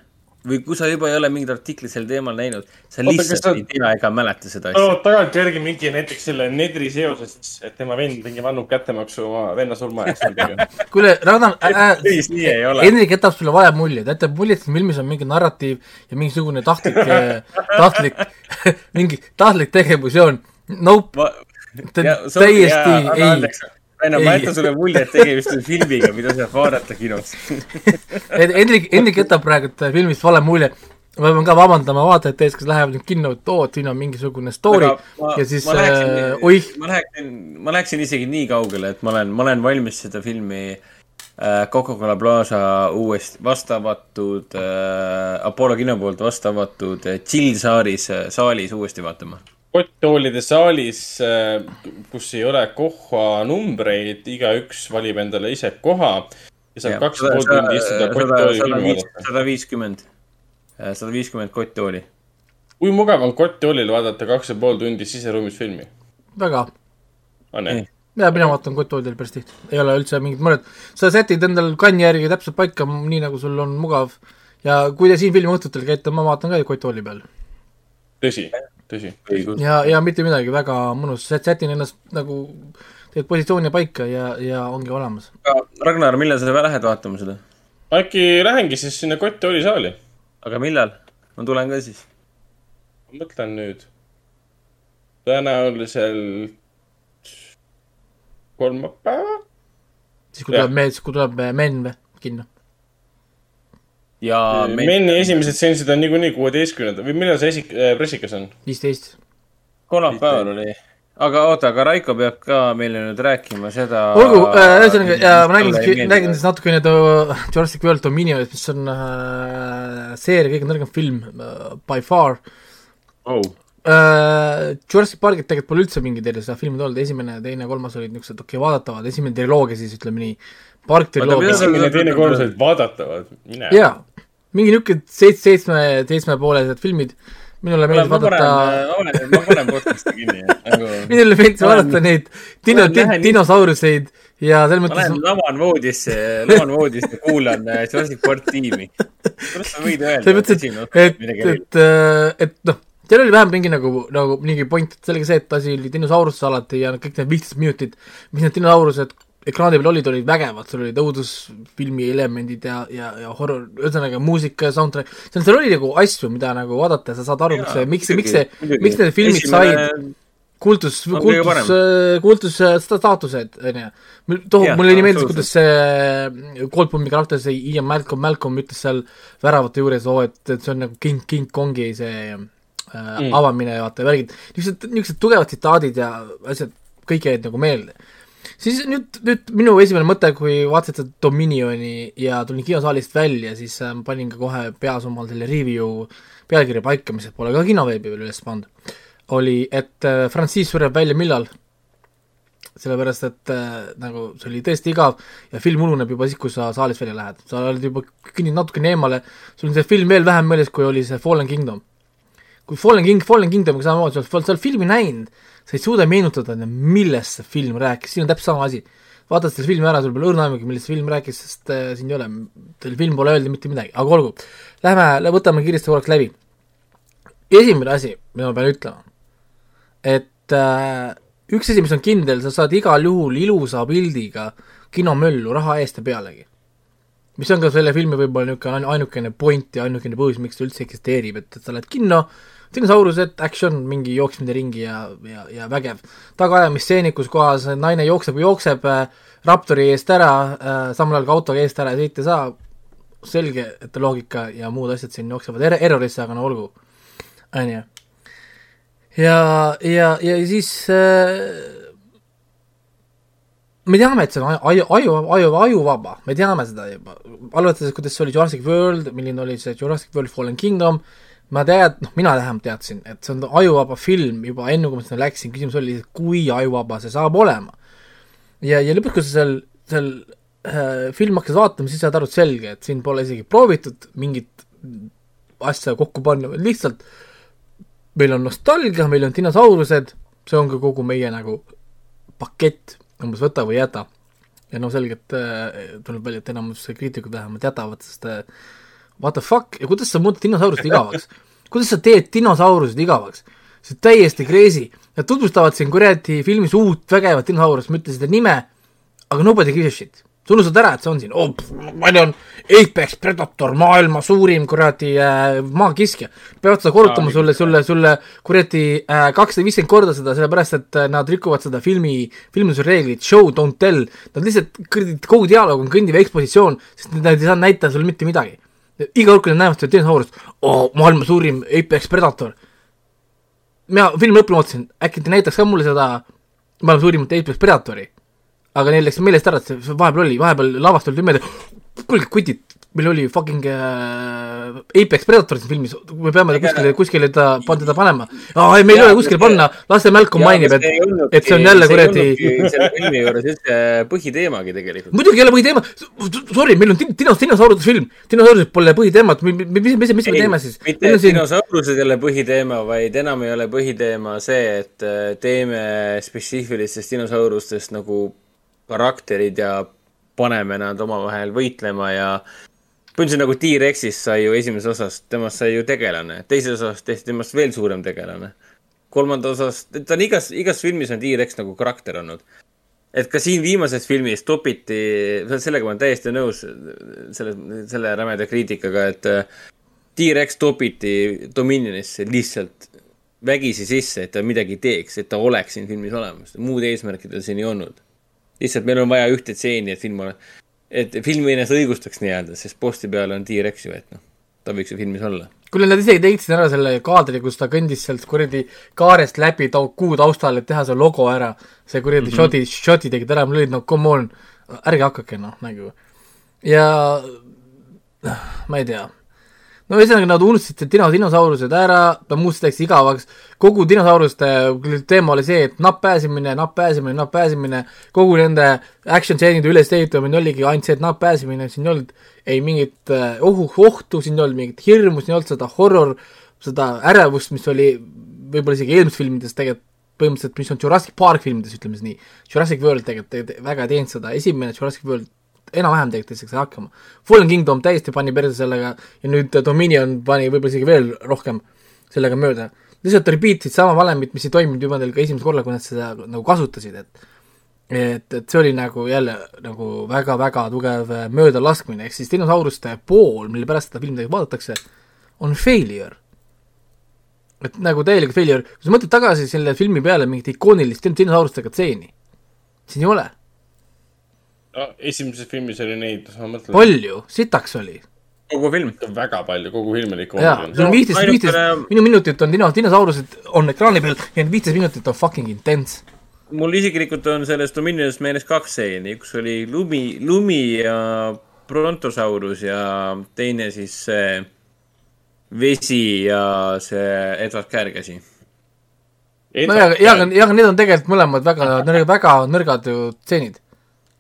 või kui sa juba ei ole mingit artiklit sel teemal näinud, sa Oota, lihtsalt sa- ei tea ega mäleta seda no asja. tagantjärgi mingi näiteks selle Nedri seoses, et tema vend mingi vannub kättemaksu oma venna surma eest. <laughs> kuule, Ragnar äh. <laughs> Hendrik jätab sulle vale mulje, ta jätab mulje, et filmis on mingi narratiiv ja mingisugune tahtlik, <laughs> tahtlik, mingi tahtlik tegevusjoon. Nope, ma, Ta ja, täiesti ei- Ei. ma jätan sulle mulje, et tegemist on filmiga, mida saab vaadata kinos. Hendrik, Hendrik jätab praegu filmist vale mulje. ma pean ka vabandama vaatajate ees, kes lähevad nüüd kinno, et oo, et siin on mingisugune story ma, ja siis äh, oih, ma läheksin, ma läheksin isegi nii kaugele, et ma olen, ma olen valmis seda filmi äh, Coca-Cola Plaza uuesti vastu avatud äh,, Apollo kino poolt vastu avatud äh, Chill saalis äh,, saalis uuesti vaatama. Kotttoolide saalis, kus ei ole kohanumbreid, igaüks valib endale ise koha ja saab kaks pool tundi istuda kotttooli filmi vaadata. sada viiskümmend, sada viiskümmend kotttooli. kui mugav on kotttoolil vaadata kaks ja pool tundi siseruumis filmi? väga on jah ja mina vaatan koduhoidjal päris tihti, ei ole üldse mingit muret. sa sätid endal kanni järgi täpselt paika, nii nagu sul on mugav. ja kui te siin filmiõhtutel käite, ma vaatan ka ju kotthooli peal. tõsi, tõsi. ja, ja mitte midagi, väga mõnus, sätin ennast nagu, teed positsiooni paika ja, ja ongi olemas. Ragnar, millal sa lähed vaatama seda? äkki lähengi siis sinna kotttooli saali? aga millal? ma tulen ka siis. ma mõtlen nüüd. tõenäoliselt kolmapäeval. siis kui tuleb mees, kui tuleb äh, men või, kinno. Ja me... Menni esimesed seansid on niikuinii kuueteistkümnendal või millal see esi-, pressikas on? viisteist. kolmapäeval oli. aga oota, aga Raiko peab ka meile nüüd rääkima seda. olgu, ühesõnaga, ja ma räägin, räägin siis natukene too Jurassic World Dominionist, mis on äh, seeria kõige nõrgem film äh, by far oh.. äh,. Jurassic Parkit tegelikult pole üldse mingit seda filmi olnud, esimene, teine, kolmas olid niisugused okei okay, vaadatavad, esimene triloogia siis ütleme nii, Park triloogia esimene, teine, kolmas olid vaadatavad, mine. jaa, mingi niisugune seitse, seitsme, seitsmepoolised filmid, minule meeldib ma vaadata ma panen, ma panen podcast'i kinni nagu. minule Ma lähen- vaadata neid dino- ma dinosauruseid ja selles ma mõttes lähen laman voodisse, laman voodisse kuulan äh, Jurassic Park tiimi. kuidas sa võid öelda, et, et, midagi veel? et, et noh, seal oli vähem mingi nagu, nagu mingi point, et sellega see, et asi oli dinosauruses alati ja kõik need viisteist minutit, mis need dinosaurused ekraani peal olid, olid vägevad, seal olid õudusfilmi elemendid ja, ja, ja horror, ühesõnaga muusika ja soundtrack, seal, seal oli nagu asju, mida nagu vaadata sa saad aru, miks see, miks miks see, miks need filmid said kultus, On kõige kultus, kultusstaatused, onju. tohub, mulle nii meeldis, kuidas see Coldplummi karakter, see Ian Malcolm, Malcolm ütles seal väravate juures, oo, et, et see on nagu King, King Kongi see äh, mm. avamine ja vaata, värgid, niisugused, niisugused tugevad tsitaadid ja asjad, kõik jäid nagu meelde. Siis nüüd, nüüd minu esimene mõte, kui vaatasin seda Dominioni ja tulin kinosaalist välja, siis äh, panin ka kohe peas omal selle review pealkirja paika, mis pole ka kinoveebi veel üles pannud. Oli, et äh, Francis sureb välja millal, sellepärast et äh, nagu see oli tõesti igav ja film ununeb juba siis, kui sa saalist välja lähed, sa oled juba kõnnid natukene eemale, sul on see film veel vähem meeles, kui oli see Fallen Kingdom. kui Fallen King, Fallen Kingdomiga samamoodi, sa oled seal filmi näinud, sa ei suuda meenutada, millest see film rääkis, siin on täpselt sama asi. vaatad selle filmi ära, sul pole õrna aimugi, millest see film rääkis, sest äh, siin ei ole, teil film pole öelda mitte midagi, aga olgu. Lähme, võtame kiiresti korraks läbi. esimene asi, mida ma pean ütlema, et äh, üks asi, mis on kindel, sa saad igal juhul ilusa pildiga kinomöllu raha eest ja pealegi. mis on ka selle filmi võib-olla niisugune ainu- ainukene point ja ainukene põhjus, miks ta üldse eksisteerib, et, et sa lähed kinno, dinosaurused, action, mingi jooksmine ringi ja, ja, ja vägev. tagaajamistseenid, kus kohas naine jookseb, jookseb äh, raptori eest ära äh,, samal ajal kui autoga eest ära sõita ei saa, selge, et loogika ja muud asjad siin jooksevad er-, errorisse, aga no olgu, on ju. Ja, ja, ja siis äh, me teame, et see on aju, aju, aju, ajuvaba, me teame seda juba, arvates, kuidas see oli Jurassic World, milline oli see Jurassic World Fallen Kingdom, ma tead, noh, mina vähemalt teadsin, et see on ajuvaba film juba enne, kui ma sinna läksin, küsimus oli, kui ajuvaba see saab olema. ja, ja lõpuks, kui sa seal, seal äh, film hakkas vaatama, siis saad aru, et selge, et siin pole isegi proovitud mingit asja kokku panna, vaid lihtsalt meil on nostalgia, meil on dinosaurused, see ongi kogu meie nagu pakett, umbes võta või jäta. ja no selgelt äh, tuleb välja, et enamus kriitikud vähemalt jätavad, sest äh, what the fuck ja kuidas sa muudad dinosaurused igavaks? kuidas sa teed dinosaurused igavaks? see on täiesti crazy. Nad tutvustavad siin kuradi filmis uut vägevat dinosaurust, ma ütlen seda nime, aga nobody gives a shit. sa unustad ära, et see on siin oh,, ma tean, Apex Predator, maailma suurim kuradi äh, maakiskja. peavad seda korrutama Aa, sulle, sulle, sulle kuradi kakssada viiskümmend korda seda, sellepärast et äh, nad rikuvad seda filmi, filminduse reeglit, show don't tell. Nad lihtsalt, kogu dialoog on kõndiv ekspositsioon, sest nad ei saa näitada sulle mitte midagi. Iga nad näevad seda dinosaurust oh,, maailma suurim Apex Predator. mina filmi lõpuni ootasin, äkki ta näitaks ka mulle seda maailma suurimat Apex Predatori. aga neil läks meelest ära, et see vahepeal oli, vahepeal lavast olid niimoodi, kuulge kutid, meil oli fucking äh, Apex Predator siin filmis, me peame Ega- kuskile, kuskile ta, teda panema. aa ei, meil ei ole kuskile panna, las see Malcolm mainib, et, et see on jälle kuradi, selle filmi juures üldse põhiteemagi tegelikult. muidugi ei ole põhiteema, sorry, meil on din- dinos-, dinosauruse film, dinosaurused pole põhiteemat, mis, mis, mis, mis me teeme siis? mitte siin, dinosaurused ei ole põhiteema, vaid enam ei ole põhiteema see, et äh, teeme spetsiifilistest dinosaurustest nagu karakterid ja paneme nad omavahel võitlema ja põhimõtteliselt nagu T-Rexist sai ju esimeses osas, temast sai ju tegelane, teises osas tehti temast veel suurem tegelane. kolmanda osas, ta on igas, igas filmis on T-Rex nagu karakter olnud. et ka siin viimases filmis topiti, sellega ma olen täiesti nõus, selle, selle rämeda kriitikaga, et äh, T-Rex topiti Dominionisse lihtsalt vägisi sisse, et ta midagi teeks, et ta oleks siin filmis olemas, muud eesmärki tal siin ei olnud. lihtsalt meil on vaja ühte stseeni, et film ole, et film ennast õigustaks nii-öelda, sest posti peal on T-Rex ju, et noh, ta võiks ju filmis olla. kuule nad isegi tegid ära selle kaadri, kus ta kõndis sealt kuradi kaarest läbi tau-, kuu taustal, et teha see logo ära. see kuradi mm -hmm. shoti, shoti tegid ära, mul olid no come on, ärge hakake noh, nagu. ja ma ei tea no ühesõnaga nad unustasid dino-, dinosaurused ära, ta muutus täiesti igavaks, kogu dinosauruste teema oli see, et napp pääsemine, napp pääsemine, napp pääsemine, kogu nende action stseenide ülesehitamine oligi ainult see, et napp pääsemine, siin ei olnud ei mingit äh, ohu, ohtu, siin ei olnud mingit hirmu, siin ei olnud seda horror, seda ärevust, mis oli võib-olla isegi eelmistes filmides tegelikult põhimõtteliselt, mis on Jurassic Park filmides, ütleme siis nii, Jurassic World tegelikult väga ei teinud seda, esimene Jurassic World enam-vähem tegelikult ei saaks hakkama. Fallen Kingdom täiesti pani perse sellega ja nüüd Dominion pani võib-olla isegi veel rohkem sellega mööda. lihtsalt repeat'id sama valemit, mis ei toiminud juba neil ka esimesel korral, kui nad seda nagu kasutasid, et et, et see oli nagu jälle nagu väga-väga tugev möödalaskmine, ehk siis dinosauruste pool, mille pärast seda filmi tegelikult vaadatakse, on failure. et nagu täielik failure, kui sa mõtled tagasi selle filmi peale mingit ikoonilist din- dinosaurustega stseeni, siin ei ole, esimeses filmis oli neid, ma mõtlen. palju, sitaks oli kogu film. väga palju, kogu film oli jaa, ikooniline sul on viisteist, viisteist, minu minutit on dino-, dinosaurused on ekraani peal ja need viisteist minutit on fucking intense. mul isiklikult on sellest Dominionist meeles kaks stseeni, üks oli lumi, lumi ja Brontosaurus ja teine siis see vesi ja see Edward Käärkäsi. no ja, ja, aga, ja aga need on tegelikult mõlemad väga, väga nõrgad ju stseenid.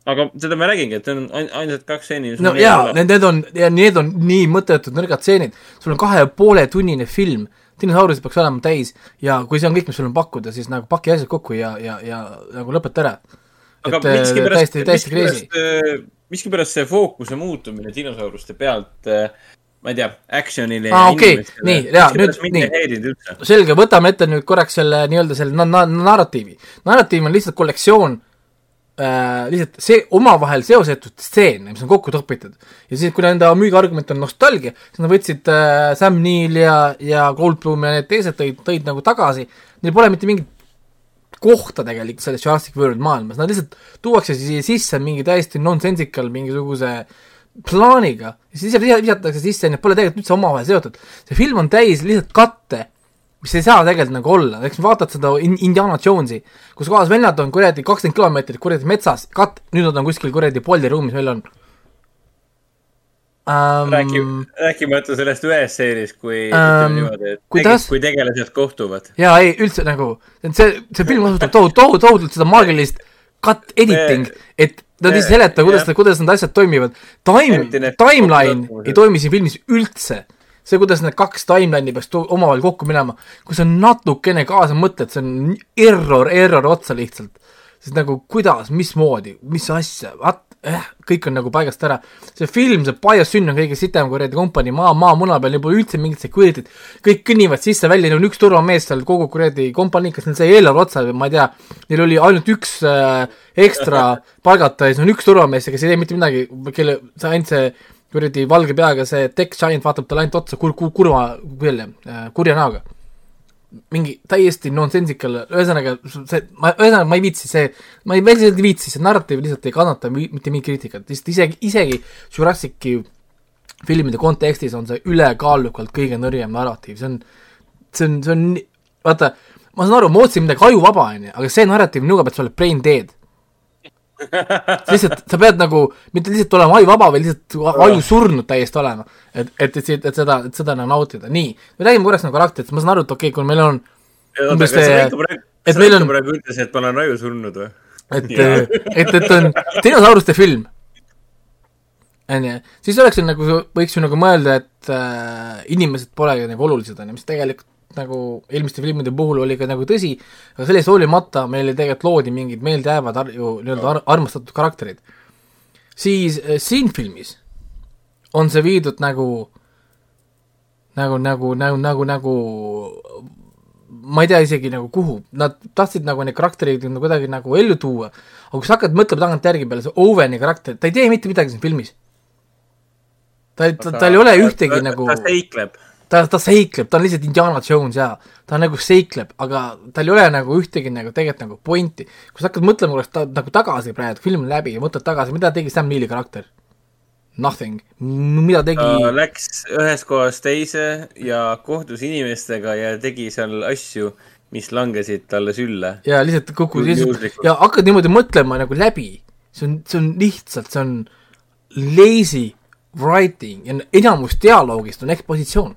Aga seda ma räägingi, et on ain- ainsad kaks stseeni. no jaa, need, on, ja need on nii mõttetud nõrgad stseenid, sul on kahe ja poole tunnine film, dinosaurused peaks olema täis ja kui see on kõik, mis sul on pakkuda, siis nagu paki asjad kokku ja, ja, ja nagu lõpeta ära. aga et äh, miskipärast, täiesti, täiesti miskipärast, miskipärast see fookuse muutumine dinosauruste pealt, ma ei tea, action'ile Aa, okei, nii, jaa, nüüd- nii. selge, võtame ette nüüd korraks selle nii-öelda selle na-, na-, narratiivi. narratiiv on lihtsalt kollektsioon äh, lihtsalt see omavahel seosetud stseene, mis on kokku topitud. ja siis, kui nende müügiargument on nostalgia, siis nad võtsid äh, Sam Neill ja, ja Goldblum ja need teised tõid, tõid nagu tagasi, neil pole mitte mingit kohta tegelikult selles Jurassic World maailmas, nad lihtsalt tuuakse siia sisse mingi täiesti nonsensical mingisuguse plaaniga ja siis visatakse sisse need pole tegelikult üldse omavahel seotud. see film on täis lihtsalt katte, mis ei saa tegelikult nagu olla, eks vaatad seda In- Indiana Jonesi, kus kohas vennad on kuradi kakskümmend kilomeetrit kuradi metsas, katt, nüüd nad on kuskil kuradi Bolli ruumis, meil on um,, rääkimata sellest ühest seeriast, kui ütleme niimoodi, et kuidas? tegid- kui tegelased kohtuvad. jaa, ei üldse nagu, see, see film kasutab tohutult, tohutult, tohutult seda maagilist cut editing, et nad ei seleta, kuidas kuidas need asjad toimivad. Time timeline ei toimi siin filmis üldse. see, kuidas need kaks timeline'i peaks omavahel kokku minema, kui sa natukene kaasa mõtled, see on error, error otsa lihtsalt. sest nagu kuidas, mismoodi, mis asja, vaat eh,, kõik on nagu paigast ära. see film, see Bios Sünn on kõige sitem kuradi kompanii maa, maa muna peal, neil pole üldse mingit security't. kõik kõnnivad sisse-välja, neil on üks turvamees seal kogu kuradi kompanii, kas neil sai eelarve otsa või ma ei tea. Neil oli ainult üks äh, ekstra <laughs> palgata ja siis on üks turvamees, kes ei tee mitte midagi, kelle, see ainult see kuradi valge peaga see tech giant vaatab talle ainult otsa kur-, kur-, kurva, küll, kurja näoga. Mingi täiesti nonsensikal, ühesõnaga see, ma, ühesõnaga ma ei viitsi, see, ma ei, ma lihtsalt ei viitsi, see narratiiv lihtsalt ei kannata mi- mitte mingit kriitikat, lihtsalt isegi, isegi Jurassici filmide kontekstis on see ülekaalukalt kõige nõrgem narratiiv, see on, see on, see on, vaata, ma saan aru, ma ootasin midagi ajuvaba, onju, aga see narratiiv nõuab, et sa oled brain dead. <laughs> lihtsalt sa pead nagu mitte lihtsalt olema ajuvaba, vaid lihtsalt aju surnud täiesti olema. et, et, et, et seda, et seda nagu nautida, nii, me räägime korraks nagu karakteritest, ma saan aru, et okei okay,, kui meil on oota, kas sa ikka praegu, kas sa ikka on- praegu ütlesid, et ma olen aju surnud või? et, et, et on dinosauruste film, onju, siis oleks ju nagu, võiks ju nagu mõelda, et äh, inimesed polegi nagu olulised, onju, mis tegelikult nagu eelmiste filmide puhul oli ka nagu tõsi, aga sellest hoolimata meile tegelikult loodi mingid meeldejäävad ar- ju nii-öelda ar armastatud karakterid. siis äh, siin filmis on see viidud nagu nagu, nagu, nagu, nagu, nagu ma ei tea isegi nagu kuhu, nad tahtsid nagu neid karaktereid nagu kuidagi nagu ellu tuua, aga kui sa hakkad mõtlema tagantjärgi peale, see Oweni karakter, ta ei tee mitte midagi siin filmis. ta, ta, tal ei ole ühtegi nagu, ta seikleb. ta, ta seikleb, ta on lihtsalt Indiana Jones ja ta nagu seikleb, aga tal ei ole nagu ühtegi nagu tegelikult nagu pointi. kui sa hakkad mõtlema korraks ta, nagu tagasi praegu, film läbi ja mõtled tagasi, mida tegi Sam Neill'i karakter? Nothing, mida tegi ta läks ühest kohast teise ja kohtus inimestega ja tegi seal asju, mis langesid talle sülle. ja lihtsalt kukkus lihtsalt ja hakkad niimoodi mõtlema nagu läbi, see on, see on lihtsalt, see on lazy writing ja enamus dialoogist on ekspositsioon.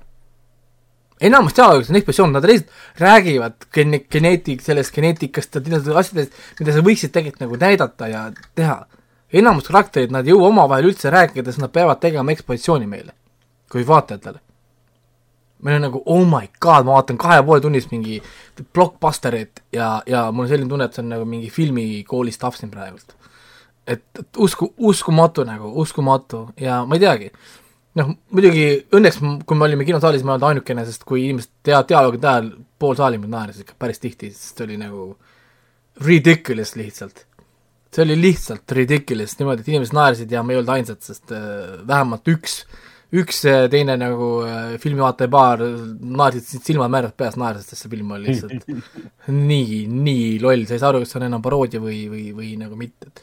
Enamus dialoogist on ekspositsioon, nad lihtsalt räägivad gene-, geneetik-, sellest geneetikast ja teatud asjadest, mida sa võiksid tegelikult nagu näidata ja teha. enamus karakterid, nad ei jõua omavahel üldse rääkida, sest nad peavad tegema ekspositsiooni meile kui vaatajatele meil on nagu oh my god, ma vaatan kahe poole tunnist mingi blockbusterit ja, ja mul on selline tunne, et see on nagu mingi filmikooli stuff siin praegult. et, et usku, uskumatu nagu, uskumatu ja ma ei teagi, noh muidugi õnneks, kui me olime kinosaalis, ma ei olnud ainukene, sest kui inimesed tea-, dialoogide ajal pool saali mind naeris ikka päris tihti, sest see oli nagu ridiculous lihtsalt. see oli lihtsalt ridiculous niimoodi, et inimesed naersid ja me ei olnud ainsad, sest äh, vähemalt üks üks äh, teine nagu äh, filmivaataja paar naersid silmad määrad peas naersid, sest see film oli lihtsalt <laughs> nii, nii loll, sa ei saa aru, kas see on enam paroodia või, või, või nagu mitte.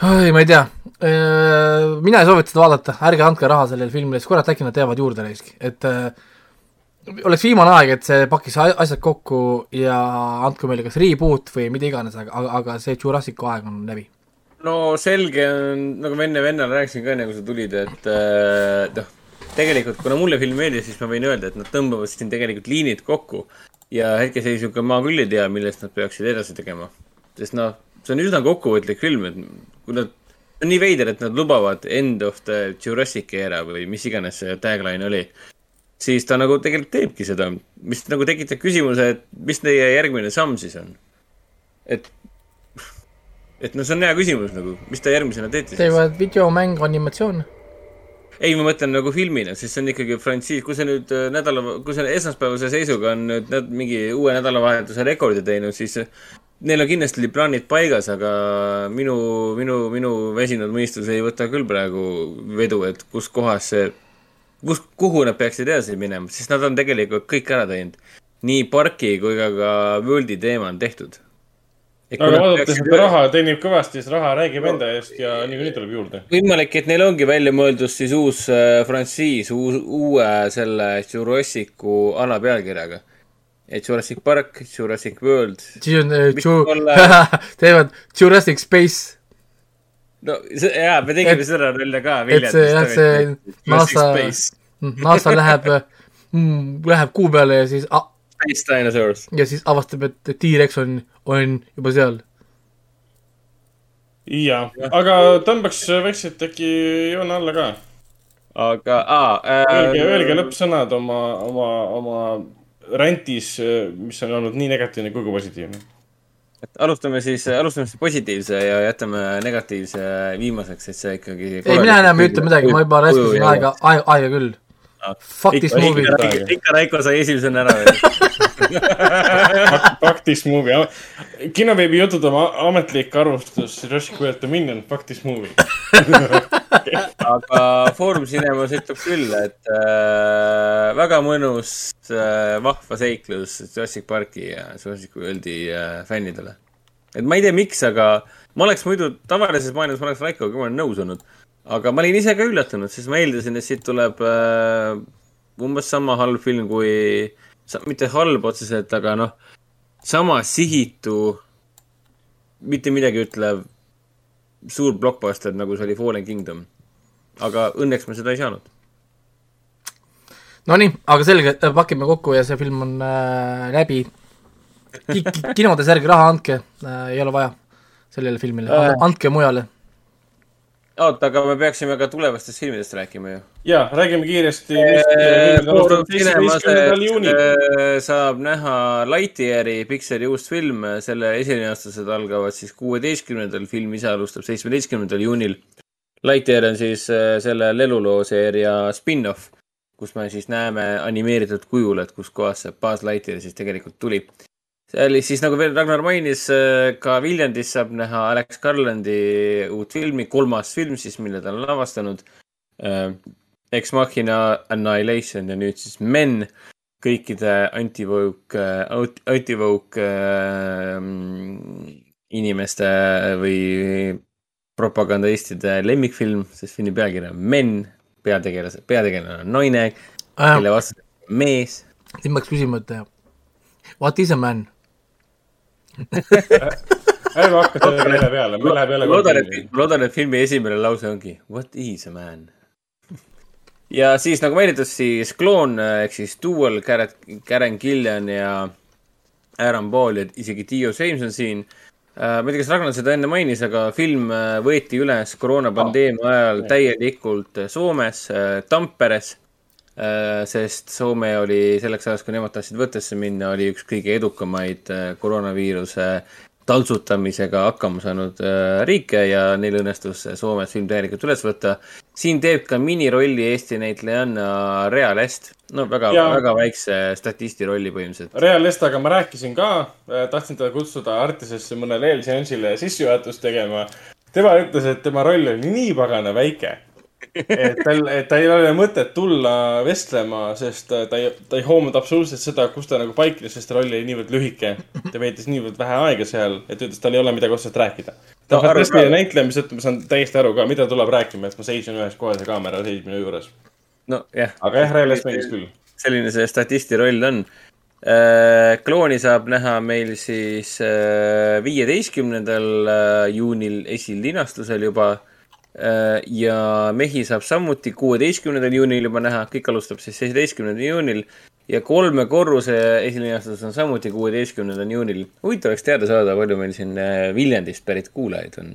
oi, ma ei tea, mina ei soovita seda vaadata, ärge andke raha sellele filmile, siis kurat, äkki nad teevad juurde raisk, et äh, oleks viimane aeg, et see pakkis a- asjad kokku ja andke meile kas reboot või mida iganes, aga, aga, see Jurassicu aeg on läbi. no selge on, nagu ma enne vennale rääkisin ka enne, kui sa tulid, et äh, noh, tegelikult kuna mulle film meeldis, siis ma võin öelda, et nad tõmbavad siin tegelikult liinid kokku ja hetkeseisuga ma küll ei tea, millest nad peaksid edasi tegema. sest noh, see on üsna kokkuvõtlik film, et kui nad, see on nii veider, et nad lubavad end of the Jurassic era või mis iganes see tagline oli, siis ta nagu tegelikult teebki seda, mis nagu tekitab küsimuse, et mis teie järgmine samm siis on. et et noh, see on hea küsimus nagu, mis te järgmisena teete siis? teevad videomäng, animatsioon. ei, ma mõtlen nagu filmina, sest see on ikkagi frantsiis, kui sa nüüd äh, nädala, kui sa esmaspäevase seisuga on nüüd nad mingi uue nädalavahetuse rekordi teinud, siis äh, neil on kindlasti plaanid paigas, aga minu, minu, minu väsinud mõistus ei võta küll praegu vedu, et kus kohas see, kus, kuhu nad peaksid edasi minema, sest nad on tegelikult kõik ära teinud. nii parki kui ka ka World'i teema on tehtud. Aga vaadates, et raha teenib kõvasti, siis raha räägib enda eest ja niikuinii tuleb juurde. võimalik, et neil ongi välja mõeldud siis uus äh, frantsiis, uus, uue selle Jurassicu alapealkirjaga. et Jurassic Park, Jurassic World. siis on äh, <laughs> teevad Jurassic Space, no see, jaa, me tegime seda välja ka. et see jah, see NASA, <laughs> NASA läheb, läheb kuu peale ja siis, Space Dinosaurs. ja siis avastab, et T-Rex on, on juba seal. ja, aga tõmbaks vaikselt äkki joone alla ka. aga, aa Öelge, äh, öelge. lõppsõnad oma, oma, oma räntis, mis on olnud nii negatiivne kui ka positiivne. et alustame siis, alustame siis positiivse ja jätame negatiivse viimaseks, et see ikkagi. ei, mina enam ei ütle midagi, ma juba raiskasin aega, aega, aega küll. Fuck this movie. ikka Raiko sai esimesena ära veel. Fuck this movie. kinoveebi jutud oma ametlik arvustus Jurassic World Dominion, fuck this movie. aga Foorum Cinemas ütleb küll, et äh, väga mõnus äh, vahva seiklus Jurassic Parki ja Jurassic Worldi äh, fännidele. et ma ei tea, miks, aga ma oleks muidu tavalises maailmas, ma oleks Raikoga nõus olnud. Aga ma olin ise ka üllatunud, sest ma eeldasin, et siit tuleb äh, umbes sama halb film kui, mitte halb otseselt, aga noh, sama sihitu, mitte midagi ütlev suur blockbuster, nagu see oli Fallen Kingdom. aga õnneks me seda ei saanud. Nonii, aga selge, pakime kokku ja see film on äh, läbi. kinodes järgi raha andke äh,, ei ole vaja sellele filmile Äh., andke mujale. oota, aga me peaksime ka tulevastest filmidest rääkima ju. ja räägime kiiresti. Cinemas seitsmeteistkümnendal juunil. äh, saab näha Lightyeari Pixari uus film, selle esilinastused algavad siis kuueteistkümnendal, film ise alustab seitsmeteistkümnendal juunil. Lightyear on siis äh, selle leluloo seeria spin-off, kus me siis näeme animeeritud kujul, et kuskohast see Buzz Lightyear siis tegelikult tuli. See oli siis nagu veel Ragnar mainis, ka Viljandis saab näha Alex Garlandi uut filmi, kolmas film siis, mille ta on lavastanud. Ex Machina Annihilation ja nüüd siis Men, kõikide anti-woke, anti-woke äh, inimeste või propagandistide lemmikfilm, sest filmi pealkiri on Men, peategelase, peategelane on naine, kelle vastu mees. ma peaks küsima, et äh, what is a man? <laughs> ärme hakka selle keele peale, meil läheb jälle loodan, et, loodan, et filmi esimene lause ongi What is a man? ja siis nagu mainitud, siis kloon ehk siis Dual, Karen Gillian ja Aaron Paul ja isegi Dio James on siin. ma ei tea, kas Ragnar seda enne mainis, aga film äh, võeti üles koroonapandeemia ajal täielikult Soomes, Tamperes. Sest Soome oli selleks ajaks, kui nemad tahtsid võttesse minna, oli üks kõige edukamaid äh, koroonaviiruse taltsutamisega hakkama saanud äh, riike ja neil õnnestus Soomes film täielikult üles võtta. siin teeb ka minirolli Eesti näitlejanna Rea Lest, no väga, väga väikse statisti rolli põhimõtteliselt. Real Estaga ma rääkisin ka, tahtsin teda kutsuda Artisesse mõnele eelseansile sissejuhatust tegema. tema ütles, et tema roll oli nii pagana väike, et tal, tal ei ole mõtet tulla vestlema, sest ta ei, ta ei hoomanud absoluutselt seda, kus ta nagu paiknes, sest ta roll oli niivõrd lühike. ta veetis niivõrd vähe aega seal, et ütles, tal ei ole midagi otseselt rääkida. ta No, on aru- fantastiline näitleja, mistõttu ma saan täiesti aru ka, mida tuleb rääkima, et ma seisin ühes kohas ja kaamera seis minu juures. nojah. aga jah, Est meeldis küll. selline see statisti roll on. klooni saab näha meil siis äh, viieteistkümnendal juunil esilinastusel juba. Ja mehi saab samuti kuueteistkümnendal juunil juba näha, kõik alustab siis seitsmeteistkümnendal juunil ja kolme korruse esilinastus on samuti kuueteistkümnendal juunil. huvitav oleks teada saada, palju meil siin äh, Viljandist pärit kuulajaid on.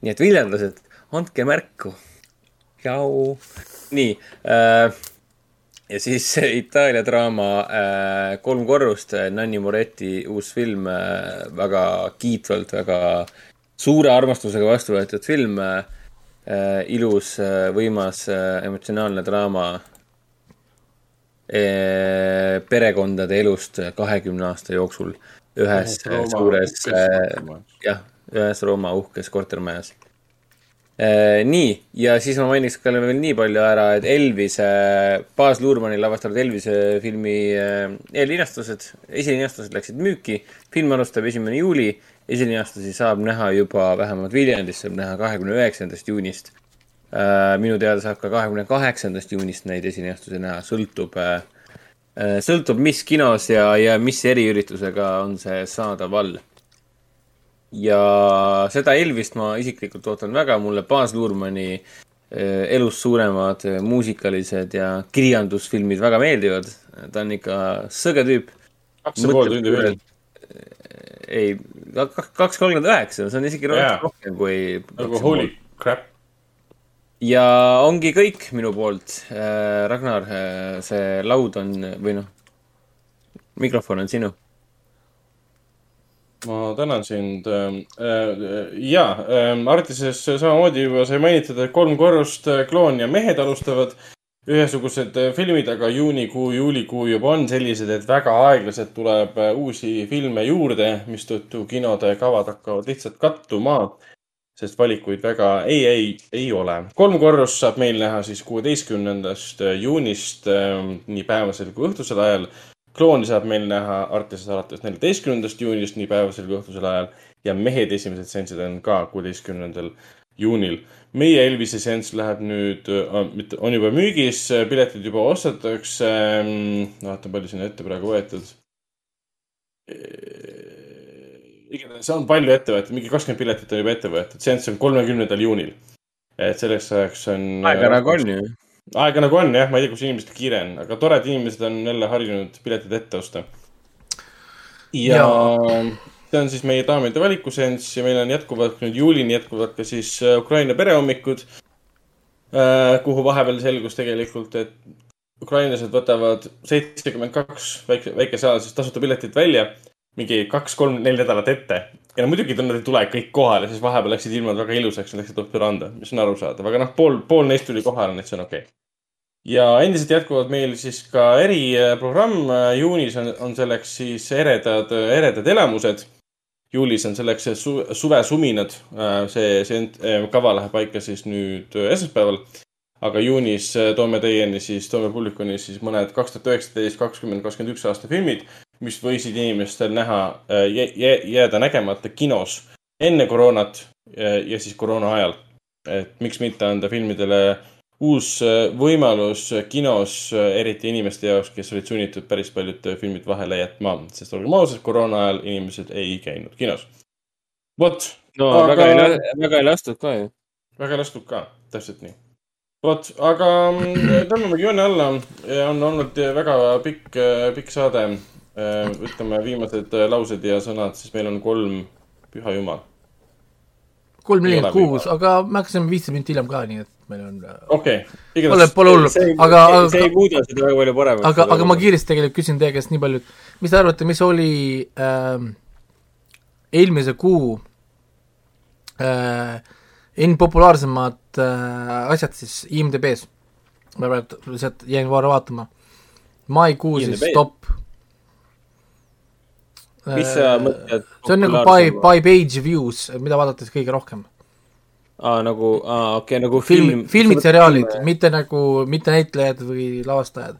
nii et viljandlased, andke märku. jau. nii äh, ja siis Itaalia draama äh, Kolm korrust, Nanni Moretti uus film äh,, väga kiitvalt, väga suure armastusega vastu võetud film äh,. Ilus äh,, võimas äh,, emotsionaalne draama äh, perekondade elust kahekümne aasta jooksul ühes äh, suures äh, jah, ühes Rooma uhkes kortermajas. nii, ja siis ma mainiks ka veel nii palju ära, et Elvise, Baas Luhrmanni lavastatud Elvise filmi äh, eellinastused, esilinastused läksid müüki. film alustab esimene juuli, esilinastusi saab näha juba vähemalt Viljandis, saab näha kahekümne üheksandast juunist. minu teada saab ka kahekümne kaheksandast juunist neid esilinastusi näha, sõltub, sõltub, mis kinos ja, ja mis eriüritusega on see saadaval ja seda Elvist ma isiklikult ootan väga, mulle Baas Luhrmanni eh, elust suuremad muusikalised ja kirjandusfilmid väga meeldivad. ta on ikka sõge tüüp. kaks ja pool tundi veel.. ei, kaks kolmkümmend üheksa, see on isegi Jaa. rohkem kui. nagu holy crap. ja ongi kõik minu poolt. Ragnar, see laud on või noh, mikrofon on sinu. ma tänan sind. ja, Artises samamoodi juba sai mainitud, et kolm korrust, kloon ja mehed alustavad ühesugused äh, filmid, aga juunikuu, juulikuu juba on sellised, et väga aeglaselt tuleb äh, uusi filme juurde, mistõttu kinode kavad hakkavad lihtsalt kattuma. sest valikuid väga ei, ei, ei ole. kolm korrust saab meil näha siis kuueteistkümnendast juunist äh, nii päevasel kui õhtusel ajal klooni saab meil näha Artises alates neljateistkümnendast juunist nii päevasel kui õhtusel ajal ja mehed esimesed seansid on ka kuueteistkümnendal juunil. Meie Elvise seanss läheb nüüd, mitte, on juba müügis, piletid juba ostetakse. vaatan, palju sinna ette praegu võetud. igatahes on palju ette võetud, mingi kakskümmend piletit on juba ette võetud, seanss on kolmekümnendal juunil. et selleks ajaks on. aega nagu on ju. aega nagu on jah, ma ei tea, kus inimestel kiire on, aga toredad inimesed on jälle harjunud piletid ette osta. ja see on siis meie daamide valikuseanss ja meil on jätkuvalt nüüd juulini jätkuvad ka siis äh, Ukraina perehommikud. kuhu vahepeal selgus tegelikult, et ukrainlased võtavad seitsekümmend kaks väike, väikesealisest tasuta piletit välja mingi kaks-kolm-neli nädalat ette. ja no muidugi nad ei tule kõik kohale, siis vahepeal läksid ilmad väga ilusaks läksid Operaanda, mis on arusaadav, aga noh, pool, pool neist tuli kohale, nii et see on okei okay.. ja endiselt jätkuvad meil siis ka eriprogramm, juunis on, on selleks siis eredad, eredad elamused. Juulis on selleks su, suvesuminad, see, see eh, kava läheb paika siis nüüd esmaspäeval. aga juunis toome teieni siis, toome publikuni siis mõned kaks tuhat üheksateist, kakskümmend, kakskümmend üks aasta filmid mis võisid inimestel näha, jääda nägemata kinos enne koroonat ja, ja siis koroona ajal. et miks mitte anda filmidele uus äh, võimalus kinos, eriti inimeste jaoks, kes olid sunnitud päris paljud filmid vahele jätma, sest olgem ausad, koroona ajal inimesed ei käinud kinos. vot, no Aga- väga ei, väga ei lastud ka ju. väga lastud ka, täpselt nii. vot, aga mm, tõmbamegi joone alla. on olnud väga pikk, pikk saade. ütleme viimased laused ja sõnad, siis meil on kolm, püha jumal. Kolm nelikümmend kuus, aga me hakkasime viisteist minutit hiljem ka, nii et meil on, okei okay., pole, pole hullu, aga, see ei muuda seda väga palju paremaks. aga, aga ma kiiresti tegelikult küsin teie käest nii palju, et mis te arvate, mis oli ähm, eelmise kuu äh, enim populaarsemad äh, asjad siis IMDB-s? ma praegu lihtsalt jäin korra vaatama. maikuu siis top. Mis sa mõtled? see on nagu by, by page views, mida vaadatakse kõige rohkem. aa, nagu, aa, okei okay,, nagu film, film. filmid, seriaalid, mitte nagu, mitte näitlejad või lavastajad.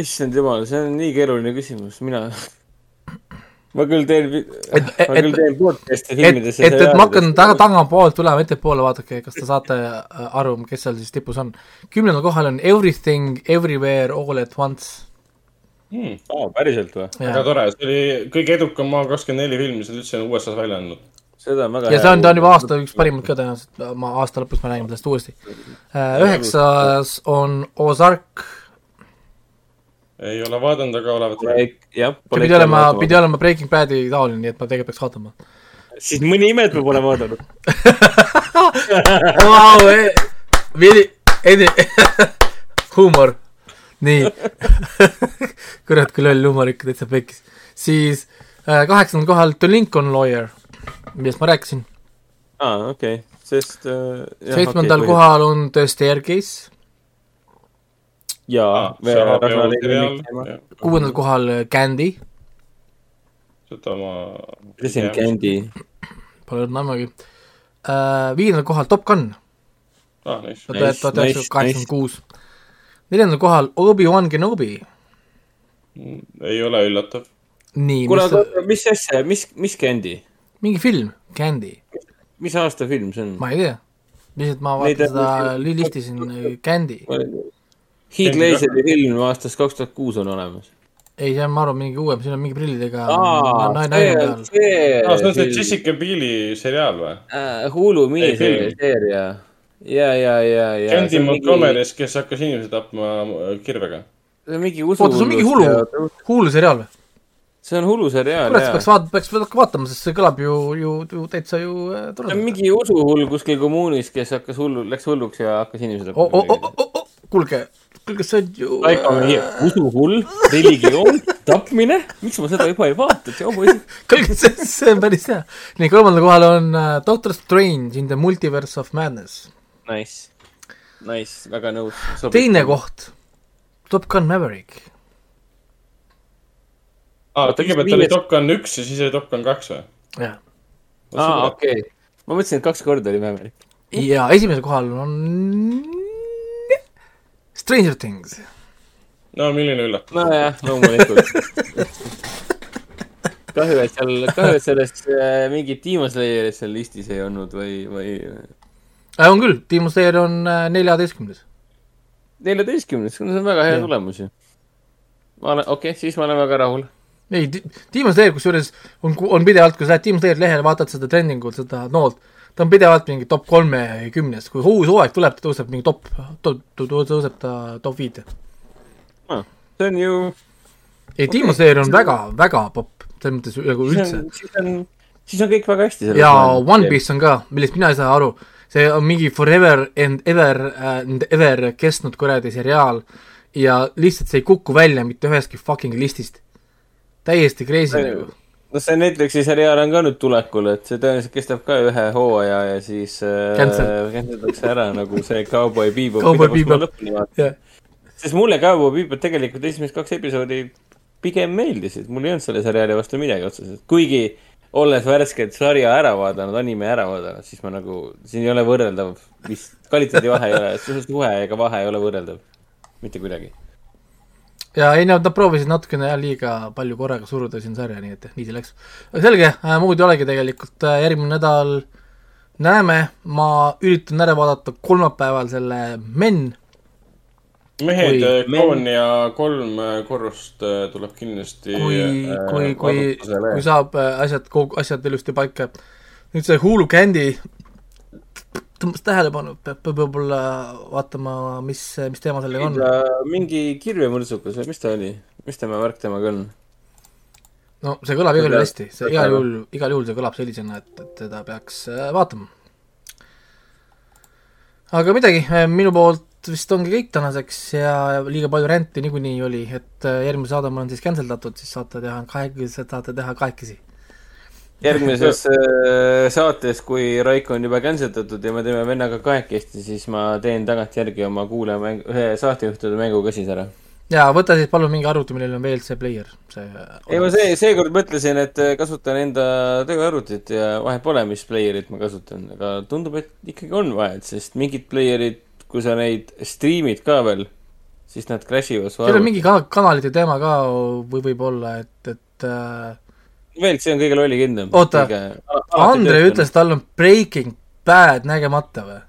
issand jumal, see on nii keeruline küsimus, mina. <laughs> ma küll teen, Et- ma küll et- teen podcast'e et, filmidesse. et, et ma hakkan taga, tagantpoolt tulema ettepoole, vaadake, kas te saate äh, aru, kes seal siis tipus on. kümnendal kohal on Everything, Everywhere, All at Once. hmm,. aa, päriselt või? väga tore, see oli kõige edukam A24 film, mis nad üldse on USA-s välja andnud. seda on väga ja see on, ta on juba aasta üks parimaid ka tõenäoliselt, ma aasta lõpus me räägime sellest uuesti. üheksas on Ozark, ei ole vaadanud, aga olevat. jah. see pidi olema, pidi olema Breaking Badi taoline, nii et ma tegelikult peaks vaatama. siis mõni ime, et ma pole vaadanud. <laughs> Vau, Vili, Edi, <laughs> huumor, nii. <laughs> kurat, kui loll huumor ikka täitsa pekkis. siis äh, kaheksandal kohal The Lincoln Lawyer, millest ma rääkisin. aa, okei, sest äh,. seitsmendal okay,. kohal on The Staircase, jaa, Lemmik. kuuendal kohal äh, Candy, seda ma. on, Candy? pole olnud ammugi äh,. viiendal kohal Top Gun, ah,. Tuhat üheksasada kaheksakümmend kuus. Neljandal kohal Obi-Wan Kenobi, ei ole üllatav. kuule, mis aga mis asja, mis, mis Candy? mingi film, Candy, mis aasta film see on? ma ei tea. lihtsalt ma vaatan seda, listisin äh, Candy, Heath Laseri film aastast kaks tuhat kuus on olemas. ei, see on, ma arvan, mingi uuem, siin on mingi prillidega naine see naine on peal. see on see Jessica Bieli seriaal või? äh, Hulu miniseeria. ja, ja, ja, ja. Andy Montgomery's, kes hakkas inimesi tapma äh, kirvega. see on mingi usu. oota, see on mingi Hulu, Hulu seriaal või? see on Hulu seriaal, jaa peaks. vaat-, peaks vaatama, sest see kõlab ju, ju, ju täitsa ju äh, see on mingi usuhull kuskil kommuunis, kes hakkas hullu, läks hulluks ja hakkas inimesi Oh, tapma. kuulge, kuulge, see on ju usuhull, religioon tapmine, miks ma seda juba ei vaata, tšau poisid. kuulge, see, see on päris hea. nii, kolmandal kohal on uh, Doctor Strange in the Multiverse of Madness. Nice, nice, väga nõus. teine. koht, Top Gun Maverick. aa, kõigepealt oli Top Gun üks ja siis oli Top Gun kaks või? jah. aa, okei. ma mõtlesin, et kaks korda oli Maverick. ja esimesel kohal on Stranger Things. no milline üllatus. nojah, loomulikult. kahju, et seal, kahju, et sellest äh, mingit Demon Slayerit seal listis ei olnud või, või on küll, Demon Slayer on äh, neljateistkümnes. neljateistkümnes, see on väga hea Jah. tulemus ju. ma olen, okei okay,, siis ma olen väga rahul. ei, Demon Slayer kusjuures on, on pidevalt, kui sa lähed Demon Slayer lehele, vaatad seda trendingut, seda noolt, ta on pidevalt mingi top kolmekümnes, kui uus hooaeg tuleb, ta tõuseb mingi top, top, tõuseb ta top viite. see on ju, ei, Demon Slayer on väga, väga popp, selles mõttes nagu üldse on, siis on, siis on kõik väga hästi. ja One. Piece on ka, millest mina ei saa aru, see on mingi forever and ever and ever kestnud kuradi seriaal ja lihtsalt see ei kuku välja mitte ühestki fucking listist. täiesti crazy nagu. no see Netflixi seriaal on ka nüüd tulekul, et see tõenäoliselt kestab ka ühe hooaja ja siis äh, Cancel. cancelatakse ära nagu see Cowboy Bebop. Cowboy Bebop. jah, sest mulle Cowboy Bebop tegelikult esimesed kaks episoodi pigem meeldisid, mul ei olnud selle seriaali vastu midagi otseselt, kuigi olles värskelt sarja ära vaadanud, anime ära vaadanud, siis ma nagu, siin ei ole võrreldav, vist kvaliteedi vahe ei ole, suhe ega vahe ei ole võrreldav, mitte kuidagi. ja ei nad, nad proovisid natukene jah liiga palju korraga suruda siin sarja, nii et jah, nii see läks. selge, muud ei olegi tegelikult, järgmine nädal näeme, ma üritan ära vaadata kolmapäeval selle Men, mehed Kui-, kroon ja kolm äh, korrust äh, tuleb kindlasti kui, kui, kui, kui saab asjad, asjad ilusti paika. nüüd see Hulu Candy tõmbas tähelepanu, peab, võib-olla vaatama, mis, mis teema sellega on. mingi kirvemõrtsukas või mis ta oli, mis tema värk temaga on? no see kõlab igal juhul Seda- hästi, see seda- igal juhul, igal juhul see kõlab sellisena, et, et teda peaks vaatama. aga midagi, minu poolt vist ongi kõik tänaseks ja liiga palju ränti niikuinii oli, et äh, järgmine saade mul on siis cancel datud, siis saate teha kahekesi, saate teha kahekesi. järgmises äh, saates, kui Raiko on juba cancel-datud ja me teeme vennaga kahekesti, siis ma teen tagantjärgi oma kuulajamäng, ühe saatejuhtide mängu ka siis ära. ja võta siis palun mingi arvuti, millel on VLC player, see ei, ma see, seekord mõtlesin, et äh, kasutan enda tööarvutit ja vahet pole, mis player'it ma kasutan, aga tundub, et ikkagi on vahet, sest mingid player'id, kui sa neid striimid ka veel, siis nad crash ivad su seal on arvutit. mingi ka-, kanalite teema ka või võib-olla, et, et äh, veel, see on kõige lollikindlam. Oota, Andre ütles, tal on Breaking Bad nägemata või?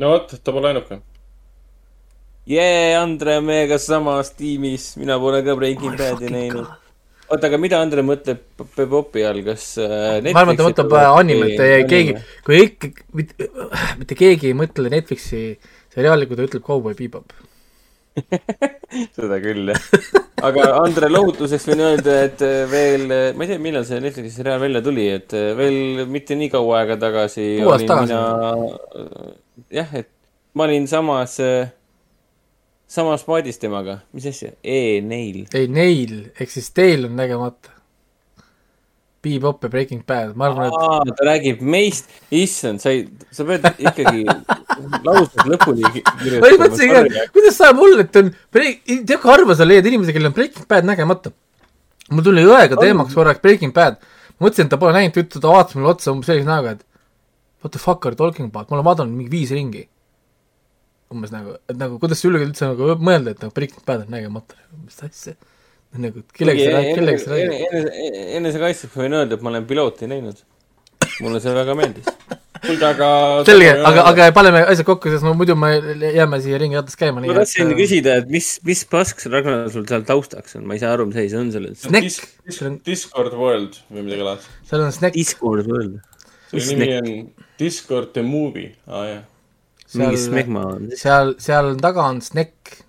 no vot, ta pole ainuke. jee, Andre on meiega samas tiimis, mina pole ka Breaking Bad'i näinud. oota, aga mida Andre mõtleb Bebopi all, kas äh, ma arvan, ta mõtleb äh, animet keegi, kui ikka, mitte, mitte keegi ei mõtle Netflixi seriaali, kui ta ütleb Cowboy Bebop. <laughs> seda küll, jah. aga Andre lohutuseks võin öelda, et äh, veel, ma ei tea, millal see Netflixi seriaal välja tuli, et äh, veel mitte nii kaua aega tagasi Kuu aastat tagasi. jah, et ma olin samas, samas paadis temaga, mis asja, E-Nail. ei, neil, ehk siis teil on nägemata. Bebop ja Breaking Bad, ma arvan, et ta räägib meist, issand, sa ei, sa pead ikkagi <laughs> laused lõpuni ki- ma ei mõtlesin ka, kuidas saab olla, et on, tead kui harva sa leiad inimesi, kellel on Breaking Bad nägemata. mul tuli õega teemaks korraks Breaking Bad, mõtlesin, et ta pole näinud, ta ütles, ta vaatas mulle otsa umbes sellise näoga, et what the fuck are you talking about, ma olen vaadanud mingi viis ringi. Umbes nagu, et nagu kuidas sa julged üldse nagu mõelda, et nagu Breaking Bad on nägemata, mis asja. nagu kellega sa räägid, kellega sa räägid. enesekaitseks võin öelda, et ma olen pilooti näinud. mulle see väga meeldis. kuulge, aga. selge, aga, aga paneme asjad kokku, sest no muidu me jääme siia ringirattas käima. ma tahtsin küsida, et mis, mis pask see Ragnar sul seal taustaks on, ma ei saa aru, mis asi see on sellel. Snack, Discord World või midagi laadset. seal on Snack, Discord öelda. selle nimi on Discord the movie, aa jah, mingi seal, smegma on. seal, seal taga on Snack,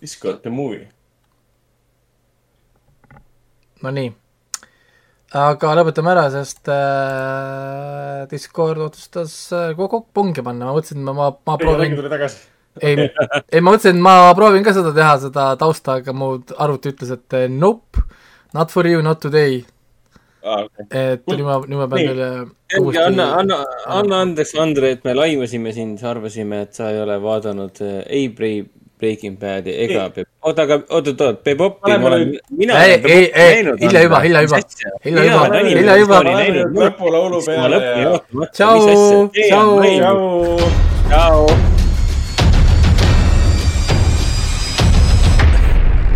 Discord the movie. no nii. aga lõpetame ära, sest äh, Discord otsustas äh, kogu aeg pungi panna, ma mõtlesin, et ma, ma, ma proovin, ei, ei ma mõtlesin, et ma proovin ka seda teha, seda tausta, aga mu arvuti ütles, et eh, nope, not for you, not today. aa, okei. et nüüd ma, nüüd ma pean teile anna, anna, anna andeks, Andre, et me laimasime sind, arvasime, et sa ei ole vaadanud äh, ei Bre- Breaking Badi ega Pe-, oota, aga oot, oot, oot, Bebopi Paneme ma olen mina ei, olen ei, näinud, hilja juba, hilja juba hilja juba hilja juba. Lõpulaulu peale ja. tšau. tšau. tšau.